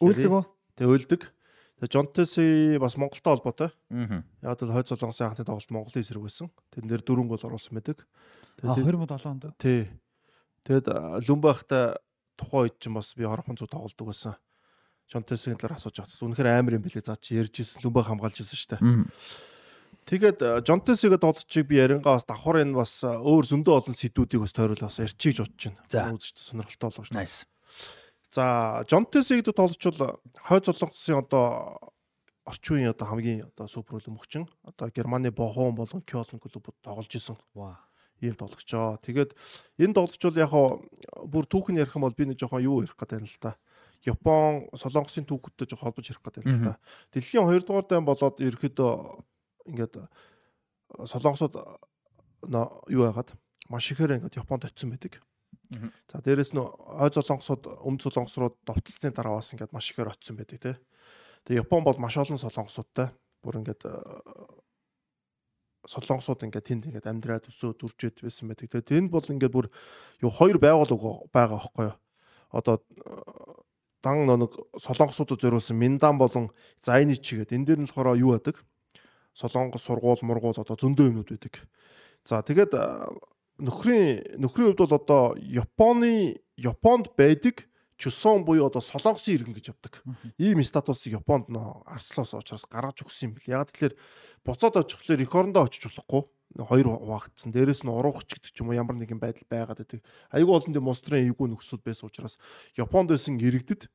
үлдэг үү? Тэг үлдэг. Тэгээ Jontes бас Монголтой холбоотой. Аа. Яг л хойд солонгосын анхны тоглолт Монголын эсрэг байсан. Тэн дээр дөрөнгө гол оруулсан байдаг. Тэгээ 2007 онд. Тий. Тэгэд Люмбахтай тухайн үед чинь бас би хорохон зүү тоглолдог байсан. Jontes-ийн талаар асууж байгаа. Үнэхээр амар юм билээ. За чи ярьж ирсэн Люмбах хамгаалж ирсэн шүү дээ. Тэгээд Жонтесигээ дуудчих би ярингаас давхар энэ бас э, өөр зөндөө олон сэдвүүдийг бас тойруулаас ярьчих бодож байна. За сонирхолтой болоо шүү. Nice. За Жонтесиг тоолчвол хойд солонгосын одоо орчин үеийн одоо хамгийн одоо супер хөлбөмбөгчин одоо Германы Бохон болон Кёлн клубуд тоглож исэн. Вау. Ийм тоглогчоо. Тэгээд энэ тоглогч бол яг бүр түүхэн ярих юм бол би нэг жоохон юу ярих гэдэг юм л та. Япон, Солонгосын түүхүүдтэй жоохон холбож ярих гэдэг юм л та. Дэлхийн 2 дугаар дан болоод ерөөхдөө ингээд э, солонгосууд юу яагаад маш ихээр ингээд Японд очисон байдаг. За дээрэс нь ой солонгосууд өмнө солонгос руу довтлсны дараа бас ингээд маш ихээр очисон байдаг тий. Тэгээ Япон бол маш олон солонгосуудтай бүр ингээд э, солонгосууд ингээд тэнд ингээд амьдраад өсөө дүржээд байсан байдаг. Тэгээ энэ бол ингээд бүр юу хоёр байгууллага байгаа байхгүй юу? Одоо э, дан нэг солонгосуудад зориулсан Миндан болон Зайнич гэдэг энэ дэр нь болохоор юу яадаг? Солонгос сургууль мургуул одоо зөндөө юмнууд байдаг. За тэгээд нөхрийн нөхрийн хувьд бол одоо Японы Японд байдаг Чусон буюу одоо солонгосын иргэн гэж явдаг. Ийм статусыг Японд нөө арслаас учраас гаргаж өгсөн юм бэл. Яг тэгэхээр буцаад очихлоор эх орондоо очиж болохгүй. Хоёр хуваагдсан. Дээрээс нь уруугч гэдэг ч юм уу ямар нэгэн байдал байгаад байдаг. Айгүй олон тийм монстрын эвгүй нөхцөл байсан учраас Японд байсан иргэдэд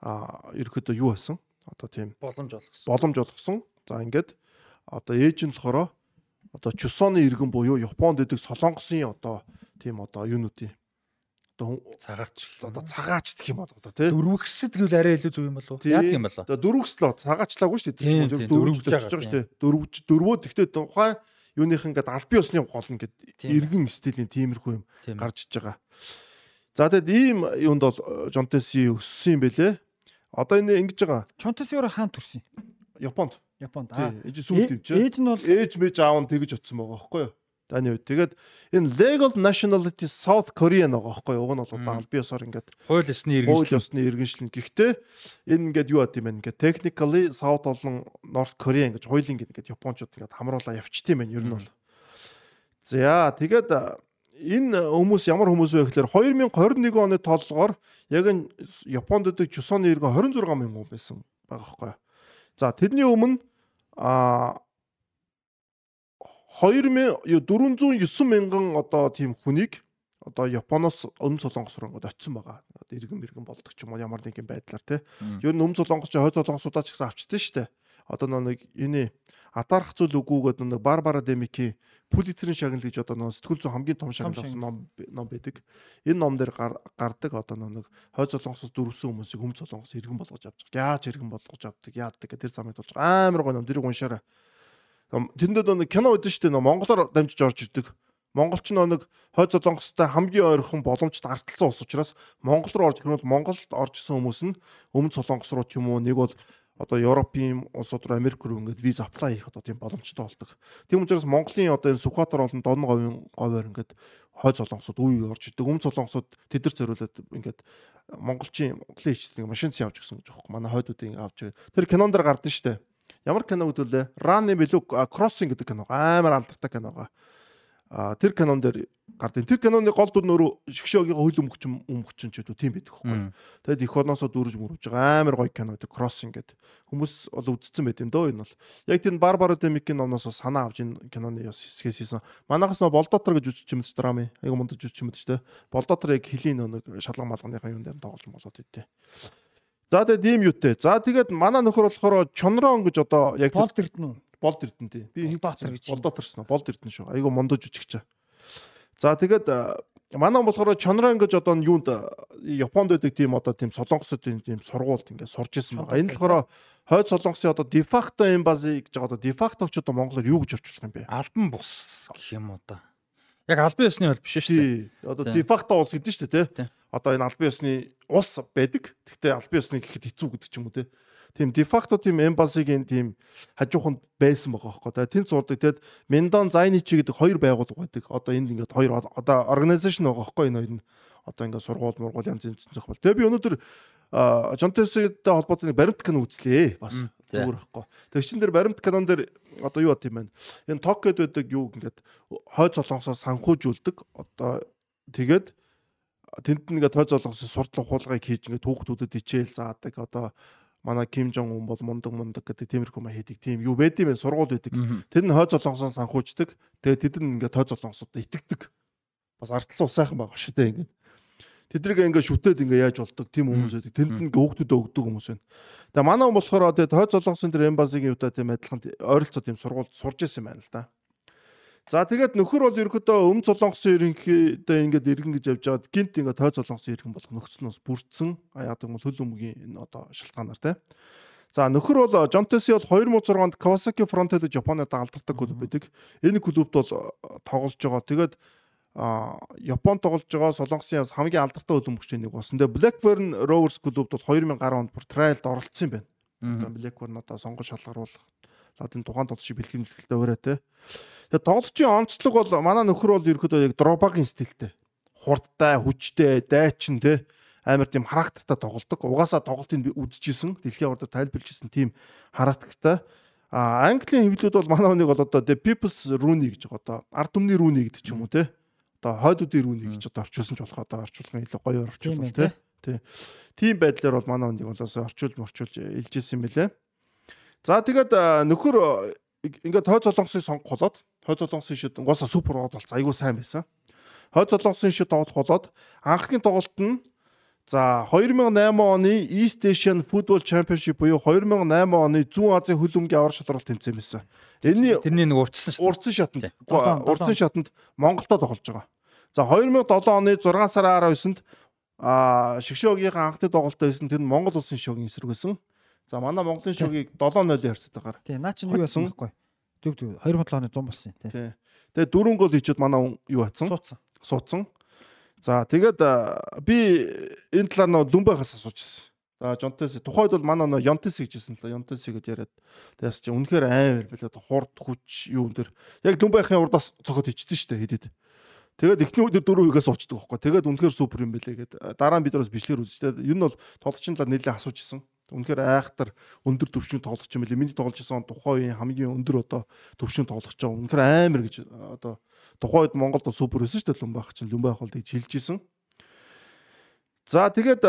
а ерөөхдөө юу болсон? Одоо тийм боломж олгосон. Боломж олгосон. За ингээд одоо ээж нь болохоор одоо Чусоны иргэн буюу Японд идэг Солонгосын одоо тийм одоо юунуудын одоо цагаач одоо цагаач гэх юм бол одоо тий дөрвөгсөд гэвэл арай илүү зөв юм болов уу яа гэм болов одоо дөрвөгс л цагаачлаагүй шүү Тийм, дээ тийм, дөрвөгж очиж байгаа шүү дээ дөрвөж дөрвөө тэгтээ тухайн юуных ингээд албан ёсны гол ингээд Тийм. иргэн стилийн тиймэрхүү юм Тийм. гарч иж байгаа. За тэгэд ийм юунд бол Жонтеси өссөн юм бэлээ. Одоо энэ ингэж байгаа. Чонтосиор хаан төрсөн. Японд. Японд. Аа. Ээж сүлд юм чи. Ээж нь бол Ээж мэж аав нь тэгж утсан байгаа байхгүй юу? Таны үед. Тэгээд энэ legal nationality South Korean байгаа байхгүй юу? Уг нь бол одоо албан ёсоор ингээд хууль ёсны хууль иргэншил ёсны иргэншил. Гэхдээ энэ ингээд юу ад юм бэ? Ингээд technically South болон North Korea гэж хуулийн ингээд Япончууд ингээд хамруулаа явчихтiin байна ер нь бол. За тэгээд энэ хүмүүс ямар хүмүүс вэ гэхээр 2021 оны тооллогоор яг энэ Японд өдөг Чусоны иргэн 26 мянган хүн байсан байгаа байхгүй юу. За тэрний өмнө а 2000 409 мянган одоо тийм хүнийг одоо Японоос өмнө Солонгос руу ингээд очисон байгаа. Одоо иргэн мэргэн болдог ч юм уу ямар нэгэн байдлаар те. Ер нь өмнө Солонгос ч хойд Солонгосудаа ч гэсэн авчдээ штэ. Одоо нэг энэ атаарах зүйл үгүйгээд нэг Барбара Демики Пулицерийн шагнал гэж одоо нэг сэтгүүл зүйн хамгийн том шагнал авсан ном ном байдаг. Энэ ном дээр гар- гардаг одоо нэг хойд Солонгосоос дөрвсөн хүмүүсийг өмнө Солонгос иргэн болгож авч байгаа. Яаж иргэн болгож авдаг, яадаг гэх тэр замыг болж байгаа. Амар гоо ном дэрэг уншаарай. Тэндээ нэг кино өгдөн штэ нэг монголоор дамжиж орж ирдэг. Монголч нэг хойд Солонгостой хамгийн ойрхон боломжтой арталсан улс учраас Монгол руу орж ирэх нь Монголд орж исэн хүмүүс нь өмнө Солонгос руу ч юм уу нэг бол одоо Европын улсууд руу Америк руу ингээд виз аплай хийх одоо тийм боломжтой болдог. Тийм учраас Монголын одоо энэ Сүхбаатар болон Дон говийн говьор ингээд хойд Солонгосод үе орж идэг. Өмнө Солонгосод тэд нар зориулаад ингээд монголчийн Монголын хичдэг машин авч гисэн гэж аахгүй. Манай хойдуудын авч. Тэр кинон дээр гардаг штэ. Ямар кино гэдүүлээ? Run билүү Crossing гэдэг кино. Амар алдартай кино. А тэр кинон дээр гардыг. Тэр киноны гол дүр нөрөө шгшөөгийн хөл өмгчин өмгчин ч гэдэг тийм байдаг байхгүй. Тэгэд их орносоо дүүрж мөрөж байгаа амар гоё кино гэдэг Crossing гэдэг. Хүмүүс бол үзсэн байт юм дөө энэ бол. Яг тийм Барбара Демикийн номноос санаа авч энэ киноны яс хэсгээс хийсэн. Манайхаас нөө Болдотор гэж үжиж юмд драми. Айгу мундаж юмд ч тэ. Болдотор яг хөлийн нэг шалган малганыхаа юм дээр тоглож болоод идэв. За тэгээд ийм юутэй. За тэгээд манай нөхөр болохоор Чонрон гэж одоо яг Болд эрдэнэ үү? Болд эрдэн тий. Би Болдотор гэж юм. болдоторсон. Болд эрдэн шүү. Айгу мондож үжигч. За тэгээд манай болохоор Чонрон гэж одоо юунд Японд байдаг тийм одоо тийм солонгосуудын тийм сургуульд ингээд сурж исэн байгаа. Энэ болохоор хойд солонгосын одоо дефакто эмбази гэж байгаа одоо дефактогч одоо монголоор юу гэж орчуулах юм бэ? албан бус гэх юм уу да. Яг албан ёсны бол биш шүү дээ. Одоо дефакто улс гэдэг нь шүү дээ. Одоо энэ албан ёсны улс байдаг. Гэхдээ албан ёсны гэхэд хэцүү гэдэг ч юм уу тий. Тийм дефакто тийм эмбасигийн тийм хажууханд байсан байгаа хөөхгүй. Тэгээ тэнд зурдаг. Тэгэд Мендон Зайничи гэдэг хоёр байгууллага байдаг. Одоо энд ингээд хоёр одоо организашн байгаа хөөхгүй энэ хоёр нь одоо ингээд сургууль мургуул янз янз зөх бол. Тэгээ би өнөөдөр Жонтестэй холбоотой нэг баримт кино үзлээ. Бас зүгээр байхгүй. Тэгээ чин дээр баримт кинон дээр одоо юу бат юм бэ? Энэ Токиод байдаг юу ингээд хойд солонгосоос санхүүжүүлдэг. Одоо тэгээд тэнд нэгээд хойд солонгосын сурдлага хулгайг хийж ингээд хүүхдүүдэд хичээл заадаг. Одоо манай Ким Жон ун бол мундаг мундаг гэдэг тиймэрхүү маа хийдэг. Тийм юу байд юм бэ? Сургууль байдаг. Тэр нь хойд солонгосоос санхүүждэг. Тэгээд тэд нь ингээд хойд солонгосуудад итгэдэг. Бас ардталсан ус сайхан байгаа шүү дээ ингээд. Тэдрийг ингээд шүтээд ингээд яаж болдог тийм хүмүүс байдаг. Тэнд нь хөөгдөд өгдөг хүмүүс байна. Тэгээ манай хүн болохоор тэгээд хойд солонгосын тэр эмбазигийн юутай тийм адилхан ойролцоо тийм сургуульд сурж исэн байна л да. За тэгээд нөхөр бол ерөөдөө өмнө солонгосын ерөнхийдөө ингээд иргэн гэж явж байгаад гинт ингээд хойд солонгосын иргэн болох нөхцөл нь бас бүрдсэн. А юм бол хөл өмгийн энэ одоо шалтгаанаар тийм. За нөхөр бол Жонтеси бол 2006 онд Kawasaki Frontale Японод алдартай клуб байдаг. Энэ клубт бол э, тоглож байгаа. Тэгээд а Японд тоглож байгаа Солонгосын бас хамгийн алдартай хөлбөмбөгчийн нэг болсон. Тэгээ Blackburn Rovers клубт бол 2010 онд трайлд оролцсон юм байна. Одоо Blackburn одоо сонгож шалгаруулах ладын тухайн тоглолт шиг бэлгэмжлэлтэй өөрөө те. Тэгээ тоглолтын онцлог бол манай нөхөр бол ерөөдөө яг Дробагийн стилтэй. Хурдтай, хүчтэй, дайчин те амар тийм характертай тоглолдог. Угаасаа тоглолтыг би үзчихсэн. Дэлхийн аваргаар тайлбарлажсэн тийм характертай. А Английн хэвлүүд бол манай хүнийг бол одоо The People's Rooney гэж. Одоо ард түмний Rooney гэдэг ч юм уу те. Одоо хойдуудын Rooney гэж одоо орчуулсан ч болох одоо орчуулгын илүү гоё Тийм орчуулсан те. Тийм байдлаар бол манай хүнийг бол орчуулж морчуулж илжсэн юм билэ. За тэгээд нөхөр ингээд хойд солонгосыг сонгох болоод хойд солонгосын шид угаасаа супер тоглолт болсон айгүй сайн байсан. Хойд солонгосын шид тоглох болоод анхны тоглолт нь За 2008 оны East Asian Football Championship буюу 2008 оны Зүүн Азийн хөлбөмбөгийн авар шалралт тэмцээн байсан. Энэний тэрний нэг урдсан шүү. урдсан шатанд урдсан шатанд Монголдо тоглож байгаа. За 2007 оны 6 сарын 19-нд а шгшөөгийн анхны тоглолтоо байсан тэр нь Монгол улсын шогийн эсрэгсэн. За манай Монголын шогийг 7-0 ярьцдаг гараа. Тий, наа чинь юу байсан байхгүй. Зүг зүг 2007 оны 100 болсон тий. Тий. Тэгээ дөрөв гол хийчихэд манай хүн юу хатсан? Суудсан. Суудсан. За тэгээд би энэ талаар нөө дүнбайхаас асуужсэн. За Жонтес тухайд бол манай нөө Йонтес гэжсэн л Йонтес гэж яриад тэгээс чи үнэхээр амар билээ хурд хүч юу өндөр яг дүнбайхын урдаас цохот ичдэн штэ хэдэд. Тэгээд эхний өдөр дөрөв үгээс уучдаг байхгүй. Тэгээд үнэхээр супер юм билээ гэд дараа нь бид нараас бичлэгээр үзчихээ. Ер нь бол тоглолчийн талаар нэлээд асуужсэн. Үнэхээр айхтар өндөр төвшин тоглож юм билээ. Миний тоглож исэн тухайн үеийн хамгийн өндөр одоо төвшин тоглож байгаа. Үнэхээр амар гэж одоо тухайн үед Монголд супер өсөн шүү дээ Лүмбах чинь Лүмбах бол тэгж хэлж исэн. За тэгээд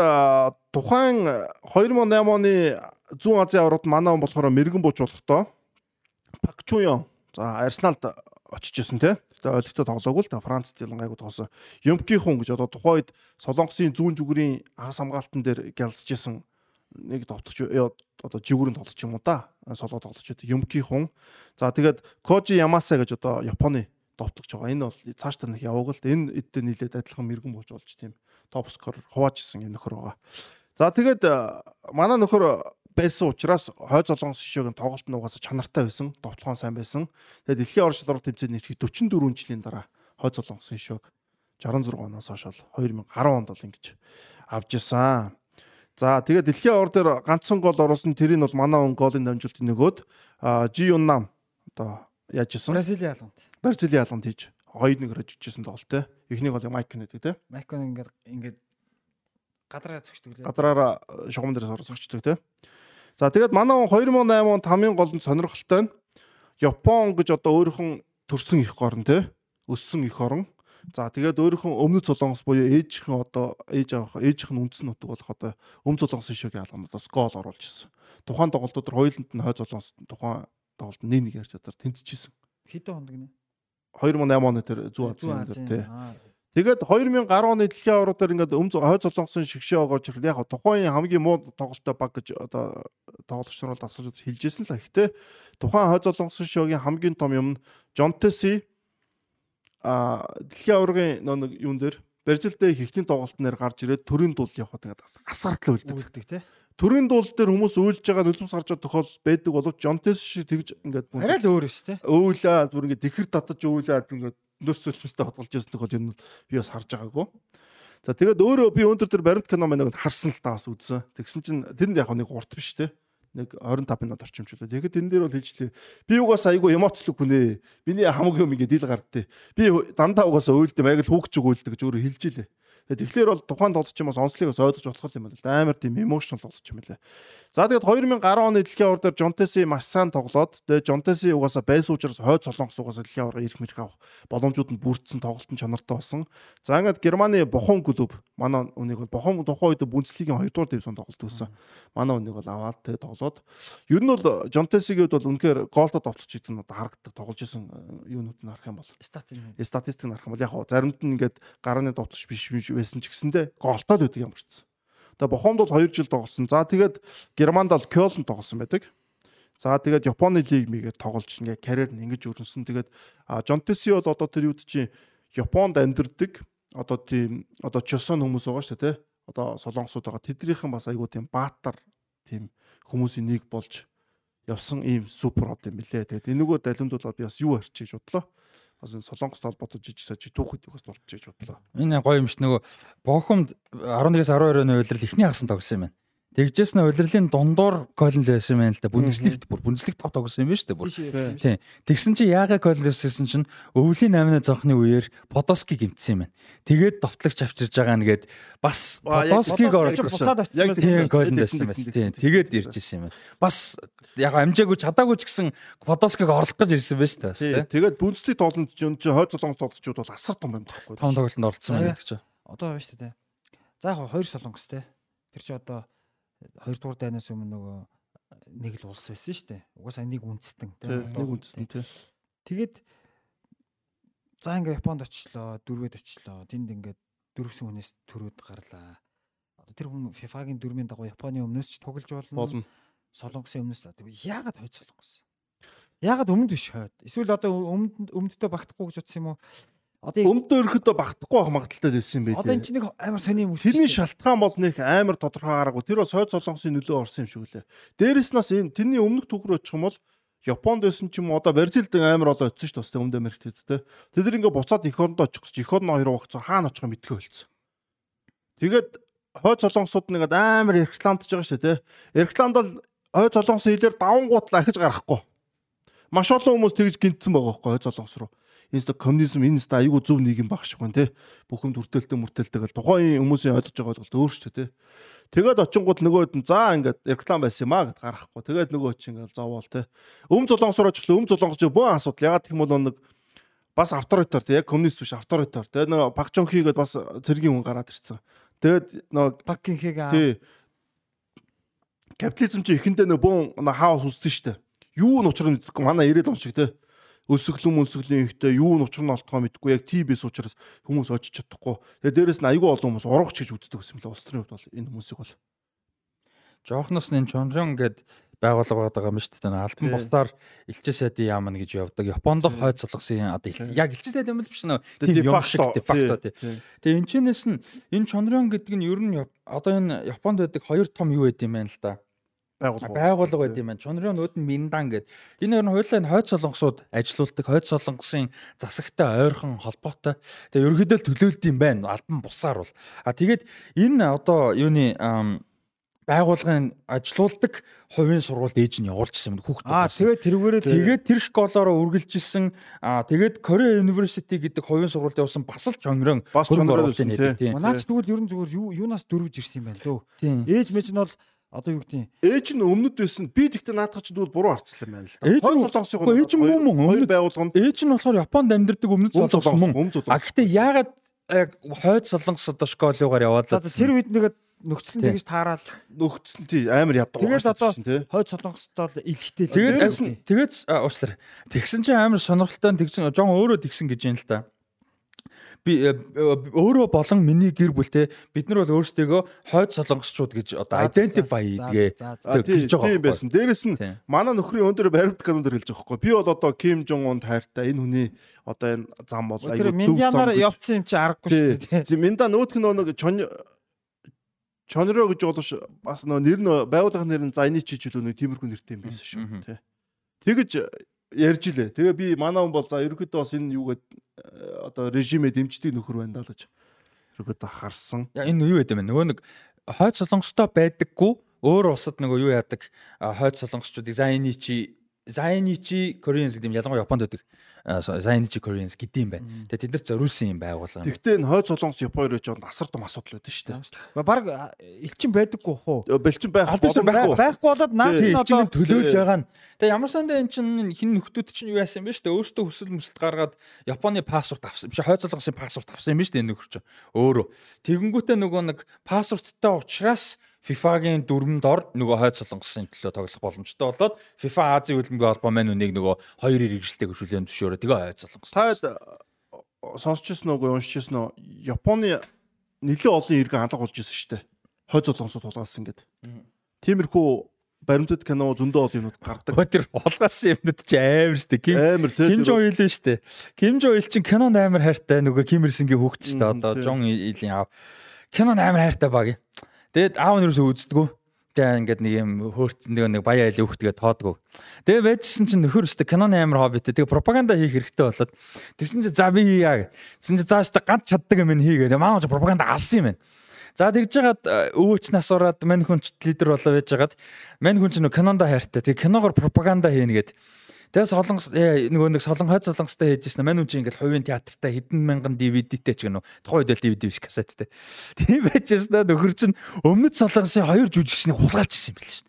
тухайн 2008 оны Зүүн Азийн аваргад манай он болохоор мэрэгэн бууж болохдоо Пак Чуйон за Арсеналд очиж исэн те. Тэгээд ойлгохтой тоглоогүй л та Францд ялангаагүй тоглосон. Юмки хүн гэж одоо тухайн үед Солонгосын зүүн зүгүрийн хагас хамгаалтан дээр гялцж исэн нэг товтогч одоо жигүүрэн тоглож юм уу да. Солоо тоглож Юмки хүн. За тэгээд Кожи Ямаса гэж одоо Японы довтлогч байгаа. Энэ бол цааш та нэг яваг л энэ эддээ нийлээд адилхан мэрэгэн болж болж тийм топ скор хуваажсэн юм нөхөр байгаа. За тэгээд манай нөхөр байсан учраас хойд золонгос шишөөгийн тоглолт нь угаасаа чанартай байсан, довтлогоон сайн байсан. Тэгээд дэлхийн орон шалралт тэмцээний нэрхий 44 жилийн дараа хойд золонгос шишөөг 66 оноос хойш 2010 онд бол ингэж авч исэн. За тэгээд дэлхийн ор дээр ганцхан гол оруулсан тэрийг бол манай он голын дамжуултын нөгөөд Жи Юннам одоо яаж исэн? Бразилийн ялганд. Бразилийн ялганд хийж 2-1 гэж жижсэн тоглолттой. Эхнийг бол Майк гэдэг те. Майк ингээд ингээд гадраа зөгчдөг лээ. Гадраараа шугам дээрээс зөгчдөг те. За тэгээд манай он 2008 онд хамгийн гол нь сонирхолтой нь Япон гэж одоо өөрийнхөө төрсэн их орн те. Өссөн их орн. За тэгээд өөрийнхөө өмнөд солонгос буюу ээжийнхэн одоо ээж авах ээжийнх нь үндсэн нутаг болох одоо өмнө солонгосын шогийн алгамнуудаас гол оруулж ирсэн. Тухайн тоглолтууд хоёуланд нь хойд солонгос тухайн тоглолт нэг нэг ярьж чадар тэнцчихсэн. Хэдэн хонд гинэ? 2008 оны тэр зүү Азийн дээр тий. Тэгээд 2010 оны дэлхийн аварга дээр ингээд өм хойд солонгосын шигшээ огоож ирэхэд яг тухайн хамгийн муу тоглолттой баг гэж одоо тоглогч нар бол асууж хэлжсэн л. Гэхдээ тухайн хойд солонгосын шогийн хамгийн том юм нь Жонтеси а дэлхийн аваргын нэг юун дээр Бразилдээ хихтийн тоглолтноор гарч ирээд төрийн дул явахад ингээд асартал үлддэг. Үлддэг тий. Төрийн дуул дээр хүмүүс өөлж байгаа нулимс гарч байгаа тохиол байдаг боловч Жонтес шиг тэгж ингээд арай л өөр өс тий. Өөлөө бүр ингээд тэхэр татаж өөлөө ингээд нөөц цөлмөстэй хөдөлж ясан тохиол энэ би бас харж байгаагүй. За тэгээд өөрөө би өндөр төр баримт кино маань харсан л та бас үзсэн. Тэгсэн чинь тэнд яг нэг урт биш те нэг 25 минут орчимчлээ. Тэгэхэд энэ дээр бол хэлжлээ. Би угаас айгүй эмоцлог хүн ээ. Биний хамгийн юм ингээд дил гардтыг. Би дандаа угаас өөлдөм яг л хүүхч өгөөлдөг гэж өөрөө хэлж илээ. Тэгэхээр бол тухайн тоглолч юм бас онцлогоос ойлгож болох юм байна л амар тийм emotional тоглолч юм лээ. За тэгээд 2010 оны дэлхийн авар дээр Жонтеси маш сайн тоглоод тэгээд Жонтеси угаасаа байсан учраас хойд солонгос угаасаа дэлхийн аварга ирэх мэрх авах боломжууд нь бүрдсэн тоглолтын чанартай болсон. За ингээд Германы Бохон клуб манай үнийг бол Бохон тухайн үед Бундслигийн 2 дугаар дивизион тоглолт өгсөн. Манай үнийг бол аваад тэгээд тоглоод ер нь бол Жонтесигийн хувьд бол үнэхээр гоолдод тоглож исэн одоо харагддаг тоглож исэн юунууд нь харах юм бол статистик статистик нь харах юм бол яг заримд нь ингээд гарааны довтолч биш биш байсан ч гэсэндээ голтоод байдаг юм болчихсон. Тэгээ Бохомд бол 2 жил тоглосон. За тэгээд Германд бол Кёлн тоглосон байдаг. За тэгээд Японы лиг мигээр тоглож ингээ карьер нь ингэж өрнөсөн. Тэгээд Жонтеси бол одоо тэр үед чинь Японд амьдардаг одоо тийм одоо чосон хүмүүс байгаа шүү дээ. Одоо солонгосууд байгаа. Тэднийхэн бас айгүй тийм баатар тийм хүмүүсийн нэг болж явсан ийм супер од юм билээ. Тэгээд энэгээр далимдуулаад би бас юу арчиж бодлоо бас энэ солонгост холбоотой жижиг сажиг түүхэд бас дурдж иж бодлоо. Энэ гоё юм ш нөгөө бохомд 11-ээс 12 оны уйлрал ихний хагасан тогсон юм байна. Тэгжээс нь удирлын дундуур Колин л байсан юм л да. Бүндэслэгт бүр бүндэслэгт тав тогсон юм байна шүү дээ бүр. Тийм. Тэгсэн чи яагаад Колин гэсэн чинь өвлийн 8-ны зонхны үеэр Подоски гимтсэн юм байна. Тэгээд довтлогч авчирж байгаа нэгэд бас Подоскиг оруулж ирсэн. Яг тийм Колин байсан юм байна. Тийм. Тэгээд ирж ирсэн юм байна. Бас яг амжаагүй чадаагүй ч гэсэн Подоскиг оруулах гэж ирсэн байна шүү дээ. Тэгээд бүндэслэг тоглолт чинь хойд солонгос тоглолтчууд бол асар том юм таахгүй. Том тоглолтод оролцсон байдаг ч. Одоо байна шүү дээ. За яг хоёр солонгос те. Тэр чи одоо хоёрдугаар дайнаас өмнө нөгөө нэг л улс байсан шүү дээ. Угаасаа нэг үндэстэн тийм нэг үндэстэн тийм. Тэгээд за ингээ Японд очлоо, дөрвөд очлоо. Тэнд ингээд дөрвсөн хүнээс төрөөд гарлаа. одоо тэр хүн FIFA-гийн дүрмийн дагуу Японы өмнөөс ч тоглож болно. болно. Солонгосын өмнөөс яагаад хойд солонгос? Яагаад өмнөд биш хойд? Эсвэл одоо өмнөд өмнөдөө багтахгүй гэж утсан юм уу? Одоо Өмдөө өрхөдөө багтахгүй байх магадaltaй байсан юм одоо эн чинь нэг амар сони юм Тэрний шалтгаан бол нэг амар тодорхой гараагүй. Тэр бол сойд солонгосын нөлөө орсон юм шиг үлээ. Дээрэс нас энэ тэрний өмнөх түүх рүү очих юм бол Японд байсан ч юм уу одоо Бразилд амар олон очсон шүү дээ. Өмнөд Америкт те. Тэд нар ингээ буцаад эх орондоо очих гэж эх орны хоёр угцсан хаана очих юм мэдгүй болсон. Тэгээд хойд солонгосууд нэгэд амар рекламдж байгаа шүү дээ. Рекламд бол хойд солонгосын хэлээр давангуудлаа ахиж гарахгүй. Маш олон хүмүүс тэгж гинтсэн байгаа байхгүй хойд солонгос руу. Энэ ста коммунизм энэ ста айгүй зөв нийгэм баг шиг байна те. Бүхэнд үртэлтэй мөртэлтэй гэл тухайн хүмүүсийн ойлгож байгаа ойлголт өөр шүү те. Тэгээд очингууд нөгөөд нь за ингээд реклам байсан юм а гэд гарахгүй. Тэгээд нөгөө чи ингээд зовоол те. Өм зулонгосоор очихлоо өм зулонгос бөө асуудал. Ягаад гэх юм бол нэг бас авторитар те яг коммунист биш авторитар. Тэгээд нөгөө Пак Чон хийгээд бас цэргийн хүн гараад ирсэн. Тэгээд нөгөө Паккин хэг аа. тий капитализм чи эхэндээ нөгөө бөөн хаос үсдэн штэ. Юу нь учраа мэдэхгүй манай 90-ад он шиг те. Өсөглөн мөнсгөлийн ихтэй юу нь учраа нь олдгоо мэдэхгүй яг TB-с учраас хүмүүс очиж чадахгүй. Тэгээд дээрэс нь айгүй олон хүмүүс урагч гэж үздэг юм л улс төрийн хувьд бол энэ хүмүүсийг бол жоохноос нь чонрон гэд байгуулга байгаа юм шүү дээ. Тий. бусдаар элчин сайдын яамна гэж явдаг. Японд хойд солонгосын одоо яг элчин сайд юм л биш нөө. Тийм юм шиг дефакто тий. Тэгээ энэ чэнэс нь энэ чонрон гэдэг нь ер нь одоо энэ Японд байдаг хоёр том юу байд юм байна л да. Байгуулга байгуулга байд юм байна. Чонрон өөд нь Миндан гэд. Энэ ер нь энэ хойд солонгосууд ажилуулдаг. Хойд солонгосын засагтай ойрхон холбоотой. Тэгээ ерөнхийдөө төлөөлд юм байна. Альбан бусаар бол. А тэгээд энэ одоо юуны байгуулгын ажилуулдаг хувийн сургуульд ээж нь явуулчихсан юм хүүхд Аа тэгээд тэрүүгээрээ Тэгээд тэр школоороо үргэлжилсэн аа тэгээд Korea University гэдэг хувийн сургуульд явсан бас л чонгрон Бас чонгрон байсан, тийм. Манаач тэгвэл ер нь зүгээр юу юунаас дөрвж ирсэн юм байна лөө. Ээж мэж нь бол одоо юу гэдэг ээж нь өмнөд байсан. Би тэгтээ наадах чинь дүүл буруу харцлаа юм байна л да. Ээж нь- Хоёр солонгосын Үгүй, ээж нь мөн мөн, хоёр өмнөд- байгуулганд Ээж нь болохоор Японд амьдардаг өмнөд солонгос, мөн. А гэхдээ яагаад яг хойд солонгос одоо школыгаар яваад За за тэр үед нэгэд нөхцөл нь тэгж таараал нөхцөн тий амар ядуу. Тэгээд одоо хойд солонгостоо л илхтэй л Тэгээд нь тэгээд а, уучлаарай. Тэгсэн чинь амар сонирхолтой нь тэгсэн жон өөрөө тэгсэн гэж юм л та. Би э, э, өөрөө болон миний гэр бүлтэй бид нар бол өөрсдөө хойд солонгосчууд гэж одоо identify хийдгээ. За за. Гэж байгаа тийм байхгүй. байсан. Дээрэс нь Тийм. манай нөхрийн өндөр баримт канонор хэлж байгаа байхгүй. Би бол одоо Ким Жон Унд хайртай энэ хүний одоо энэ зам бол зөв Миньянаар зам гэж. явцсан юм чи аргагүй шүү дээ. Тий. Зэ Минда нөтг нөө Чонро гэж болоош бас нөө нэр нь байгууллагын нэр нь Зайничи ч үлээ нэг тиймэрхүү нэртэй юм байсан шүү. Тий. Тэгэж ярьж илээ. Тэгээ би манай хүн бол за ерөөдөө бас энэ юугээд э, одоо режимээ дэмждэг нөхөр байна даа л гэж ерөөдөө харсан. Я, Энэ юу юм бэ? Нөгөө нэг хойд солонгостой байдаггүй өөр улсад нөгөө юу яадаг хойд солонгосчуудыг Zainichi Zainichi Koreans гэдэг юм ялангуяа Японд байдаг Zainichi Koreans гэдэг юм байна. Тэгээ тэд нар зориулсан юм байгуулга юм. Тэгтээ энэ хойд солонгос Япон хоёр жоо асар том асуудал байдаг шүү дээ. Баг элчин байдаггүй хуу. Бэлчин байх боломжгүй. Байхгүй болоод наад нь одоо төлөөлж байгаа нь. Тэгээ ямар сандаа эн чинь хин нөхдүүд чинь юу яасан юм бэ штэ өөртөө хүсэл мүсэлт гаргаад Японы паспорт авсан. Биш хойд солонгосын паспорт авсан юм штэ энэ нөхөр чинь. Өөрөө. Тэгэнгүүтээ нөгөө нэг паспорттай учраас FIFA-гийн дүрмэнд ор нөгөө хойд солонгосын төлөө тоглох боломжтой болоод FIFA Азийн хөлбөмбөгийн холбоо маань үнийг нөгөө хоёрын хэрэгжилтэйг хөшүүлэн зөвшөөрөө тэгээ хойд солонгос. Таад сонсчихсон уу уншижсэн уу? Японы нэлээд олон иргэн алга болж исэн шүү дээ. Хойд солонгосод тулгаалсан гэд. Тиймэрхүү баримтат кино зөндөө олон юмуд гардаг. Тэр улгасан юмнууд чи амар штэ. Ким Амар тий. Ким Жон Ил нь штэ. Ким Жон Ил чинь кинонд амар хайртай нөгөө Ким Ир Сингийн хүүхэд штэ Мгм, одоо. Жон Илийн аав. Кинонд амар хайртай баг. Тэгээд аав нь юусоо үздэггүй. Тэгээ ингээд нэг юм хөөрцөн нэг баяа айлын хүүхдгээ тоодгоо. Тэгээ байжсэн чинь нөхөр өстө киноны амар хоббитэй. Тэгээ пропаганда хийх хэрэгтэй болоод тэгсэн чинь за би хийя. Тэгсэн чинь зааш та ганц чаддаг юм хийгээ. Маань ч пропаганда алсан юм байна. За тэгж жагаад өвөөч нас ураад мань хүн ч лидер болоо байж жагаад мань хүн ч кинонда хайртай. Тэгээ киногоор пропаганда хийнэ гэд. Тэгээ солонгос э, нөгөө нэг солон хойд солонгостой хийж ирсэн. Мань хүн чи ингээл хувийн театртай хэдэн мянган DVD-тэй ч гэнэ. Тухайн үед л DVD биш кассеттэй. Тийм байж ирсэн нөхөр чин өмнөд солонгосын хоёр жүжигчнийг хулгайлж ирсэн юм бэл шин.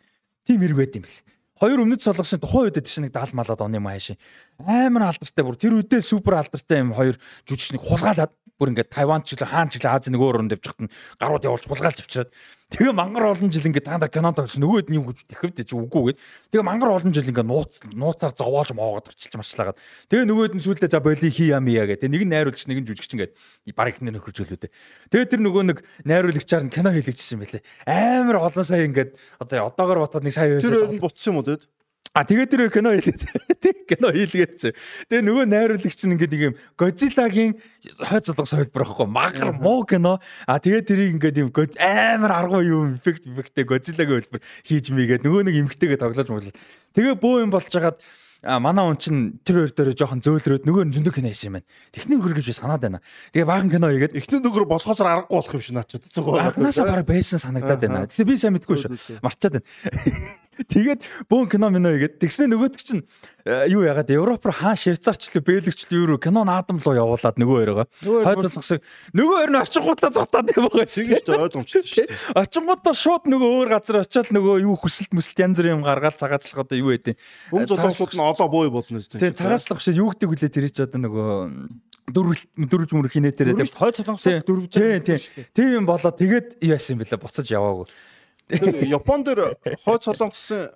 Тийм эрг байт юм бэл. Хоёр өмнөд солонгосын тухайн үед тийш нэг 70 малаад оны маашин амар алдартай бүр тэр үедээ супер алдартай юм хоёр жүжигчнийг хулгайлаад бүр ингээд Тайван ч гэлээ хаан ч гэлээ Азийн нөгөө өрөнд явж хат нь гарууд явуулж булгаалж авчираад. Тэгээ мангар олон жил ингээд та нар кинонд орсон. Нөгөөд нь юу гэж тэхэвд чи үгүй гээд тэгээ мангар олон жил ингээд нууц нууцаар зовоолж моогод орчилж марчлагаад тэгээ нөгөөд нь сүулдэ за боли хий яам яа гэдэг нэг нь найруулагч нэг нь жүжигч ингээд баг ихнэр нөхөрж өлөө дээ тэгээ тэр нөгөө нэг найруулагчаар нь кино хийлгэжсэн байлээ. Амар олон сая ингээд одоо одоогор ботоод нэг сая Тэр нь буцсан юм уу тэгэд? А тэгээд тэр кино хийлгэж. Кино хийлгээд. Тэгээ нөгөө найруулагч нь ингээд ийм Godzilla-гийн хойд залгас хөлбөр байхгүй магар муу кино. А тэгээд тэрийг ингээд ийм амар аргуу юм эффект эффекттэй Godzilla-гийн хөлбөр хийж мийгээд нөгөө нэг эмгтэйгээ тоглож моглол. Тэгээ бөө юм болж хагаад манай он чин тэр хоёр дээр жоохон зөөлрөөд нөгөө зөндөг кино хийсэн юм байна. Техник хөр гэж би санаад байна. Тэгээ баахан кино хийгээд Эхний нөгөө болохоосоор аргагүй болох юм шиг наачаад зүгөө. Агнаасаа бараг байсан санагдаад байна. Тэгээ би сайн мэдгүй шүү. Марчаад байна. Тэгээд бөөн кино мино игээд тэгснэ нөгөөдөг чинь э, юу ягаад Европ руу хаан Швейцарч лөө Бэлгч лөө юу кино наадам руу явуулаад нөгөө хоёроо хойд болгосыг нөгөө хоёр нь очингуудаа зутаад юм байгаа шүү. Тэгэж ойлгомжтой шүү дээ. Очингуудаа шууд нөгөө өөр газар очиод нөгөө юу хүсэлт мүсэлт янз бүрийн юм гаргаал цагаачлах одоо юу гэдэг. Өмнө зодоосууд нь олоо боо болно шүү дээ. Тэгээ цагаачлах биш юу гэдэг үлээ тэр чи одоо нөгөө дөрвөл дөрвж мөр хинэтэрээ тийм хойд солонгосоор дөрвж тийм тийм тийм юм болоо тэгээд яасан бэлээ буцаж яваагүй. Тэр Япон дээр хойд солонгосын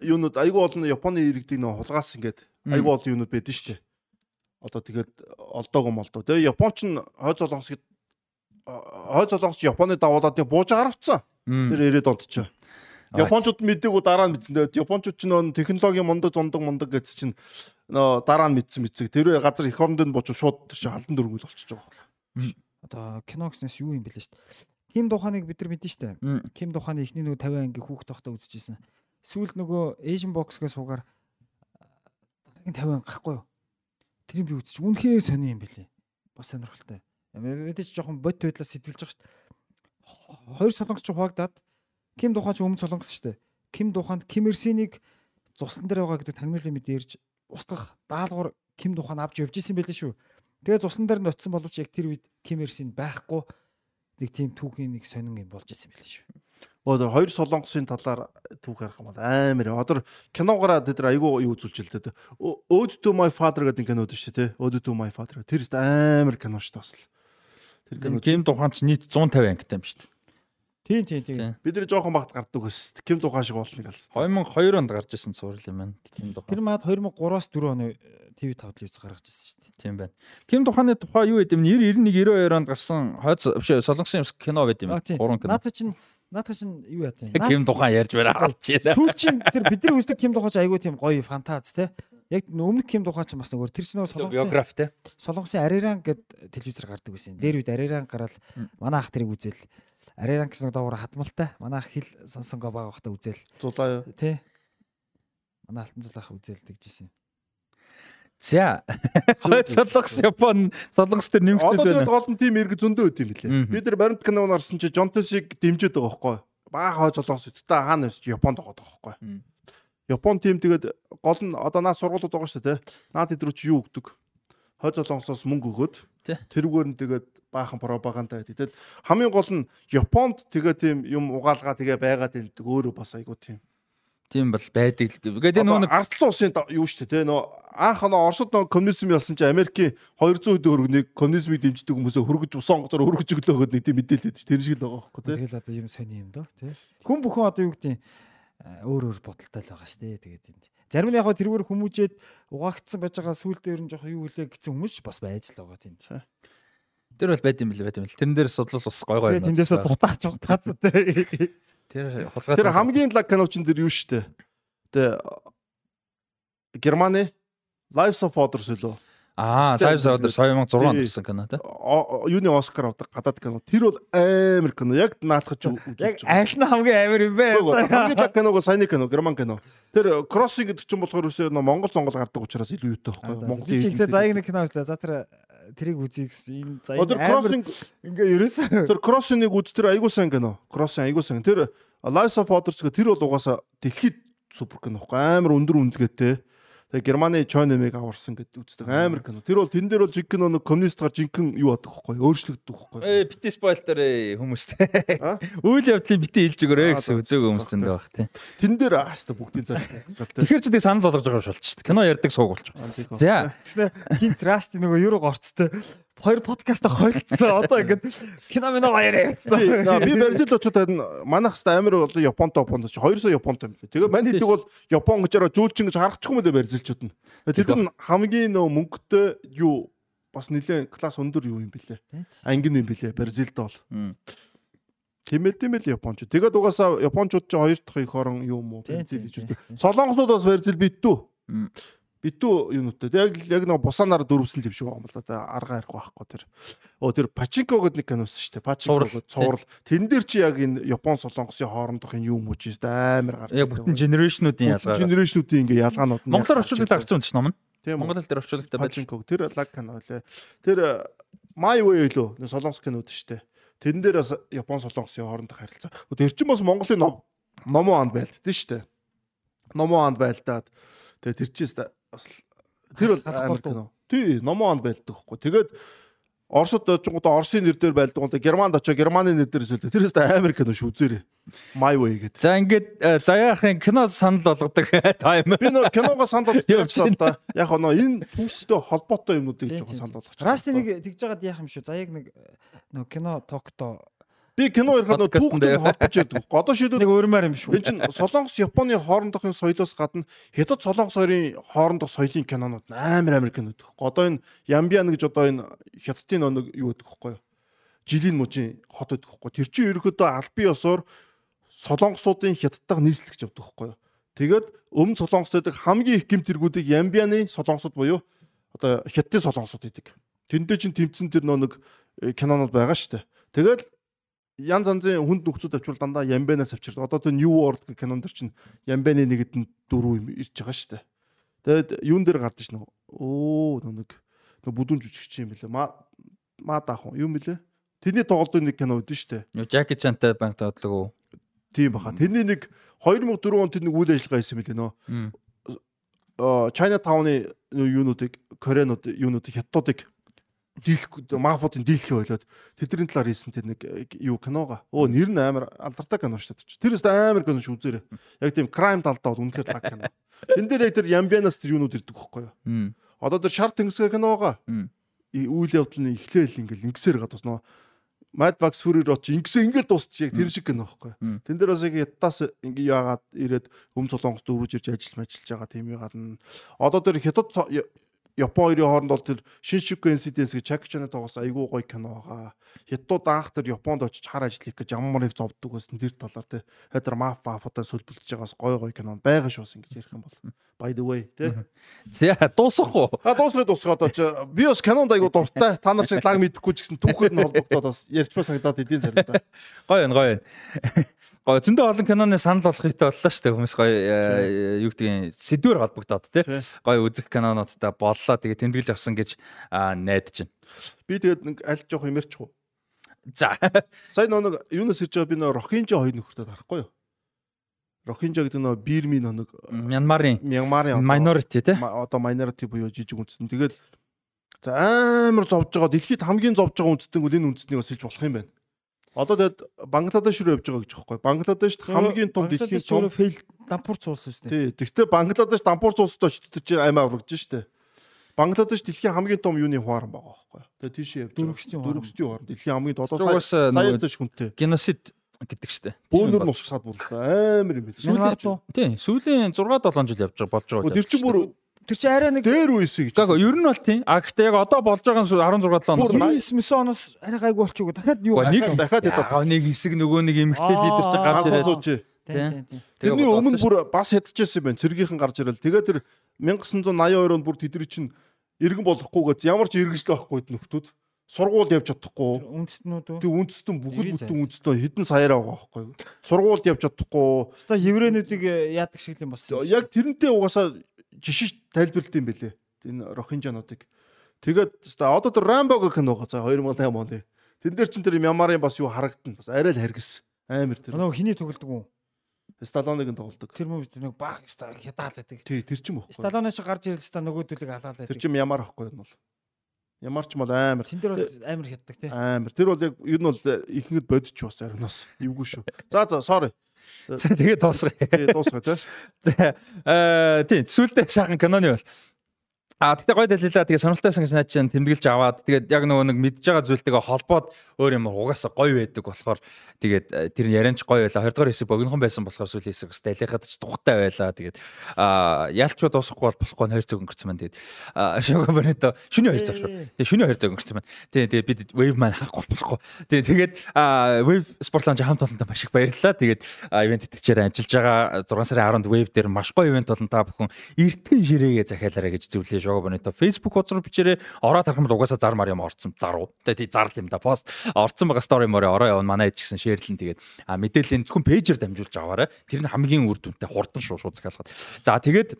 юунууд айгүй олон Японы иргэдийг нөө хулгаас ингээд айгүй олон юунууд байдэн шүү дээ. Одоо тэгээд олдоог юм олдоо. Тэгээ Японч нь хойд солонгос гэд хойд солонгос Японы давуулаад бууж гаравцсан. Тэр ирээд онтчоо. Япончууд мэдээгүй дараа нь мэдсэн. Тэгээд Япончууд ч нөө технологи мундаг зундаг мундаг гэсэн чинь нөө дараа нь мэдсэн мэдсэг. Тэр газар их оронд нь бууж шууд тэр чинь халдан дөрвөл болчихж байгаа. Одоо кино гэснээс юу юм бэлээ шүү дээ. Ким Духаныг бид нар мэдэн штэ. Ким Духаны эхний нөгөө 50 анги хүүхд тахта үзчихсэн. Сүүлд нөгөө Asian Box-гээ суугаар дараагийн 50 анги гарахгүй юу? Тэрийг би үзчих. Үнэхээр сони юм бэлээ. Бас сонирхолтой. Мэдээж жоохон бот байдлаас сэтгэлж байгаа штэ. Хоёр солонгосч хуваагдаад Ким Духан ч өмнө солонгос штэ. Ким Духанд Ким Эрсинийг цуслан дээр байгаа гэдэг таньмилын мэд ярьж устгах даалгавар Ким Духан авч явж исэн байлээ шүү. Тэгээ цуслан дээр нь очисон боловч яг тэр үед Ким Эрсин байхгүй нэг тийм түүхийн нэг сонин юм болж исэн байлээ шүү. Одоо хоёр солонгосын талаар түүх харах юм бол амар. Одоо киногоор тэд нар айгүй юу үзүүлж л дээ. Ode to my father гэдэг кинод шүү дээ. Ode to my father. Тэр ихтэй амар кино шүү дээ. Тэр кино гейм тухайн ч нийт 150 ангитай юм шүү дээ. Тийм тийм тийм. Бид нэр жоохон багт гардаг ус. Ким тухайн шиг болсныг алс. 2002 онд гарч ирсэн цуврал юм байна. Ким тухайн. Тэр маад 2003-аас 4 оны ТV 5 телевиз гаргаж ирсэн шүү дээ. Тийм байна. Ким тухайны тухай юу гэдэм 90 91 92 онд гарсан биш солонгосын кино байт юм. Гурван кино. Наадах чинь наадах чинь юу яа тийм. Ким тухайн ярьж барай авч яа. Түл чинь тэр бидний үздэг Ким тухайч айгүй тийм гоё фантаз те. Яг өмнөх Ким тухайн ч бас нөгөө тэр чинь солонгосын биограф те. Солонгосын Ариран гэд телевизээр гардаг байсан. Дээр үед Ариран гараад манай ах тэрийг үзэл Ариран гэсэн доогоор хадмалтай. Манай ах хэл сонсонгоо байгаа хта үзэл. Зулаа юу? Тий. Манай алтан зул ах үзэл тэгжсэн. За. Солонгос Япон солонгос төр нэмэгдэж байна. Одоо тэгээд гол нь тим иргэ зөндөө үт юм билээ. Бид нар баримт киног нарсан чи Жонтесийг дэмжиж байгаа байхгүй. Бага хоо солонгос үттэй хаана Японд байгаа байхгүй. Япон тим тэгээд гол нь одоо наа сургуулиуд байгаа шүү дээ. Наад идрүү чи юу өгдөг? Хойд солонгосоос мөнгө өгөөд тэрүүгээр нь тэгээд баахан пропаганда. Тэгэл хамгийн гол нь Японд тэгээ тийм юм угаалгаа тэгээ байгаад байдаг өөрөө бас айгуу тийм. Тийм бол байдаг. Тэгээд энэ нэг ардсан улсын юу шүү дээ нөө анх нөө Оросд нөө коммунизм ялсан чинь Америкийн 200 төгрөгнийг коммунизмыг дэмждэг хүмүүсээ хөргөж усан гоцоор хөргөж өглөөгөөд нэг тийм мэдээлэл тэр шиг л байгаа байхгүй тийм. Тэгэл одоо юм сони юм дөө тийм. Хүн бүхэн одоо юу гэдэг өөр өөр бодолтой л байгаа шүү дээ. Тэгээд энэ Зарим нь яг тэрүүгээр хүмүүжээд угаагдсан байж байгаа сүул дээр нь жоох юу үлээ гэсэн хүмүүс бас байж л байгаа тийм. Тэр бол байд юм бэл байд юм бэл. Тэрэн дээр судлал бас гой гой юм. Тэндээсээ дутаач утаац тэ. Тэр хулгай. Тэр хамгийн лаг киночин дэр юу штэ. Тэ Германы Lives of Others үлээ. Аа, Lives of Others 2006 онд гэсэн кино тий. Юуны Оскар авдаг гадаад кино. Тэр бол амар кино. Яг наадах үзүүлж байгаа. Яг аль нь хамгийн амар юм бэ? Хамгийн лаг киног саяны кино, герман кино. Тэр кроссинг гэдэг чинь болохоор өсөө Монгол Сонгол гардаг учраас илүү юутай байхгүй. Монгол. Би ихлэ заяг нэг кино үзлээ. За тэр тэрийг үзье гэсэн. Энэ заяа амар ингээ ерөөсөө тэр кроссиныг үз тэр айгуу сайн кино. Кроссин айгуу сайн. Тэр Lives of Others гэх тэр бол угаасаа дэлхийд супер кино амар өндөр үнэлгээтэй. Тэгээ Германы Чойнемыг аварсан гэдэг үздэг амар кино. Тэр бол тэн дээр бол жиг кино нэг коммунистгаар жинхэнэ юу адаг хөхгүй өөрчлөгддөг хөхгүй. Ээ бити спойлтер хүмүүстэй. Үйл явдлыг бити хэлж өгөөрэй гэсэн үзег хүмүүс зөндөө баг тий. Тэн дээр хааста бүгдийн цааш. Тэгэхээр ч тийм санал болгож байгаа шалч. Кино ярьдаг сууг болж байгаа. За. Хин траст нөгөө юуруу горцтой хоёр подкаст хойлцсон. Одоо ингээд кино минь хоёр явцсан. Наа би очоод харин манайх хэвээр амар бол Японд Японд чи 200 Японд юм. Тэгээ мань хэлдэг бол Япон гэж зөөлчин гэж харахгүй мөлий Бразилчууд нь. Тэд нар хамгийн нөө мөнгөтэй юу бас нэлээд класс өндөр юу юм бэлээ. Ангин юм бэлээ Бразилд бол. Тэмээд тийм л Японч. Тэгээд угаасаа Япончууд ч хоёр дахь их орон юу юм уу Бразил гэж үү. Солонгосууд бас Бразил битүү. Битүү юунуудтай. Яг яг нэг бусанаар дөрвсөн юм шиг байна л да. Арга ярих байхгүй тэр. Оо тэр Пачинко гэдэг нэг киноос шүү дээ. Пачинко гэдэг цуврал. Тэн дээр чи яг энэ Япон солонгосын хоорондох энэ юм ч амар гарч. Яг бүтэн генерашнуудын ялгаа. Генерашнуудын ингээ ялгаанууд нь Монголоор орчуулдаг гарсан юм чинь ном нь. Тийм Монгол хэл дээр орчуулдаг. Пачинко тэр лаг кино лээ. Тэр My Way лөө солонгос кинод шүү дээ. Тэрэн дээр бас Япон солонгосын хоорондох харилцаа. Тэр чинь бас Монголын ном номоо анд байлддаг шүү дээ. Номоо анд байлдаад тэгээ тэр чинь бас тэр бол амар кино. Тий, номоо анд байлддаг хгүй. Тэгээд Оросд очингууд Оросын нэр дээр байлдаг гоо Германд очоо Германы нэр дээр эсвэл тэрээс амар кино шүү үзээрэй. My Way гэдэг. За ингээд заяахын кино санал болгодог тайм. Би нөө киногоо санал болгочихсон да. Яг нөө энэ түүстэй холбоотой юмнуудыг жоохон санал болгочих. Расти нэг тэгж жагаад яах юм шүү. За яг нэг нөө кино токто Би кино ярихад нөө түүхтэй холбож яддаг. Одоо шийдвэл нэг өөрмөр юм шүү. энэ чинь Солонгос Японы хоорондохын соёлоос гадна Хятад Солонгос хоёрын хоорондох соёлын кинонууд амар амар кинод. Одоо энэ Ямбиан гэж одоо энэ Хятадын нэг юу гэдэг вэ? Жилийн мужийн хот гэдэг вэ? Тэр чинь ерөөдөө албан ёсоор Солонгосуудын Хятадтайг нийслэгч явдаг вэ? Тэгээд өмнө Солонгосд хамгийн их гэмт тэргүүдийг Ямбианы Солонгосууд буюу одоо Хятадын Солонгосууд идэг. Тэндээ чинь тэмцэн тэр нэг кинонууд байгаа шүү дээ. Тэгээд янз янзын хүнд нөхцөл авчвал дандаа Ямбэнаас авчирдаг. Одоо тэр New World гэх кинон дэр чинь Ямбэны нэгэд нь дөрөв юм ирж байгаа шүү дээ. Тэгээд юун дээр гардаг ш нь өө нэг нэг бүдүүн жүжигч юм бэлээ. Ма ма даах юм бэлээ. Тэрний тоглолтын нэг кино үүдэн шүү дээ. Юу Jackie Chan-тай банк тоглог уу? Тийм баха. Тэрний нэг 2004 онд тэр нэг үйл ажиллагаа хийсэн мэлээ нөө. Аа China Town-ы юунуудыг Кореанууд юунуудыг хятадуудыг дийлэх мафуудын дийлхий ойлоод тэдний талаар хийсэн тэр нэг юу кинога. Өө нэр нь амар алдартай кино шүү дээ. Тэрээс амар кино шүү үзээрэй. Яг тийм crime талдаа бол үнэхээр лаг кино. Тэн дээр яг тэр Ямбианаас тэр юунууд ирдэг байхгүй юу? Одоо тэр шар тэнгисгээ киноога үйл явдал нь эхлээл ингээл ингэсээр гадус нөө Mad Max Fury Road чи ингэсэн ингээл дуусчих яг тэр шиг кино байхгүй. Тэн дээр бас яг ятаас ингээ яагаад ирээд өм солонгост дөрвөж ирж ажиллаж ажиллаж байгаа тийм юм гарна. Одоо тэр хятад Япон хоёрын хооронд бол тэр Shinshuku Incidents гэж Jackie Chan-ы тоглосон айгүй гоё кино байгаа. Хятад анх тэр Японд очиж хар ажил хийх гэж ямар нэг зовддог байсан тэр талаар те. Хадэр маф мафуудаа сөлбөлж байгаас гоё гоё кино байгаа шуус ингэж ярих юм бол. By the way те. За дуусахгүй. А дуусгай дуусгай одоо чи би бас кинонд айгүй дуртай. Та нар шиг лаг мэдэхгүй ч гэсэн түүхээр нь холбогдоод бас ярьж ба санагдаад идэв сарда. Гоё энэ гоё. Гоё зөндөө олон киноны санал болгох хэрэгтэй боллоо шүү дээ. Хүмүүс гоё юу гэдгийг сэдвэр холбогдоод те. Гоё үзэх кинонуудтай боллоо. Тэгээ тэмдэглэж авсан гэж найдаж байна. Би тэгээд нэг аль жоох юмэрч хуу. За. Сайн нэг юунаас ирж байгаа би нөө Рохинжа хоёр нөхөртэй харахгүй юу? Рохинжа гэдэг нөө Бирми нэг Мянмарын Мянмарын minority те. Одоо minority буюу жижиг үндэстэн. Тэгээд за амар зовж байгаа. Дэлхийд хамгийн зовж байгаа үндэстэн бол энэ үндэстнийг бас хэлж болох юм байна. Одоо тэгээд Бангладеш руу явж байгаа гэж байхгүй. Бангладешт хамгийн том дэлхийн цом фейл дампур цуулсан шүү дээ. Тий. Тэгвэл Бангладеш дампур цуулстай ч тэр чинь аймаа аврагж шүү дээ. Бангладеш дэлхийн хамгийн том юуны хуаран байгаа байхгүй. Тэгээ тийшээ явж дөрөвчтийн дөрөвчтийн хуаран дэлхийн хамгийн долоо Угаас саятай хүнтэй. Геноцид гэдэг штэ. Бөөнөр нусгаад бүр амар юм Сүүлийн тий сүүлийн 6 7 жил явж болж байгаа. Тэр чинь бүр Тэр чи арай нэг дээр үесэ гэж. Гэхдээ ер нь бол тийм. А гэхдээ яг одоо болж байгаа нь 16 7 оноо. 9 9 оноос арай гайгүй болчихгүй. Дахиад юу нэг дахиад хэд нэг хэсэг нөгөө нэг эмгтэй лидер чи гарч ирээд. Тэрний өмнө бүр бас ядчихсан юм байна. Цэргийнхэн гарч ирэл. Тэгээд тэр 1982 онд бүр тэдний чинь иргэн болохгүйгээд ямар ч иргэншил байхгүй нөхдүүд сургуульд явж чадахгүй. Үндэстнүүд үү? Тэг үндэстэн бүгд бүтэн үндэстэн хідэн саяараа байгаа байхгүй. Сургуульд явж чадахгүй. Өстой еврейнүүдийг яадаг шиг юм болсон. Яг тэрнтэй угаасаа жишиж тайлбарлалт юм бэлээ. Энэ рохинжануудыг. Тэгээд одоо тэр Рамбо гэх кино байгаа за 2008 оны. Тэн дээр чин тэр Мямарын бас юу харагдана. Бас арай л харгис. Амар тэр. Нөгөө хиний тоглодог уу? Сталлоныг нь тоглодог. Тэр мөн нэг баг хядаал байдаг. Тий, тэр ч юм уу. Сталлоны чи гарч ирэл ста нөгөөдөлөг алаал байдаг. Тэр ч Мямар ахгүй юм бол. Ямар ч бол амар. Тэн дээр бол амар хяддаг тий. Амар. Тэр бол яг ер нь бол ихэнхэд бодич бас ариунаас. Эвгүй шүү. За за sorry. За тэгээ дуусгая. Тэгээ дуусгая тий. За аа тий сүултээ сайхан киноны бол А тэгтээ гоё дэлэлээ тэгээ сонирхолтойсэн гэж наад чинь тэмдэглэж аваад тэгээд яг нөгөө нэг мэдж байгаа зүйлтэйгээ холбоод өөр юм угаасаа гоё байдаг болохоор тэгээд э, тэр ярианч гоё байла. 20 дугаар хэсэг богинохон байсан болохоор сүүлийн хэсэг өстэй ялихад ч тухтай байла. Тэгээд а ялчуд дуусахгүй бол болохгүй хоёр цаг өнгөрцөн маань тэгээд шуга бонито шүний хоёр цаг шүү тэгээд шүний хоёр цаг өнгөрцөн маань тэгээд тэгээд бид wave маань хаахгүй болохгүй. Тэгээд тэгээд wave sport lounge хамт олонтой маш их баярлалаа. Тэгээд ивент итгэжээр ажиллаж байгаа 6 сарын 10-нд wave дээр маш гоё ивент болон та бүхэн эртгэн ширээгээ захиалаарай гэж зөвлөе Шого Бонито Facebook хуудас руу бичээрэй. Ороод харах юм бол угаасаа зар мар юм орцсон заруу. Тэгээ тий зарлал юм да. Пост орцсон байгаа стори морь ороо явна. Манай ээж гэсэн шеэрлэн тэгээд мэдээллийн зөвхөн пэйжээр дамжуулж аваарай. Тэр нь хамгийн үр дүнтэй хурдан шууд шууд захиалгад. За тэгээд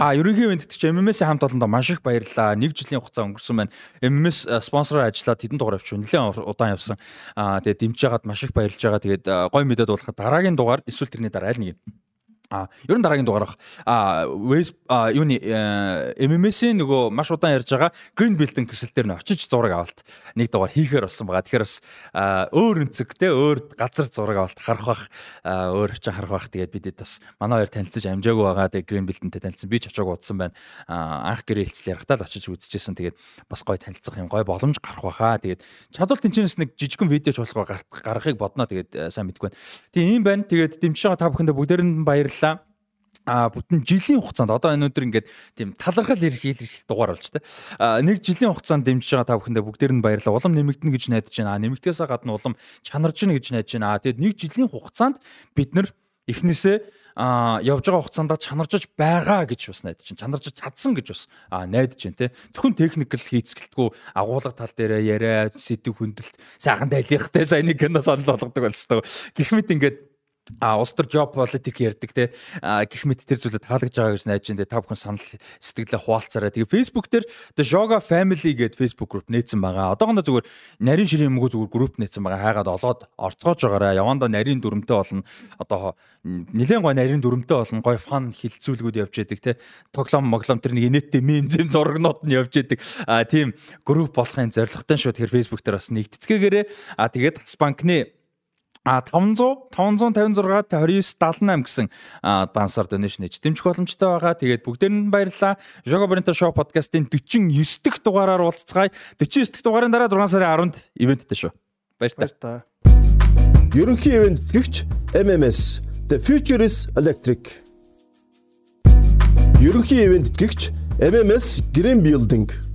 А ерөнхий ивент чи MMS-ийн хамт олондоо маш их баярлалаа. Нэг жилийн хугацаа өнгөрсөн байна. MMS спонсороор ажиллаад хэдэн дугаар авчих вэ? Нэлээд удаан явсан. Аа тэгээд дэмжиж хагаад маш их баярлж байгаа. Тэгээд гой мэдээд болох дараагийн дугаар эсвэл тэрний дараа аль нэг А ер нь дараагийн дугаарах а Waze юуны MMS-ийн нөгөө маш удаан ярьж байгаа Green Building төсөл дээр нь очиж зураг авалт нэг дугаар хийхээр болсон байгаа. Тэгэхээр бас өөр өнцөг те өөр газар зураг авалт харах бах өөр очиж харах бах тэгээд бидэд бас манай хоёр танилцаж амжаагүй байгаа. Тэгээд Green Building-тэй танилцсан би ч очиог удсан байна. Анх гэрээ хэлцэл ярахтаа л очиж үзчихсэн. Тэгээд бас гой танилцах юм гой боломж гарах баха. Тэгээд чадвал тэнцэнэс нэг жижигхэн видеоч болох гарахыг бодноо. Тэгээд сайн мэдгүй байна. Тийм юм байна. Тэгээд дэмжиж байгаа та бүхэндээ бүгдээр нь баярлалаа баярлалаа а бүтэн жилийн хугацаанд одоо энэ өдөр ингээд тийм талархал ирэх ирэх дугаар болж тэ. Нэг жилийн хугацаанд дэмжиж байгаа та бүхэндээ бүгдээр нь баярлалаа. Улам нэмэгдэнэ гэж найдаж байна. Нэмэгдээсээ гадна улам чанарж гэнэ гэж найдаж байна. Тэгээд нэг жилийн хугацаанд бид нар эхнээсээ а явж байгаа хугацаанд чанаржж байгаа гэж бас найдаж чинь чанаржж чадсан гэж бас найдаж байна те зөвхөн техникл хийцгэлтгүй агуулга тал дээр яриа сэдв хөндлөлт сайхан тайлихтай сайн нэг кино санал болгодог болсон. Гэх мэт ингээд а улс төр job politic ярьдаг те гэх мэт тэр зүйлээ таалагдж байгаа гэж найж байна. Та бүхэн санал сэтгэлээ хуваалцаарай. Тэгээ Facebook дээр the Yoga Family гэдэг Facebook group нээсэн байгаа. Одоохондоо зүгээр нарийн ширийн мөнгө зүгээр group нээсэн байгаа. Хайгаад олоод орцгоож байгаарай. Явандаа нарийн дүрмтэй болно. Одоо нэлээд гой нарийн дүрмтэй болно. Гой фан хилцүүлгүүд явж яадаг те. Тоглоом моглом тэр нэг инээдтэй мем зэм зурагнууд нь явж яадаг. А тийм group болохын зорилготой шүү. Тэгэхээр Facebook дээр бас нэгтгэцгээгээрээ. А тэгээд бас банкны А 500 556 2978 гэсэн дансаар донешн хийж дэмжих боломжтой байгаа. Тэгээд бүгдээр нь баярлалаа. Jogo Bonito Show podcast-ийн 49 дахь дугаараар уулзцгаая. 49 дахь дугаарын дараа 6 сарын 10-нд ивенттэй шүү. Баярлалаа. Ерөнхий ивент гихч MMS The Future is Electric. Ерөнхий ивент гихч MMS Green Building